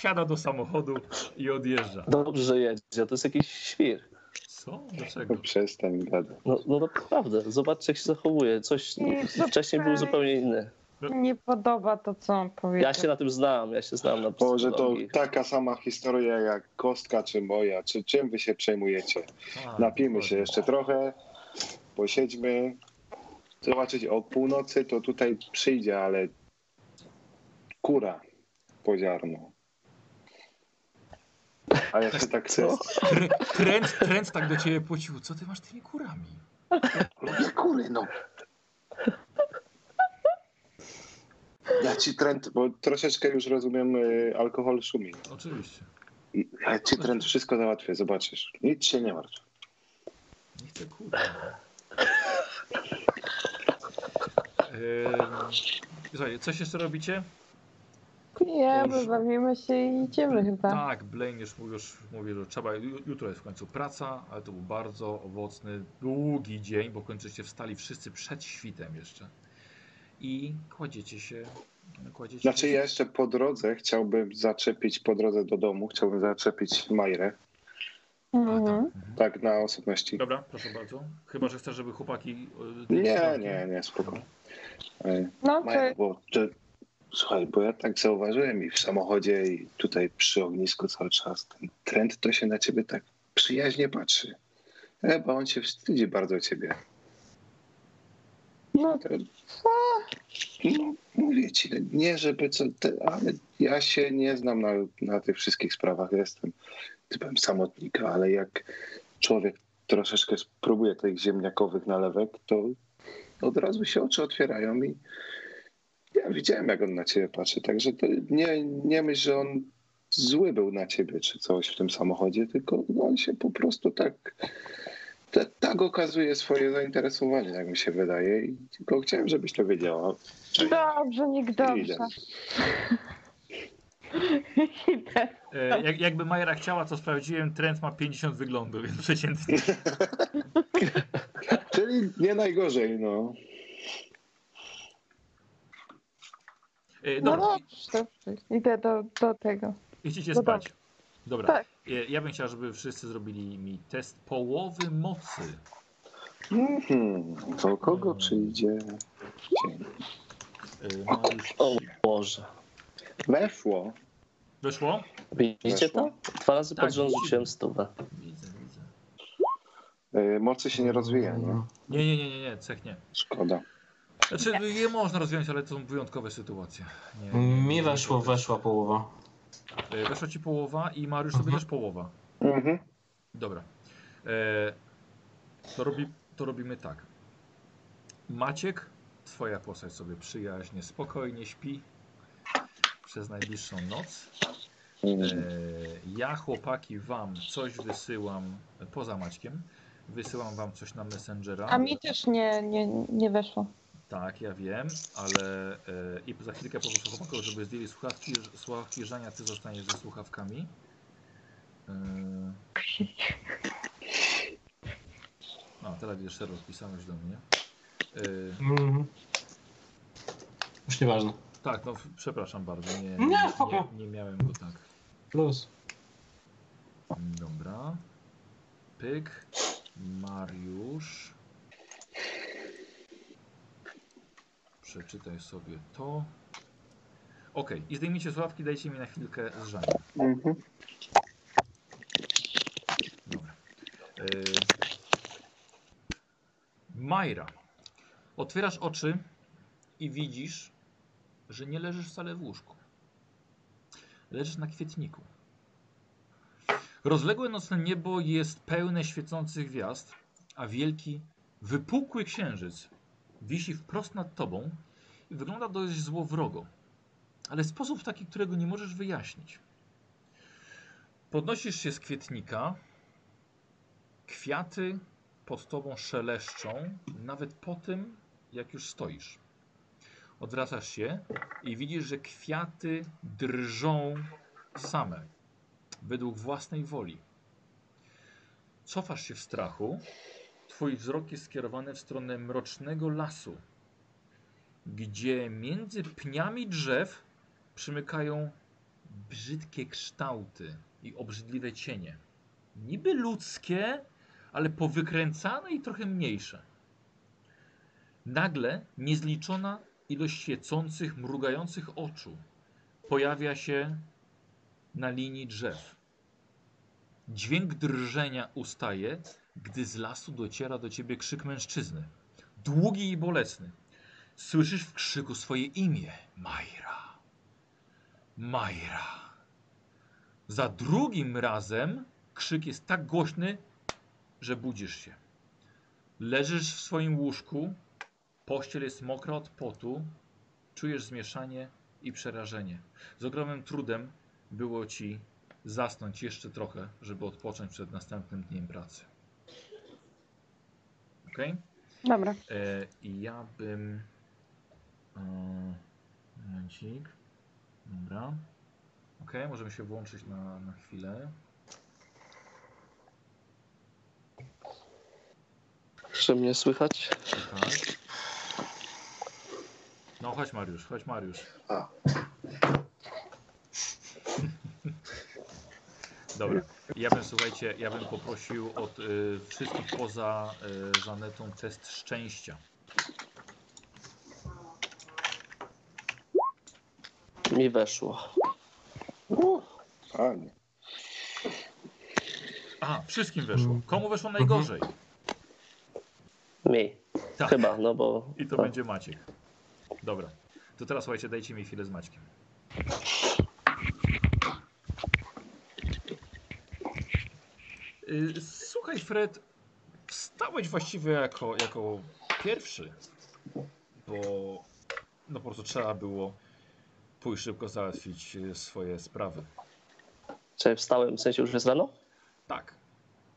[SPEAKER 1] siada do samochodu i odjeżdża.
[SPEAKER 3] Dobrze, że jedzie, to jest jakiś świr.
[SPEAKER 1] Co? Dlaczego?
[SPEAKER 5] Przestań gadać.
[SPEAKER 3] No, no naprawdę, zobaczcie jak się zachowuje. Coś
[SPEAKER 2] Nie,
[SPEAKER 3] wcześniej był zupełnie inny.
[SPEAKER 2] Nie podoba to, co on powiedział.
[SPEAKER 3] Ja się na tym znam, ja się znam na
[SPEAKER 5] Boże, to taka sama historia jak kostka czy moja. Czy czym wy się przejmujecie?
[SPEAKER 1] A,
[SPEAKER 5] Napijmy się jeszcze trochę, posiedźmy. Zobaczyć o północy to tutaj przyjdzie, ale kura poziarna. A ja się tak
[SPEAKER 3] Co?
[SPEAKER 1] Trę- Trend, trend tak do ciebie pocił. Co ty masz tymi kurami?
[SPEAKER 5] Lubię kury, no. Ja ci trend, bo troszeczkę już rozumiem, y, alkohol szumi.
[SPEAKER 1] Oczywiście.
[SPEAKER 5] I Ja ci trend wszystko załatwię, zobaczysz. Nic się nie martw.
[SPEAKER 1] Nie chcę kurwa. Słuchaj, coś jeszcze robicie?
[SPEAKER 2] Nie, my bawimy się i idziemy chyba.
[SPEAKER 1] Tak, Blaine już, już mówi, że trzeba. ju- Jutro jest w końcu praca, ale to był bardzo owocny, długi dzień, bo się wstali wszyscy przed świtem jeszcze. I kładziecie się. Kładziecie
[SPEAKER 5] Znaczy
[SPEAKER 1] się.
[SPEAKER 5] ja jeszcze po drodze chciałbym zaczepić, po drodze do domu, chciałbym zaczepić Majrę.
[SPEAKER 1] Tak.
[SPEAKER 2] Mhm.
[SPEAKER 5] Tak na osobności.
[SPEAKER 1] Dobra, proszę bardzo. Chyba, że chcesz, żeby chłopaki. e,
[SPEAKER 5] Nie, nie, nie, spoko. E,
[SPEAKER 2] No,
[SPEAKER 5] Majra,
[SPEAKER 2] to
[SPEAKER 5] bo to, słuchaj, bo ja tak zauważyłem i w samochodzie i tutaj przy ognisku cały czas ten trend to się na ciebie tak przyjaźnie patrzy. Chyba on się wstydzi bardzo ciebie.
[SPEAKER 2] no
[SPEAKER 5] To, no, mówię ci, nie żeby co, ale ja się nie znam na, na tych wszystkich sprawach. Jestem typem samotnika, ale jak człowiek troszeczkę spróbuje tych ziemniakowych nalewek, to od razu się oczy otwierają i ja widziałem, jak on na ciebie patrzy. Także nie, nie myśl, że on zły był na ciebie czy coś w tym samochodzie, tylko on się po prostu tak te, tak okazuje swoje zainteresowanie, jak mi się wydaje. I tylko chciałem, żebyś to wiedziała.
[SPEAKER 2] dobrze, niech dobrze.
[SPEAKER 5] Idę. [LAUGHS]
[SPEAKER 1] E, jak, jakby Majera chciała, to sprawdziłem, trend ma 50 wyglądów, więc przeciętnie. [LAUGHS]
[SPEAKER 5] Czyli nie najgorzej, no.
[SPEAKER 1] E,
[SPEAKER 2] No
[SPEAKER 1] dobra,
[SPEAKER 2] dobrze, dobrze. Idę do, do tego.
[SPEAKER 1] idziecie
[SPEAKER 2] no
[SPEAKER 1] spać. Dobra.
[SPEAKER 2] Tak.
[SPEAKER 1] E, Ja bym chciał, żeby wszyscy zrobili mi test połowy mocy.
[SPEAKER 5] Mhm. Do kogo przyjdzie dzień?
[SPEAKER 1] Y, Mariusz,
[SPEAKER 3] O Boże.
[SPEAKER 5] Weszło.
[SPEAKER 1] weszło?
[SPEAKER 3] Widzicie to? Dwa razy
[SPEAKER 1] Tak,
[SPEAKER 3] pod rząd rzuciłem stówę.
[SPEAKER 1] Widzę, widzę.
[SPEAKER 5] Y, Mocy się nie rozwija, nie?
[SPEAKER 1] Nie, nie, nie, nie, nie, cech nie.
[SPEAKER 5] Szkoda.
[SPEAKER 1] Znaczy, je można rozwiązać, ale to są wyjątkowe sytuacje. Nie, nie,
[SPEAKER 4] Mi weszło,
[SPEAKER 1] nie,
[SPEAKER 4] weszła połowa.
[SPEAKER 1] E, Weszła ci połowa i Mariusz sobie
[SPEAKER 4] Mhm.
[SPEAKER 1] też połowa.
[SPEAKER 5] Mhm.
[SPEAKER 1] Dobra. E, to, robi, to robimy tak. Maciek, twoja postać sobie przyjaźnie, spokojnie śpi przez najbliższą noc. E,
[SPEAKER 5] Mhm.
[SPEAKER 1] ja, chłopaki, wam coś wysyłam poza Maćkiem. Wysyłam wam coś na Messengera.
[SPEAKER 2] A mi też nie, nie, nie weszło.
[SPEAKER 1] Tak, ja wiem, ale e, i za chwilkę poproszę chłopaków, żeby zdjęli słuchawki, słuchawki Żania, ty zostaniesz ze słuchawkami. E, a, teraz wiesz, Szerok, pisałeś do mnie. E,
[SPEAKER 4] Mhm. Już nieważne.
[SPEAKER 1] Tak, no przepraszam bardzo, nie,
[SPEAKER 4] Nie,
[SPEAKER 1] nie, nie, miałem go tak.
[SPEAKER 4] Plus.
[SPEAKER 1] Dobra. Pyk. Mariusz. Przeczytaj sobie to. Ok, i zdejmijcie słuchawki, dajcie mi na chwilkę z Żaniem.
[SPEAKER 5] Mhm.
[SPEAKER 1] Dobra. Yy... Majra. Otwierasz oczy i widzisz, że nie leżysz wcale w łóżku. Leżysz na kwietniku. Rozległe nocne niebo jest pełne świecących gwiazd, a wielki, wypukły księżyc wisi wprost nad tobą i wygląda dość złowrogo, ale w sposób taki, którego nie możesz wyjaśnić. Podnosisz się z kwietnika, kwiaty pod tobą szeleszczą, nawet po tym, jak już stoisz. Odwracasz się i widzisz, że kwiaty drżą same, według własnej woli. Cofasz się w strachu. Twój wzrok jest skierowany w stronę mrocznego lasu, gdzie między pniami drzew przymykają brzydkie kształty i obrzydliwe cienie. Niby ludzkie, ale powykręcane i trochę mniejsze. Nagle niezliczona ilość świecących, mrugających oczu pojawia się na linii drzew. Dźwięk drżenia ustaje, gdy z lasu dociera do ciebie krzyk mężczyzny. Długi i bolesny. Słyszysz w krzyku swoje imię. Majra. Majra. Za drugim razem krzyk jest tak głośny, że budzisz się. Leżysz w swoim łóżku, pościel jest mokra od potu, czujesz zmieszanie i przerażenie. Z ogromnym trudem było ci zasnąć jeszcze trochę, żeby odpocząć przed następnym dniem pracy. Ok?
[SPEAKER 2] Dobra.
[SPEAKER 1] E, I ja bym. E, momencik. Dobra. Ok, możemy się włączyć na, na chwilę.
[SPEAKER 3] Czy mnie słychać?
[SPEAKER 1] Tak. No chodź Mariusz, chodź Mariusz.
[SPEAKER 5] A. [LAUGHS]
[SPEAKER 1] Dobra. Ja bym, słuchajcie, ja bym poprosił od y, wszystkich poza y, Żanetą test szczęścia.
[SPEAKER 3] Mi weszło.
[SPEAKER 5] Fajnie.
[SPEAKER 1] Aha, wszystkim weszło. Komu weszło najgorzej?
[SPEAKER 3] Mi.
[SPEAKER 1] Tak.
[SPEAKER 3] Chyba, no bo...
[SPEAKER 1] I to
[SPEAKER 3] no.
[SPEAKER 1] będzie Maciek. Dobra. To teraz słuchajcie, dajcie mi chwilę z Maćkiem. Y, Słuchaj, Fred, wstałeś właściwie jako, jako pierwszy, bo no po prostu trzeba było pójść szybko załatwić y, swoje sprawy.
[SPEAKER 3] Czy wstałem, w sensie już jest rano?
[SPEAKER 1] Tak.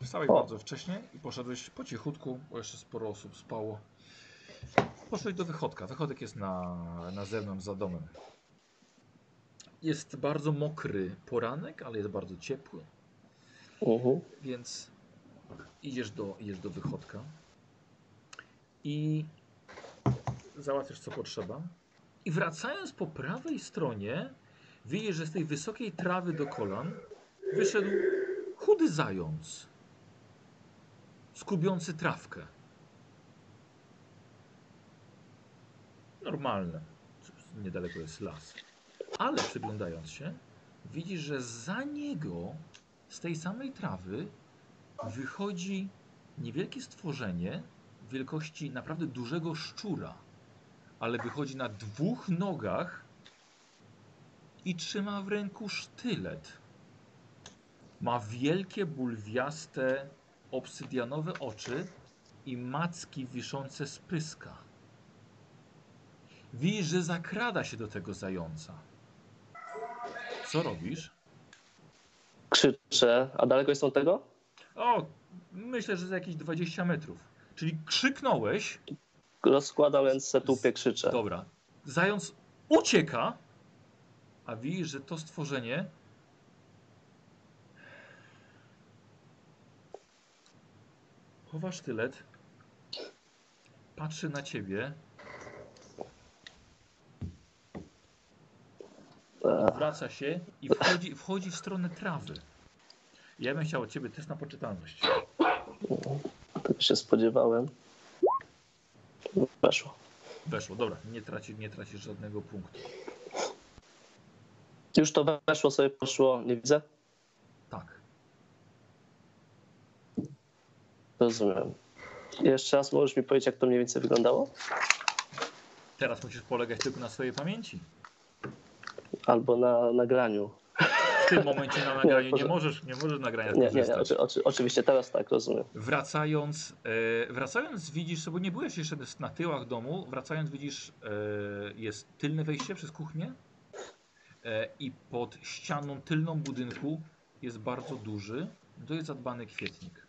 [SPEAKER 1] Wstałeś
[SPEAKER 3] O.
[SPEAKER 1] bardzo wcześnie i poszedłeś po cichutku, bo jeszcze sporo osób spało. Poszedłeś do wychodka. Wychodek jest na, na zewnątrz za domem. Jest bardzo mokry poranek, ale jest bardzo ciepły,
[SPEAKER 3] Mhm.
[SPEAKER 1] więc idziesz do, idziesz do wychodka i załatwiasz co potrzeba. I wracając po prawej stronie, widzisz, że z tej wysokiej trawy do kolan wyszedł chudy zając, skubiący trawkę. Normalne. Niedaleko jest las. Ale przyglądając się, widzisz, że za niego z tej samej trawy wychodzi niewielkie stworzenie wielkości naprawdę dużego szczura, ale wychodzi na dwóch nogach i trzyma w ręku sztylet. Ma wielkie, bulwiaste, obsydianowe oczy i macki wiszące z pyska. Widzisz, że zakrada się do tego zająca. Co robisz?
[SPEAKER 3] Krzyczę, a daleko jest od tego?
[SPEAKER 1] O, myślę, że za jakieś 20 metrów. Czyli krzyknąłeś.
[SPEAKER 3] Rozkładam ręce, tupie, krzyczę.
[SPEAKER 1] Dobra. Zając ucieka, a widzisz, że to stworzenie chowa sztylet, patrzy na ciebie, wraca się i wchodzi, wchodzi w stronę trawy. Ja bym chciał od ciebie test na poczytalność.
[SPEAKER 3] Tego się spodziewałem. Weszło.
[SPEAKER 1] Weszło, dobra, nie, traci, nie tracisz żadnego punktu.
[SPEAKER 3] Już to weszło sobie, poszło, nie widzę?
[SPEAKER 1] Tak.
[SPEAKER 3] Rozumiem. Jeszcze raz możesz mi powiedzieć, jak to mniej więcej wyglądało?
[SPEAKER 1] Teraz musisz polegać tylko na swojej pamięci.
[SPEAKER 3] Albo na nagraniu.
[SPEAKER 1] W tym momencie na [LAUGHS] nagraniu nie
[SPEAKER 3] proszę.
[SPEAKER 1] możesz, nie możesz nagrania
[SPEAKER 3] Nie, nie, nie oczy, oczy, oczywiście teraz tak, rozumiem.
[SPEAKER 1] Wracając, e, wracając widzisz, bo nie byłeś jeszcze na tyłach domu, wracając widzisz, e, jest tylne wejście przez kuchnię e, i pod ścianą tylną budynku jest bardzo duży, to jest zadbany kwietnik.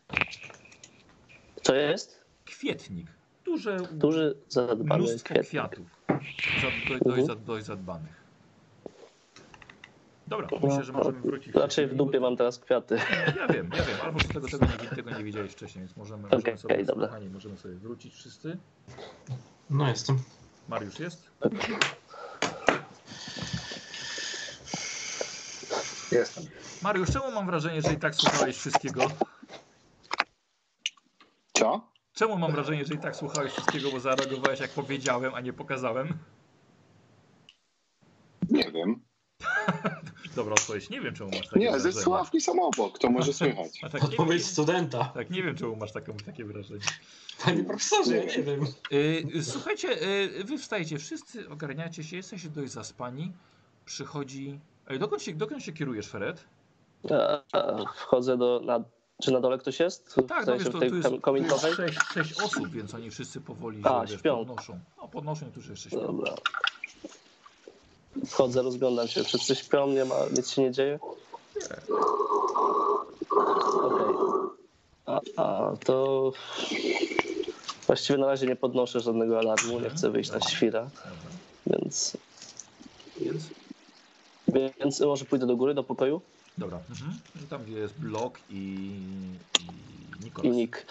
[SPEAKER 3] Co jest?
[SPEAKER 1] Kwietnik. Duże,
[SPEAKER 3] Duży, zadbany
[SPEAKER 1] mnóstwo
[SPEAKER 3] kwiat.
[SPEAKER 1] kwiatów. Za, dość,
[SPEAKER 3] Mhm.
[SPEAKER 1] dość, dość zadbanych. Dobra, myślę, że możemy wrócić.
[SPEAKER 3] Raczej w dupie mam teraz kwiaty.
[SPEAKER 1] Ja wiem, ja wiem, albo tego, tego, nie, tego nie wiedziałeś wcześniej, więc możemy,
[SPEAKER 3] Okej,
[SPEAKER 1] możemy sobie,
[SPEAKER 3] dobra.
[SPEAKER 1] kochani, możemy sobie wrócić wszyscy.
[SPEAKER 4] No jestem.
[SPEAKER 1] Mariusz jest?
[SPEAKER 5] Jestem.
[SPEAKER 1] Mariusz, czemu mam wrażenie, że i tak słuchałeś wszystkiego?
[SPEAKER 5] Co?
[SPEAKER 1] Czemu mam wrażenie, że i tak słuchałeś wszystkiego, bo zareagowałeś jak powiedziałem, a nie pokazałem?
[SPEAKER 5] Nie wiem. [LAUGHS]
[SPEAKER 1] Dobra odpowiedź, nie wiem czemu masz takie
[SPEAKER 5] Nie, ze
[SPEAKER 1] wrażenie.
[SPEAKER 5] słuchawki są obok, to może słychać.
[SPEAKER 1] A tak, nie,
[SPEAKER 4] Odpowiedź
[SPEAKER 1] wiem,
[SPEAKER 4] studenta.
[SPEAKER 1] tak, nie wiem czemu masz taką, takie wrażenie.
[SPEAKER 4] Panie profesorze, ja nie wiem.
[SPEAKER 1] Yy, słuchajcie, yy, wy wstajecie, wszyscy ogarniacie się, jesteście dość zaspani. Przychodzi... Ej, dokąd się, dokąd się kierujesz, Fred?
[SPEAKER 3] A, a, Wchodzę do. Na, czy na dole ktoś jest?
[SPEAKER 1] Tak, no wiesz, to,
[SPEAKER 3] tej
[SPEAKER 1] tu jest, tu jest
[SPEAKER 3] kominkowej?
[SPEAKER 1] sześć, sześć osób, więc oni wszyscy powoli
[SPEAKER 3] A,
[SPEAKER 1] się, wiesz,
[SPEAKER 3] śpią.
[SPEAKER 1] podnoszą. No, podnoszą i tu już jeszcze śpią.
[SPEAKER 3] Dobra. Wchodzę, rozglądam się. Wszyscy śpią, nie ma, nic się nie dzieje? Okej. A, a, to właściwie na razie nie podnoszę żadnego alarmu, nie chcę wyjść na świra, więc,
[SPEAKER 1] Więc?
[SPEAKER 3] więc może pójdę do góry, do pokoju
[SPEAKER 1] Dobra. Mhm. I Tam gdzie jest blok i, i
[SPEAKER 3] i
[SPEAKER 1] Nikolas.
[SPEAKER 3] Nick.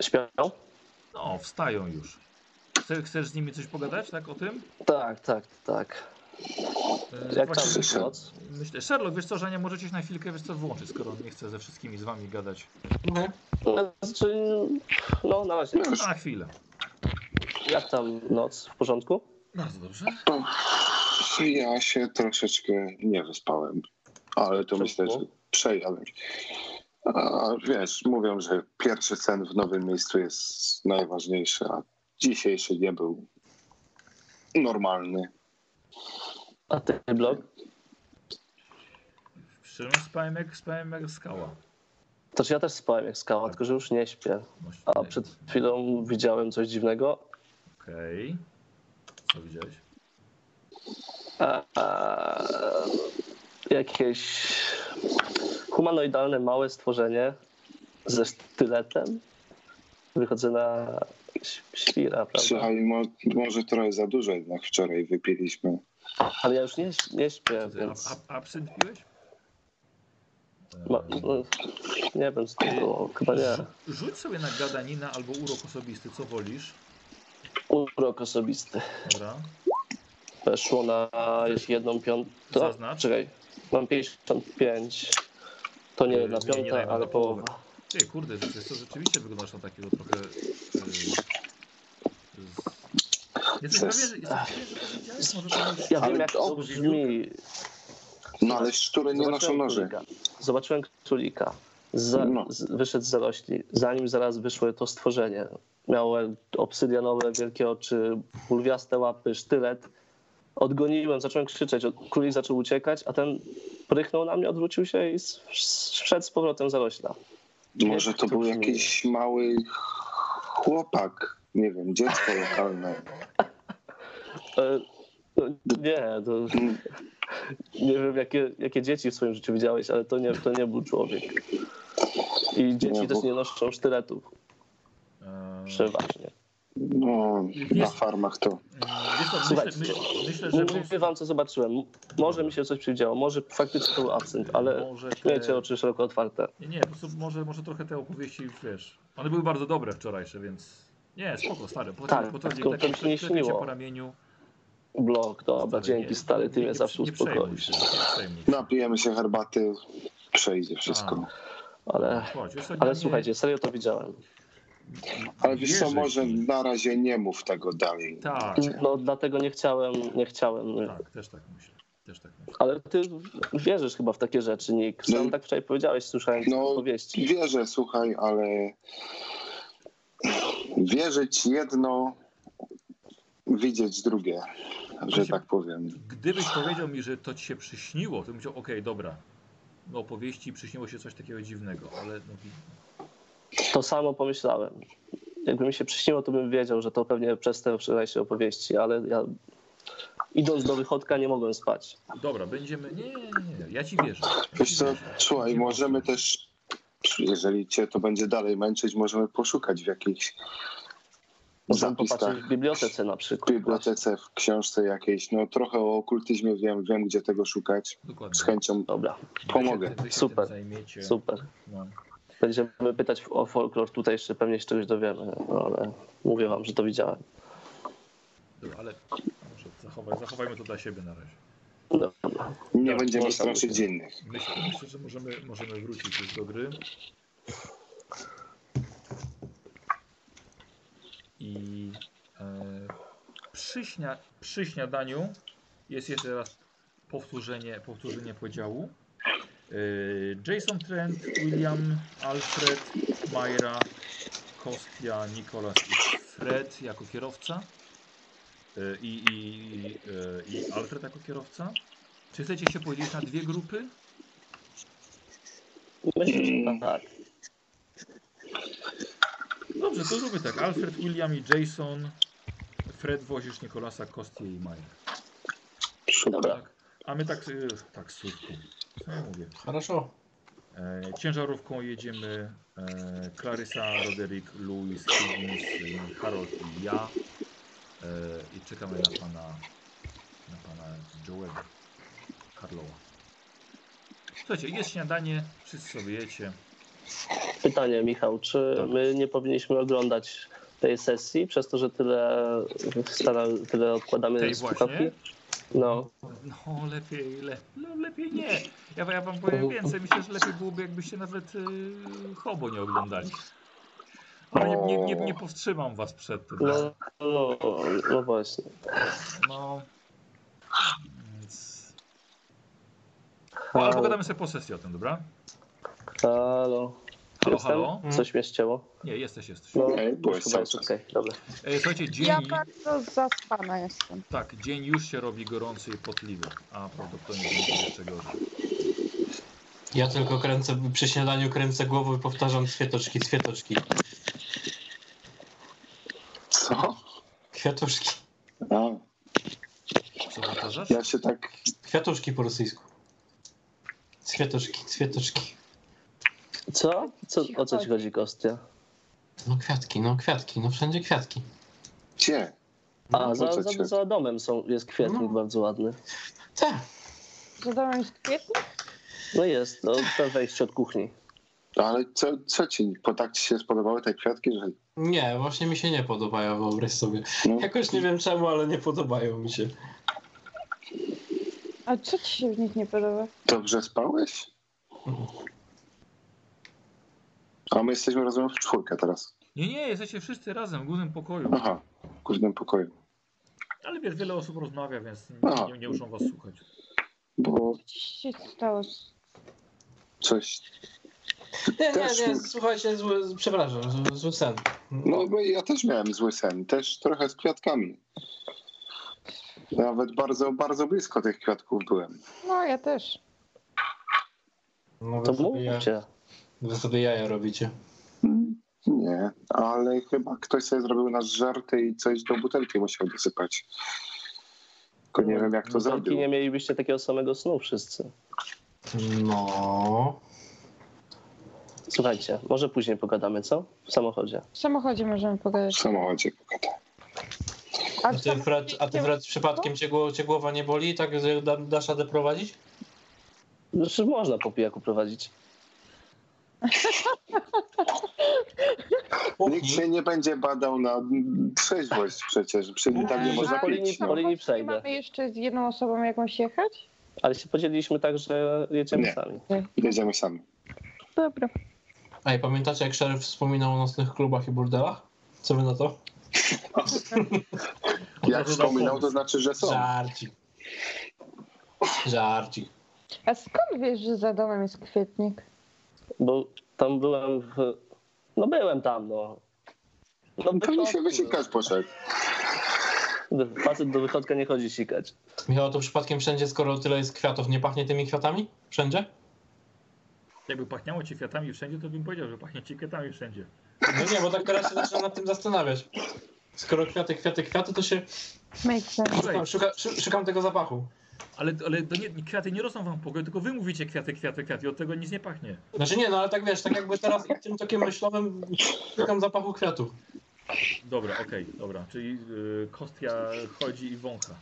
[SPEAKER 3] Śpią?
[SPEAKER 1] No, wstają już. Chcesz, chcesz z nimi coś pogadać, tak, o tym?
[SPEAKER 3] Tak, tak, tak.
[SPEAKER 1] E,
[SPEAKER 3] Jak tam noc?
[SPEAKER 1] Myślę, Sherlock, wiesz co, że nie możecie się na chwilkę, wiesz co, wyłączyć, skoro nie chce ze wszystkimi z wami gadać.
[SPEAKER 4] Okej.
[SPEAKER 3] No, Znaczy, no na razie.
[SPEAKER 1] Na chwilę.
[SPEAKER 3] Jak tam noc? W porządku?
[SPEAKER 1] Bardzo dobrze.
[SPEAKER 5] Ja się troszeczkę nie wyspałem, ale to
[SPEAKER 3] Czemu?
[SPEAKER 5] myślę, że przejawiam się. A wiesz, mówią, że pierwszy sen w nowym miejscu jest najważniejszy, a dzisiejszy nie był normalny.
[SPEAKER 3] A ty, blog?
[SPEAKER 1] Szczerze spałem jak, spałem jak skała.
[SPEAKER 3] To czy ja też spałem jak skała, tylko że już nie śpię. A przed chwilą widziałem coś dziwnego.
[SPEAKER 1] Okej. Co widziałeś?
[SPEAKER 3] A, a, jakieś humanoidalne małe stworzenie ze sztyletem. Wychodzę na świra, prawda?
[SPEAKER 5] Słuchaj, mo, może trochę za dużo jednak wczoraj wypiliśmy.
[SPEAKER 3] Ale ja już nie, nie śpię, więc
[SPEAKER 1] ab, ab, absynt piłeś?
[SPEAKER 3] ma,
[SPEAKER 1] E,
[SPEAKER 3] no, nie wiem, co to było. Chyba nie.
[SPEAKER 1] Rzuć sobie na gadaninę albo urok osobisty, co wolisz.
[SPEAKER 3] Urok osobisty.
[SPEAKER 1] Dobra.
[SPEAKER 3] Weszło na jedną piątą.
[SPEAKER 1] Zaznacz.
[SPEAKER 3] Czekaj, mam 55. To nie
[SPEAKER 1] Yy,
[SPEAKER 3] jedna
[SPEAKER 1] nie, nie
[SPEAKER 3] piąta,
[SPEAKER 1] dajmy
[SPEAKER 3] ale połowa.
[SPEAKER 1] Ty, kurde, co, rzeczywiście wyglądasz na takiego trochę... Że? Może
[SPEAKER 3] Ja wiem, jak to brzmi.
[SPEAKER 5] No ale szczury nie noszą
[SPEAKER 3] Zobaczyłem
[SPEAKER 5] noży.
[SPEAKER 3] Zobaczyłem królika. Za,
[SPEAKER 5] No.
[SPEAKER 3] z, wyszedł z zarośli. Zanim zaraz wyszło to stworzenie. Miało obsydianowe, wielkie oczy, bulwiaste łapy, sztylet. Odgoniłem, zacząłem krzyczeć. Królik zaczął uciekać, a ten prychnął na mnie, odwrócił się i wszedł z powrotem zarośla.
[SPEAKER 5] Może to był jakiś mały chłopak, nie wiem, dziecko lokalne.
[SPEAKER 3] E, nie, to, nie wiem, jakie, jakie dzieci w swoim życiu widziałeś, ale to nie, to nie był człowiek. I dzieci
[SPEAKER 5] Nie,
[SPEAKER 3] też
[SPEAKER 5] bo-
[SPEAKER 3] nie noszą sztyletów,
[SPEAKER 1] Eee,
[SPEAKER 3] przeważnie.
[SPEAKER 5] No, na farmach to.
[SPEAKER 3] Słuchajcie,
[SPEAKER 1] myślę, że
[SPEAKER 3] Mówię wam, co zobaczyłem. Może mi się coś przywidziało, może faktycznie to był absynt, ale
[SPEAKER 1] może te...
[SPEAKER 3] miecie oczy szeroko otwarte.
[SPEAKER 1] Nie, nie, po prostu może, może trochę te opowieści, wiesz, one były bardzo dobre wczorajsze, więc... Nie, spoko, stary, po
[SPEAKER 3] Tak,
[SPEAKER 1] to
[SPEAKER 3] mi się nie
[SPEAKER 1] klepie cię
[SPEAKER 3] śniło. Blok, dobra, dzięki
[SPEAKER 1] nie,
[SPEAKER 3] stary, ty
[SPEAKER 1] nie-
[SPEAKER 3] mnie zawsze uspokoisz.
[SPEAKER 5] Napijemy się herbaty, przejdzie wszystko.
[SPEAKER 3] Ale,
[SPEAKER 1] co,
[SPEAKER 3] ale
[SPEAKER 1] nie-
[SPEAKER 3] słuchajcie, serio to widziałem.
[SPEAKER 5] Ale wiesz co, może na razie nie mów tego dalej.
[SPEAKER 1] Tak,
[SPEAKER 3] No dlatego nie chciałem, nie chciałem.
[SPEAKER 1] tak, też tak myślę. Też tak myślę.
[SPEAKER 3] Ale ty wierzysz chyba w takie rzeczy, Nick. Sam
[SPEAKER 5] No.
[SPEAKER 3] tak wczoraj powiedziałeś, słyszałem
[SPEAKER 5] No,
[SPEAKER 3] opowieści.
[SPEAKER 5] Wierzę, słuchaj, ale wierzyć jedno, widzieć drugie, że tak powiem.
[SPEAKER 1] Gdybyś powiedział mi, że to ci się przyśniło, to bym powiedział, okej, dobra. No opowieści przyśniło się coś takiego dziwnego, ale no,
[SPEAKER 3] To samo pomyślałem. Jakby mi się przyśniło, to bym wiedział, że to pewnie przez te wczorajsze opowieści, ale ja idąc do wychodka nie mogłem spać.
[SPEAKER 1] dobra, będziemy... Nie, nie, nie, ja ci wierzę. Ja
[SPEAKER 5] Wiesz
[SPEAKER 1] ci
[SPEAKER 5] co,
[SPEAKER 1] wierzę.
[SPEAKER 5] słuchaj, możemy też, jeżeli cię to będzie dalej męczyć, możemy poszukać w jakiejś Zapiskach,
[SPEAKER 3] popatrzeć w bibliotece na
[SPEAKER 5] w
[SPEAKER 3] przykład.
[SPEAKER 5] bibliotece, w książce jakiejś. No trochę o okultyzmie wiem, wiem gdzie tego szukać.
[SPEAKER 1] Dokładnie.
[SPEAKER 5] Z chęcią
[SPEAKER 3] Dobra,
[SPEAKER 5] pomogę.
[SPEAKER 1] Wy się, wy się
[SPEAKER 3] Super, super.
[SPEAKER 1] No.
[SPEAKER 3] Będziemy pytać o folklor, tutaj jeszcze pewnie się czegoś dowiemy, no ale mówię wam, że to widziałem.
[SPEAKER 1] Dobra, ale może zachowaj, zachowajmy to dla siebie na razie.
[SPEAKER 3] Dobra.
[SPEAKER 5] nie
[SPEAKER 3] Dobra,
[SPEAKER 5] będziemy
[SPEAKER 3] można
[SPEAKER 5] straszyć innych.
[SPEAKER 1] Myślę, myślę że możemy, możemy wrócić już do gry. I e, przy, śnia, przy śniadaniu jest jeszcze raz powtórzenie, powtórzenie podziału. E, Jason Trent, William, Alfred, Myra, Kostia, Nikolas i Fred jako kierowca. E, I, i, e, I Alfred jako kierowca. Czy chcecie się podzielić na dwie grupy?
[SPEAKER 3] Myślę, że tak.
[SPEAKER 1] Dobrze, to zróbmy tak. Alfred, William i Jason. Fred wozisz Nikolasa, Kostię i Maja.
[SPEAKER 5] Super.
[SPEAKER 3] Dobra.
[SPEAKER 1] Tak? A my tak, y, tak, słówku. Co ja mówię?
[SPEAKER 4] Хорошо.
[SPEAKER 1] E, ciężarówką jedziemy e, Clarissa, Roderick, Louis, Higgins, y, Harold i ja. E, I czekamy na pana, na pana Joe'ego, Harlowa. Słuchajcie, jest śniadanie, wszyscy sobie jecie.
[SPEAKER 3] Pytanie, Michał, czy
[SPEAKER 1] Tak.
[SPEAKER 3] my nie powinniśmy oglądać tej sesji, przez to, że tyle, stara, tyle odkładamy
[SPEAKER 1] Tej
[SPEAKER 3] słuchawki? No,
[SPEAKER 1] No lepiej, le, no, lepiej nie. Ja, ja wam powiem więcej. Myślę, że lepiej byłoby jakbyście nawet y, Hobo nie oglądali. Ale nie, nie, nie, nie powstrzymam was przed tym.
[SPEAKER 3] no, no, no właśnie.
[SPEAKER 1] No. Więc... No, ale pogadamy sobie po sesji o tym, dobra?
[SPEAKER 3] Halo.
[SPEAKER 1] Halo,
[SPEAKER 3] Jestem?
[SPEAKER 1] halo?
[SPEAKER 3] Coś mnie ścięło?
[SPEAKER 1] Nie, jesteś, jesteś.
[SPEAKER 3] No,
[SPEAKER 5] byłeś
[SPEAKER 3] już chyba jest okej, dobra.
[SPEAKER 1] E, słuchajcie, dzień,
[SPEAKER 2] Ja bardzo zaspana jestem.
[SPEAKER 1] tak, dzień już się robi gorący i potliwy, a prawdopodobnie będzie jeszcze gorzej.
[SPEAKER 4] Ja tylko kręcę, przy śniadaniu kręcę głową i powtarzam cwietoczki, cwietoczki.
[SPEAKER 5] Co?
[SPEAKER 4] Kwiatuszki.
[SPEAKER 5] A,
[SPEAKER 1] Co powtarzasz?
[SPEAKER 5] ja się tak
[SPEAKER 4] Kwiatuszki po rosyjsku. Cwietoczki, cwietoczki.
[SPEAKER 3] Co? co? O co ci chodzi, Kostia?
[SPEAKER 4] No kwiatki, no kwiatki, no wszędzie kwiatki.
[SPEAKER 5] gdzie?
[SPEAKER 3] A,
[SPEAKER 5] po
[SPEAKER 3] za, za, za domem są, jest kwietnik
[SPEAKER 4] No.
[SPEAKER 3] bardzo ładny.
[SPEAKER 4] Tak.
[SPEAKER 2] Zadałem jest kwietnik?
[SPEAKER 3] No jest, no, to wejście od kuchni.
[SPEAKER 5] No, ale co, co ci, po tak ci się spodobały te kwiatki, że
[SPEAKER 4] Nie, właśnie mi się nie podobają, wyobraź sobie.
[SPEAKER 5] no,
[SPEAKER 4] Jakoś nie wiem czemu, ale nie podobają mi się.
[SPEAKER 2] A co ci się w nich nie podoba?
[SPEAKER 5] dobrze spałeś? A my jesteśmy rozumiem w czwórkę teraz.
[SPEAKER 1] Nie, nie, jesteście wszyscy razem w głównym pokoju.
[SPEAKER 5] Aha, w głównym pokoju.
[SPEAKER 1] Ale wiesz, wiele osób rozmawia, więc
[SPEAKER 5] Aha.
[SPEAKER 1] nie, nie muszą was słuchać.
[SPEAKER 5] Bo
[SPEAKER 2] Co się stało?
[SPEAKER 5] coś.
[SPEAKER 4] Nie, nie,
[SPEAKER 5] Też-
[SPEAKER 4] nie, słuchajcie, zły, przepraszam, zły, zły sen.
[SPEAKER 5] No bo ja też miałem zły sen, też trochę z kwiatkami. Nawet bardzo, bardzo blisko tych kwiatków byłem.
[SPEAKER 2] No, ja też.
[SPEAKER 4] No,
[SPEAKER 3] To
[SPEAKER 4] sobie ja,
[SPEAKER 3] mówcie.
[SPEAKER 4] Wy sobie jaja robicie.
[SPEAKER 5] Nie, ale chyba ktoś sobie zrobił nasz żarty i coś do butelki musiał dosypać. Tylko nie wiem jak to
[SPEAKER 3] Wielki
[SPEAKER 5] zrobił.
[SPEAKER 3] nie mielibyście takiego samego snu wszyscy.
[SPEAKER 4] No.
[SPEAKER 3] Słuchajcie, może później pogadamy, co? W samochodzie.
[SPEAKER 2] W samochodzie możemy
[SPEAKER 5] W
[SPEAKER 2] pogadać.
[SPEAKER 5] samochodzie.
[SPEAKER 2] A,
[SPEAKER 4] ty, Fred, a ty Fred, przypadkiem cię, gło- cię głowa nie boli, tak że da, dasz radę prowadzić?
[SPEAKER 3] Znaczy można po pijaku prowadzić.
[SPEAKER 5] Nikt się nie będzie badał na trzeźwość przecież. Przy tak nie można
[SPEAKER 3] po linii, po
[SPEAKER 5] No.
[SPEAKER 3] linii przejdę.
[SPEAKER 2] Mamy jeszcze z jedną osobą jakąś jechać?
[SPEAKER 3] Ale się podzieliliśmy tak, że jedziemy
[SPEAKER 5] Nie.
[SPEAKER 3] sami.
[SPEAKER 5] Jedziemy sami.
[SPEAKER 2] Dobra.
[SPEAKER 4] A i pamiętacie, jak szeryf wspominał o nocnych klubach i burdelach? Co wy na to? [LAUGHS]
[SPEAKER 5] Jak wspominał, to znaczy, że są.
[SPEAKER 4] Żarcik. Żarcik.
[SPEAKER 2] A skąd wiesz, że za domem jest kwietnik?
[SPEAKER 3] Bo tam byłem w... No byłem tam, no. No
[SPEAKER 5] Pewnie się
[SPEAKER 3] wychodku,
[SPEAKER 5] wysikać poszedł.
[SPEAKER 3] no. Facet do wychodka nie chodzi sikać.
[SPEAKER 4] Michało, to przypadkiem wszędzie, skoro tyle jest kwiatów, nie pachnie tymi kwiatami? Wszędzie?
[SPEAKER 1] Jakby pachniało ci kwiatami wszędzie, to bym powiedział, że pachnie ci kwiatami wszędzie.
[SPEAKER 4] No nie, bo tak teraz się zaczynam nad tym zastanawiać. Skoro kwiaty, kwiaty, kwiaty, to się szukam, szuka, szu- szukam tego zapachu.
[SPEAKER 1] Ale, ale to nie, kwiaty nie rosną wam w pokoju, tylko wy mówicie kwiaty, kwiaty, kwiaty i od tego nic nie pachnie.
[SPEAKER 4] Znaczy nie, no ale tak wiesz, tak jakby teraz tym tokiem myślowym szukam zapachu kwiatów.
[SPEAKER 1] Dobra, okej, dobra. Czyli y, Kostia chodzi i wącha.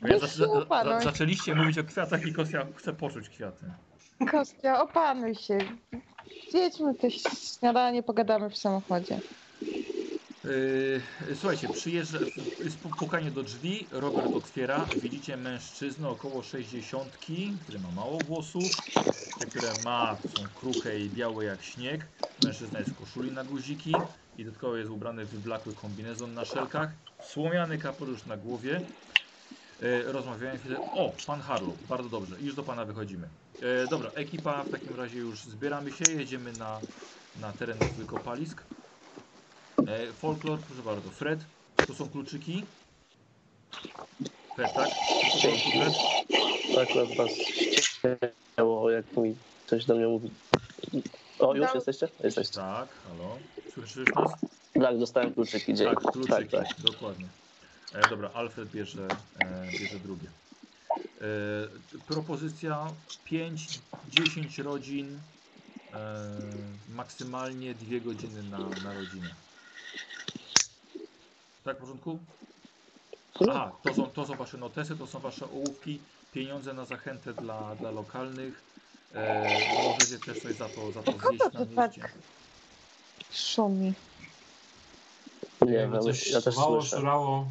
[SPEAKER 2] Weź
[SPEAKER 1] Za,
[SPEAKER 2] się
[SPEAKER 1] za, za, zaczęliście mówić o kwiatach i Kostia chce poczuć kwiaty.
[SPEAKER 2] Kostia, opanuj się. Zjedźmy też śniadanie, pogadamy w samochodzie.
[SPEAKER 1] Yy, słuchajcie, przyjeżdża, pukanie do drzwi, Robert otwiera, widzicie mężczyznę około 60, który ma mało włosów, te, które ma są kruche i białe jak śnieg. Mężczyzna jest w koszuli na guziki i dodatkowo jest ubrany w wyblakły kombinezon na szelkach, słomiany kapelusz na głowie. Yy, rozmawiają chwilę. O, pan Harlow, bardzo dobrze, już do pana wychodzimy. Yy, dobra, ekipa, w takim razie już zbieramy się, jedziemy na, na teren wykopalisk. E, folklor, proszę bardzo. Fred, to są kluczyki. Fred, tak? Fred?
[SPEAKER 3] Tak nas was ścięło, jak mi coś do mnie mówi. O, już jesteście? Jesteście.
[SPEAKER 1] Tak, halo. Słyszysz nas?
[SPEAKER 3] Tak, dostałem kluczyki. Dzień.
[SPEAKER 1] Tak, kluczyki,
[SPEAKER 3] Tak, tak.
[SPEAKER 1] dokładnie. E, dobra, Alfred bierze, e, bierze drugie. E, propozycja 5-10 rodzin, e, maksymalnie 2 godziny na, na rodzinę. Tak, w porządku? Aha, to są, to są wasze notesy, to są wasze ołówki, pieniądze na zachętę dla, dla lokalnych. E, możecie też coś za to, za to zjeść na
[SPEAKER 2] to tak?
[SPEAKER 1] mieście.
[SPEAKER 2] Szumi.
[SPEAKER 3] Nie wiem,
[SPEAKER 4] no coś
[SPEAKER 3] ja też
[SPEAKER 4] wało,
[SPEAKER 3] słyszę.
[SPEAKER 4] szurało.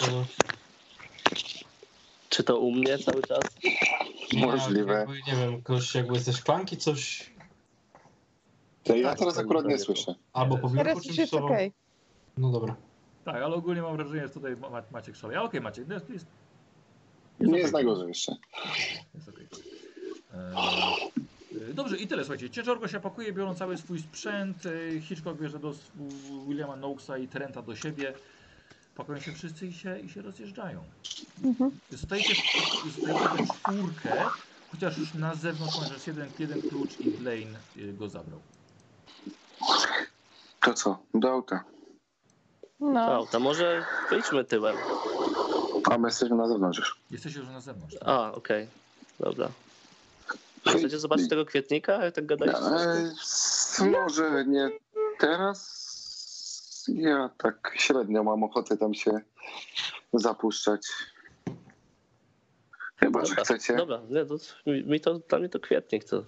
[SPEAKER 4] To-
[SPEAKER 3] Czy to u mnie cały czas?
[SPEAKER 4] nie,
[SPEAKER 5] Możliwe.
[SPEAKER 4] Jakby, nie wiem, ktoś jakby ze szklanki coś,
[SPEAKER 5] To ja
[SPEAKER 3] Tak,
[SPEAKER 5] teraz
[SPEAKER 3] to
[SPEAKER 5] akurat nie
[SPEAKER 3] to.
[SPEAKER 5] słyszę.
[SPEAKER 4] albo po
[SPEAKER 2] Teraz już
[SPEAKER 4] czymś
[SPEAKER 2] jest okej.
[SPEAKER 4] No dobra.
[SPEAKER 1] Tak, ale ogólnie mam wrażenie, że tutaj Ma- Maciek szaleje. Ale okej, Maciek, no jest, jest,
[SPEAKER 5] Nie jest najgorzej jeszcze.
[SPEAKER 1] Jest okej. E, Dobrze, i tyle, słuchajcie. Ciężarko się pakuje, biorą cały swój sprzęt. e, Hitchcock bierze do Williama Noakesa i Trenta do siebie. Pakują się wszyscy i się, i się rozjeżdżają.
[SPEAKER 2] Mhm.
[SPEAKER 1] Zostajecie w, zostajecie czwórkę, chociaż już na zewnątrz masz jeden, jeden klucz i Blaine e, go zabrał.
[SPEAKER 5] To co? Do auta.
[SPEAKER 2] No,
[SPEAKER 3] to może wyjdźmy tyłem.
[SPEAKER 5] A my jesteśmy na zewnątrz już.
[SPEAKER 1] Jesteście już na zewnątrz. tak?
[SPEAKER 3] A, okej. Dobra. Chcecie zobaczyć tego kwietnika, jak tak gadaliście?
[SPEAKER 5] E, może nie teraz. Ja tak średnio mam ochotę tam się zapuszczać. Chyba, że
[SPEAKER 3] Dobra,
[SPEAKER 5] chcecie.
[SPEAKER 3] Dobra, nie, to, mi, to, dla mnie to kwietnik, to...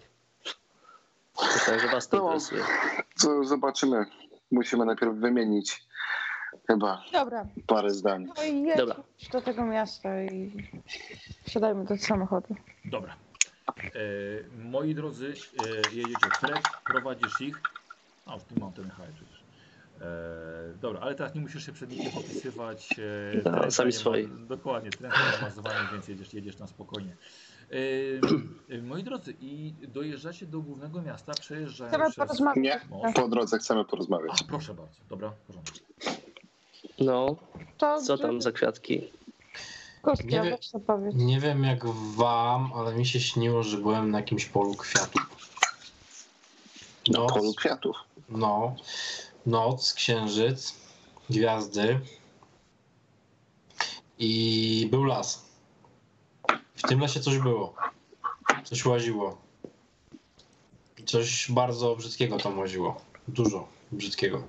[SPEAKER 3] Myślałem, że was to
[SPEAKER 5] No.
[SPEAKER 3] interesuje.
[SPEAKER 5] Co zobaczymy. Musimy najpierw wymienić chyba
[SPEAKER 2] dobra.
[SPEAKER 5] parę zdań.
[SPEAKER 2] No i jedź
[SPEAKER 3] Dobra.
[SPEAKER 2] już do tego miasta i wsiadajmy do samochodu.
[SPEAKER 1] Dobra. E, moi drodzy, e, jedziecie Fred, prowadzisz ich. A, w tym Mountain High przecież. E, dobra, ale teraz nie musisz się przed nikim popisywać. E,
[SPEAKER 3] No, sami
[SPEAKER 1] nie ma-
[SPEAKER 3] swoi.
[SPEAKER 1] Dokładnie, ma zmazywanych, więc jedziesz, jedziesz na spokojnie. E, e, moi drodzy, i dojeżdżacie do głównego miasta, przejeżdżając
[SPEAKER 2] Chcemy
[SPEAKER 1] przez...
[SPEAKER 2] porozmawiać.
[SPEAKER 5] Nie, po drodze chcemy porozmawiać.
[SPEAKER 1] A, proszę bardzo, dobra, w porządku.
[SPEAKER 3] No,
[SPEAKER 2] To,
[SPEAKER 3] co tam za kwiatki?
[SPEAKER 2] Kostia,
[SPEAKER 4] Nie wie-
[SPEAKER 2] powiedz.
[SPEAKER 4] Nie wiem jak wam, ale mi się śniło, że byłem na jakimś polu kwiatów.
[SPEAKER 5] Na
[SPEAKER 4] Noc,
[SPEAKER 5] polu kwiatów.
[SPEAKER 4] no, noc, księżyc, gwiazdy i był las. W tym lesie coś było. Coś łaziło. Coś bardzo brzydkiego tam łaziło. Dużo brzydkiego.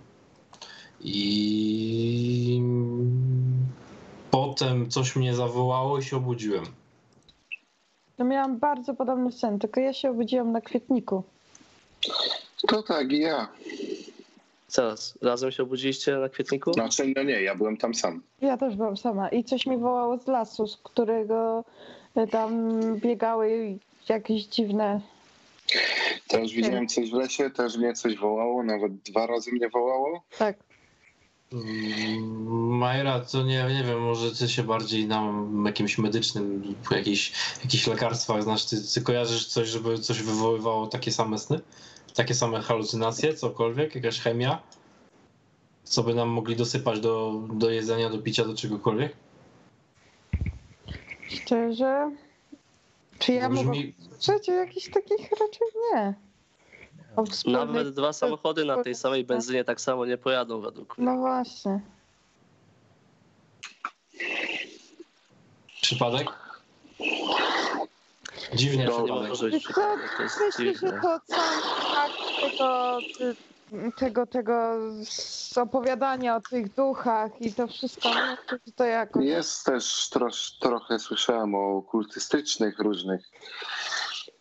[SPEAKER 4] I potem coś mnie zawołało i się obudziłem.
[SPEAKER 2] To miałam bardzo podobny sen, tylko ja się obudziłam na kwietniku.
[SPEAKER 5] To tak i ja.
[SPEAKER 3] Zaraz, razem się obudziliście na kwietniku?
[SPEAKER 5] Znaczy, no nie, ja byłem tam sam.
[SPEAKER 2] Ja też byłam sama i coś mi wołało z lasu, z którego e, tam biegały jakieś dziwne.
[SPEAKER 5] Też widziałem coś w lesie, też mnie coś wołało, nawet dwa razy mnie wołało.
[SPEAKER 2] Tak.
[SPEAKER 4] Mm, Majra, to nie, nie wiem, może ty się bardziej na jakimś medycznym, jakichś, jakichś lekarstwach znasz, ty, ty kojarzysz coś, żeby coś wywoływało takie same sny? Takie same halucynacje, cokolwiek, jakaś chemia? Co by nam mogli dosypać do, do jedzenia, do picia, do czegokolwiek?
[SPEAKER 2] Szczerze. Czy ja
[SPEAKER 4] brzmi,
[SPEAKER 2] słyszeć o jakichś takich raczej nie. Wspólnej-
[SPEAKER 3] Nawet dwa samochody na tej samej benzynie tak samo nie pojadą według mnie.
[SPEAKER 2] No właśnie.
[SPEAKER 4] przypadek? Dziwnie,
[SPEAKER 3] Nie,
[SPEAKER 4] że
[SPEAKER 3] to
[SPEAKER 4] nie
[SPEAKER 3] może być przypadek, to jest
[SPEAKER 2] Myślę, że
[SPEAKER 3] dziwne.
[SPEAKER 2] to cały fakt tego, tego, tego z opowiadania o tych duchach i to wszystko, no, to, to jakoś...
[SPEAKER 5] Jest też trosz, trochę słyszałem o okultystycznych różnych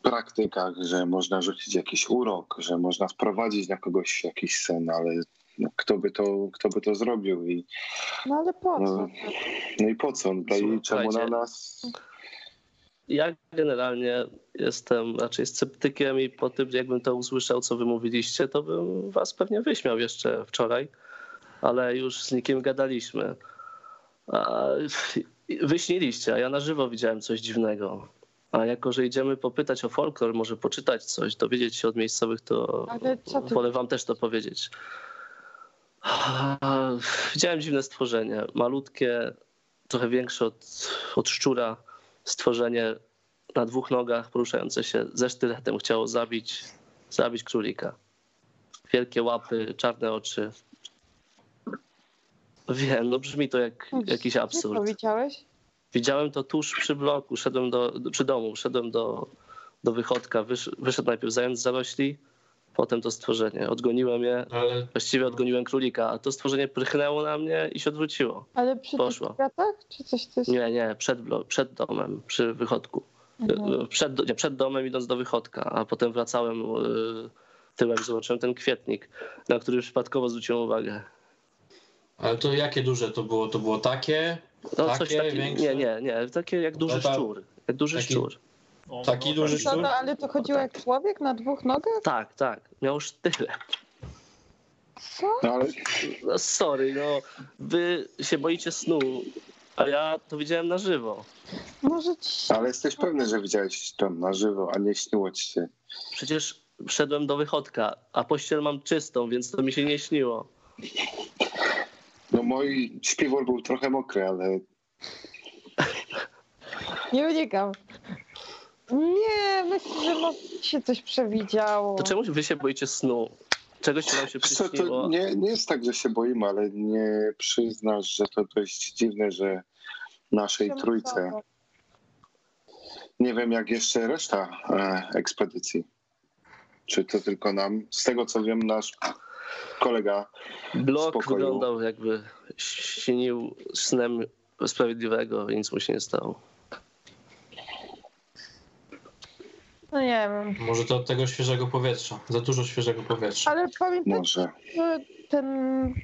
[SPEAKER 5] praktykach, że można rzucić jakiś urok, że można wprowadzić na kogoś jakiś sen, ale no, kto, by to, kto by to zrobił i,
[SPEAKER 2] No ale po co?
[SPEAKER 5] No. no i po co? No i czemu na nas
[SPEAKER 3] Ja generalnie jestem raczej sceptykiem i po tym, jakbym to usłyszał, co wy mówiliście, to bym was pewnie wyśmiał jeszcze wczoraj, ale już z nikim gadaliśmy. A wyśniliście, a ja na żywo widziałem coś dziwnego. A jako, że idziemy popytać o folklor, może poczytać coś, dowiedzieć się od miejscowych, to
[SPEAKER 2] co
[SPEAKER 3] wolę wam też to powiedzieć. Widziałem dziwne stworzenie, malutkie, trochę większe od, od szczura, stworzenie na dwóch nogach, poruszające się ze sztyletem, chciało zabić, zabić królika. Wielkie łapy, czarne oczy. Wiem, no brzmi to jak jakiś
[SPEAKER 2] Gdzie
[SPEAKER 3] absurd.
[SPEAKER 2] to widziałeś?
[SPEAKER 3] Widziałem to tuż przy bloku, szedłem do, do, przy domu, szedłem do, do wychodka, wysz, wyszedł najpierw zając zarośli, potem to stworzenie. Odgoniłem je,
[SPEAKER 4] Ale
[SPEAKER 3] właściwie odgoniłem królika, a to stworzenie prychnęło na mnie i się odwróciło.
[SPEAKER 2] Ale przy
[SPEAKER 3] Poszło.
[SPEAKER 2] tych kwiatach? Czy coś jest?
[SPEAKER 3] Nie, nie, przed, blo- przed domem, przy wychodku.
[SPEAKER 2] Mhm.
[SPEAKER 3] Przed, do- nie, przed domem idąc do wychodka, a potem wracałem y, tyłem, zobaczyłem ten kwietnik, na który przypadkowo zwróciłem uwagę.
[SPEAKER 4] Ale to jakie duże to było? To było takie?
[SPEAKER 3] No
[SPEAKER 4] Takie,
[SPEAKER 3] coś takiego,
[SPEAKER 4] większe?
[SPEAKER 3] nie, nie, nie, takie jak duży
[SPEAKER 4] No ta-
[SPEAKER 3] szczur. Jak duży
[SPEAKER 4] taki-
[SPEAKER 3] szczur.
[SPEAKER 1] O,
[SPEAKER 4] Taki duży
[SPEAKER 1] tak.
[SPEAKER 2] Co
[SPEAKER 4] szczur?
[SPEAKER 2] to, ale to chodziło jak człowiek na dwóch nogach?
[SPEAKER 3] Tak, tak, miał sztylet.
[SPEAKER 2] Co?
[SPEAKER 5] No ale
[SPEAKER 3] No sorry, no wy się boicie snu, a ja to widziałem na żywo.
[SPEAKER 2] Może ci...
[SPEAKER 5] Ale jesteś pewny, że widziałeś to na żywo, a nie śniło ci się.
[SPEAKER 3] Przecież wszedłem do wychodka, a pościel mam czystą, więc to mi się nie śniło.
[SPEAKER 5] No mój śpiwór był trochę mokry, ale
[SPEAKER 2] Nie unikam. Nie, myślę, że może się coś przewidziało.
[SPEAKER 3] To czemu wy się boicie snu? Czegoś się wam się
[SPEAKER 5] co, to
[SPEAKER 3] przyśniło?
[SPEAKER 5] nie, nie jest tak, że się boimy, ale nie przyznasz, że to dość dziwne, że naszej trójce, nie wiem jak jeszcze reszta e, ekspedycji. Czy to tylko nam? Z tego co wiem, nasz kolega
[SPEAKER 3] Blok
[SPEAKER 5] spokoju.
[SPEAKER 3] wyglądał jakby śnił snem sprawiedliwego i nic mu się nie stało.
[SPEAKER 2] No nie wiem.
[SPEAKER 4] Może to od tego świeżego powietrza. Za dużo świeżego powietrza.
[SPEAKER 2] Ale pamiętam,
[SPEAKER 5] może.
[SPEAKER 2] że ten,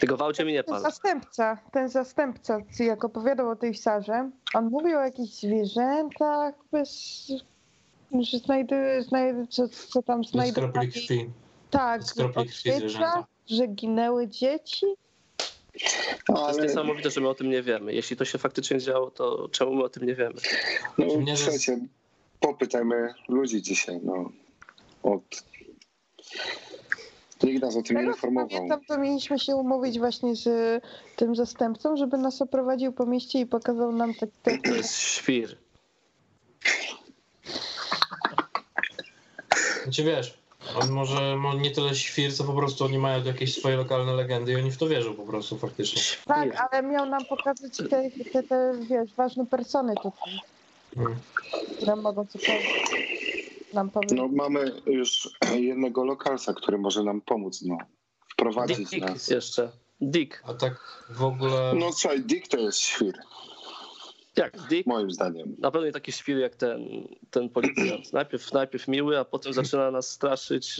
[SPEAKER 3] Tylko wałcie mi nie
[SPEAKER 2] ten zastępca, ten zastępca, jak opowiadał o tej sarze, on mówił o jakichś zwierzętach, bez, że znajduje, znajduje co, co tam znajduje.
[SPEAKER 4] skropli krwi.
[SPEAKER 2] Tak,
[SPEAKER 4] krwi zwierzęta.
[SPEAKER 2] że ginęły dzieci?
[SPEAKER 3] To jest
[SPEAKER 5] Ale
[SPEAKER 3] niesamowite, że my o tym nie wiemy. Jeśli to się faktycznie działo, to czemu my o tym nie wiemy?
[SPEAKER 5] no,
[SPEAKER 4] Mnie to-
[SPEAKER 5] słuchajcie, popytajmy ludzi dzisiaj. No, od... Nikt nas o tym nie
[SPEAKER 2] Teraz
[SPEAKER 5] informował.
[SPEAKER 2] pamiętam, to mieliśmy się umówić właśnie z tym zastępcą, żeby nas oprowadził po mieście i pokazał nam te, te,
[SPEAKER 3] To jest świr.
[SPEAKER 4] Znaczy wiesz, on może, może nie tyle świr, co po prostu oni mają jakieś swoje lokalne legendy i oni w to wierzą po prostu faktycznie.
[SPEAKER 2] Tak, ale miał nam pokazać te, te, te wiesz, ważne persony tutaj,
[SPEAKER 4] Mm.
[SPEAKER 2] które mogą cokolwiek nam powiedzieć.
[SPEAKER 5] No, mamy już [CLEARS THROAT] jednego lokalsa, który może nam pomóc, no, wprowadzić
[SPEAKER 3] Dick
[SPEAKER 5] nas.
[SPEAKER 3] jeszcze. Dick.
[SPEAKER 4] A tak w ogóle...
[SPEAKER 5] No słuchaj, Dick to jest świr,
[SPEAKER 3] Jak? Dick?
[SPEAKER 5] moim zdaniem.
[SPEAKER 3] Na pewno nie taki świr jak ten, ten policjant. [CLEARS THROAT] Najpierw, najpierw miły, a potem zaczyna nas straszyć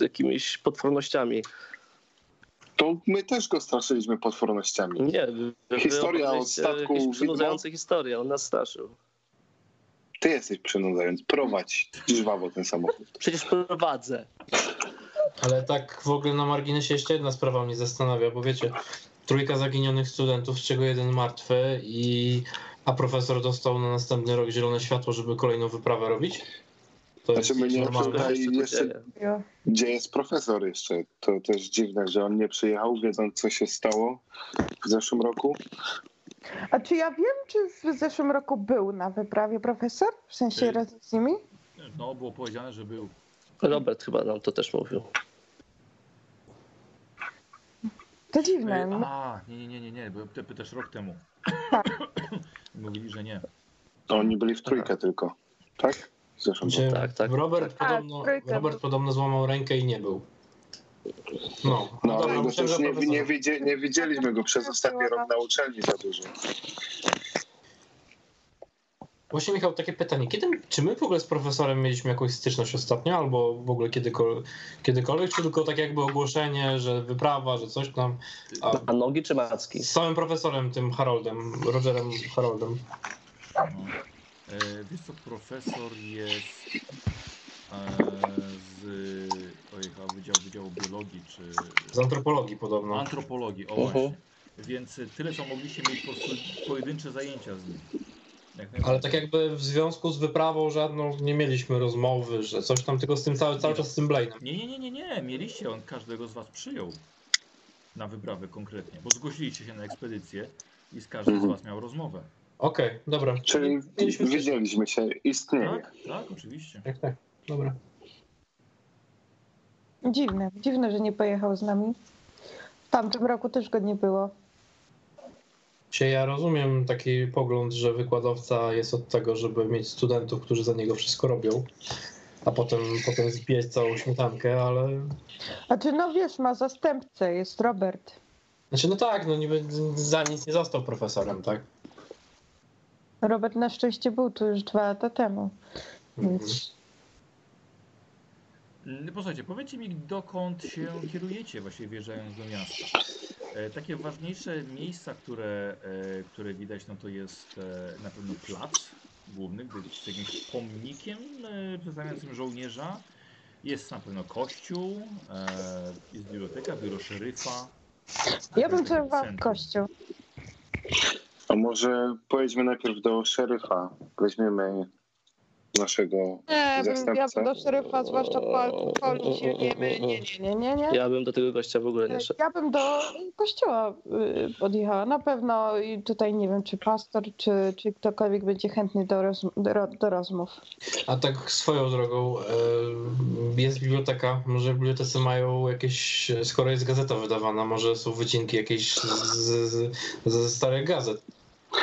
[SPEAKER 3] y, jakimiś potwornościami.
[SPEAKER 5] To my też go straszyliśmy potwornościami.
[SPEAKER 3] Nie, wy,
[SPEAKER 5] Historia o statku
[SPEAKER 3] jakieś przynudzające historie, on nas straszył.
[SPEAKER 5] Ty jesteś przynudzający. Prowadź żwawo ten samochód.
[SPEAKER 3] Przecież prowadzę.
[SPEAKER 4] Ale tak w ogóle na marginesie jeszcze jedna sprawa mnie zastanawia, bo wiecie, trójka zaginionych studentów, z czego jeden martwy i a profesor dostał na następny rok zielone światło, żeby kolejną wyprawę robić? To
[SPEAKER 5] Znaczy, my nie tutaj jeszcze-. Gdzie jest profesor jeszcze? To też dziwne, że on nie przyjechał, wiedząc co się stało w zeszłym roku.
[SPEAKER 2] A czy ja wiem, czy w zeszłym roku był na wyprawie profesor? W sensie
[SPEAKER 1] Ty.
[SPEAKER 2] razem z nimi?
[SPEAKER 1] No, było powiedziane, że był.
[SPEAKER 3] Robert chyba nam to też mówił.
[SPEAKER 2] To dziwne. No,
[SPEAKER 1] A, nie, nie, nie, nie, nie, bo ty pytasz rok temu.
[SPEAKER 2] Tak. [COUGHS]
[SPEAKER 1] Mówili, że nie.
[SPEAKER 5] To oni byli w trójkę tylko. Tak? W zeszłym.
[SPEAKER 4] Gdzie
[SPEAKER 3] Tak, tak.
[SPEAKER 4] Robert,
[SPEAKER 2] Tak,
[SPEAKER 4] podobno, Robert podobno złamał rękę i nie był. No,
[SPEAKER 5] No
[SPEAKER 4] dobra,
[SPEAKER 5] ale go
[SPEAKER 4] myślałem,
[SPEAKER 5] też
[SPEAKER 4] że
[SPEAKER 5] nie, nie, widzi, nie widzieliśmy go przez ostatni rok na uczelni za dużo.
[SPEAKER 4] Właśnie Michał, takie pytanie. Kiedy, czy my w ogóle z profesorem mieliśmy jakąś styczność ostatnio, albo w ogóle kiedykolwiek, kiedykolwiek czy tylko tak jakby ogłoszenie, że wyprawa, że coś tam? A
[SPEAKER 3] A nogi czy macki?
[SPEAKER 4] z samym profesorem, tym Haroldem, Rogerem Haroldem.
[SPEAKER 1] E, wiesz co, profesor jest e, z ojej, Wydziału, Wydziału Biologii czy
[SPEAKER 4] Z antropologii podobno.
[SPEAKER 1] antropologii, o
[SPEAKER 3] Mhm.
[SPEAKER 1] właśnie. Więc tyle, co mogliście mieć po prostu pojedyncze zajęcia z nim.
[SPEAKER 4] Ale tak jakby w związku z wyprawą żadną nie mieliśmy rozmowy, że coś tam, tylko z tym cały, cały czas z tym Blainem.
[SPEAKER 1] Nie, nie, nie, nie, nie, mieliście, on każdego z was przyjął na wyprawę konkretnie, bo zgłosiliście się na ekspedycję i z każdym z
[SPEAKER 5] Mhm.
[SPEAKER 1] was miał rozmowę.
[SPEAKER 4] Okej, dobra.
[SPEAKER 5] Czyli
[SPEAKER 4] Mieliśmy
[SPEAKER 5] widzieliśmy się, istnieje.
[SPEAKER 1] Tak, tak, oczywiście.
[SPEAKER 4] Tak, tak. Dobra.
[SPEAKER 2] dziwne. Dziwne, że nie pojechał z nami. W tamtym roku też go nie było.
[SPEAKER 4] Się ja rozumiem taki pogląd, że wykładowca jest od tego, żeby mieć studentów, którzy za niego wszystko robią, a potem, potem zbijać całą śmietankę, ale
[SPEAKER 2] A czy no wiesz, ma zastępcę, jest Robert.
[SPEAKER 4] Znaczy, no tak, no niby za nic nie został profesorem, tak?
[SPEAKER 2] Robert na szczęście był tu już dwa lata temu.
[SPEAKER 4] Mhm.
[SPEAKER 2] Więc
[SPEAKER 1] Mm, Posłuchajcie, powiedzcie mi, dokąd się kierujecie, właściwie wjeżdżając do miasta. E, takie ważniejsze miejsca, które, e, które widać, no to jest e, na pewno plac główny, gdy z jakimś pomnikiem e, przedstawiającym żołnierza. Jest na pewno kościół, e, jest biblioteka, biuro szeryfa.
[SPEAKER 2] ja bym przerwała kościół.
[SPEAKER 5] A może pojedźmy najpierw do szeryfa. Weźmiemy naszego
[SPEAKER 2] Nie, bym, ja
[SPEAKER 5] Zastępcę?
[SPEAKER 2] bym do szeryfa, zwłaszcza po alkoholu się nie, nie, nie, nie, nie, nie.
[SPEAKER 3] Ja bym do tego gościa w ogóle nie szedł.
[SPEAKER 2] Ja bym do kościoła y, podjechała. Na pewno i tutaj nie wiem, czy pastor, czy, czy ktokolwiek będzie chętny do, roz, do, do rozmów.
[SPEAKER 4] A tak swoją drogą, e, jest biblioteka, może w bibliotece mają jakieś, skoro jest gazeta wydawana, może są wycinki jakieś z, z, ze starych gazet.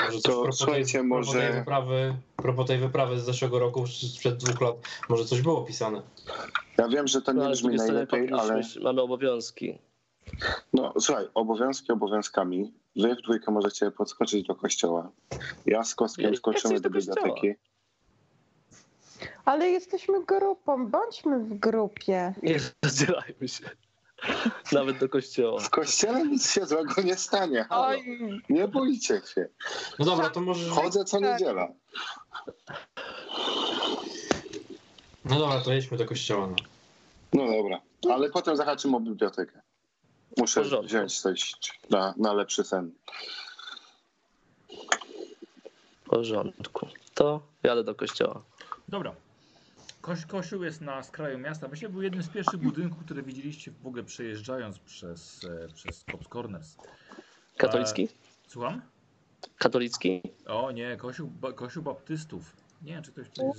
[SPEAKER 4] Może coś
[SPEAKER 5] To
[SPEAKER 4] propos tej-
[SPEAKER 5] słuchajcie,
[SPEAKER 4] propos
[SPEAKER 5] może-
[SPEAKER 4] tej wyprawy, propos tej wyprawy z zeszłego roku, sprzed dwóch lat, może coś było pisane.
[SPEAKER 5] Ja wiem, że to
[SPEAKER 3] No,
[SPEAKER 5] nie
[SPEAKER 3] z
[SPEAKER 5] brzmi najlepiej, ale
[SPEAKER 3] mamy obowiązki.
[SPEAKER 5] no słuchaj, obowiązki obowiązkami. Wy w dwójkę możecie podskoczyć do kościoła. Ja z kostkiem skoczymy do biblioteki.
[SPEAKER 2] Ale jesteśmy grupą, bądźmy w grupie.
[SPEAKER 3] Nie [LAUGHS] rozdzielajmy się. [LAUGHS] Nawet do kościoła.
[SPEAKER 5] W kościele nic się złego nie stanie. Halo.
[SPEAKER 2] Oj,
[SPEAKER 5] Nie bójcie się.
[SPEAKER 4] No dobra, to może...
[SPEAKER 5] Chodzę co
[SPEAKER 2] Tak.
[SPEAKER 5] niedziela.
[SPEAKER 4] No dobra, to jedźmy do kościoła. No.
[SPEAKER 5] No dobra, ale potem zahaczymy o bibliotekę. Muszę
[SPEAKER 3] porządku.
[SPEAKER 5] wziąć coś na, na lepszy sen.
[SPEAKER 3] W porządku. To jadę do kościoła.
[SPEAKER 1] Dobra. Koś, kościół jest na skraju miasta. Myślę, że był jednym z pierwszych budynków, które widzieliście w ogóle przejeżdżając przez, e, przez Cops Corners.
[SPEAKER 3] Katolicki?
[SPEAKER 1] Słucham?
[SPEAKER 3] Katolicki?
[SPEAKER 1] O nie, kościół, ba, kościół baptystów. Nie wiem, czy ktoś tutaj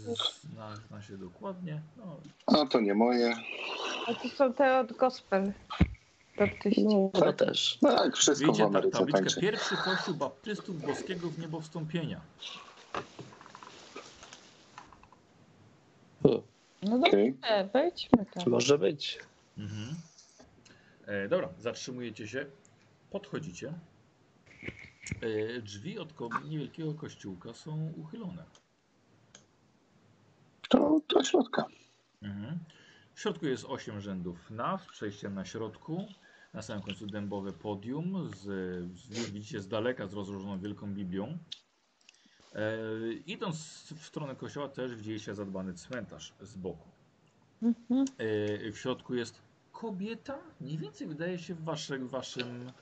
[SPEAKER 1] zna, zna się dokładnie. No,
[SPEAKER 5] A to nie moje.
[SPEAKER 2] A to są te od gospel. Baptyści.
[SPEAKER 3] No,
[SPEAKER 5] Tak?
[SPEAKER 3] no też.
[SPEAKER 5] Tak, wszystko w
[SPEAKER 1] Widzicie ta,
[SPEAKER 5] Ameryce
[SPEAKER 1] tabliczkę.
[SPEAKER 5] tańczy.
[SPEAKER 1] Pierwszy kościół baptystów boskiego w niebo wstąpienia.
[SPEAKER 3] Hmm.
[SPEAKER 2] No dobrze, wejdźmy tam.
[SPEAKER 3] Może być.
[SPEAKER 1] Mhm. E, dobra, zatrzymujecie się, podchodzicie. E, drzwi od ko- niewielkiego kościółka są uchylone.
[SPEAKER 5] To do środka.
[SPEAKER 1] Mhm. W środku jest 8 rzędów naw, przejściem na środku. Na samym końcu dębowe podium, z, z, widzicie z daleka z rozłożoną wielką Biblią. E, idąc w stronę kościoła też widzieliście zadbany cmentarz z boku.
[SPEAKER 2] Mhm.
[SPEAKER 1] E, w środku jest kobieta, mniej więcej wydaje się w waszym, waszym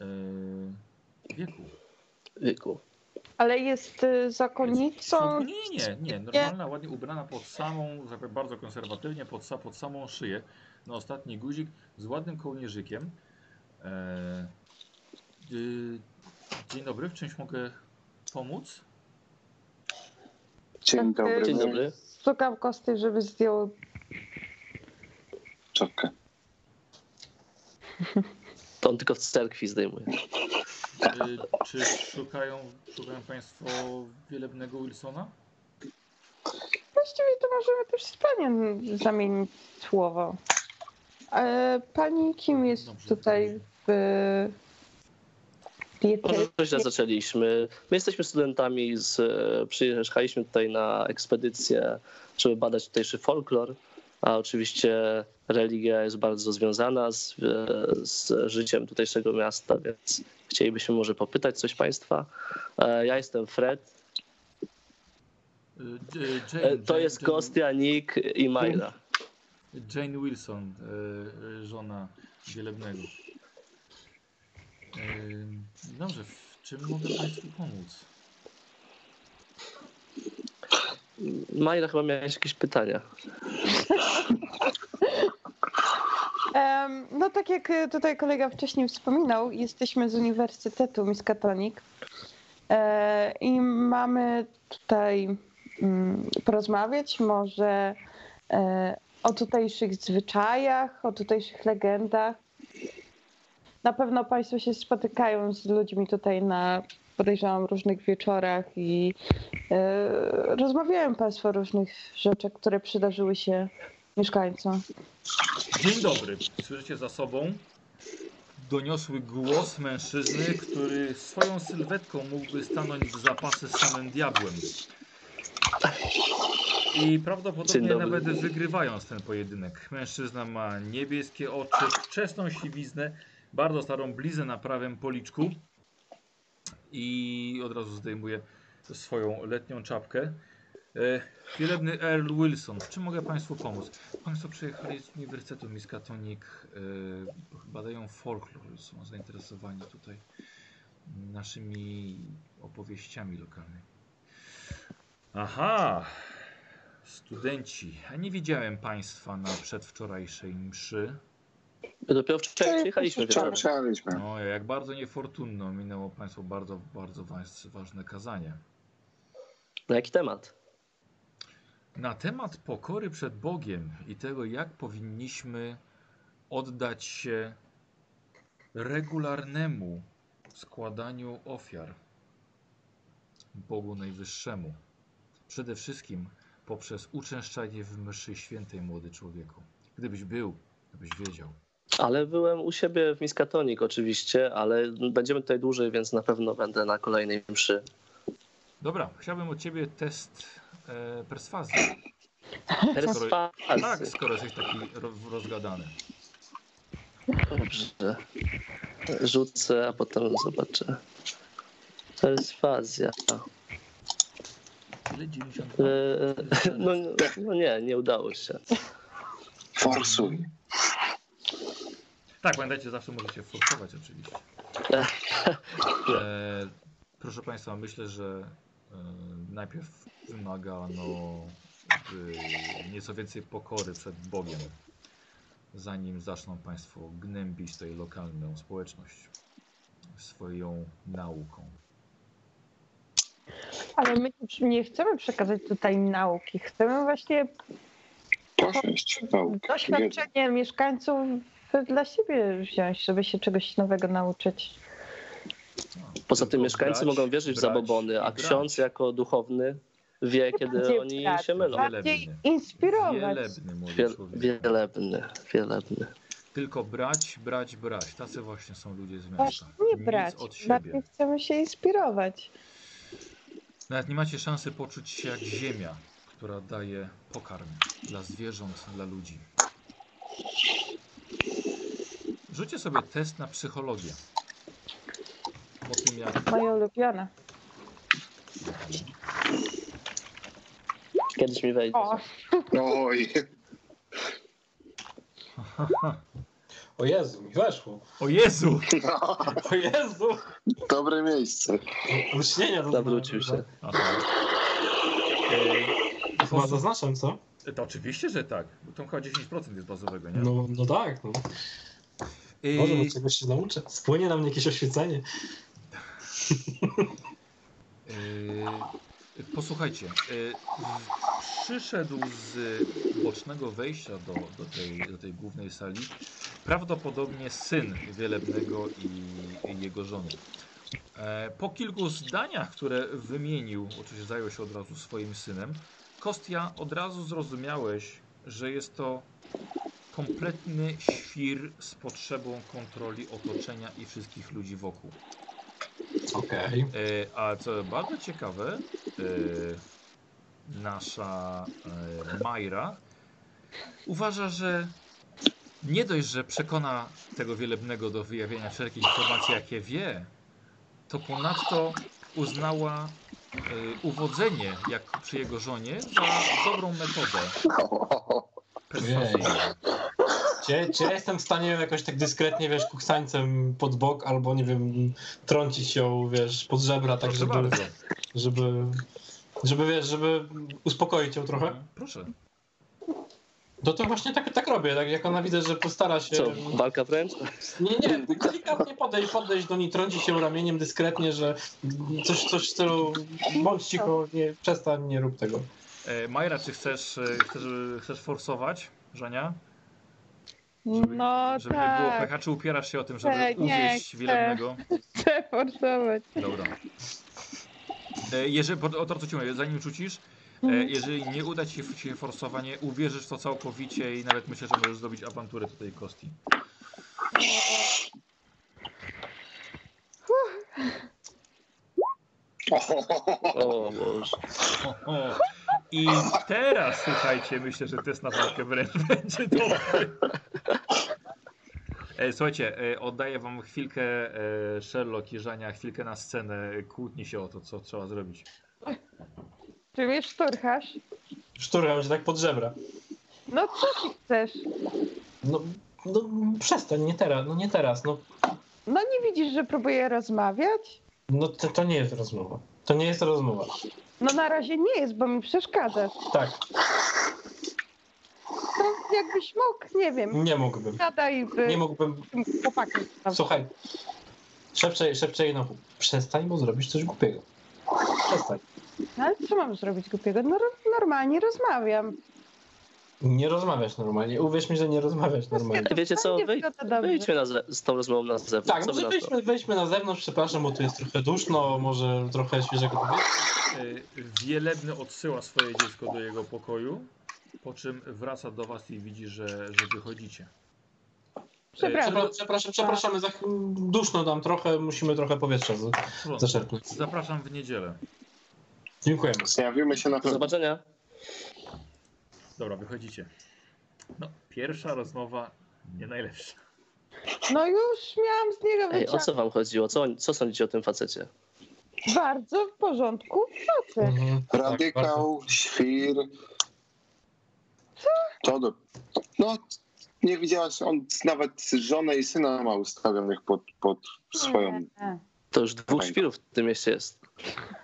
[SPEAKER 1] e, wieku.
[SPEAKER 3] Wieku.
[SPEAKER 2] Ale jest y, zakonnicą.
[SPEAKER 1] Nie, nie, nie, normalna, ładnie ubrana pod samą, tak bardzo konserwatywnie, pod, pod samą szyję, na ostatni guzik, z ładnym kołnierzykiem. Y, dzień dobry, w czymś mogę pomóc?
[SPEAKER 5] Dzień
[SPEAKER 2] Tak,
[SPEAKER 5] dobry.
[SPEAKER 3] Dzień dobry.
[SPEAKER 2] Stukam kosty, żeby zdjął.
[SPEAKER 5] Czapkę.
[SPEAKER 3] To on tylko w cerkwi zdejmuje.
[SPEAKER 1] Y, czy szukają, szukają Państwo wielebnego Wilsona?
[SPEAKER 2] Właściwie to możemy też z paniem zamienić słowo. E, pani kim jest
[SPEAKER 1] Dobrze,
[SPEAKER 2] tutaj w
[SPEAKER 3] Może
[SPEAKER 2] diecie?
[SPEAKER 3] źle zaczęliśmy. My jesteśmy studentami, z, e, przyjechaliśmy tutaj na ekspedycję, żeby badać tutejszy folklor, a oczywiście religia jest bardzo związana z, e, z życiem tutejszego miasta, więc chcielibyśmy może popytać coś Państwa. E, Ja jestem Fred,
[SPEAKER 1] Jane,
[SPEAKER 3] to jest
[SPEAKER 1] Jane-
[SPEAKER 3] Kostia, Nick i Majra.
[SPEAKER 1] Jane Wilson, żona wielebnego. Y, Dobrze, w czym mogę Państwu pomóc?
[SPEAKER 3] Majra chyba miałeś jakieś pytania.
[SPEAKER 2] Em, no tak jak e, tutaj kolega wcześniej wspominał, jesteśmy z Uniwersytetu Miskatonic e, i mamy tutaj mm, porozmawiać może e, o tutejszych zwyczajach, o tutejszych legendach. Na pewno Państwo się spotykają z ludźmi tutaj na, podejrzewam, różnych wieczorach i e, rozmawiają Państwo o różnych rzeczach, które przydarzyły się mieszkańcom.
[SPEAKER 1] Dzień dobry. Słyszycie za sobą doniosły głos mężczyzny, który swoją sylwetką mógłby stanąć w zapasy z samym diabłem. I prawdopodobnie nawet wygrywając ten pojedynek. Mężczyzna ma niebieskie oczy, wczesną siwiznę, bardzo starą bliznę na prawym policzku i od razu zdejmuje swoją letnią czapkę. E, Wielebny Earl Wilson, czym mogę Państwu pomóc? Państwo przyjechali z Uniwersytetu Miskatonic, e, badają folklor, są zainteresowani tutaj naszymi opowieściami lokalnymi. Aha, studenci. A nie widziałem Państwa na przedwczorajszej mszy.
[SPEAKER 3] Dopiero wczoraj przyjechaliśmy
[SPEAKER 5] Wczoraj przyjechaliśmy.
[SPEAKER 1] No, jak bardzo niefortunno minęło Państwu bardzo, bardzo waż- ważne kazanie.
[SPEAKER 3] Na jaki temat?
[SPEAKER 1] Na temat pokory przed Bogiem i tego, jak powinniśmy oddać się regularnemu składaniu ofiar Bogu Najwyższemu. Przede wszystkim poprzez uczęszczanie w mszy świętej, młody człowieku. Gdybyś był, gdybyś wiedział.
[SPEAKER 3] Ale byłem u siebie w Miskatonik oczywiście, ale będziemy tutaj dłużej, więc na pewno będę na kolejnej mszy.
[SPEAKER 1] Dobra, chciałbym od Ciebie test e, perswazji. Tak,
[SPEAKER 3] Perswazji.
[SPEAKER 1] skoro jesteś taki ro, rozgadany.
[SPEAKER 3] Dobrze. Rzucę, a potem zobaczę. Perswazja.
[SPEAKER 1] Ile? 90?
[SPEAKER 3] E, No, no nie, nie udało się.
[SPEAKER 5] Forsuj.
[SPEAKER 1] Tak, pamiętajcie, zawsze możecie forsować oczywiście. E, proszę Państwa, myślę, że e, najpierw wymagano e, nieco więcej pokory przed Bogiem, zanim zaczną Państwo gnębić tutaj lokalną społeczność swoją nauką.
[SPEAKER 2] Ale my nie chcemy przekazać tutaj nauki. Chcemy właśnie doświadczenie mieszkańców dla siebie wziąć, żeby się czegoś nowego nauczyć.
[SPEAKER 3] Poza tym mieszkańcy
[SPEAKER 1] brać,
[SPEAKER 3] mogą wierzyć w zabobony, a ksiądz jako duchowny wie, kiedy oni
[SPEAKER 2] brać,
[SPEAKER 3] się mylą.
[SPEAKER 2] Bardziej inspirować.
[SPEAKER 1] Wielebny
[SPEAKER 3] wielebny, wielebny.
[SPEAKER 1] Tylko brać, brać, brać. Tacy właśnie są ludzie z
[SPEAKER 2] Właśnie
[SPEAKER 1] miasta.
[SPEAKER 2] nie
[SPEAKER 1] Nic
[SPEAKER 2] brać.
[SPEAKER 1] od siebie.
[SPEAKER 2] Bardziej chcemy się inspirować.
[SPEAKER 1] Nawet nie macie szansy poczuć się jak ziemia, która daje pokarm dla zwierząt, dla ludzi. Rzućcie sobie test na psychologię. Po tym jak
[SPEAKER 2] Moje ulubione.
[SPEAKER 3] Kiedyś mi wejdzie.
[SPEAKER 2] O,
[SPEAKER 5] Oj, [LAUGHS]
[SPEAKER 4] O Jezu, mi weszło.
[SPEAKER 1] O Jezu!
[SPEAKER 4] O Jezu!
[SPEAKER 5] dobre miejsce.
[SPEAKER 4] Lśnienia
[SPEAKER 3] Zawrócił się.
[SPEAKER 1] Aha. Ej,
[SPEAKER 4] Chyba zaznaczam, co?
[SPEAKER 1] to oczywiście, że tak. Bo to chyba 10% jest bazowego, nie?
[SPEAKER 4] No, no tak, no. Może od czegoś się nauczę. Spłynie na mnie jakieś oświecenie.
[SPEAKER 1] Yy, [LAUGHS] Posłuchajcie, yy, przyszedł z bocznego wejścia do, do, tej, do tej głównej sali prawdopodobnie syn Wielebnego i jego żony. E, Po kilku zdaniach, które wymienił, oczywiście zajął się od razu swoim synem, Kostia od razu zrozumiałeś, że jest to kompletny świr z potrzebą kontroli otoczenia i wszystkich ludzi wokół.
[SPEAKER 4] Okej.
[SPEAKER 1] E, A co bardzo ciekawe, e, nasza e, Majra uważa, że nie dość, że przekona tego wielebnego do wyjawienia wszelkich informacji, jakie wie, to ponadto uznała uwodzenie, jak przy jego żonie, za dobrą metodę [LAUGHS] perswazyjną.
[SPEAKER 4] Czy, czy ja jestem w stanie jakoś tak dyskretnie, wiesz, kuksańcem pod bok, albo nie wiem, trącić ją, wiesz, pod żebra, tak
[SPEAKER 1] Proszę
[SPEAKER 4] żeby,
[SPEAKER 1] bardzo.
[SPEAKER 4] żeby, żeby, wiesz, żeby uspokoić ją trochę?
[SPEAKER 1] Proszę.
[SPEAKER 4] To to właśnie tak, tak robię, tak jak ona widzę, że postara się...
[SPEAKER 3] Co, walka wręcz?
[SPEAKER 4] Nie, nie, delikatnie podejść, podejść do niej, trącić się ramieniem dyskretnie, że coś, coś w stylu bądź cicho, nie, przestań, nie rób tego.
[SPEAKER 1] E, Majra, czy chcesz, e, chcesz, chcesz forsować, Żania? Żeby,
[SPEAKER 2] no
[SPEAKER 1] żeby nie było
[SPEAKER 2] tak,
[SPEAKER 1] pecha, czy upierasz się o tym, żeby
[SPEAKER 2] Tak, nie,
[SPEAKER 1] uwieść
[SPEAKER 2] chcę.
[SPEAKER 1] Wielebnego? [LAUGHS]
[SPEAKER 2] chcę forsować.
[SPEAKER 1] Dobra. E, Jeżeli, o to co ci mówię, zanim rzucisz, e,
[SPEAKER 2] Mhm.
[SPEAKER 1] jeżeli nie uda ci się, forsowanie, uwierzysz w to całkowicie i nawet myślę, że możesz zrobić awanturę tutaj Kosti.
[SPEAKER 3] O Boże. [LAUGHS]
[SPEAKER 1] O, I teraz słuchajcie, myślę, że test na walkę wręcz [LAUGHS] będzie dobry. E, Słuchajcie, e, oddaję wam chwilkę e, Sherlock i Żania, chwilkę na scenę, kłótni się o to, co trzeba zrobić.
[SPEAKER 2] Czy mnie szturchasz?
[SPEAKER 4] Szturcham się tak pod żebra.
[SPEAKER 2] No co ty chcesz?
[SPEAKER 4] No, no przestań, nie teraz, no nie teraz, no,
[SPEAKER 2] No nie widzisz, że próbuję rozmawiać?
[SPEAKER 4] no to, to nie jest rozmowa. To nie jest rozmowa.
[SPEAKER 2] No na razie nie jest, bo mi przeszkadzasz.
[SPEAKER 4] Tak,
[SPEAKER 2] To jakbyś mógł, nie wiem,
[SPEAKER 4] nie mógłbym.
[SPEAKER 2] gadaj w
[SPEAKER 4] Nie mógłbym.
[SPEAKER 2] chłopakiem.
[SPEAKER 4] Słuchaj, szepczę, szepczę jej na ucho. Przestań, bo zrobisz coś głupiego. Przestań.
[SPEAKER 2] No, ale co mam zrobić głupiego? No, normalnie rozmawiam.
[SPEAKER 4] Nie rozmawiać normalnie. Uwierz mi, że nie rozmawiać normalnie.
[SPEAKER 3] Wiecie co, wej, wejdźmy na z tą rozmową na zewnątrz.
[SPEAKER 4] Tak, może wejdźmy, wejdźmy na zewnątrz, przepraszam, bo tu jest trochę duszno, może trochę świeżego powietrza.
[SPEAKER 1] E, Wielebny odsyła swoje dziecko do jego pokoju, po czym wraca do was i widzi, że, że wychodzicie.
[SPEAKER 2] Przepraszam.
[SPEAKER 4] Przepra- przepraszam, przepraszamy, za, duszno nam trochę, musimy trochę powietrza z-
[SPEAKER 1] Porządku.
[SPEAKER 4] zaczerpnąć.
[SPEAKER 1] Zapraszam w niedzielę.
[SPEAKER 4] Dziękujemy.
[SPEAKER 5] Zjawimy się na
[SPEAKER 3] Do zobaczenia.
[SPEAKER 1] Dobra, wychodzicie. No, pierwsza rozmowa nie najlepsza.
[SPEAKER 2] No już miałam z niego
[SPEAKER 3] Ej, o co wam chodziło? Co, co sądzicie o tym facecie?
[SPEAKER 2] Bardzo w porządku facet.
[SPEAKER 4] Mhm. Tak, bardzo.
[SPEAKER 5] Radykał, świr. To do... No, nie widziałaś, on nawet żonę i syna ma ustawionych pod, pod swoją...
[SPEAKER 3] To już dwóch
[SPEAKER 5] Fajnie.
[SPEAKER 3] świrów w tym mieście jest.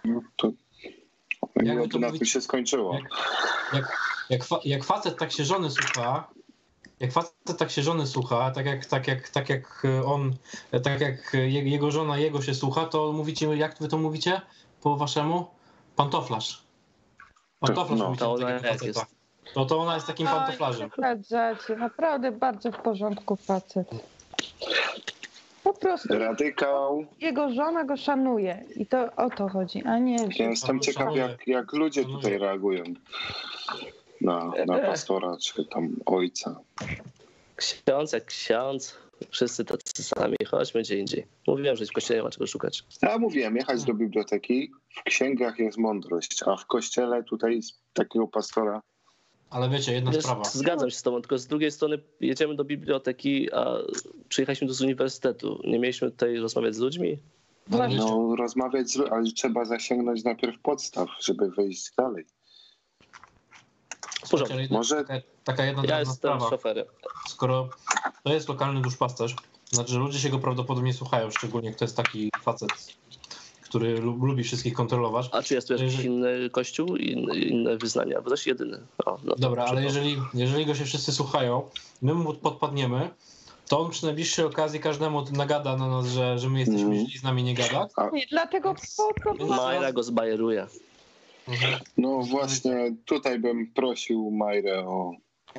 [SPEAKER 5] No, to, Miło
[SPEAKER 4] to
[SPEAKER 5] na tym się skończyło.
[SPEAKER 4] Jak, jak, jak, fa, jak facet tak się żony słucha, jak facet tak się żony słucha, tak jak, tak jak, tak jak on, tak jak je- jego żona jego się słucha, to mówicie, jak wy to mówicie po waszemu? Pantoflarz. Pantoflarz
[SPEAKER 5] No,
[SPEAKER 4] mówicie
[SPEAKER 3] to jak
[SPEAKER 4] faceta.
[SPEAKER 3] jest?
[SPEAKER 4] To, to ona jest takim pantoflarzem.
[SPEAKER 2] przesadzacie. Naprawdę bardzo w porządku facet. Po prostu
[SPEAKER 5] Radykał.
[SPEAKER 2] jego żona go szanuje i to o to chodzi, a nie...
[SPEAKER 5] Ja jestem ciekaw, jak, jak ludzie tutaj reagują na, na pastora, czy tam ojca.
[SPEAKER 3] Ksiądz jak ksiądz. Wszyscy tacy sami. Chodźmy gdzie indziej. Mówiłem, że w kościele nie ma czego szukać.
[SPEAKER 5] Ja mówiłem, jechać do biblioteki, w księgach jest mądrość, a w kościele tutaj z takiego pastora
[SPEAKER 4] Ale wiecie, jedna
[SPEAKER 3] Wiesz,
[SPEAKER 4] sprawa.
[SPEAKER 3] zgadzam się z tobą, tylko z drugiej strony jedziemy do biblioteki, a przyjechaliśmy tu z uniwersytetu. Nie mieliśmy tutaj rozmawiać z ludźmi?
[SPEAKER 4] Wiecie,
[SPEAKER 5] no, rozmawiać, z, ale trzeba zasięgnąć najpierw podstaw, żeby wyjść dalej.
[SPEAKER 4] Ale jedna-
[SPEAKER 5] Może-
[SPEAKER 4] taka, taka jedna
[SPEAKER 3] Ja jestem
[SPEAKER 4] sprawa.
[SPEAKER 3] szoferem.
[SPEAKER 4] skoro to jest lokalny duszpasterz, znaczy, że ludzie się go prawdopodobnie słuchają, szczególnie jak to jest taki facet, który lu- lubi wszystkich kontrolować.
[SPEAKER 3] A czy jest tu jakiś
[SPEAKER 4] Jeżeli-
[SPEAKER 3] inny kościół, inne, inne wyznania? Bo to jest jedyny. O, no,
[SPEAKER 4] Dobra, ale
[SPEAKER 3] to-
[SPEAKER 4] jeżeli, jeżeli go się wszyscy słuchają, my mu podpadniemy, to on przy najbliższej okazji każdemu nagada na nas, że, że my jesteśmy
[SPEAKER 5] Mhm.
[SPEAKER 4] źli, z nami nie gadać.
[SPEAKER 2] Nie, dlatego
[SPEAKER 3] Majra go zbajeruje.
[SPEAKER 5] No właśnie, tutaj bym prosił Majrę o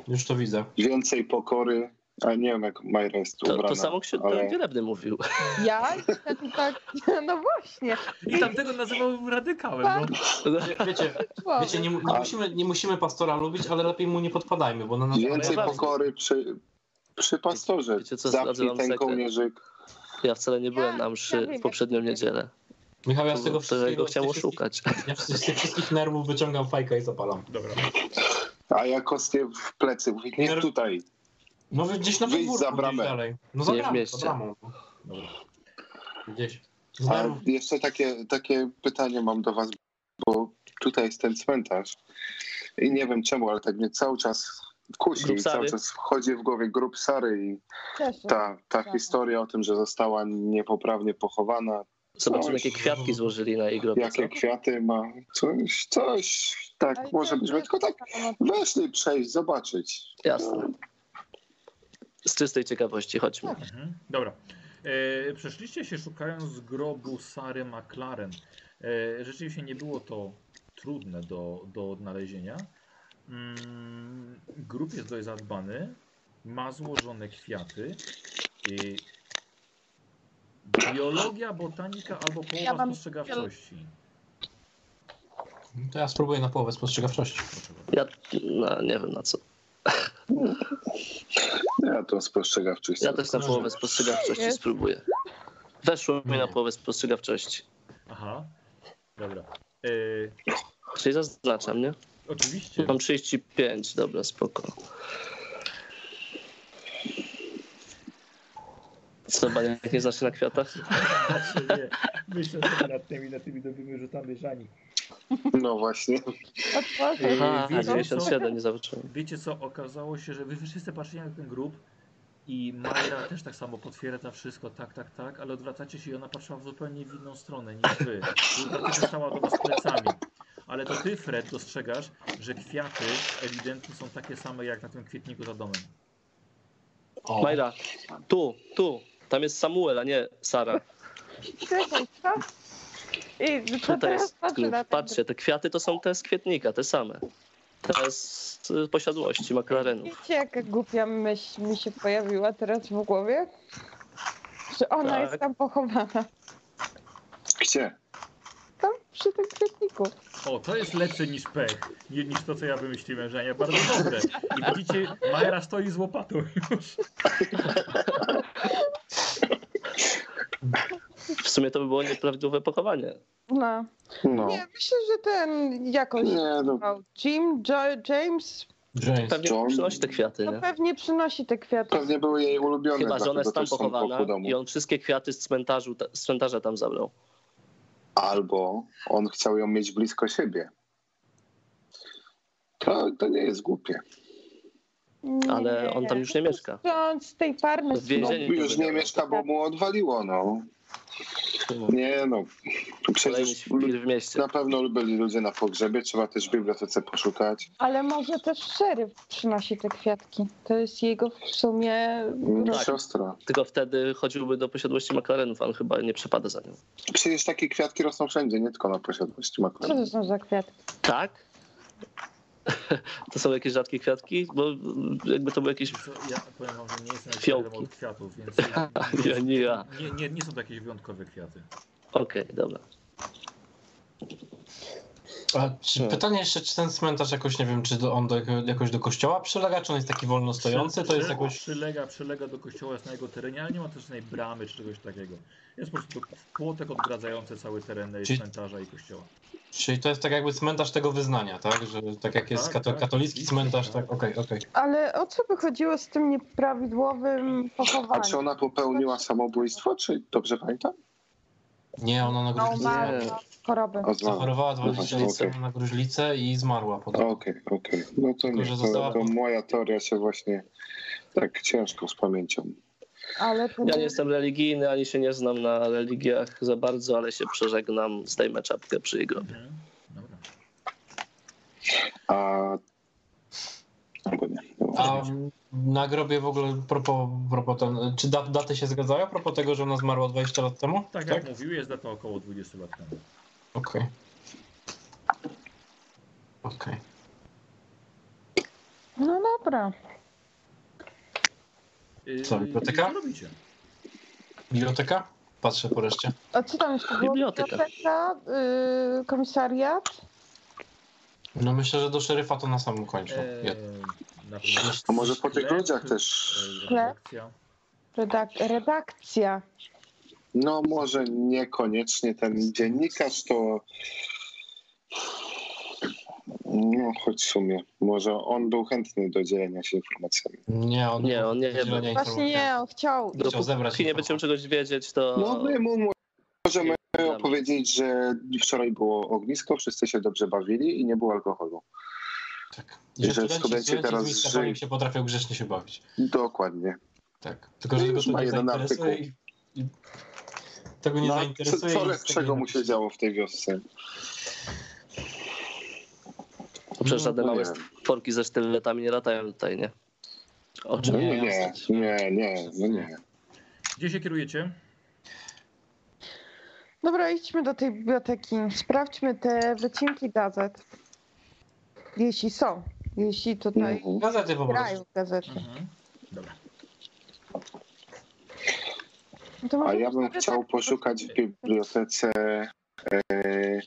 [SPEAKER 4] Już to widzę.
[SPEAKER 5] więcej pokory, a nie wiem jak Majra jest
[SPEAKER 3] To,
[SPEAKER 5] ubrana.
[SPEAKER 3] to samo ksiądz
[SPEAKER 5] ale...
[SPEAKER 3] Wielebny mówił.
[SPEAKER 2] Ja tak, [LAUGHS] no właśnie.
[SPEAKER 1] I tamtego nazywał radykałem. No.
[SPEAKER 4] Wie- Wiecie, wiecie nie, nie, musimy, nie musimy pastora lubić, ale lepiej mu nie podpadajmy, bo na nas...
[SPEAKER 5] Więcej
[SPEAKER 3] Ale-
[SPEAKER 5] pokory przy, przy pastorze.
[SPEAKER 3] Wiecie co,
[SPEAKER 5] Zapnij ten kołnierzyk.
[SPEAKER 3] Ja wcale nie byłem na
[SPEAKER 2] ja
[SPEAKER 3] mszy w poprzednią niedzielę.
[SPEAKER 4] Michał, ja z tego wszystkiego,
[SPEAKER 3] go chciałem oszukać.
[SPEAKER 4] Ja z tych wszystkich nerwów wyciągam fajkę i zapalam.
[SPEAKER 1] Dobra.
[SPEAKER 5] A ja kostnie w plecy. Mówi, nie
[SPEAKER 4] Nie-
[SPEAKER 5] tutaj.
[SPEAKER 4] No gdzieś na podwórku,
[SPEAKER 5] za bramę.
[SPEAKER 4] gdzieś dalej. No za
[SPEAKER 3] w
[SPEAKER 4] bramą,
[SPEAKER 3] mieście.
[SPEAKER 4] za bramą.
[SPEAKER 1] Dobra.
[SPEAKER 4] Gdzieś.
[SPEAKER 5] A jeszcze takie, takie pytanie mam do was, bo tutaj jest ten cmentarz i nie wiem czemu, ale tak mnie cały czas kusi i cały czas wchodzi w głowie grób Sary i ta, ta historia o tym, że została niepoprawnie pochowana,
[SPEAKER 3] Zobaczymy, jakie kwiatki złożyli na jej grobie.
[SPEAKER 5] jakie
[SPEAKER 3] co?
[SPEAKER 5] kwiaty ma, coś, coś, tak
[SPEAKER 2] Ale
[SPEAKER 5] może być, tylko tak weszli przejść, zobaczyć.
[SPEAKER 3] Jasne. Z czystej ciekawości, chodźmy.
[SPEAKER 1] Mhm. Dobra. E, przeszliście się szukając grobu Sary McLaren. E, rzeczywiście nie było to trudne do, do odnalezienia. Mm, grób jest dość zadbany. Ma złożone kwiaty. I biologia, botanika albo połowa
[SPEAKER 2] Ja mam
[SPEAKER 1] spostrzegawczości.
[SPEAKER 4] To ja spróbuję na połowę spostrzegawczości.
[SPEAKER 3] Ja no, nie wiem na co.
[SPEAKER 5] Ja to spostrzegawczość.
[SPEAKER 3] Ja też na połowę spostrzegawczości spróbuję. Weszło mi na połowę spostrzegawczości.
[SPEAKER 1] Aha. Dobra. E,
[SPEAKER 3] Czyli zaznaczam, nie?
[SPEAKER 1] oczywiście.
[SPEAKER 3] Mam 35, dobra, spoko. Co, Baniak nie zacznie na kwiatach? [LAUGHS]
[SPEAKER 1] Znaczy nie. Myślę sobie nad tymi, nad tymi dobrymi rzutami żani.
[SPEAKER 5] No właśnie.
[SPEAKER 3] Aha,
[SPEAKER 1] wiecie co?
[SPEAKER 3] 97 nie zauważyłem.
[SPEAKER 1] Wiecie co, okazało się, że wy wszyscy patrzycie na ten grób i Majra też tak samo potwierdza wszystko, tak, tak, tak, ale odwracacie się i ona patrzyła w zupełnie w inną stronę niż wy. Dlatego stała do was plecami. Ale to ty, Fred, dostrzegasz, że kwiaty ewidentnie są takie same jak na tym kwietniku za domem.
[SPEAKER 4] O,
[SPEAKER 3] Majra, tu, tu. Tam jest Samuel, a nie Sara.
[SPEAKER 2] Czekaj, co? I to
[SPEAKER 3] Tutaj
[SPEAKER 2] teraz
[SPEAKER 3] jest
[SPEAKER 2] patrzę
[SPEAKER 3] Patrzcie, te kwiaty to są te z kwietnika, te same. Te z posiadłości McLarenów.
[SPEAKER 2] Wiecie, jaka głupia myśl mi się pojawiła teraz w głowie? Że ona
[SPEAKER 3] Tak.
[SPEAKER 2] jest tam pochowana.
[SPEAKER 5] Gdzie?
[SPEAKER 2] Tam przy tym kwietniku.
[SPEAKER 1] O, to jest lepsze niż pech, nie- niż to, co ja wymyśliłem, że nie, bardzo dobre. I widzicie, Majra stoi z łopatą już. [LAUGHS]
[SPEAKER 3] W sumie to by było nieprawidłowe pochowanie.
[SPEAKER 2] No.
[SPEAKER 5] No.
[SPEAKER 2] Nie, myślę, że ten jakoś
[SPEAKER 5] Nie, no.
[SPEAKER 2] nazywał Jim, jo, James,
[SPEAKER 4] James.
[SPEAKER 3] Pewnie
[SPEAKER 5] John-
[SPEAKER 3] przynosi te kwiaty, nie?
[SPEAKER 2] pewnie przynosi te kwiaty.
[SPEAKER 5] Pewnie były jej ulubione,
[SPEAKER 3] Chyba, że ona jest tam pochowana i on wszystkie kwiaty z, cmentarzu, z cmentarza tam zabrał.
[SPEAKER 5] Albo on chciał ją mieć blisko siebie. To, to nie jest głupie.
[SPEAKER 3] Ale on tam już nie mieszka.
[SPEAKER 2] On z tej farmy...
[SPEAKER 5] No, już nie mieszka, bo mu odwaliło, no. Nie no, przecież
[SPEAKER 3] w mieście.
[SPEAKER 5] na pewno byli ludzie na pogrzebie, trzeba też w bibliotece poszukać.
[SPEAKER 2] Ale może też szeryf przynosi te kwiatki. To jest jego w sumie... Rola.
[SPEAKER 5] Siostra.
[SPEAKER 3] Tylko wtedy chodziłby do posiadłości McLarenów, a on chyba nie przepada za nią.
[SPEAKER 5] Przecież takie kwiatki rosną wszędzie, nie tylko na posiadłości
[SPEAKER 2] Co
[SPEAKER 5] maklerów.
[SPEAKER 2] to są za kwiatki?
[SPEAKER 3] Tak? [LAUGHS] To są jakieś rzadkie kwiatki? Bo jakby to były jakieś...
[SPEAKER 1] Ja powiem wam, że nie jestem
[SPEAKER 3] Fiołki.
[SPEAKER 1] od kwiatów, więc [LAUGHS]
[SPEAKER 3] nie ja.
[SPEAKER 1] nie, nie, nie są to jakieś wyjątkowe kwiaty.
[SPEAKER 3] Okej, dobra.
[SPEAKER 4] A czy,
[SPEAKER 5] Tak.
[SPEAKER 4] pytanie jeszcze, czy ten cmentarz jakoś, nie wiem, czy do, on do, jakoś do kościoła przylega, czy on jest taki wolno stojący? To jest jakoś...
[SPEAKER 1] Przylega, przylega do kościoła, jest na jego terenie, ale nie ma też żadnej bramy czy czegoś takiego. Jest po prostu płotek odgradzający cały teren
[SPEAKER 4] Czyli-
[SPEAKER 1] cmentarza i kościoła.
[SPEAKER 4] Czyli to jest tak jakby cmentarz tego wyznania, tak? Że tak jak jest
[SPEAKER 1] Tak,
[SPEAKER 4] kato,
[SPEAKER 1] tak,
[SPEAKER 4] katolicki cmentarz,
[SPEAKER 1] tak.
[SPEAKER 4] tak? Okej, okej.
[SPEAKER 2] Ale o co by chodziło z tym nieprawidłowym
[SPEAKER 5] A czy
[SPEAKER 2] pochowaniem?
[SPEAKER 5] ona popełniła samobójstwo, czy dobrze pamiętam?
[SPEAKER 4] Nie, ona na
[SPEAKER 2] No,
[SPEAKER 4] gruźlicę...
[SPEAKER 2] ma
[SPEAKER 3] Nie.
[SPEAKER 2] chorobę.
[SPEAKER 5] A.
[SPEAKER 4] Zachorowała
[SPEAKER 5] No
[SPEAKER 4] 20
[SPEAKER 5] właśnie,
[SPEAKER 4] lat temu na gruźlicę i zmarła potem.
[SPEAKER 5] Okej, okej. No to
[SPEAKER 4] Tylko,
[SPEAKER 5] nie,
[SPEAKER 4] że
[SPEAKER 5] to, to moja teoria się właśnie tak ciężko z pamięcią.
[SPEAKER 2] Ale to
[SPEAKER 3] Ja nie jestem religijny, ani się nie znam na religiach za bardzo, ale się przeżegnam, zdejmę czapkę przy jej grobie.
[SPEAKER 1] Dobra.
[SPEAKER 5] A... Albo nie.
[SPEAKER 4] A na grobie w ogóle, propos, propos ten, czy dat, daty się zgadzają? Propos tego, że ona zmarła 20 lat temu?
[SPEAKER 1] Tak jak mówił, jest data około 20 lat temu.
[SPEAKER 4] Okej. Okej.
[SPEAKER 2] No dobra.
[SPEAKER 1] Yy,
[SPEAKER 4] Co, biblioteka?
[SPEAKER 1] Co robicie?
[SPEAKER 4] Biblioteka? Patrzę po reszcie.
[SPEAKER 2] A co tam jeszcze było?
[SPEAKER 3] Biblioteka.
[SPEAKER 2] Biblioteka, yy, komisariat.
[SPEAKER 4] No myślę, że do szeryfa to na samym końcu.
[SPEAKER 1] Eee, na pewno
[SPEAKER 5] A może po tych ludziach też...
[SPEAKER 1] redakcja.
[SPEAKER 2] Redak- redakcja.
[SPEAKER 5] No może niekoniecznie ten dziennikarz to... No choć w sumie, może on był chętny do dzielenia się informacjami.
[SPEAKER 4] Nie, on
[SPEAKER 3] Nie, on nie był.
[SPEAKER 4] informacji.
[SPEAKER 2] Właśnie nie, on chciał.
[SPEAKER 4] Chciał zebrać
[SPEAKER 3] nie będziemy czegoś wiedzieć, to...
[SPEAKER 5] No my mu możemy opowiedzieć, że wczoraj było ognisko, wszyscy się dobrze bawili i nie było alkoholu.
[SPEAKER 4] Tak.
[SPEAKER 5] I że
[SPEAKER 4] studenci,
[SPEAKER 5] studenci teraz.
[SPEAKER 4] Polim się potrafią grzecznie się bawić.
[SPEAKER 5] Dokładnie.
[SPEAKER 4] Tak. Tylko,
[SPEAKER 5] No
[SPEAKER 4] że tego to
[SPEAKER 5] ma
[SPEAKER 4] nie
[SPEAKER 5] jeden
[SPEAKER 4] zainteresuje
[SPEAKER 5] artykuł.
[SPEAKER 4] i, i tego nie
[SPEAKER 5] No, co,
[SPEAKER 4] zainteresuje.
[SPEAKER 5] co
[SPEAKER 4] nic
[SPEAKER 5] lepszego mu się działo w tej wiosce?
[SPEAKER 3] Bo przecież żadne
[SPEAKER 5] No,
[SPEAKER 3] małe
[SPEAKER 5] nie.
[SPEAKER 3] stworki ze sztyletami nie latają tutaj, nie? O czym
[SPEAKER 5] No,
[SPEAKER 4] Nie,
[SPEAKER 5] nie, nie, nie, no nie.
[SPEAKER 1] Gdzie się kierujecie?
[SPEAKER 2] Dobra, idźmy do tej biblioteki. Sprawdźmy te wycinki gazet. Jeśli są. Jeśli tutaj
[SPEAKER 5] Mhm.
[SPEAKER 4] Gazety po prostu.
[SPEAKER 2] gazety.
[SPEAKER 1] Mhm. Dobra.
[SPEAKER 2] No
[SPEAKER 5] A ja bym chciał
[SPEAKER 2] tak-
[SPEAKER 5] poszukać w bibliotece e,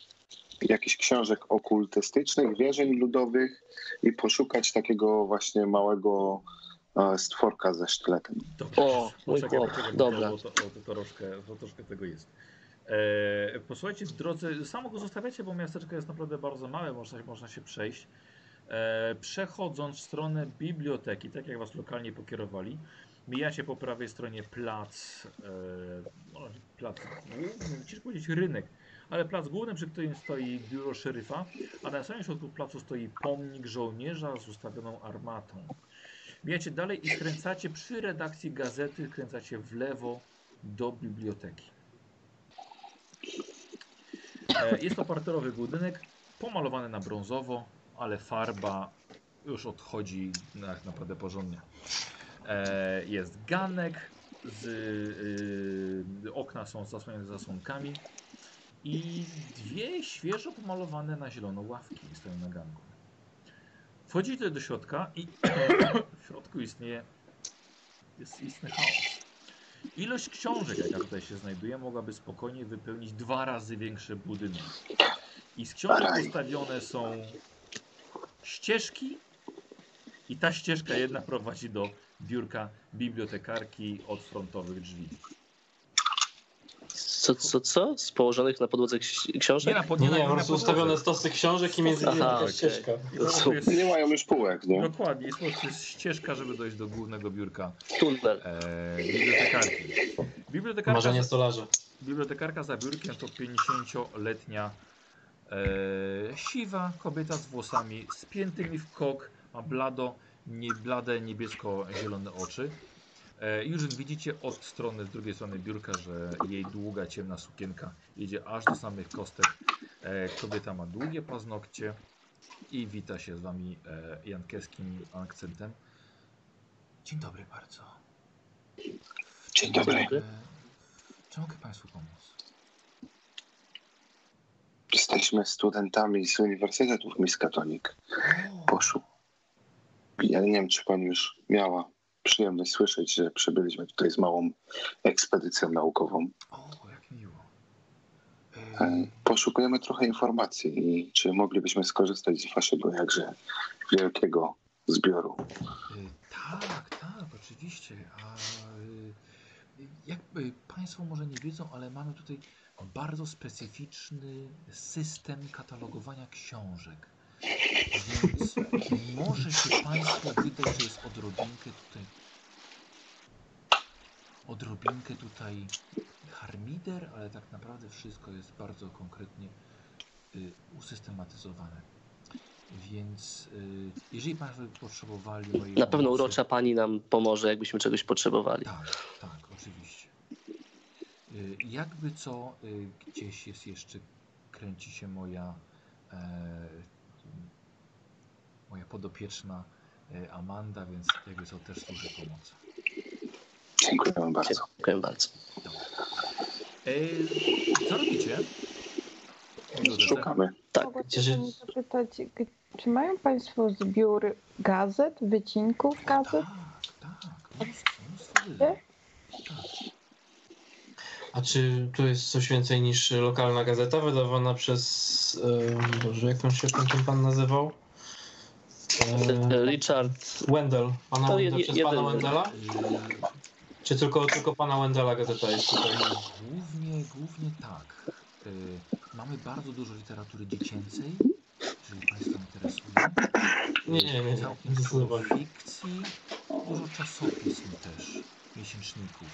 [SPEAKER 5] jakichś książek okultystycznych, wierzeń ludowych i poszukać takiego właśnie małego e, stworka ze sztyletem.
[SPEAKER 1] Dobrze.
[SPEAKER 3] O, mój
[SPEAKER 1] Poczekaj,
[SPEAKER 3] chłop. Dobra.
[SPEAKER 1] Bo to, bo to, troszkę, bo troszkę tego jest. E, posłuchajcie, w drodze, samo go zostawiacie, bo miasteczko jest naprawdę bardzo małe, można, można się przejść. E, przechodząc w stronę biblioteki, tak jak was lokalnie pokierowali, mijacie po prawej stronie plac, e, no, plac główny, powiedzieć rynek, ale plac główny, przy którym stoi biuro szeryfa, a na samym środku placu stoi pomnik żołnierza z ustawioną armatą. Mijacie dalej i skręcacie przy redakcji gazety, skręcacie w lewo do biblioteki. E, Jest to parterowy budynek, pomalowany na brązowo, ale farba już odchodzi na, naprawdę porządnie. E, Jest ganek, z, y, okna są zasłonięte zasłonkami i dwie świeżo pomalowane na zielono ławki stoją na ganku. Wchodzicie do środka i [CLEARS THROAT] w środku istnieje jest istny chaos. Ilość książek, jaka tutaj się znajduje, mogłaby spokojnie wypełnić dwa razy większy budynek. I z książek ustawione są ścieżki i ta ścieżka jedna prowadzi do biurka bibliotekarki od frontowych drzwi.
[SPEAKER 3] Co, co, co? Z położonych na podłodze ksi- książek?
[SPEAKER 1] na pod-
[SPEAKER 4] Nie, nie,
[SPEAKER 1] na-
[SPEAKER 4] po prostu
[SPEAKER 1] podłodze.
[SPEAKER 4] ustawione stosy książek i między nimi jakaś
[SPEAKER 3] okej.
[SPEAKER 4] ścieżka.
[SPEAKER 1] Prostu jest,
[SPEAKER 5] Nie mają już półek, nie?
[SPEAKER 1] dokładnie, jest po prostu ścieżka, żeby dojść do głównego biurka
[SPEAKER 3] Tunel.
[SPEAKER 1] e, bibliotekarki. Bibliotekarka,
[SPEAKER 4] Marzenie stolarza.
[SPEAKER 1] bibliotekarka za biurkiem to 50-letnia e, siwa kobieta z włosami spiętymi w kok, ma blado nie, blade niebiesko-zielone oczy. E, już widzicie od strony, z drugiej strony biurka, że jej długa, ciemna sukienka jedzie aż do samych kostek. E, kobieta ma długie paznokcie i wita się z wami e, jankeskim akcentem. Dzień dobry bardzo.
[SPEAKER 5] Dzień dobry.
[SPEAKER 1] Czy mogę Państwu pomóc?
[SPEAKER 5] Jesteśmy studentami z Uniwersytetu w Miskatonic.
[SPEAKER 1] O,
[SPEAKER 5] Poszu. Ja nie wiem, czy pani już miała przyjemność słyszeć, że przybyliśmy tutaj z małą ekspedycją naukową.
[SPEAKER 1] o jak miło.
[SPEAKER 5] E,
[SPEAKER 1] E,
[SPEAKER 5] Poszukujemy trochę informacji i czy moglibyśmy skorzystać z waszego jakże wielkiego zbioru.
[SPEAKER 1] Y, Tak, tak, oczywiście. A y, jakby Państwo może nie wiedzą, ale mamy tutaj bardzo specyficzny system katalogowania książek. Więc może się Państwu wydać, że jest odrobinkę tutaj. Odrobinkę tutaj harmider, ale tak naprawdę wszystko jest bardzo konkretnie y, usystematyzowane. Więc y, jeżeli Państwo potrzebowali mojej
[SPEAKER 3] Na pewno
[SPEAKER 1] pomocy-
[SPEAKER 3] urocza pani nam pomoże, jakbyśmy czegoś potrzebowali.
[SPEAKER 1] Tak, tak, oczywiście. Y, Jakby co, y, gdzieś jest jeszcze, kręci się moja e, moja podopieczna e, Amanda, więc jakby co też służy pomocą.
[SPEAKER 5] Dziękujemy bardzo.
[SPEAKER 3] Dziękuję bardzo.
[SPEAKER 1] E, co robicie?
[SPEAKER 5] Szukamy.
[SPEAKER 3] Tak,
[SPEAKER 2] zapytać, czy mają Państwo zbiór gazet, wycinków gazet?
[SPEAKER 1] Tak, tak, mnóstwo.
[SPEAKER 4] A czy tu jest coś więcej niż lokalna gazeta wydawana przez. E, Boże, jak on się ten pan nazywał? E,
[SPEAKER 3] Richard,
[SPEAKER 4] Wendell. Pana
[SPEAKER 3] To
[SPEAKER 4] Wendell, przez
[SPEAKER 3] jeden-
[SPEAKER 4] pana Wendella? Czy tylko, tylko pana Wendella gazeta jest tutaj?
[SPEAKER 1] Głównie, głównie tak. Y, mamy bardzo dużo literatury dziecięcej, jeżeli Państwa interesuje.
[SPEAKER 4] Nie, nie, nie, nie.
[SPEAKER 1] Całkiem sporo fikcji, dużo czasopism też, miesięczników.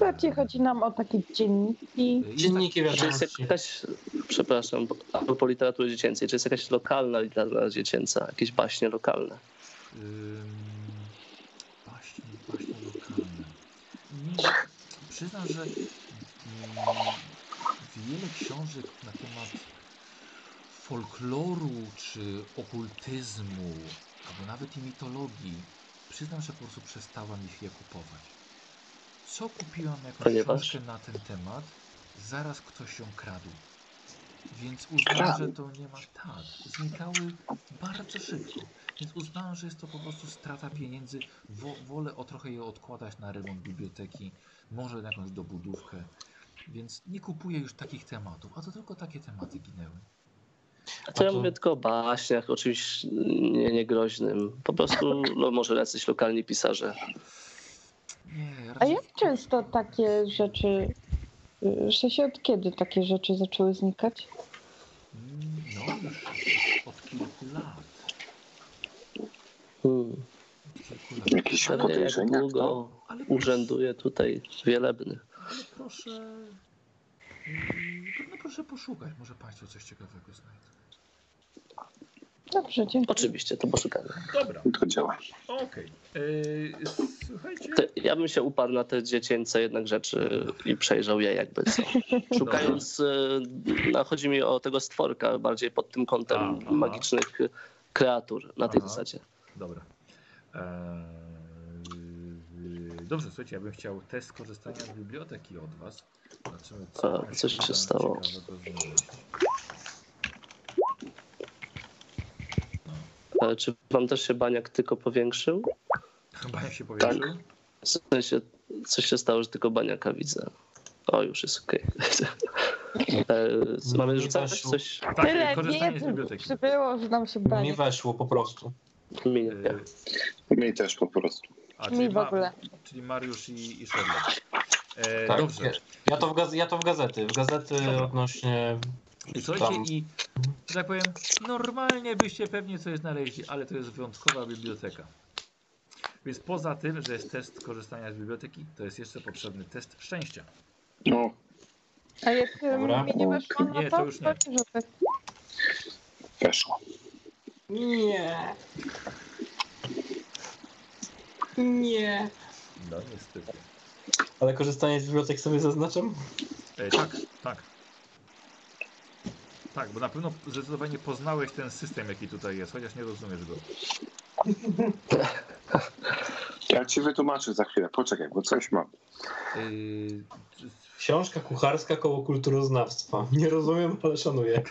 [SPEAKER 2] Bardziej chodzi nam o takie dzienniki.
[SPEAKER 4] Dzienniki
[SPEAKER 3] czy jest
[SPEAKER 4] wiadomości.
[SPEAKER 3] jakaś, przepraszam, bo- a propos literatury dziecięcej, czy jest jakaś lokalna literatura dziecięca, jakieś baśnie lokalne?
[SPEAKER 1] Ym, baśnie, baśnie lokalne. Nie, przyznam, że mm, wiele książek na temat folkloru czy okultyzmu, albo nawet i mitologii, przyznam, że po prostu przestałam ich je kupować. Co kupiłam jakąś
[SPEAKER 3] Ponieważ?
[SPEAKER 1] książkę na ten temat, zaraz ktoś ją kradł. Więc uznałem,
[SPEAKER 5] Kradł?
[SPEAKER 1] że to nie ma tak. Znikały bardzo szybko. Więc uznałem, że jest to po prostu strata pieniędzy. Wo, wolę o trochę je odkładać na remont biblioteki, może na jakąś dobudówkę. Więc nie kupuję już takich tematów, a to tylko takie tematy ginęły.
[SPEAKER 3] A to ja
[SPEAKER 4] A
[SPEAKER 3] mówię tylko o baśniach, o czymś nie, niegroźnym. Po prostu no, może jacyś lokalni pisarze.
[SPEAKER 1] Nie,
[SPEAKER 2] A
[SPEAKER 1] raczej
[SPEAKER 2] jak często takie rzeczy, w sensie od kiedy takie rzeczy zaczęły znikać?
[SPEAKER 1] No już od kilku lat.
[SPEAKER 3] Hmm.
[SPEAKER 1] Od kilku lat.
[SPEAKER 5] Jakieś
[SPEAKER 3] Ale jak
[SPEAKER 5] podejrzenia?
[SPEAKER 3] długo
[SPEAKER 1] Ale
[SPEAKER 3] urzęduje tutaj wielebny.
[SPEAKER 1] Ale proszę. mm, No proszę poszukać, może Państwo coś ciekawego znajdą.
[SPEAKER 2] Dobrze, dziękuję.
[SPEAKER 3] Oczywiście, to poszukamy.
[SPEAKER 1] Dobra,
[SPEAKER 5] To działa.
[SPEAKER 1] okej. Yy, Słuchajcie.
[SPEAKER 3] Ja bym się uparł na te dziecięce jednak rzeczy i przejrzał je jakby co. [LAUGHS] Szukając, e, no, chodzi mi o tego stworka bardziej pod tym kątem
[SPEAKER 1] aha.
[SPEAKER 3] magicznych kreatur na tej
[SPEAKER 1] Aha.
[SPEAKER 3] zasadzie.
[SPEAKER 1] Dobra. Eee, dobrze, słuchajcie, ja bym chciał test korzystania z biblioteki od Was. Zobaczymy, co
[SPEAKER 3] A, coś się stało.
[SPEAKER 1] ciekawego znaleźć.
[SPEAKER 3] Ale czy wam też się baniak tylko powiększył?
[SPEAKER 1] Chyba jak się powiększył.
[SPEAKER 3] W sensie, coś się stało, że tylko baniaka widzę. O, już jest okej. [LAUGHS] E, Mamy
[SPEAKER 4] Mi
[SPEAKER 3] rzucać coś?
[SPEAKER 1] Tak,
[SPEAKER 2] Tyle
[SPEAKER 1] korzystanie z biblioteki.
[SPEAKER 2] przybyło, że nam się
[SPEAKER 4] Mi
[SPEAKER 2] banie.
[SPEAKER 4] weszło po prostu.
[SPEAKER 3] Mi nie.
[SPEAKER 1] Eee,
[SPEAKER 5] Mi też po prostu.
[SPEAKER 1] a,
[SPEAKER 2] Mi
[SPEAKER 1] czyli,
[SPEAKER 2] w
[SPEAKER 1] Ma-
[SPEAKER 2] ogóle.
[SPEAKER 1] czyli Mariusz i, i Sherlock. Eee,
[SPEAKER 4] Tak,
[SPEAKER 1] dobrze.
[SPEAKER 4] Ja to, w gaz- ja to w gazety. W gazety
[SPEAKER 1] Dobra.
[SPEAKER 4] odnośnie.
[SPEAKER 1] I słuchajcie,
[SPEAKER 4] tam.
[SPEAKER 1] i że tak powiem, normalnie byście pewnie coś znaleźli, ale to jest wyjątkowa biblioteka. Więc poza tym, że jest test korzystania z biblioteki, to jest jeszcze potrzebny test szczęścia.
[SPEAKER 5] No,
[SPEAKER 2] A jak
[SPEAKER 4] Dobra.
[SPEAKER 2] mi nie weszło na
[SPEAKER 1] Nie,
[SPEAKER 2] to,
[SPEAKER 1] to już nie.
[SPEAKER 2] tak.
[SPEAKER 5] weszło.
[SPEAKER 4] Nie. Nie.
[SPEAKER 1] No niestety.
[SPEAKER 4] Ale korzystanie z bibliotek sobie zaznaczam?
[SPEAKER 1] E, tak, tak. Tak, bo na pewno zdecydowanie poznałeś ten system, jaki tutaj jest, chociaż nie rozumiesz go.
[SPEAKER 5] Ja ci wytłumaczę za chwilę. Poczekaj, bo coś mam.
[SPEAKER 1] Yy,
[SPEAKER 4] Książka kucharska koło kulturoznawstwa. [LAUGHS] Nie rozumiem, ale szanuję.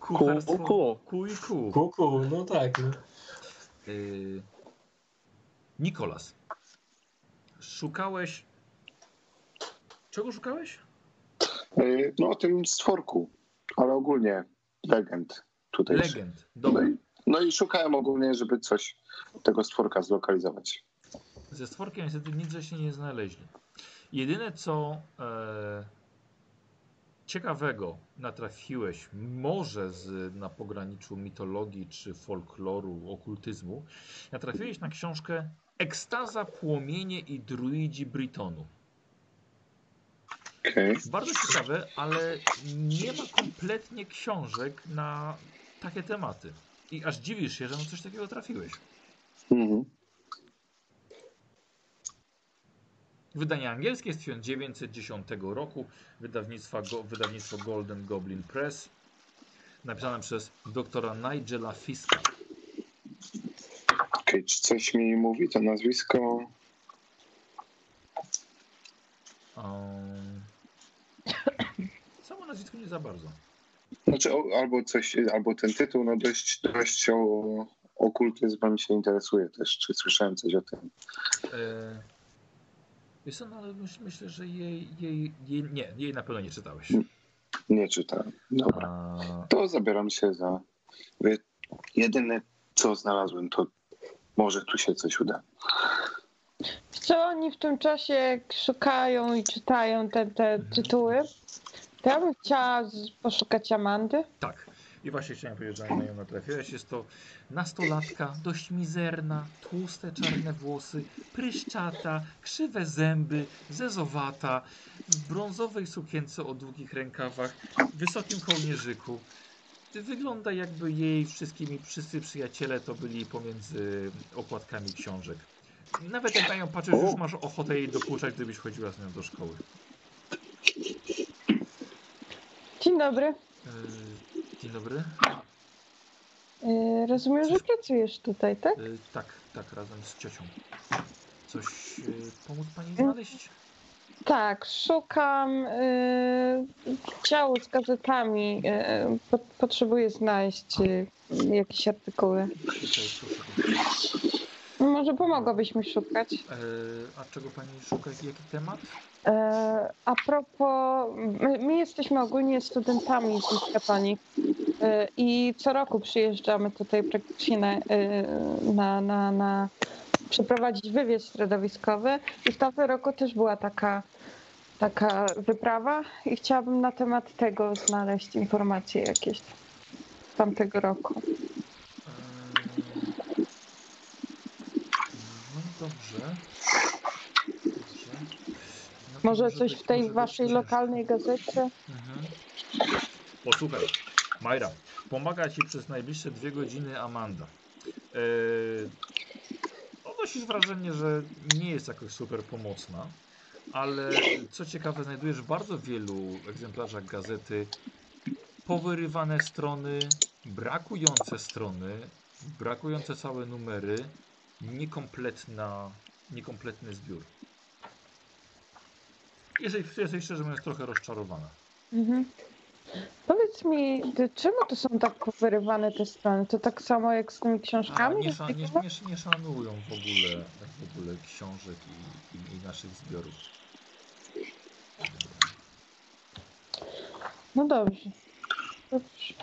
[SPEAKER 1] kucharstwo,
[SPEAKER 3] ku.
[SPEAKER 1] ku i ku.
[SPEAKER 4] Kuku, no tak. No.
[SPEAKER 1] Yy, Nikolas, szukałeś... Czego szukałeś?
[SPEAKER 5] Yy, No o tym stworku, ale ogólnie legend tutaj.
[SPEAKER 1] Legend.
[SPEAKER 5] No
[SPEAKER 1] Dobra.
[SPEAKER 5] i, no i szukałem ogólnie, żeby coś tego stworka zlokalizować.
[SPEAKER 1] Ze stworkiem niestety nic żeście nie znaleźli. Jedyne co e, ciekawego natrafiłeś, może z, na pograniczu mitologii czy folkloru, okultyzmu, natrafiłeś na książkę Ekstaza, płomienie i druidzi Britonu.
[SPEAKER 5] Okej.
[SPEAKER 1] Bardzo ciekawe, ale nie ma kompletnie książek na takie tematy. I aż dziwisz się, że na coś takiego trafiłeś.
[SPEAKER 5] Mhm.
[SPEAKER 1] Wydanie angielskie z 1910 roku, wydawnictwa, wydawnictwo Golden Goblin Press, napisane przez doktora Nigela Fiska.
[SPEAKER 5] Okej, czy coś mi mówi to nazwisko?
[SPEAKER 1] Um, nazwisko nie za bardzo.
[SPEAKER 5] Znaczy, o, albo coś, albo ten tytuł, no dość, dość o okultyzmem się interesuje też. Czy słyszałem coś o tym?
[SPEAKER 1] E, wiesz co, no ale myśl, myślę, że jej, jej, jej, nie, jej na pewno nie czytałeś.
[SPEAKER 5] Nie czytałem. Dobra.
[SPEAKER 1] A,
[SPEAKER 5] To zabieram się za. Wie- Jedyne, co znalazłem, to może tu się coś uda.
[SPEAKER 2] Co oni w tym czasie szukają i czytają te, te tytuły? Ja bym chciała poszukać Amandy.
[SPEAKER 1] Tak. I właśnie chciałem powiedzieć, że na nią natrafiłeś. Jest to nastolatka, dość mizerna, tłuste czarne włosy, pryszczata, krzywe zęby, zezowata, w brązowej sukience o długich rękawach, wysokim kołnierzyku. Wygląda jakby jej wszystkimi wszyscy przyjaciele to byli pomiędzy okładkami książek. Nawet jak na nią patrzysz, już masz ochotę jej dokuczać, gdybyś chodziła z nią do szkoły.
[SPEAKER 2] Dzień dobry.
[SPEAKER 1] Yy, dzień dobry.
[SPEAKER 2] Yy, rozumiem, że pracujesz tutaj, tak?
[SPEAKER 1] Y, tak, tak, razem z ciocią. Coś y, pomóc pani znaleźć?
[SPEAKER 2] Tak, szukam yy, działu z gazetami. Yy, po, potrzebuję znaleźć yy, jakieś artykuły.
[SPEAKER 1] Tutaj, proszę.
[SPEAKER 2] Może pomogłabyś mi szukać?
[SPEAKER 1] E, a czego pani szuka? Jaki temat?
[SPEAKER 2] E, A propos, my, my jesteśmy ogólnie studentami z Miskatoni e, i co roku przyjeżdżamy tutaj praktycznie na, e, na, na, na przeprowadzić wywiad środowiskowy i w tamtym roku też była taka, taka wyprawa i chciałabym na temat tego znaleźć informacje jakieś z tamtego roku.
[SPEAKER 1] E, no dobrze. dobrze. No
[SPEAKER 2] Może coś w tej
[SPEAKER 1] może
[SPEAKER 2] waszej lokalnej gazecie?
[SPEAKER 1] Mhm. Posłuchaj, Majra, pomaga ci przez najbliższe dwie godziny Amanda. Yy, odnosisz wrażenie, że nie jest jakoś super pomocna, ale co ciekawe, znajdujesz w bardzo wielu egzemplarzach gazety powyrywane strony, brakujące strony, brakujące całe numery, niekompletna, niekompletny zbiór. Jesteś, jesteś szczerze mówiąc trochę rozczarowana.
[SPEAKER 2] Mhm. Powiedz mi, czemu to są tak wyrywane te strony? To tak samo jak z tymi
[SPEAKER 1] A,
[SPEAKER 2] książkami?
[SPEAKER 1] nie,
[SPEAKER 2] że
[SPEAKER 1] szan, nie, nie, nie szanują w ogóle, w ogóle książek i, i, i naszych zbiorów.
[SPEAKER 2] No dobrze. Dobrze.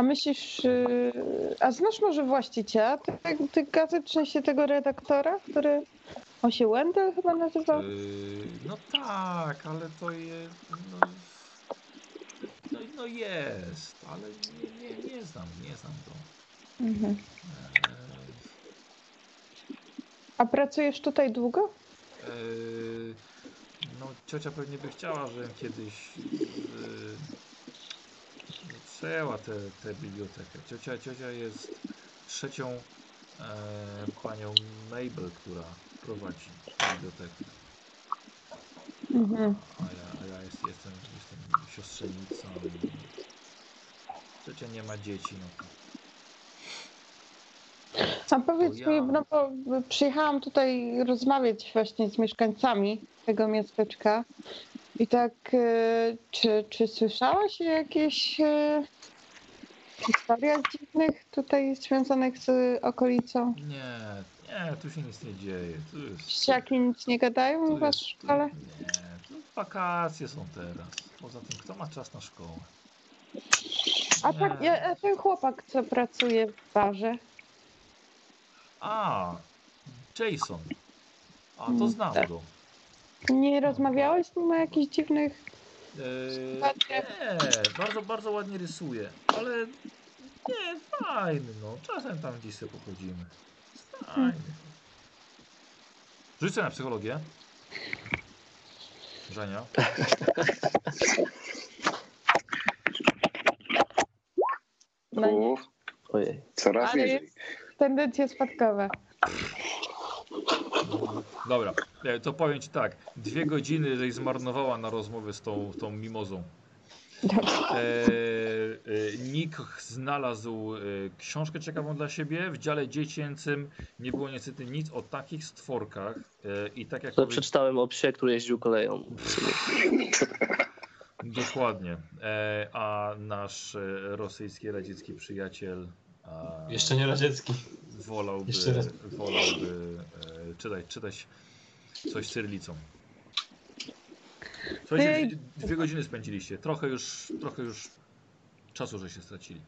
[SPEAKER 2] A myślisz, yy, a znasz może właściciela tych, tych gazet, w sensie tego redaktora, który, on się Wendell chyba nazywał?
[SPEAKER 1] Yy, no tak, ale to jest. No, no, no jest, ale nie, nie, nie znam, nie znam go.
[SPEAKER 2] Mhm.
[SPEAKER 1] Eee,
[SPEAKER 2] A pracujesz tutaj długo?
[SPEAKER 1] eee, no ciocia pewnie by chciała, żebym kiedyś. Yy, przejęła tę tę bibliotekę. Ciocia, ciocia jest trzecią e, panią Mabel, która prowadzi bibliotekę.
[SPEAKER 2] Mhm.
[SPEAKER 1] A ja, a ja jest, jestem, jestem siostrzenicą. Ciocia nie ma dzieci, no to
[SPEAKER 2] A powiedz
[SPEAKER 1] To
[SPEAKER 2] mi,
[SPEAKER 1] ja-
[SPEAKER 2] no bo przyjechałam tutaj rozmawiać właśnie z mieszkańcami tego miasteczka i tak, e, czy, czy słyszałaś o jakichś e, historiach dziwnych tutaj związanych z okolicą?
[SPEAKER 1] nie, nie, tu się nic nie dzieje. Tu jest,
[SPEAKER 2] nic nie gadają
[SPEAKER 1] tu
[SPEAKER 2] u was w
[SPEAKER 1] jest-
[SPEAKER 2] szkole?
[SPEAKER 1] Nie, tu wakacje są teraz. Poza tym, kto ma czas na szkołę?
[SPEAKER 2] A, tak, a ten chłopak, co pracuje w barze,
[SPEAKER 1] A, Jason. A to
[SPEAKER 2] Mm,
[SPEAKER 1] znam
[SPEAKER 2] tak.
[SPEAKER 1] go.
[SPEAKER 2] nie rozmawiałeś z nim o jakichś dziwnych
[SPEAKER 1] Eee,
[SPEAKER 2] sytuacjach?
[SPEAKER 1] nie, bardzo, bardzo ładnie rysuje, ale nie, fajny, no. Czasem tam gdzieś sobie pochodzimy. Fajny. Rzuć sobie na psychologię. Żenia. [LAUGHS]
[SPEAKER 2] No
[SPEAKER 3] Ojej.
[SPEAKER 5] coraz niżej.
[SPEAKER 2] Tendencje spadkowe.
[SPEAKER 1] Dobra, e, to powiem ci tak. Dwie godziny żeś zmarnowała na rozmowę z tą, tą mimozą. E, e, Nick znalazł e, książkę ciekawą dla siebie. W dziale dziecięcym nie było niestety nic o takich stworkach. E, I tak jak
[SPEAKER 3] To
[SPEAKER 1] powie...
[SPEAKER 3] przeczytałem o psie, który jeździł koleją.
[SPEAKER 1] Dokładnie. E, a nasz rosyjski, radziecki przyjaciel
[SPEAKER 4] Jeszcze nie radziecki.
[SPEAKER 1] wolałby,
[SPEAKER 4] Jeszcze raz.
[SPEAKER 1] wolałby e, czytać, czytać coś cyrylicą. Słuchajcie,
[SPEAKER 2] Ej.
[SPEAKER 1] dwie- godziny spędziliście. Trochę już, trochę już czasu, że się stracili.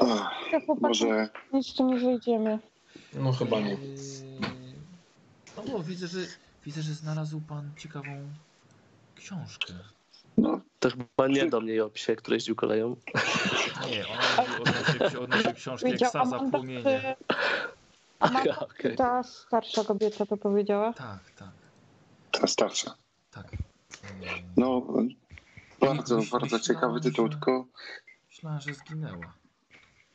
[SPEAKER 5] Ach,
[SPEAKER 2] Ja chłopak,
[SPEAKER 5] może
[SPEAKER 2] nic tu nie wyjdziemy.
[SPEAKER 4] No chyba nie.
[SPEAKER 1] Eee, O, widzę, że widzę, że znalazł pan ciekawą książkę.
[SPEAKER 5] no,
[SPEAKER 3] To chyba nie do mnie o psie, który jeździł koleją.
[SPEAKER 1] Nie, ona mówi odnośnie, odnośnie książki Ekstaza
[SPEAKER 2] Amanda,
[SPEAKER 1] Płomienie.
[SPEAKER 2] Amanda, [LAUGHS] ta starsza kobieta to powiedziała.
[SPEAKER 1] Tak, tak,
[SPEAKER 5] ta starsza.
[SPEAKER 1] tak.
[SPEAKER 5] No, bardzo,
[SPEAKER 1] Myśl-
[SPEAKER 5] bardzo
[SPEAKER 1] myślałem,
[SPEAKER 5] ciekawy tytuł,
[SPEAKER 1] że-
[SPEAKER 5] tylko
[SPEAKER 1] Myślałem, że zginęła.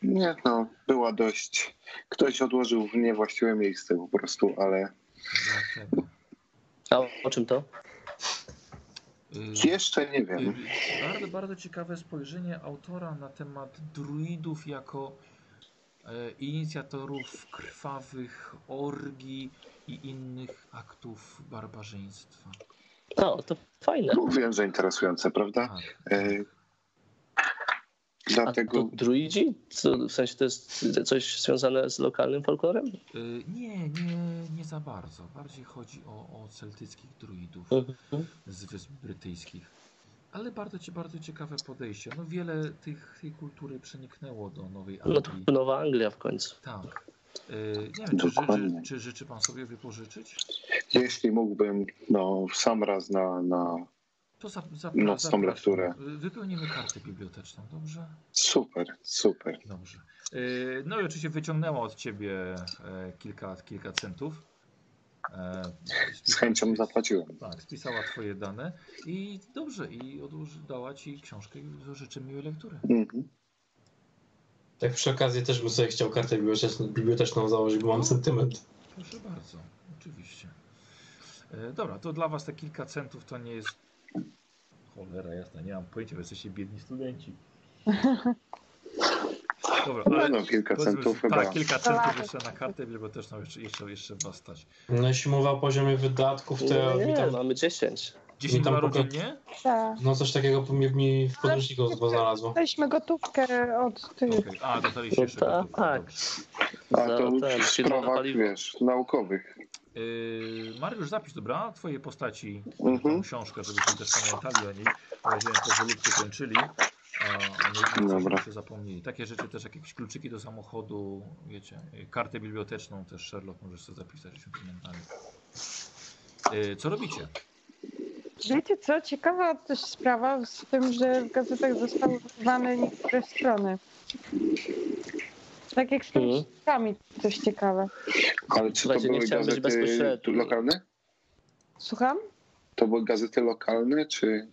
[SPEAKER 5] nie, no, była dość... Ktoś odłożył w niewłaściwe miejsce po prostu, ale?
[SPEAKER 3] A o czym to?
[SPEAKER 1] Eee,
[SPEAKER 5] jeszcze nie wiem.
[SPEAKER 1] Eee, Bardzo, bardzo ciekawe spojrzenie autora na temat druidów jako e, inicjatorów krwawych orgii i innych aktów barbarzyństwa.
[SPEAKER 3] O, to fajne.
[SPEAKER 5] Mówiłem, że interesujące, prawda?
[SPEAKER 1] Tak.
[SPEAKER 5] E,
[SPEAKER 3] A
[SPEAKER 5] dlatego
[SPEAKER 3] to druidzi? Co, w sensie to jest coś związane z lokalnym folklorem?
[SPEAKER 1] Y, Nie, nie, nie za bardzo. Bardziej chodzi o, o celtyckich druidów
[SPEAKER 3] Mhm.
[SPEAKER 1] z Wysp Brytyjskich. Ale bardzo, bardzo ciekawe podejście. No wiele tych, tej kultury przeniknęło do Nowej
[SPEAKER 3] No to
[SPEAKER 1] Anglii.
[SPEAKER 3] Nowa Anglia w końcu.
[SPEAKER 1] Tak. Y, Nie wiem, czy, czy, czy życzy pan sobie wypożyczyć?
[SPEAKER 5] jeśli mógłbym, no, w sam raz na, na
[SPEAKER 1] To za, za,
[SPEAKER 5] Nocną
[SPEAKER 1] zapraszam.
[SPEAKER 5] lekturę.
[SPEAKER 1] Wypełnimy kartę biblioteczną, dobrze?
[SPEAKER 5] super, super.
[SPEAKER 1] Dobrze. Y, No i oczywiście wyciągnęła od ciebie e, kilka, kilka centów. E,
[SPEAKER 5] Z chęcią zapłaciłem.
[SPEAKER 1] Tak, spisała twoje dane i dobrze, i odłoży, dała ci książkę i życzę miłej lektury.
[SPEAKER 5] Mhm.
[SPEAKER 4] Tak przy okazji też bym sobie chciał kartę biblioteczną, biblioteczną założyć, bo mam sentyment.
[SPEAKER 1] Proszę bardzo, oczywiście. E, dobra, to dla was te kilka centów to nie jest... Cholera jasna, nie mam pojęcia, bo jesteście biedni studenci. Dobra,
[SPEAKER 5] No,
[SPEAKER 1] ale...
[SPEAKER 5] no, kilka centów
[SPEAKER 1] tak,
[SPEAKER 5] chyba.
[SPEAKER 1] kilka centów jeszcze na kartę biblioteczną, jeszcze, jeszcze, jeszcze was stać.
[SPEAKER 4] No jeśli mowa o poziomie wydatków, to ja
[SPEAKER 3] Nie,
[SPEAKER 4] mi tam,
[SPEAKER 3] mamy 10.
[SPEAKER 1] 10
[SPEAKER 4] Mi tam
[SPEAKER 1] dziennie?
[SPEAKER 2] Tak.
[SPEAKER 4] no coś takiego mi, mi w podręczniku znalazło.
[SPEAKER 2] Weźmy gotówkę od tych.
[SPEAKER 1] Okej, A, dostaliście
[SPEAKER 3] No
[SPEAKER 1] jeszcze gotówkę,
[SPEAKER 3] tak.
[SPEAKER 1] dobrze.
[SPEAKER 5] A to
[SPEAKER 3] na
[SPEAKER 5] sprawach, wiesz, naukowych.
[SPEAKER 1] Yy, Mariusz, zapisz, dobra? Twoje postaci,
[SPEAKER 5] Mhm.
[SPEAKER 1] tą książkę, żebyśmy też pamiętali o niej. Będziemy powolutku kończyli. A nie,
[SPEAKER 5] Dobra.
[SPEAKER 1] się zapomnieli. Takie rzeczy też, jak jakieś kluczyki do samochodu, wiecie, kartę biblioteczną też Sherlock możesz sobie zapisać, żebyśmy pamiętali. Yy, co robicie?
[SPEAKER 2] Wiecie co? Ciekawa też sprawa z tym, że w gazetach zostały wyrwane niektóre strony. Tak jak z tymi
[SPEAKER 3] Mhm.
[SPEAKER 2] ścieżkami, coś ciekawe.
[SPEAKER 5] Ale czy to
[SPEAKER 3] Słuchajcie, nie
[SPEAKER 5] były
[SPEAKER 3] chciałem być
[SPEAKER 5] gazety
[SPEAKER 3] bezpośredni.
[SPEAKER 5] tu lokalne?
[SPEAKER 2] Słucham?
[SPEAKER 5] To były gazety lokalne, czy...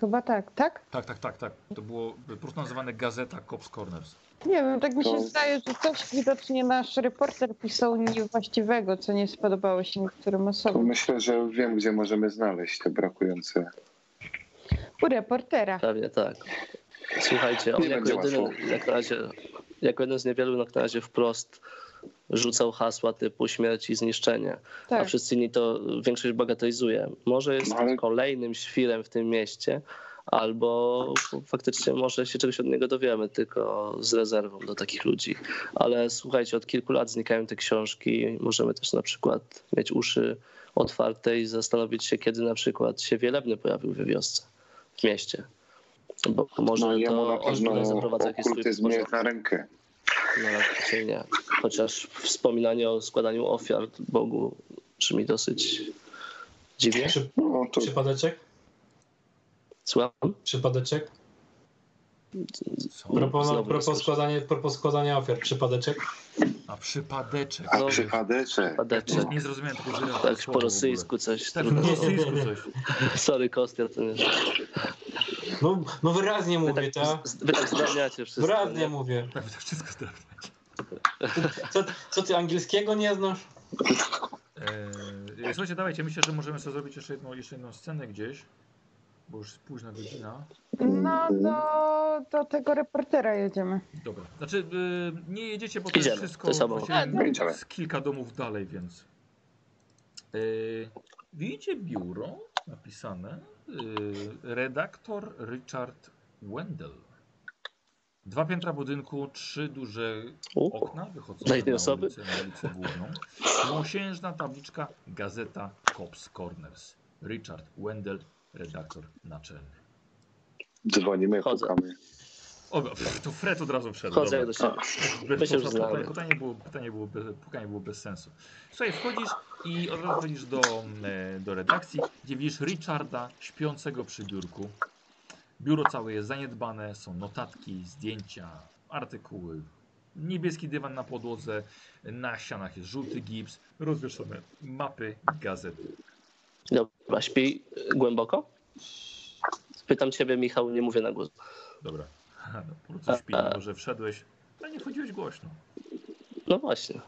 [SPEAKER 2] Chyba tak, tak?
[SPEAKER 1] Tak, tak, tak, tak. To było po prostu nazywane Gazeta Cops Corners.
[SPEAKER 2] Nie wiem, tak mi się
[SPEAKER 5] To-
[SPEAKER 2] zdaje, że coś widocznie nasz reporter pisał niewłaściwego, co nie spodobało się niektórym
[SPEAKER 5] To
[SPEAKER 2] osobom.
[SPEAKER 5] myślę, że wiem, gdzie możemy znaleźć te brakujące.
[SPEAKER 2] U reportera.
[SPEAKER 3] Pewnie tak. Słuchajcie, on
[SPEAKER 5] Nie
[SPEAKER 3] jako jedyny, jak na razie, jako jeden z niewielu na razie wprost rzucał hasła typu śmierć i zniszczenie, a
[SPEAKER 2] Tak.
[SPEAKER 3] wszyscy inni to większość bagatelizuje. Może jest
[SPEAKER 5] No ale-
[SPEAKER 3] kolejnym świrem w tym mieście, albo faktycznie może się czegoś od niego dowiemy, tylko z rezerwą do takich ludzi. Ale słuchajcie, od kilku lat znikają te książki. Możemy też na przykład mieć uszy otwarte i zastanowić się, kiedy na przykład się wielebny pojawił we wiosce, w mieście. Bo może
[SPEAKER 5] No jemu na
[SPEAKER 3] to on
[SPEAKER 5] pewno okultyzm nie jest na rękę.
[SPEAKER 3] No raczej nie. Chociaż wspominanie o składaniu ofiar Bogu brzmi dosyć dziwnie.
[SPEAKER 4] Przy,
[SPEAKER 5] No to
[SPEAKER 4] przypadeczek?
[SPEAKER 3] Słucham?
[SPEAKER 4] Przypadeczek? Propos,
[SPEAKER 3] słyszę.
[SPEAKER 4] składania, ofiar. Przypadeczek?
[SPEAKER 1] A przypadeczek.
[SPEAKER 5] a
[SPEAKER 3] No.
[SPEAKER 5] przypadeczek.
[SPEAKER 3] Padeczek.
[SPEAKER 1] Nie zrozumiałem tego.
[SPEAKER 3] Tak po rosyjsku coś.
[SPEAKER 1] Tak, po rosyjsku coś.
[SPEAKER 3] Sorry, Kostia, to nie.
[SPEAKER 4] No, no wyraźnie
[SPEAKER 3] Wy
[SPEAKER 4] mówię,
[SPEAKER 3] tak,
[SPEAKER 4] tak?
[SPEAKER 3] wy tak zdrabniacie wszystko.
[SPEAKER 4] Wyraźnie
[SPEAKER 3] nie?
[SPEAKER 4] mówię.
[SPEAKER 1] Tak, to wszystko zdradzać.
[SPEAKER 4] Co, co ty angielskiego nie znasz?
[SPEAKER 1] Eee, słuchajcie, dawajcie, myślę, że możemy sobie zrobić jeszcze jedną, jeszcze jedną scenę gdzieś, bo już jest późna godzina.
[SPEAKER 2] No do, do tego reportera jedziemy.
[SPEAKER 1] Dobra, znaczy y, nie jedziecie, bo to
[SPEAKER 3] Idziemy,
[SPEAKER 1] jest wszystko
[SPEAKER 3] to
[SPEAKER 5] No, idziemy.
[SPEAKER 1] z kilka domów dalej, więc... Yy, widzicie biuro napisane, redaktor Richard Wendell. Dwa piętra budynku, trzy duże
[SPEAKER 3] U,
[SPEAKER 1] okna wychodzące na
[SPEAKER 3] osoby?
[SPEAKER 1] ulicę, na ulicę główną. Mosiężna tabliczka, gazeta Cops Corners. Richard Wendell, redaktor naczelny.
[SPEAKER 5] Dzwonimy,
[SPEAKER 3] Chodzę.
[SPEAKER 5] pukamy.
[SPEAKER 1] O, to Fred od razu wszedł.
[SPEAKER 3] Chodzę do siebie.
[SPEAKER 1] Pytanie, pytanie, było, pytanie, było bez, pukanie było bez sensu. Słuchaj, wchodzisz i od razu wchodzisz do, e, do redakcji, gdzie widzisz Richarda śpiącego przy biurku. Biuro całe jest zaniedbane, są notatki, zdjęcia, artykuły. Niebieski dywan na podłodze, na ścianach jest żółty gips, rozwieszone mapy, gazety.
[SPEAKER 3] Dobra, śpi głęboko? Pytam ciebie, Michał, nie mówię na głos.
[SPEAKER 1] Dobra, no, [LAUGHS] po prostu śpi, mimo że wszedłeś, ale nie wchodziłeś głośno.
[SPEAKER 3] No właśnie.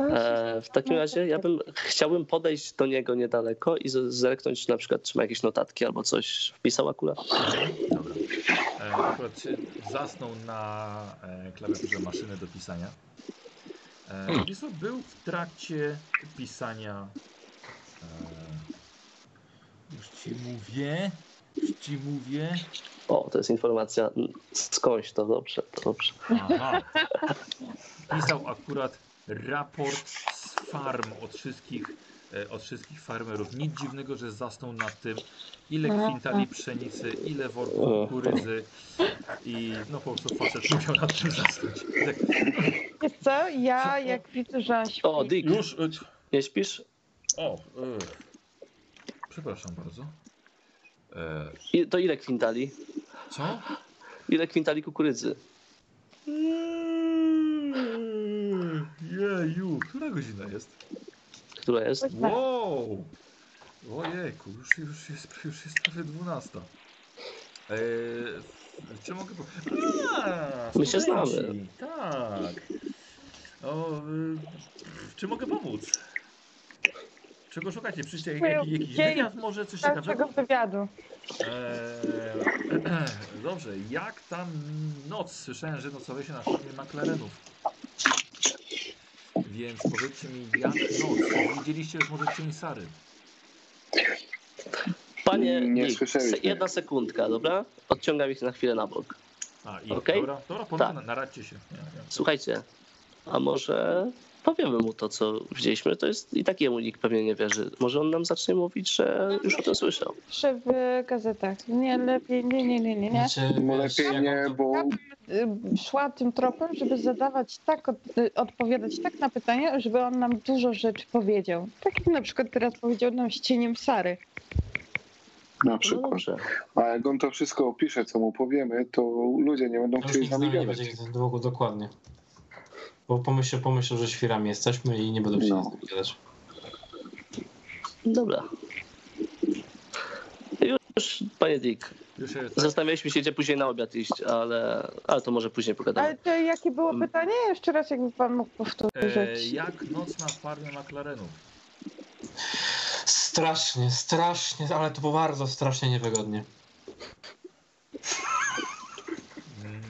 [SPEAKER 3] E, w takim razie ja bym chciałbym podejść do niego niedaleko i zerknąć na przykład, czy ma jakieś notatki albo coś wpisał akurat.
[SPEAKER 1] Dobra. E, akurat zasnął na e, klawiaturze maszyny do pisania. E, wiesz co, był w trakcie pisania. E, już ci mówię. Ci mówię.
[SPEAKER 3] O, to jest informacja skądś, to dobrze, to dobrze.
[SPEAKER 1] Aha. Pisał akurat raport z farm od wszystkich, e, od wszystkich farmerów. Nic dziwnego, że zasnął nad tym, ile kwintali pszenicy, ile worków kukurydzy i no po prostu facet musiał nad tym zasnąć. Tak,
[SPEAKER 2] Wiesz co, ja jak widzę, że on śpi,
[SPEAKER 3] O, Dick,
[SPEAKER 1] już, e,
[SPEAKER 3] nie śpisz?
[SPEAKER 1] o, e, przepraszam bardzo.
[SPEAKER 3] I, to ile kwintali?
[SPEAKER 1] co?
[SPEAKER 3] Ile kwintali kukurydzy?
[SPEAKER 1] Jeju, która godzina jest?
[SPEAKER 3] Która jest?
[SPEAKER 1] Wow! Ojejku, już, już, jest, już jest prawie 12. Eee, czy mogę. po- A,
[SPEAKER 3] My się znamy.
[SPEAKER 1] Tak. O, y, czy mogę pomóc? Czego szukacie? Przyjście jak, jak, jakiś
[SPEAKER 2] Dzień
[SPEAKER 1] wywiad, może coś ciekawego?
[SPEAKER 2] wywiadu.
[SPEAKER 1] Eee, [CLEARS THROAT] dobrze, jak tam noc? Słyszałem, że nocowaliście na farmie McLarenów. Więc powiedzcie mi, jak noc? Widzieliście już może cień Sary?
[SPEAKER 3] Panie
[SPEAKER 5] Nie słyszeliśmy.
[SPEAKER 3] se- jedna sekundka, dobra? Odciągam ich na chwilę na bok.
[SPEAKER 1] A, i
[SPEAKER 3] Okej.
[SPEAKER 1] dobra, dobra, pomysł,
[SPEAKER 3] Tak.
[SPEAKER 1] na, naradźcie się. Nie, nie.
[SPEAKER 3] Słuchajcie, a może powiemy mu to, co widzieliśmy? To jest i tak jemu nikt pewnie nie wierzy. Może on nam zacznie mówić, że już o tym słyszał.
[SPEAKER 2] Pisze w gazetach. Nie, lepiej, nie, nie, nie, nie, nie.
[SPEAKER 4] Znaczy,
[SPEAKER 5] No lepiej nie,
[SPEAKER 4] to-
[SPEAKER 5] bo
[SPEAKER 2] Y, Szła tym tropem, żeby zadawać tak, od, odpowiadać tak na pytania, żeby on nam dużo rzeczy powiedział. Tak jak na przykład teraz powiedział nam z cieniem Sary.
[SPEAKER 5] na
[SPEAKER 3] No
[SPEAKER 5] przykład.
[SPEAKER 3] dobrze.
[SPEAKER 5] A jak on to wszystko opisze, co mu powiemy, to ludzie nie będą
[SPEAKER 4] Już
[SPEAKER 5] chcieli z nami gadać.
[SPEAKER 4] długo dokładnie. Bo pomyślę, pomyślę, że świrami jesteśmy i nie będą chcieli
[SPEAKER 5] No.
[SPEAKER 4] gadać.
[SPEAKER 3] Dobra. Już już, panie Dick,
[SPEAKER 1] Już się, tak,
[SPEAKER 3] zastanawialiśmy się, gdzie później na obiad iść, ale, ale to może później pogadamy.
[SPEAKER 2] Ale to jakie było
[SPEAKER 3] Mm.
[SPEAKER 2] pytanie? Jeszcze raz jakby pan mógł
[SPEAKER 1] e,
[SPEAKER 2] powtórzyć.
[SPEAKER 1] jak noc na farmie McLarenów?
[SPEAKER 4] Strasznie, strasznie, ale to było bardzo strasznie niewygodnie.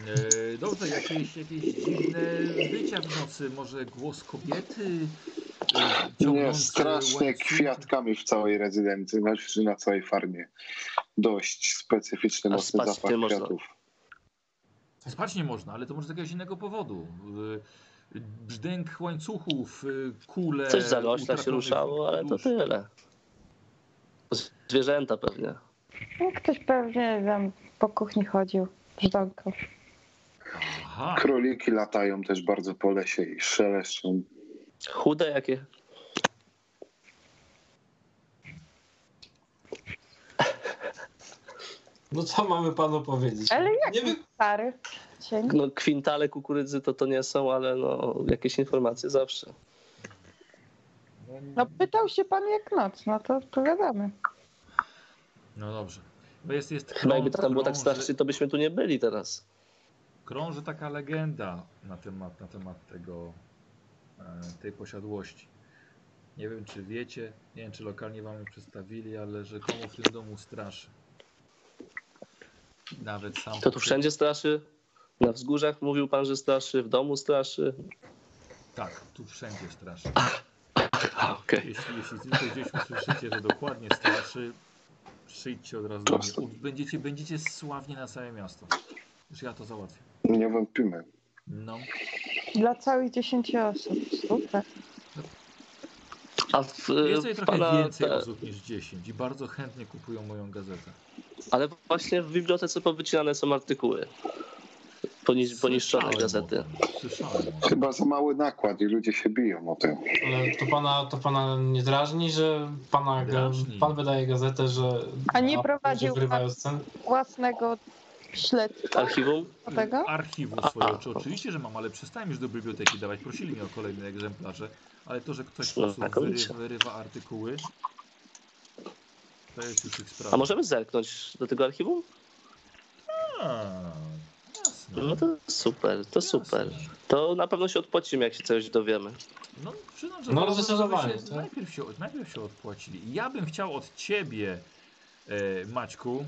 [SPEAKER 1] E, Dobrze, jakieś, jakieś dziwne wycia w nocy, może głos kobiety? e,
[SPEAKER 5] Nie, strasznie
[SPEAKER 1] łańcuchy?
[SPEAKER 5] kwiatkami w całej rezydencji, znaczy na całej farmie. Dość specyficzny,
[SPEAKER 3] A
[SPEAKER 5] mocny zapach
[SPEAKER 3] nie można.
[SPEAKER 5] kwiatów.
[SPEAKER 1] Spać nie można, ale to może z jakiegoś innego powodu. E, Brzdęk łańcuchów, e, kule...
[SPEAKER 3] Coś za rośla się ruszało, ale to tyle. Zwierzęta pewnie.
[SPEAKER 2] No, Ktoś pewnie tam po kuchni chodził, brzdąkał.
[SPEAKER 1] Aha,
[SPEAKER 5] Króliki latają też bardzo po lesie i szeleszczą.
[SPEAKER 3] Chude jakie.
[SPEAKER 4] No co mamy panu powiedzieć?
[SPEAKER 2] Ale jak
[SPEAKER 4] Nie wiem.
[SPEAKER 2] stary cień?
[SPEAKER 3] No kwintale kukurydzy to to nie są, ale no jakieś informacje zawsze.
[SPEAKER 2] No pytał się pan jak noc, no to odpowiadamy.
[SPEAKER 1] no dobrze. Bo jest, jest
[SPEAKER 3] Chyba jakby tam było tak strasznie, to byśmy tu nie byli teraz.
[SPEAKER 1] Krąży taka legenda na temat, na temat tego, e, tej posiadłości. Nie wiem, czy wiecie, nie wiem, czy lokalnie wam ją przedstawili, ale rzekomo w tym domu straszy. Nawet sam.
[SPEAKER 3] To tu wszędzie straszy. Na wzgórzach mówił pan, że straszy, w domu straszy.
[SPEAKER 1] Tak, tu wszędzie straszy.
[SPEAKER 3] A, okej.
[SPEAKER 1] Jeśli, jeśli tylko gdzieś usłyszycie, że dokładnie straszy, przyjdźcie od razu do mnie. Będziecie, będziecie sławnie na całe miasto. Już ja to załatwię.
[SPEAKER 5] Nie wątpimy.
[SPEAKER 1] No.
[SPEAKER 2] Dla całych 10 osób. Super.
[SPEAKER 3] A w,
[SPEAKER 1] Jest tutaj trochę
[SPEAKER 3] pana,
[SPEAKER 1] więcej osób niż 10 i bardzo chętnie kupują moją gazetę.
[SPEAKER 3] ale właśnie w bibliotece powycinane są artykuły. Poniż, poniszczone gazety.
[SPEAKER 5] Chyba za mały nakład i ludzie się biją o tym.
[SPEAKER 4] Ale to pana, to pana nie drażni, że pana,
[SPEAKER 1] Drażni.
[SPEAKER 4] pan wydaje gazetę, że...
[SPEAKER 2] A nie prowadził pan-? Własnego śledztwa
[SPEAKER 3] Archiwum?
[SPEAKER 2] tego?
[SPEAKER 1] Archiwum
[SPEAKER 3] A,
[SPEAKER 1] swoje
[SPEAKER 3] a.
[SPEAKER 1] oczy. Oczywiście, że mam, ale przestałem już do biblioteki dawać. Prosili mnie o kolejne egzemplarze, ale to, że ktoś po
[SPEAKER 3] No,
[SPEAKER 1] prostu
[SPEAKER 3] znakomicie.
[SPEAKER 1] wyry, wyrywa artykuły, to jest już ich sprawa.
[SPEAKER 3] A możemy zerknąć do tego archiwum?
[SPEAKER 1] A, jasne.
[SPEAKER 3] No to super, to super. To na pewno się odpocimy, jak się coś dowiemy.
[SPEAKER 1] No, przyznam, że
[SPEAKER 4] No, zdecydowanie,
[SPEAKER 1] się
[SPEAKER 4] tak.
[SPEAKER 1] najpierw, się, najpierw się odpołacili. Ja bym chciał od ciebie, e, Maćku,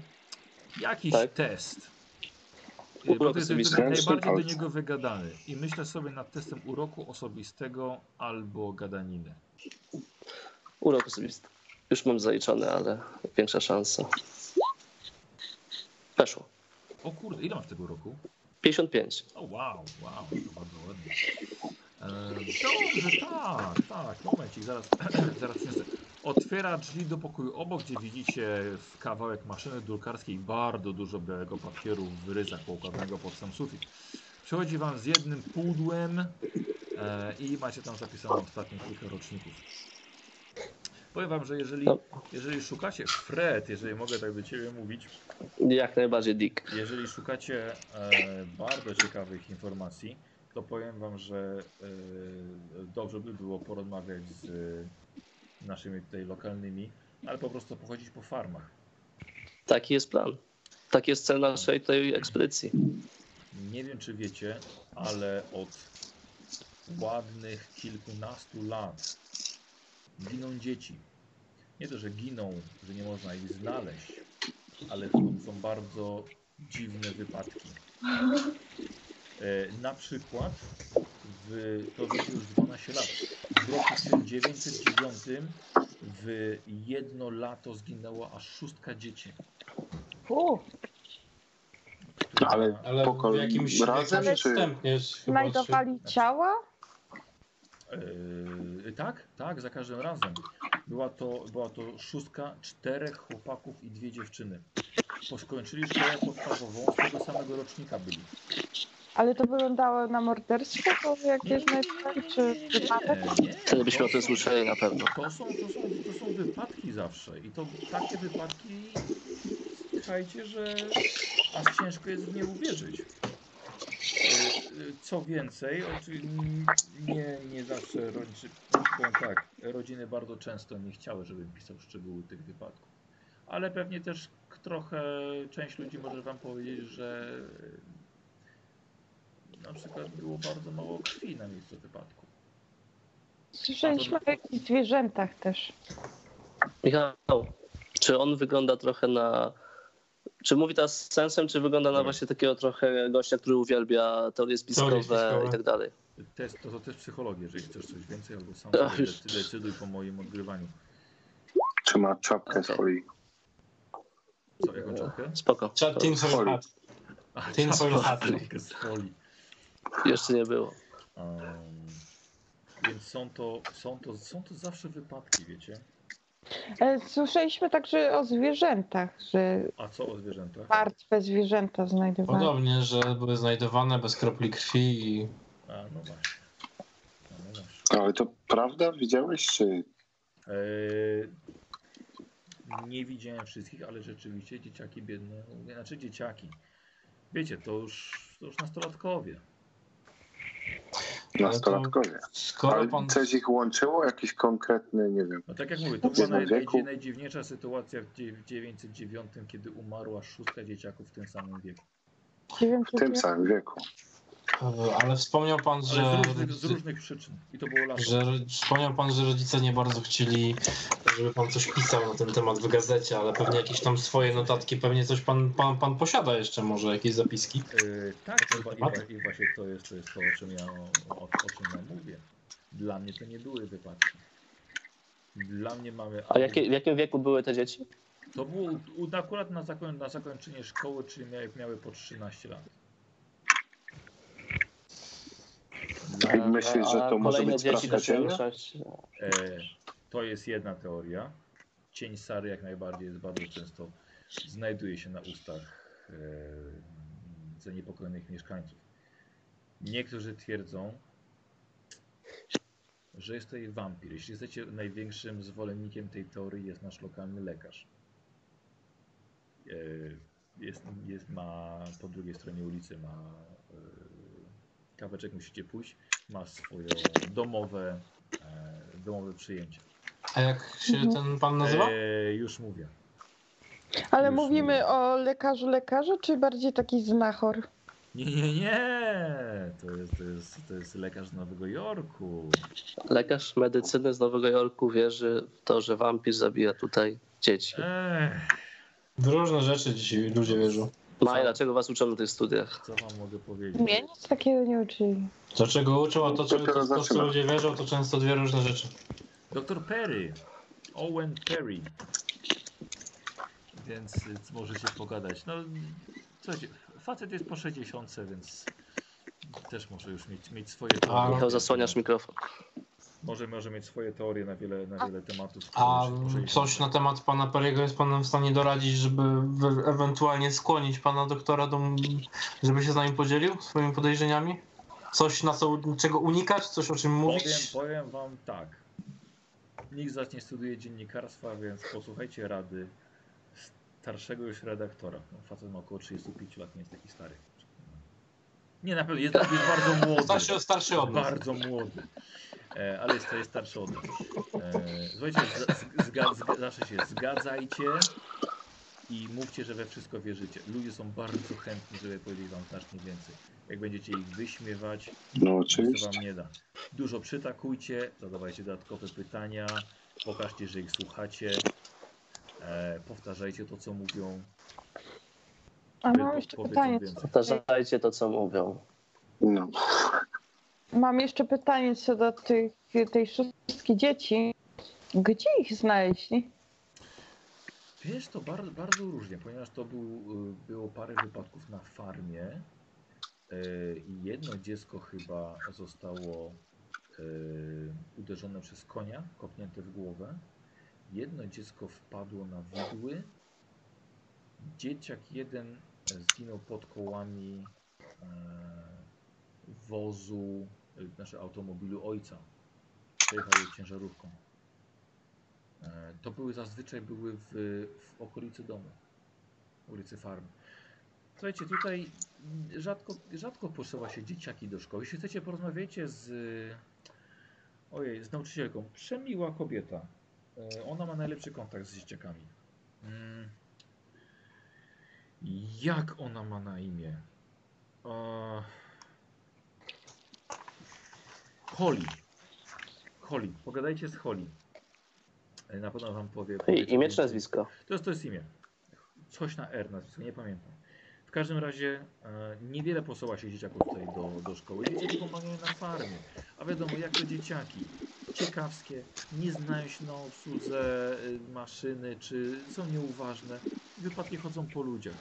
[SPEAKER 1] jakiś
[SPEAKER 3] Tak.
[SPEAKER 1] test.
[SPEAKER 3] Urok
[SPEAKER 1] ty najbardziej do niego wygadany. I myślę sobie nad testem uroku osobistego albo gadaniny.
[SPEAKER 3] Urok osobisty. Już mam zaliczony, ale większa szansa. Weszło.
[SPEAKER 1] O kurde, ile masz tego uroku?
[SPEAKER 3] 55.
[SPEAKER 1] O wow, wow, to bardzo ładnie. E, dobrze, tak, tak, momencik, zaraz, [CLEARS THROAT] zaraz przyniosę. Otwiera drzwi do pokoju obok, gdzie widzicie w kawałek maszyny drukarskiej bardzo dużo białego papieru w ryzach poukładanego pod sam sufit. Przychodzi wam z jednym pudłem e, i macie tam zapisane ostatnie kilka roczników. Powiem wam, że jeżeli,
[SPEAKER 3] No.
[SPEAKER 1] jeżeli szukacie, Fred, jeżeli mogę tak do ciebie mówić,
[SPEAKER 3] Jak najbardziej Dick.
[SPEAKER 1] jeżeli szukacie e, bardzo ciekawych informacji, to powiem Wam, że e, dobrze by było porozmawiać z naszymi tutaj lokalnymi, ale po prostu pochodzić po farmach.
[SPEAKER 3] Taki jest plan. Taki jest cel naszej tej ekspedycji.
[SPEAKER 1] Nie wiem, czy wiecie, ale od ładnych kilkunastu lat giną dzieci. Nie to, że giną, że nie można ich znaleźć, ale to są bardzo dziwne wypadki. E, na przykład, w, to wiecie już 12 lat, w roku 1909 w jedno lato zginęło aż szóstka dzieci.
[SPEAKER 2] U,
[SPEAKER 1] która-
[SPEAKER 5] Ale
[SPEAKER 4] Ale
[SPEAKER 5] po kolei
[SPEAKER 4] jakimś,
[SPEAKER 5] razem,
[SPEAKER 4] jakimś
[SPEAKER 5] czy-
[SPEAKER 2] znajdowali ciała?
[SPEAKER 1] Yy, tak, tak, za każdym razem. Była to, była to szóstka czterech chłopaków i dwie dziewczyny. Po skończyli szkołę podstawową, z tego samego rocznika byli.
[SPEAKER 2] Ale to wyglądało na morderstwo, to jakieś najpierw, czy wypadek?
[SPEAKER 1] Nie, nie.
[SPEAKER 3] Wtedy byśmy o tym słyszeli na pewno.
[SPEAKER 1] to, są, to, są, to są wypadki zawsze. I to takie wypadki, słuchajcie, że aż ciężko jest w nie uwierzyć. Co więcej, nie, nie zawsze powiem tak, rodziny bardzo często nie chciały, żebym pisał szczegóły tych wypadków. Ale pewnie też trochę część ludzi może wam powiedzieć, że na przykład było bardzo mało krwi na miejscu wypadku.
[SPEAKER 2] Słyszeliśmy o jakichś zwierzętach też.
[SPEAKER 3] Michał, czy on wygląda trochę na. Czy mówi teraz z sensem, czy wygląda na
[SPEAKER 1] Nie.
[SPEAKER 3] właśnie takiego trochę gościa, który uwielbia teorie spiskowe, i tak dalej?
[SPEAKER 1] Test, to, to też psychologia, jeżeli chcesz coś więcej, albo sam
[SPEAKER 3] Ach,
[SPEAKER 1] sobie
[SPEAKER 3] już.
[SPEAKER 1] decy- decyduj po moim odgrywaniu.
[SPEAKER 5] Czy ma czapkę z
[SPEAKER 3] Okej.
[SPEAKER 5] folii?
[SPEAKER 1] Co, jaką czapkę?
[SPEAKER 3] Spoko.
[SPEAKER 4] Team Soul
[SPEAKER 5] Folii.
[SPEAKER 1] A, czapkę z folii.
[SPEAKER 3] Jeszcze nie było.
[SPEAKER 1] Um, więc są to, są, to, są to zawsze wypadki, wiecie?
[SPEAKER 2] E, Słyszeliśmy także o zwierzętach, że
[SPEAKER 1] A co o zwierzętach?
[SPEAKER 2] martwe zwierzęta znajdowane.
[SPEAKER 4] Podobnie, że były znajdowane bez kropli krwi i
[SPEAKER 1] A, no właśnie. No, no właśnie.
[SPEAKER 5] Ale to prawda? Widziałeś, czy
[SPEAKER 1] Eee, nie widziałem wszystkich, ale rzeczywiście dzieciaki biedne, znaczy dzieciaki. Wiecie, to już, to już nastolatkowie.
[SPEAKER 5] Nastolatkowie?
[SPEAKER 4] skoro
[SPEAKER 5] Ale
[SPEAKER 4] pan...
[SPEAKER 5] coś ich łączyło? Jakiś konkretny, nie wiem.
[SPEAKER 1] No tak jak mówię, to
[SPEAKER 5] W
[SPEAKER 1] była
[SPEAKER 5] jednym
[SPEAKER 1] naj,
[SPEAKER 5] wieku?
[SPEAKER 1] najdzie- najdziwniejsza sytuacja w dzie- w 909, kiedy umarła szóstka dzieciaków w tym samym wieku.
[SPEAKER 2] Nie wiem,
[SPEAKER 5] W tym samym wieku.
[SPEAKER 4] Ale wspomniał pan,
[SPEAKER 1] Ale
[SPEAKER 4] że...
[SPEAKER 1] z różnych, z różnych przyczyn. I to było lato.
[SPEAKER 4] Że wspomniał pan, że rodzice nie bardzo chcieli, żeby pan coś pisał na ten temat w gazecie, ale pewnie jakieś tam swoje notatki, pewnie coś pan, pan, pan posiada jeszcze, może jakieś zapiski.
[SPEAKER 1] Eee, tak, i, wa- i, i właśnie to jest, to jest to, o czym, ja, o, o czym ja mówię. Dla mnie to nie były wypadki. Dla mnie mamy...
[SPEAKER 3] A jakie, w jakim wieku były te dzieci?
[SPEAKER 1] To było akurat na, zakoń, na zakończenie szkoły, czyli miały, miały po 13 lat.
[SPEAKER 5] I myślisz, że to może być cienia?
[SPEAKER 3] siąść?
[SPEAKER 1] E, to jest jedna teoria. Cień Sary jak najbardziej jest bardzo często znajduje się na ustach e, zaniepokojonych mieszkańców. Niektórzy twierdzą, że jest to jej wampir. Jeśli chcecie, największym zwolennikiem tej teorii jest nasz lokalny lekarz. E, jest, jest, ma po drugiej stronie ulicy ma kaweczek, musicie pójść. Ma swoje domowe, e, domowe przyjęcie.
[SPEAKER 4] A jak się
[SPEAKER 2] Mhm.
[SPEAKER 4] ten pan nazywa?
[SPEAKER 1] E, już mówię.
[SPEAKER 2] Ale
[SPEAKER 1] Już
[SPEAKER 2] mówimy
[SPEAKER 1] mówię.
[SPEAKER 2] o lekarzu lekarzu, czy bardziej taki znachor?
[SPEAKER 1] Nie, nie, nie! To jest, to jest, to jest lekarz z Nowego Jorku.
[SPEAKER 3] Lekarz medycyny z Nowego Jorku wierzy w to, że wampir zabija tutaj dzieci.
[SPEAKER 1] Ech,
[SPEAKER 4] W różne rzeczy dzisiaj ludzie wierzą.
[SPEAKER 3] Majla, czego was uczą na tych studiach?
[SPEAKER 1] co wam mogę powiedzieć?
[SPEAKER 2] Mnie nic takiego nie uczyli.
[SPEAKER 4] To czego uczą, a to, czego,
[SPEAKER 5] Dopiero
[SPEAKER 4] to, to co ludzie wierzą, to często dwie różne rzeczy.
[SPEAKER 1] Doktor Perry. Owen Perry. Więc y, możecie pogadać. No, słuchajcie, facet jest po 60, więc też może już mieć, mieć swoje.
[SPEAKER 4] A,
[SPEAKER 3] Michał, zasłaniasz mikrofon.
[SPEAKER 1] Może, może mieć swoje teorie na wiele, na wiele tematów.
[SPEAKER 4] A
[SPEAKER 1] które już po 60.
[SPEAKER 4] coś na temat pana Periego jest pan w stanie doradzić, żeby we- ewentualnie skłonić pana doktora, do, żeby się z nami podzielił swoimi podejrzeniami? Coś, na co, czego unikać, coś o czym
[SPEAKER 1] Powiem,
[SPEAKER 4] mówić?
[SPEAKER 1] powiem wam tak. Nikt z nie studiuje dziennikarstwa, więc posłuchajcie rady starszego już redaktora. No, facet ma około 35 lat, nie jest taki stary. Nie, na pewno jest, jest bardzo młody.
[SPEAKER 4] Starszy, starszy od nas.
[SPEAKER 1] Bardzo młody. E, ale jest to jest starszy od nas. E, słuchajcie, z, z, zga, zga, zawsze się zgadzajcie i mówcie, że we wszystko wierzycie. Ludzie są bardzo chętni, żeby powiedzieć wam znacznie więcej. Jak będziecie ich wyśmiewać,
[SPEAKER 5] No
[SPEAKER 1] nic wam nie da. Dużo przytakujcie, zadawajcie dodatkowe pytania, pokażcie, że ich słuchacie, e, powtarzajcie to, co mówią.
[SPEAKER 2] A mam jeszcze pytanie.
[SPEAKER 1] więcej.
[SPEAKER 3] Powtarzajcie to, co mówią.
[SPEAKER 5] No.
[SPEAKER 2] Mam jeszcze pytanie co do tych, tej szóstki dzieci. Gdzie ich znaleźli?
[SPEAKER 1] Wiesz, to bardzo, bardzo różnie, ponieważ to był, y, było parę wypadków na farmie i jedno dziecko chyba zostało y, uderzone przez konia, kopnięte w głowę. Jedno dziecko wpadło na widły. Dzieciak jeden zginął pod kołami e, wozu, y, znaczy automobilu ojca. Przejechał jej ciężarówką. E, To były zazwyczaj były w, w okolicy domu, ulicy farmy. Słuchajcie, tutaj rzadko, rzadko posyła się dzieciaki do szkoły. Jeśli chcecie, porozmawiajcie z, ojej, z nauczycielką. Przemiła kobieta. E, Ona ma najlepszy kontakt z dzieciakami. Mm. Jak ona ma na imię? E, Holly. Holly. Pogadajcie z Holly. E, Na pewno wam powie. powie
[SPEAKER 3] I, imię czy nazwisko?
[SPEAKER 1] To jest, to jest imię. Coś na R nazwisko, nie pamiętam. W każdym razie e, niewiele posyła się dzieciaków tutaj do, do szkoły. Dzieci pomagają na farmie. A wiadomo, jak to dzieciaki. Ciekawskie, nie znają się na obsłudze y, maszyny, czy są nieuważne. Wypadki chodzą po ludziach.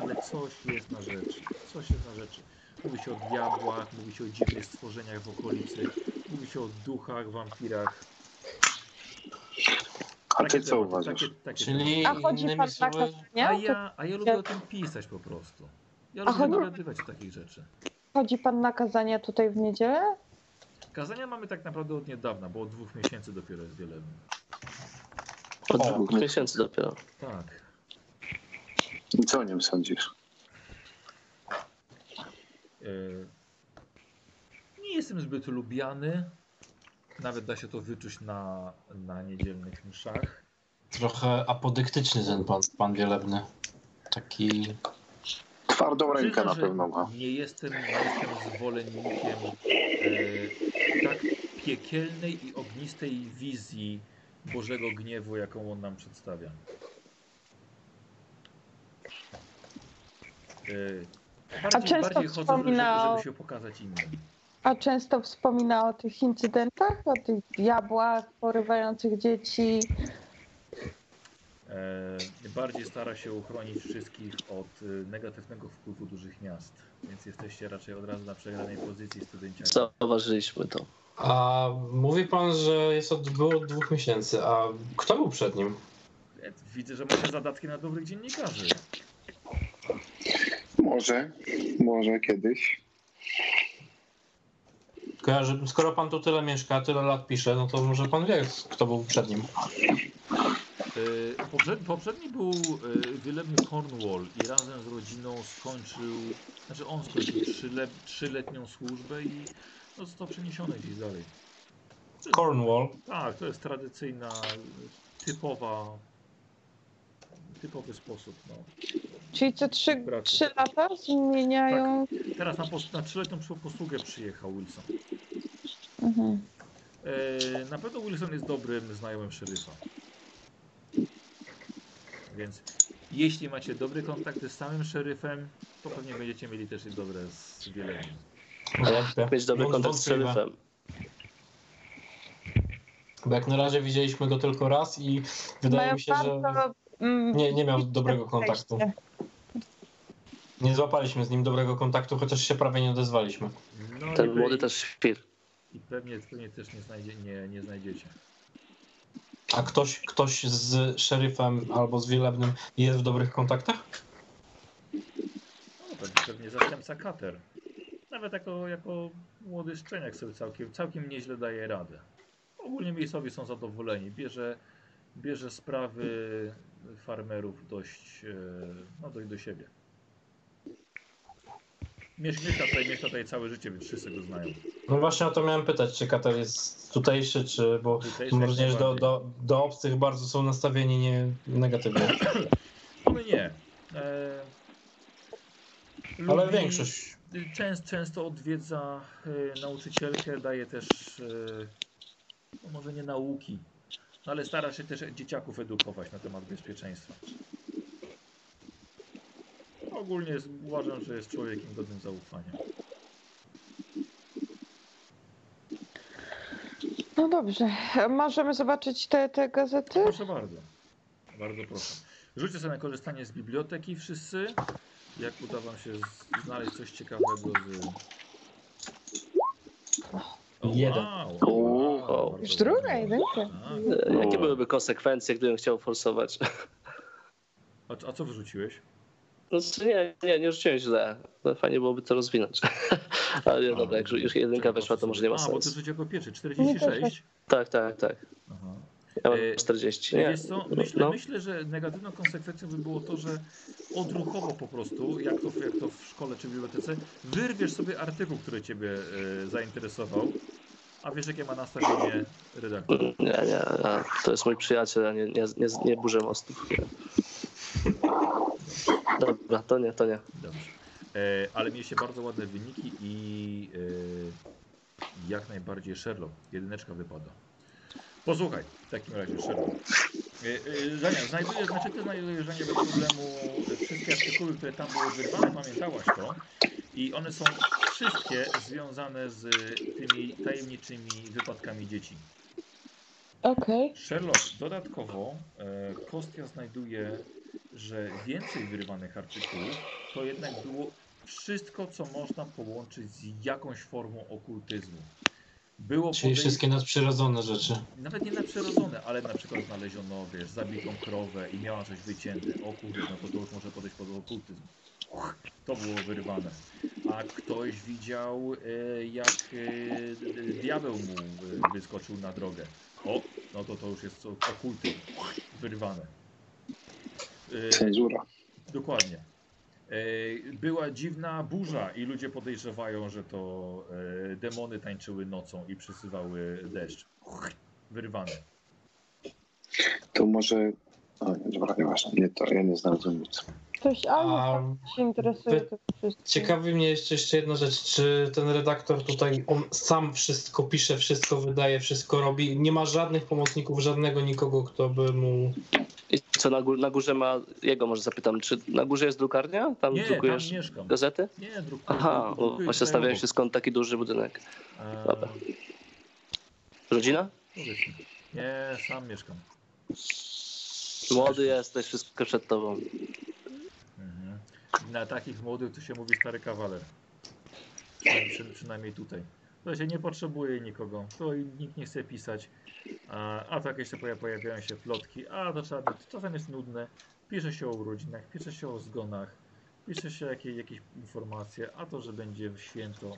[SPEAKER 1] Ale coś jest na rzeczy. Coś jest na rzeczy. Mówi się o diabłach, mówi się o dziwnych stworzeniach w okolicy, mówi się o duchach, wampirach.
[SPEAKER 5] A ty co uważasz?
[SPEAKER 1] Takie, takie
[SPEAKER 4] Czyli
[SPEAKER 2] A chodzi
[SPEAKER 4] innymi
[SPEAKER 2] pan
[SPEAKER 4] słowy,
[SPEAKER 2] kazania?
[SPEAKER 1] a ja, a ja lubię o tym pisać po prostu. Ja
[SPEAKER 2] A
[SPEAKER 1] lubię
[SPEAKER 2] chodzi-
[SPEAKER 1] dogadywać o takich rzeczy.
[SPEAKER 2] Chodzi pan na kazania tutaj w niedzielę?
[SPEAKER 1] Kazania mamy tak naprawdę od niedawna, bo od dwóch miesięcy dopiero jest wiele.
[SPEAKER 3] Od
[SPEAKER 4] O,
[SPEAKER 3] dwóch miesięcy dopiero.
[SPEAKER 1] Tak.
[SPEAKER 5] I co o nim sądzisz?
[SPEAKER 1] E, Nie jestem zbyt lubiany. Nawet da się to wyczuć na, na niedzielnych mszach.
[SPEAKER 4] trochę apodyktyczny ten pan, pan Wielebny. Taki...
[SPEAKER 5] Twardą rękę
[SPEAKER 1] Przyznam,
[SPEAKER 5] na pewno ma.
[SPEAKER 1] Nie jestem, nie jestem zwolennikiem e, tak piekielnej i ognistej wizji Bożego gniewu, jaką on nam przedstawia. E, bardziej,
[SPEAKER 2] często
[SPEAKER 1] bardziej żeby,
[SPEAKER 2] wspomina
[SPEAKER 1] żeby się pokazać innym.
[SPEAKER 2] A często wspomina o tych incydentach, o tych diabłach porywających dzieci.
[SPEAKER 1] E, bardziej stara się uchronić wszystkich od e, negatywnego wpływu dużych miast. Więc jesteście raczej od razu na przegranej pozycji studenciaki.
[SPEAKER 3] Zauważyliśmy to.
[SPEAKER 4] A mówi pan, że jest od, było od dwóch miesięcy, a kto był przed nim?
[SPEAKER 1] E, Widzę, że macie zadatki na dobrych dziennikarzy.
[SPEAKER 5] Może, może kiedyś.
[SPEAKER 4] Kojarzy, skoro pan tu tyle mieszka, tyle lat pisze, no to może pan wie, kto był przed nim.
[SPEAKER 1] E, Poprzedni, poprzedni był e, wielebny Cornwall i razem z rodziną skończył, znaczy on skończył trzyle, trzyletnią służbę i został przeniesiony gdzieś dalej.
[SPEAKER 4] Cornwall.
[SPEAKER 1] Tak, to jest tradycyjna, typowa, typowy sposób. No.
[SPEAKER 2] Czyli co trzy,
[SPEAKER 1] Braku.
[SPEAKER 2] trzy lata zmieniają.
[SPEAKER 1] Teraz na, pos- na trzyletnią posługę przyjechał Wilson.
[SPEAKER 2] Mhm.
[SPEAKER 1] E, na pewno Wilson jest dobrym znajomym szeryfa. Więc jeśli macie dobre kontakty z samym szeryfem, to pewnie będziecie mieli też i dobre z.
[SPEAKER 4] Wątpię.
[SPEAKER 3] Mieć dobry kontakt z szeryfem.
[SPEAKER 4] Bo jak na razie widzieliśmy go tylko raz i wydaje
[SPEAKER 2] Mają
[SPEAKER 4] mi się, że
[SPEAKER 2] bardzo,
[SPEAKER 4] nie, nie miał dobrego kontaktu.
[SPEAKER 2] podejście.
[SPEAKER 4] Nie złapaliśmy z nim dobrego kontaktu, chociaż się prawie nie odezwaliśmy.
[SPEAKER 1] No
[SPEAKER 3] Ten młody też świr.
[SPEAKER 1] i pewnie, pewnie też nie, znajdzie, nie, nie znajdziecie.
[SPEAKER 4] A ktoś, ktoś z szeryfem albo z wielebnym jest w dobrych kontaktach?
[SPEAKER 1] No, pewnie, pewnie zastępca Kater. Nawet jako, jako młody szczeniak sobie całkiem, całkiem nieźle daje radę. Ogólnie miejscowi są zadowoleni. Bierze, bierze sprawy farmerów dość, e, no, dość do siebie. Miesz- Mieszka tutaj, mieszka tutaj całe życie, więc wszyscy go znają.
[SPEAKER 4] No właśnie o to miałem pytać, czy Katar jest tutejszy, czy bo
[SPEAKER 1] Tutejszy
[SPEAKER 4] że do, do, do obcych bardzo są nastawieni nie negatywnie.
[SPEAKER 1] One nie. E,
[SPEAKER 4] Ale większość.
[SPEAKER 1] Często, często odwiedza e, nauczycielkę, daje też, e, no może nie nauki, no ale stara się też dzieciaków edukować na temat bezpieczeństwa. Ogólnie uważam, że jest człowiekiem godnym zaufania.
[SPEAKER 2] No dobrze. Możemy zobaczyć te, te gazety?
[SPEAKER 1] Proszę bardzo. Bardzo proszę. Rzućcie sobie na korzystanie z biblioteki wszyscy. Jak uda wam się znaleźć coś ciekawego z...
[SPEAKER 4] Jeden.
[SPEAKER 5] O,
[SPEAKER 1] wow,
[SPEAKER 2] Już druga jedynka.
[SPEAKER 3] E, Jakie byłyby konsekwencje, gdybym chciał forsować?
[SPEAKER 1] A, a co wyrzuciłeś?
[SPEAKER 3] Znaczy nie, nie, nie rzuciłem źle. No, Fajnie byłoby to rozwinąć. [LAUGHS] Ale nie, dobra, jak już jedynka weszła, to może nie ma
[SPEAKER 1] A, bo ty
[SPEAKER 3] sensu.
[SPEAKER 1] rzuciłeś jako pierwszy.
[SPEAKER 2] Nie,
[SPEAKER 1] 46?
[SPEAKER 3] Tak, tak, tak.
[SPEAKER 1] Aha.
[SPEAKER 3] Ja mam
[SPEAKER 1] E,
[SPEAKER 3] 40. Nie,
[SPEAKER 1] Wiesz co, myślę,
[SPEAKER 3] no.
[SPEAKER 1] myślę, że negatywną konsekwencją by było to, że odruchowo po prostu, jak to, jak to w szkole czy w bibliotece, wyrwiesz sobie artykuł, który ciebie e, zainteresował, a wiesz jakie ma nastawienie redaktor.
[SPEAKER 3] Nie, nie, a, to jest mój przyjaciel, ja nie, nie, nie, nie burzę mostów. Nie. Dobra, to nie, to nie.
[SPEAKER 1] Dobrze. E, ale mieliście bardzo ładne wyniki i e, jak najbardziej Sherlock. Jedyneczka wypada. Posłuchaj, w takim razie Sherlock. E, e, Żania, znajdujesz, znaczy ty znajdujesz Żania bez problemu wszystkie artykuły, które tam były wyrwane, pamiętałaś to. I one są wszystkie związane z tymi tajemniczymi wypadkami dzieci.
[SPEAKER 2] Okej.
[SPEAKER 1] Sherlock, dodatkowo e, Kostia znajduje, że więcej wyrywanych artykułów to jednak było wszystko, co można połączyć z jakąś formą okultyzmu. Było
[SPEAKER 4] Czyli
[SPEAKER 1] podej-
[SPEAKER 4] wszystkie nadprzyrodzone rzeczy.
[SPEAKER 1] nawet nie nadprzyrodzone, ale na przykład znaleziono, wiesz, zabitą krowę i miała coś wycięte. O kurde, no to, to już może podejść pod okultyzm. To było wyrywane. A ktoś widział, e, jak e, diabeł mu wyskoczył na drogę. O, no to to już jest okultyzm. Wyrywane. E,
[SPEAKER 5] Cenzura.
[SPEAKER 1] Dokładnie. Była dziwna burza i ludzie podejrzewają, że to demony tańczyły nocą i przysywały deszcz. Wyrywane.
[SPEAKER 5] To może... O, nie, dobra, nieważne. Nie to, ja nie znalazłem nic.
[SPEAKER 2] Ktoś
[SPEAKER 4] A
[SPEAKER 2] albo się interesuje
[SPEAKER 4] wy-
[SPEAKER 2] tym wszystkim.
[SPEAKER 4] ciekawi mnie jeszcze, jeszcze jedna rzecz, czy ten redaktor tutaj, on sam wszystko pisze, wszystko wydaje, wszystko robi, nie ma żadnych pomocników, żadnego nikogo, kto by mu...
[SPEAKER 3] I co na, gó- na górze ma, jego może zapytam, czy na górze jest drukarnia? Tam
[SPEAKER 1] Nie, tam
[SPEAKER 3] drukujesz
[SPEAKER 1] mieszkam.
[SPEAKER 3] gazety?
[SPEAKER 1] Nie, druk.
[SPEAKER 3] Aha, bo
[SPEAKER 1] drukuję
[SPEAKER 3] właśnie
[SPEAKER 1] tutaj
[SPEAKER 3] stawiałeś
[SPEAKER 1] obok.
[SPEAKER 3] się skąd taki duży budynek.
[SPEAKER 1] Eee,
[SPEAKER 3] Dobra. Rodzina?
[SPEAKER 1] Nie, sam mieszkam.
[SPEAKER 3] Młody jesteś, wszystko przed tobą.
[SPEAKER 1] Mhm. Na takich młodych to się mówi stary kawaler. Przy, przy, przynajmniej tutaj. To się nie potrzebuje nikogo. To nikt nie chce pisać. A, a tak jeszcze poja- pojawiają się plotki. A to trzeba. Czasem jest nudne. Pisze się o urodzinach, pisze się o zgonach, pisze się jakieś, jakieś informacje, a to, że będzie święto.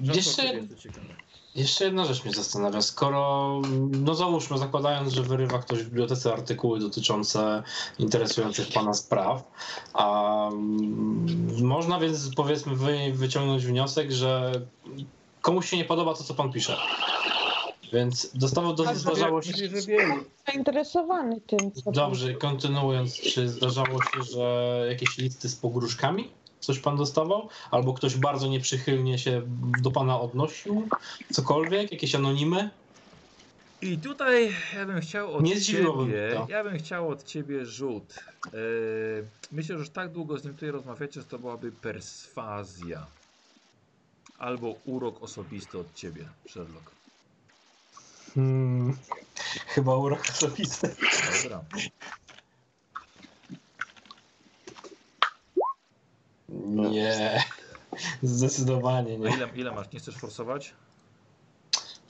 [SPEAKER 4] Jeszcze, jeszcze jedna rzecz mnie zastanawia. Skoro, no załóżmy, zakładając, że wyrywa ktoś w bibliotece artykuły dotyczące interesujących pana spraw, a mm, można więc powiedzmy wy, wyciągnąć wniosek, że komuś się nie podoba to, co pan pisze. Więc dostawał, do, zdarzało się...
[SPEAKER 2] Zainteresowany tym, co
[SPEAKER 4] Dobrze, kontynuując, czy zdarzało się, że jakieś listy z pogróżkami coś pan dostawał? Albo ktoś bardzo nieprzychylnie się do pana odnosił? Cokolwiek? Jakieś anonimy?
[SPEAKER 1] I tutaj ja bym chciał od
[SPEAKER 4] Nie
[SPEAKER 1] ciebie,
[SPEAKER 4] to.
[SPEAKER 1] ja bym chciał od ciebie rzut. Yy, myślę, że już tak długo z nim tutaj rozmawiacie, że to byłaby perswazja. Albo urok osobisty od ciebie, Sherlock.
[SPEAKER 4] Hmm, chyba urok osobisty.
[SPEAKER 1] Dobra.
[SPEAKER 4] Nie. Zdecydowanie
[SPEAKER 1] A
[SPEAKER 4] nie.
[SPEAKER 1] ile, ile masz? Nie chcesz forsować?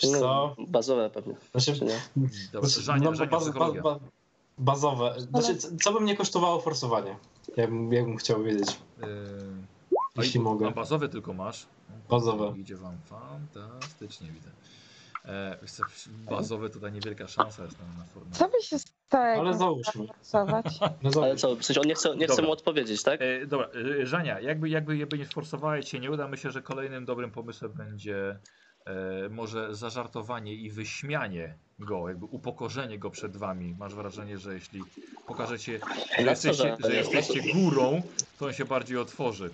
[SPEAKER 4] Wiesz co?
[SPEAKER 3] No, bazowe pewnie,
[SPEAKER 4] Znaczy,
[SPEAKER 3] czy nie?
[SPEAKER 1] Dobra,
[SPEAKER 4] znaczy,
[SPEAKER 1] Żania,
[SPEAKER 4] no,
[SPEAKER 1] Żania,
[SPEAKER 4] baz,
[SPEAKER 1] psychologia.
[SPEAKER 4] baz, bazowe. Znaczy, co- co by mnie kosztowało forsowanie? Ja bym, ja bym chciał wiedzieć.
[SPEAKER 1] Yy,
[SPEAKER 4] Jeśli
[SPEAKER 1] a,
[SPEAKER 4] mogę.
[SPEAKER 1] A bazowe tylko masz?
[SPEAKER 4] Bazowe.
[SPEAKER 1] Idzie wam fantastycznie, widzę. E, wiesz co, bazowe tutaj niewielka szansa jest na, na formę.
[SPEAKER 2] Co by się stało,
[SPEAKER 4] Ale załóżmy.
[SPEAKER 2] forsować? [LAUGHS]
[SPEAKER 4] No
[SPEAKER 3] Ale co, w sensie on nie chce, nie chce mu odpowiedzieć, tak?
[SPEAKER 1] E, dobra, e, Żania, jakby, jakby, jakby nie sforsowałeś się nie uda, myślę, że kolejnym dobrym pomysłem będzie e, może zażartowanie i wyśmianie go, jakby upokorzenie go przed wami. Masz wrażenie, że jeśli pokażecie, że jesteście, że jesteście górą, to on się bardziej otworzy.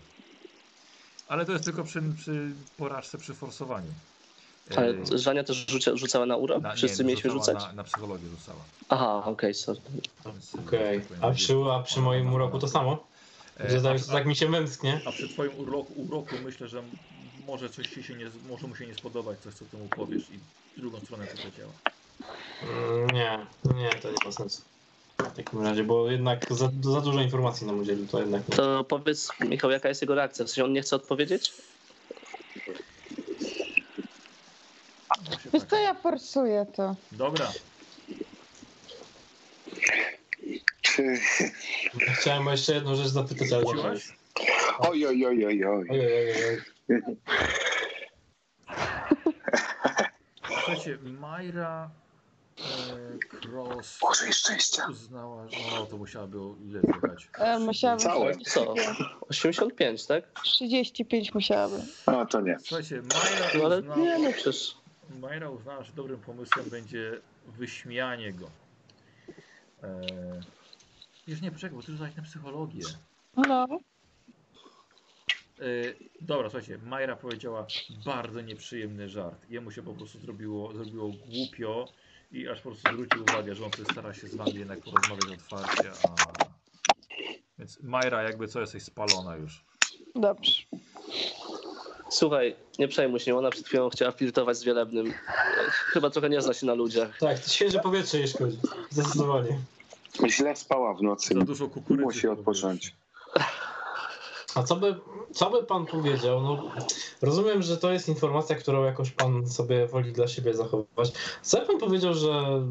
[SPEAKER 1] Ale to jest tylko przy, przy porażce, przy forsowaniu.
[SPEAKER 3] Ale Żania też rzucia, rzucała na urok?
[SPEAKER 1] na-
[SPEAKER 3] Wszyscy
[SPEAKER 1] nie,
[SPEAKER 3] mieliśmy
[SPEAKER 1] rzucała
[SPEAKER 3] rzucać?
[SPEAKER 1] Na, na psychologię rzucała.
[SPEAKER 3] Aha, okej,
[SPEAKER 1] e,
[SPEAKER 4] Okej.
[SPEAKER 1] powiem,
[SPEAKER 4] A przy, a przy moim uroku to samo?
[SPEAKER 1] E,
[SPEAKER 4] Że
[SPEAKER 1] a-
[SPEAKER 4] tak,
[SPEAKER 1] a-
[SPEAKER 4] tak mi się wymsknie?
[SPEAKER 1] A przy twoim uroku, uroku myślę, że może coś ci się nie, może mu się nie spodobać, coś co ty mu powiesz i w drugą stronę to działa.
[SPEAKER 4] Mm, Nie, nie, to nie ma sensu. W takim razie, bo jednak za, za dużo informacji nam udzielił, to jednak nie.
[SPEAKER 3] To powiedz, Michał, jaka jest jego reakcja? W sensie on nie chce odpowiedzieć?
[SPEAKER 1] Właśnie
[SPEAKER 2] Wiesz
[SPEAKER 1] tak.
[SPEAKER 2] co, ja forsuję to.
[SPEAKER 1] Dobra,
[SPEAKER 5] Czy...
[SPEAKER 4] Chciałem jeszcze jedną rzecz zapytać, ale...
[SPEAKER 1] wróciłaś?
[SPEAKER 5] Oj, oj, oj, oj, oj.
[SPEAKER 4] Oj, oj, oj, oj.
[SPEAKER 1] Słuchajcie, Majra e, Cross
[SPEAKER 5] Boże i szczęścia.
[SPEAKER 1] uznała, że no, to musiałaby o ile zjechać.
[SPEAKER 2] E, musiałabym
[SPEAKER 5] Całe.
[SPEAKER 3] Co? 85, tak?
[SPEAKER 2] 35 musiałabym.
[SPEAKER 5] A, to nie.
[SPEAKER 1] Słuchajcie, Majra
[SPEAKER 3] No ale
[SPEAKER 1] uznała,
[SPEAKER 3] nie, no przecież...
[SPEAKER 1] Majra uznała, że dobrym pomysłem będzie wyśmianie go. E, Już nie, poczekaj, bo ty rzucałeś na psychologię.
[SPEAKER 2] No.
[SPEAKER 1] Yy, dobra, słuchajcie, Majra powiedziała bardzo nieprzyjemny żart. Jemu się po prostu zrobiło, zrobiło głupio i aż po prostu zwrócił uwagę, że on stara się z wami jednak porozmawiać otwarcie, a... Więc Majra, jakby co, jesteś spalona już.
[SPEAKER 2] Dobrze.
[SPEAKER 3] Słuchaj, nie przejmuj się, ona przed chwilą chciała flirtować z Wielebnym. Chyba trochę nie zna się na ludziach.
[SPEAKER 4] Tak, świeże powietrze jej szkodzi. Zdecydowanie.
[SPEAKER 5] Źle spała w nocy.
[SPEAKER 1] Za dużo kukurydzy.
[SPEAKER 5] Musi odpocząć.
[SPEAKER 4] A co by, co by pan powiedział? No, rozumiem, że to jest informacja, którą jakoś pan sobie woli dla siebie zachowywać. Co by pan powiedział, że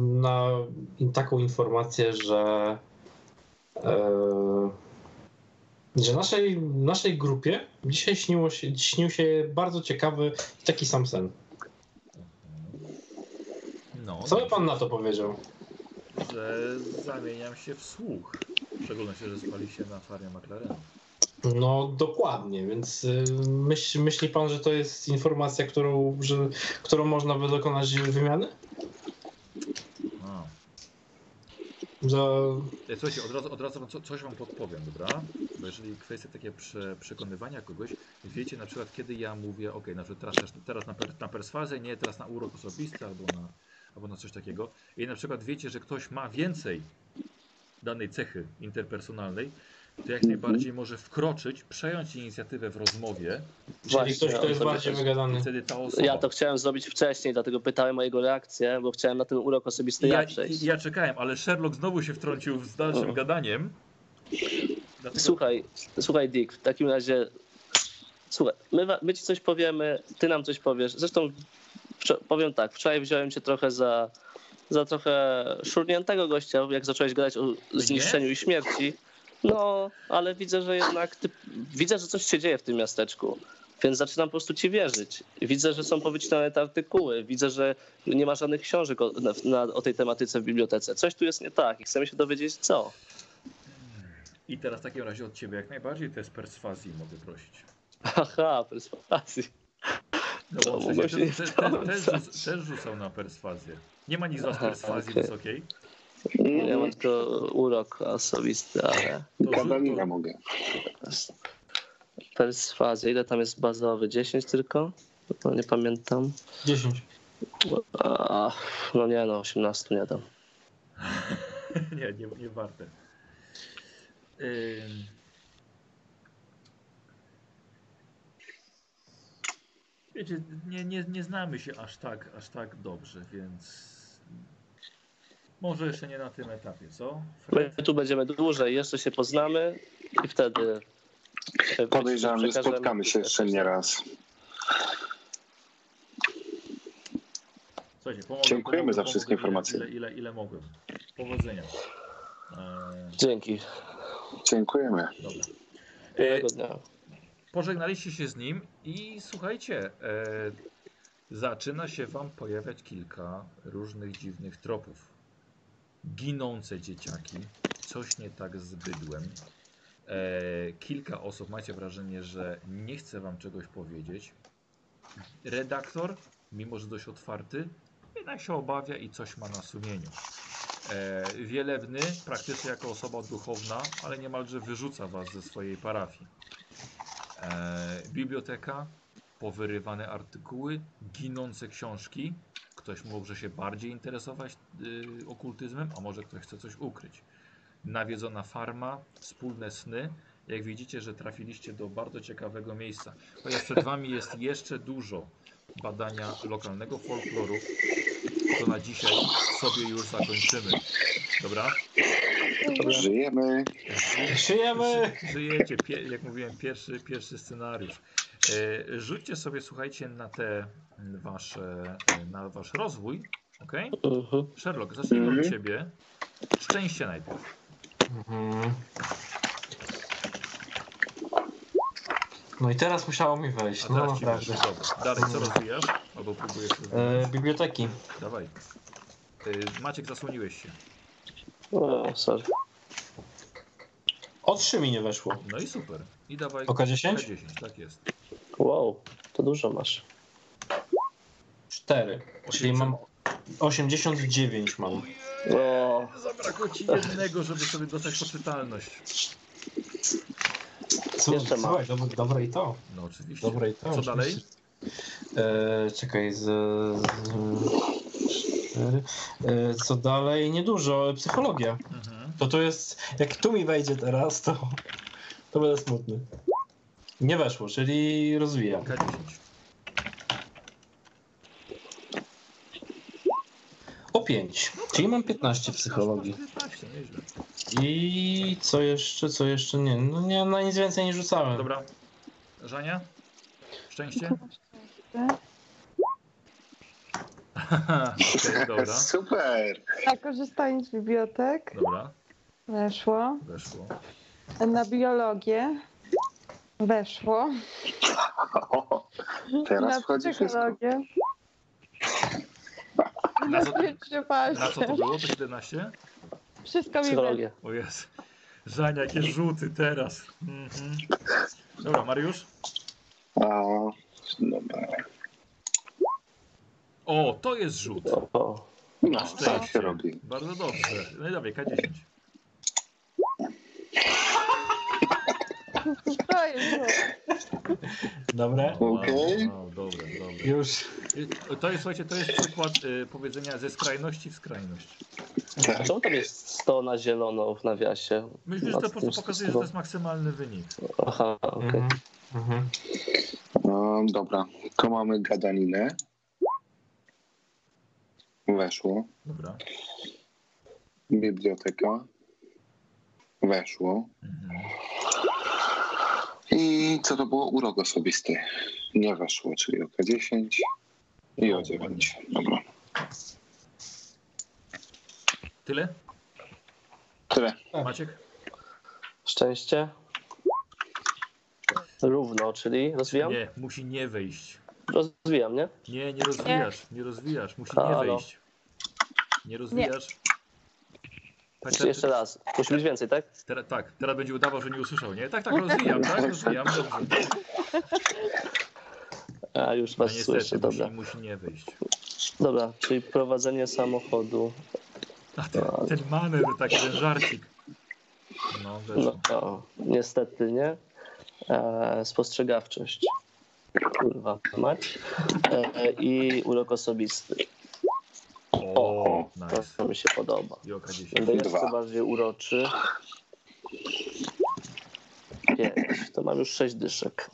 [SPEAKER 4] na taką informację, że, e, że naszej, naszej grupie dzisiaj śniło się, śnił się bardzo ciekawy taki sam sen.
[SPEAKER 1] No,
[SPEAKER 4] Co by pan na to powiedział?
[SPEAKER 1] że zamieniam się w słuch. W szczególności, że spali się na farie McLarena.
[SPEAKER 4] No dokładnie, więc y, myśl, myśli pan, że to jest informacja, którą, że, którą można by dokonać wymiany?
[SPEAKER 1] A.
[SPEAKER 4] Że
[SPEAKER 1] E, Słuchajcie, od razu, od razu co, coś wam podpowiem, dobra? Bo jeżeli kwestia takie prze, przekonywania kogoś, wiecie na przykład kiedy ja mówię, ok, na przykład teraz, teraz na, per, na perswazję, nie teraz na urok osobisty albo na, albo na coś takiego. I na przykład wiecie, że ktoś ma więcej danej cechy interpersonalnej, to jak najbardziej może wkroczyć, przejąć inicjatywę w rozmowie
[SPEAKER 4] czyli
[SPEAKER 3] Właśnie,
[SPEAKER 4] ktoś, kto jest bardziej wygadany.
[SPEAKER 1] wtedy ta osoba...
[SPEAKER 3] Ja to chciałem zrobić wcześniej, dlatego pytałem o jego reakcję, bo chciałem na ten urok osobisty ja,
[SPEAKER 1] ja,
[SPEAKER 3] przejść.
[SPEAKER 1] ja czekałem, ale Sherlock znowu się wtrącił z dalszym
[SPEAKER 3] O.
[SPEAKER 1] gadaniem. Dlatego...
[SPEAKER 3] Słuchaj, słuchaj Dick, w takim razie słuchaj, my, my ci coś powiemy, ty nam coś powiesz. Zresztą powiem tak, wczoraj wziąłem cię trochę za, za trochę szurniętego gościa, jak zacząłeś gadać o zniszczeniu i śmierci. No, ale widzę, że jednak ty, widzę, że coś się dzieje w tym miasteczku. Więc zaczynam po prostu ci wierzyć. Widzę, że są powycinane te artykuły. Widzę, że nie ma żadnych książek o, na, na, o tej tematyce w bibliotece. Coś tu jest nie tak i chcemy się dowiedzieć co.
[SPEAKER 1] I teraz w takim razie od ciebie jak najbardziej to jest perswazji mogę prosić.
[SPEAKER 3] Aha, perswazji.
[SPEAKER 1] No
[SPEAKER 3] się nie
[SPEAKER 1] też, też, też, rzuc- też rzucał na perswazję. Nie ma nic z was
[SPEAKER 3] Aha,
[SPEAKER 1] perswazji
[SPEAKER 3] okej.
[SPEAKER 1] wysokiej.
[SPEAKER 3] Ja mam tylko urok osobisty, ale
[SPEAKER 5] Gadanina
[SPEAKER 1] to,
[SPEAKER 5] mogę.
[SPEAKER 3] perswazja. Ile tam jest bazowy? 10 tylko? No, nie pamiętam.
[SPEAKER 4] 10.
[SPEAKER 3] A, no nie no, 18 nie dam. [LAUGHS]
[SPEAKER 1] nie, nie, nie warte. Ym. Wiecie, nie, nie, nie znamy się aż tak, aż tak dobrze, więc może jeszcze nie na tym etapie, co?
[SPEAKER 3] My tu będziemy dłużej, jeszcze się poznamy i wtedy... e,
[SPEAKER 5] Podejrzewam, że spotkamy się jeszcze nie raz.
[SPEAKER 1] Słuchajcie, pomogę,
[SPEAKER 5] Dziękujemy
[SPEAKER 1] pomogę,
[SPEAKER 5] za wszystkie informacje.
[SPEAKER 1] Ile, ile, ile mogłem. Powodzenia. Eee,
[SPEAKER 3] Dzięki.
[SPEAKER 5] Dziękujemy.
[SPEAKER 1] dobra.
[SPEAKER 3] Dnia.
[SPEAKER 1] Pożegnaliście się z nim i słuchajcie, e, zaczyna się wam pojawiać kilka różnych dziwnych tropów. Ginące dzieciaki, coś nie tak z bydłem. E, kilka osób macie wrażenie, że nie chce wam czegoś powiedzieć. Redaktor, mimo że dość otwarty, jednak się obawia i coś ma na sumieniu. E, Wielebny, praktycznie jako osoba duchowna, ale niemalże wyrzuca was ze swojej parafii. E, biblioteka, powyrywane artykuły, ginące książki. Ktoś może się bardziej interesować y, okultyzmem, a może ktoś chce coś ukryć. Nawiedzona farma, wspólne sny. Jak widzicie, że trafiliście do bardzo ciekawego miejsca. Chociaż przed wami jest jeszcze dużo badania lokalnego folkloru, to na dzisiaj sobie już zakończymy. Dobra?
[SPEAKER 5] Żyjemy.
[SPEAKER 4] Żyjemy!
[SPEAKER 1] Żyjecie, jak mówiłem, pierwszy, pierwszy scenariusz. E, rzućcie sobie, słuchajcie, na te wasze, na wasz rozwój, ok?
[SPEAKER 3] Mhm.
[SPEAKER 1] Sherlock, zacznijmy od
[SPEAKER 5] Mhm.
[SPEAKER 1] ciebie. Szczęście najpierw.
[SPEAKER 4] Mhm. No i teraz musiało mi wejść,
[SPEAKER 1] A
[SPEAKER 4] no
[SPEAKER 1] teraz ci
[SPEAKER 4] naprawdę.
[SPEAKER 1] wyszło. Dobra. Dalej, co rozwijasz? Albo próbujesz
[SPEAKER 4] E, biblioteki.
[SPEAKER 1] Dawaj. E, Maciek, zasłoniłeś się.
[SPEAKER 3] O, sorry.
[SPEAKER 4] O 3 mi nie weszło.
[SPEAKER 1] No i super. I dawaj
[SPEAKER 4] Oka 10?
[SPEAKER 1] K10, tak jest.
[SPEAKER 3] Wow, to dużo masz.
[SPEAKER 4] 4. Czyli mam 89 mam.
[SPEAKER 3] O,
[SPEAKER 1] Zabrakło ci jednego, żeby sobie dostać poczytalność.
[SPEAKER 3] Jeszcze ma.
[SPEAKER 4] słuchaj dobre, dobre i to.
[SPEAKER 1] No oczywiście.
[SPEAKER 4] Dobre i to.
[SPEAKER 1] Co
[SPEAKER 4] oczywiście.
[SPEAKER 1] dalej?
[SPEAKER 4] E, czekaj, z, z cztery. E, co dalej? Niedużo. Psychologia.
[SPEAKER 1] Mhm.
[SPEAKER 4] To to jest. Jak tu mi wejdzie teraz, to, to będę smutny. Nie weszło, czyli rozwijam.
[SPEAKER 1] K10.
[SPEAKER 4] 5. Czyli mam 15 psychologii.
[SPEAKER 1] 15, nieźle.
[SPEAKER 4] I co jeszcze, co jeszcze? Nie, no nie, na nic więcej nie rzucałem.
[SPEAKER 1] Dobra. Żania? Szczęście? [LAUGHS] Dobra.
[SPEAKER 5] Super!
[SPEAKER 2] Na korzystanie z bibliotek
[SPEAKER 1] Dobra,
[SPEAKER 2] weszło.
[SPEAKER 1] weszło.
[SPEAKER 2] Na biologię weszło. [LAUGHS]
[SPEAKER 5] O, teraz
[SPEAKER 2] na
[SPEAKER 5] wchodzi wszystko.
[SPEAKER 2] psychologię.
[SPEAKER 1] Na
[SPEAKER 2] Na
[SPEAKER 1] co, na co to [LAUGHS]
[SPEAKER 2] 15.
[SPEAKER 1] było? To 17?
[SPEAKER 2] Wszystko mi
[SPEAKER 3] psychologia.
[SPEAKER 1] O jest. Żania, jakie rzuty teraz. Mhm. Dobra, Mariusz?
[SPEAKER 5] A, dobra.
[SPEAKER 1] O, to jest rzut.
[SPEAKER 3] O.
[SPEAKER 5] No, tak się robi.
[SPEAKER 1] Bardzo dobrze. No i dawaj, K10. [LAUGHS]
[SPEAKER 2] To jest
[SPEAKER 4] Dobre?
[SPEAKER 5] Okej.
[SPEAKER 1] Dobre, dobre.
[SPEAKER 4] Już.
[SPEAKER 1] Y, To jest, słuchajcie, to jest przykład y, powiedzenia ze skrajności w skrajność.
[SPEAKER 3] A czemu tam jest 100 na zielono w nawiasie?
[SPEAKER 1] Myślę, że to po prostu pokazuje, że to jest maksymalny wynik.
[SPEAKER 3] Aha, okej.
[SPEAKER 4] Mhm. Mhm.
[SPEAKER 5] No, dobra, to mamy gadaninę. Weszło.
[SPEAKER 1] Dobra.
[SPEAKER 5] Biblioteka. Weszło.
[SPEAKER 1] Mhm.
[SPEAKER 5] I co to było? Urok osobisty. Nie weszło, czyli o K10 i o 9. Dobra.
[SPEAKER 1] Tyle?
[SPEAKER 5] Tyle.
[SPEAKER 1] Maciek?
[SPEAKER 3] Szczęście. Równo, czyli rozwijam?
[SPEAKER 1] Nie, musi nie wejść.
[SPEAKER 3] Rozwijam, nie?
[SPEAKER 1] Nie, nie rozwijasz, nie rozwijasz, musi nie
[SPEAKER 3] Halo.
[SPEAKER 1] wejść. Nie rozwijasz. Tak,
[SPEAKER 3] jeszcze raz. Musi być więcej, tak?
[SPEAKER 1] Teraz, tak, teraz będzie udawał, że nie usłyszał, nie? Tak, tak, rozwijam, tak, [LAUGHS] rozwijam. Dobrze.
[SPEAKER 3] A już
[SPEAKER 1] No
[SPEAKER 3] was
[SPEAKER 1] niestety,
[SPEAKER 3] słyszę, dobra.
[SPEAKER 1] musi, musi nie wejść.
[SPEAKER 3] Dobra, czyli prowadzenie samochodu.
[SPEAKER 1] A ten, ten maner, taki ten żarcik. No,
[SPEAKER 3] No,
[SPEAKER 1] weszło.
[SPEAKER 3] o, niestety nie. E, spostrzegawczość. Kurwa, mać. E, I urok osobisty.
[SPEAKER 1] O, nice.
[SPEAKER 3] To mi się podoba.
[SPEAKER 1] I oka 10.
[SPEAKER 3] Będę jeszcze
[SPEAKER 5] Dwa.
[SPEAKER 3] bardziej uroczy. Pięć. To mam już sześć dyszek.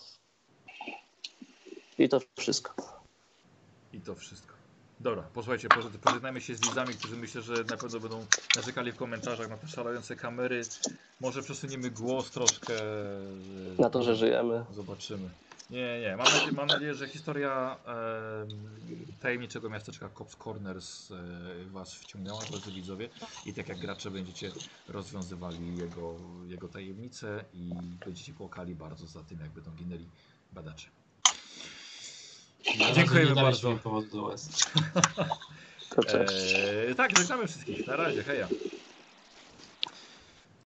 [SPEAKER 3] I to wszystko.
[SPEAKER 1] I to wszystko. Dobra, posłuchajcie, pożeg- pożegnajmy się z widzami, którzy myślę, że na pewno będą narzekali w komentarzach na te szalejące kamery. Może przesuniemy głos troszkę. e,
[SPEAKER 3] Na to, że żyjemy.
[SPEAKER 1] Zobaczymy. Nie, nie. Mam nadzieję, mam nadzieję że historia em, tajemniczego miasteczka Cops Corners e, Was wciągnęła, drodzy widzowie. I tak jak gracze będziecie rozwiązywali jego, jego tajemnice i będziecie płakali bardzo za tym, jak będą ginęli badacze. Dziękujemy bardzo.
[SPEAKER 4] do łez.
[SPEAKER 3] To cześć.
[SPEAKER 1] Eee, tak, żegnamy wszystkich. Na razie, heja.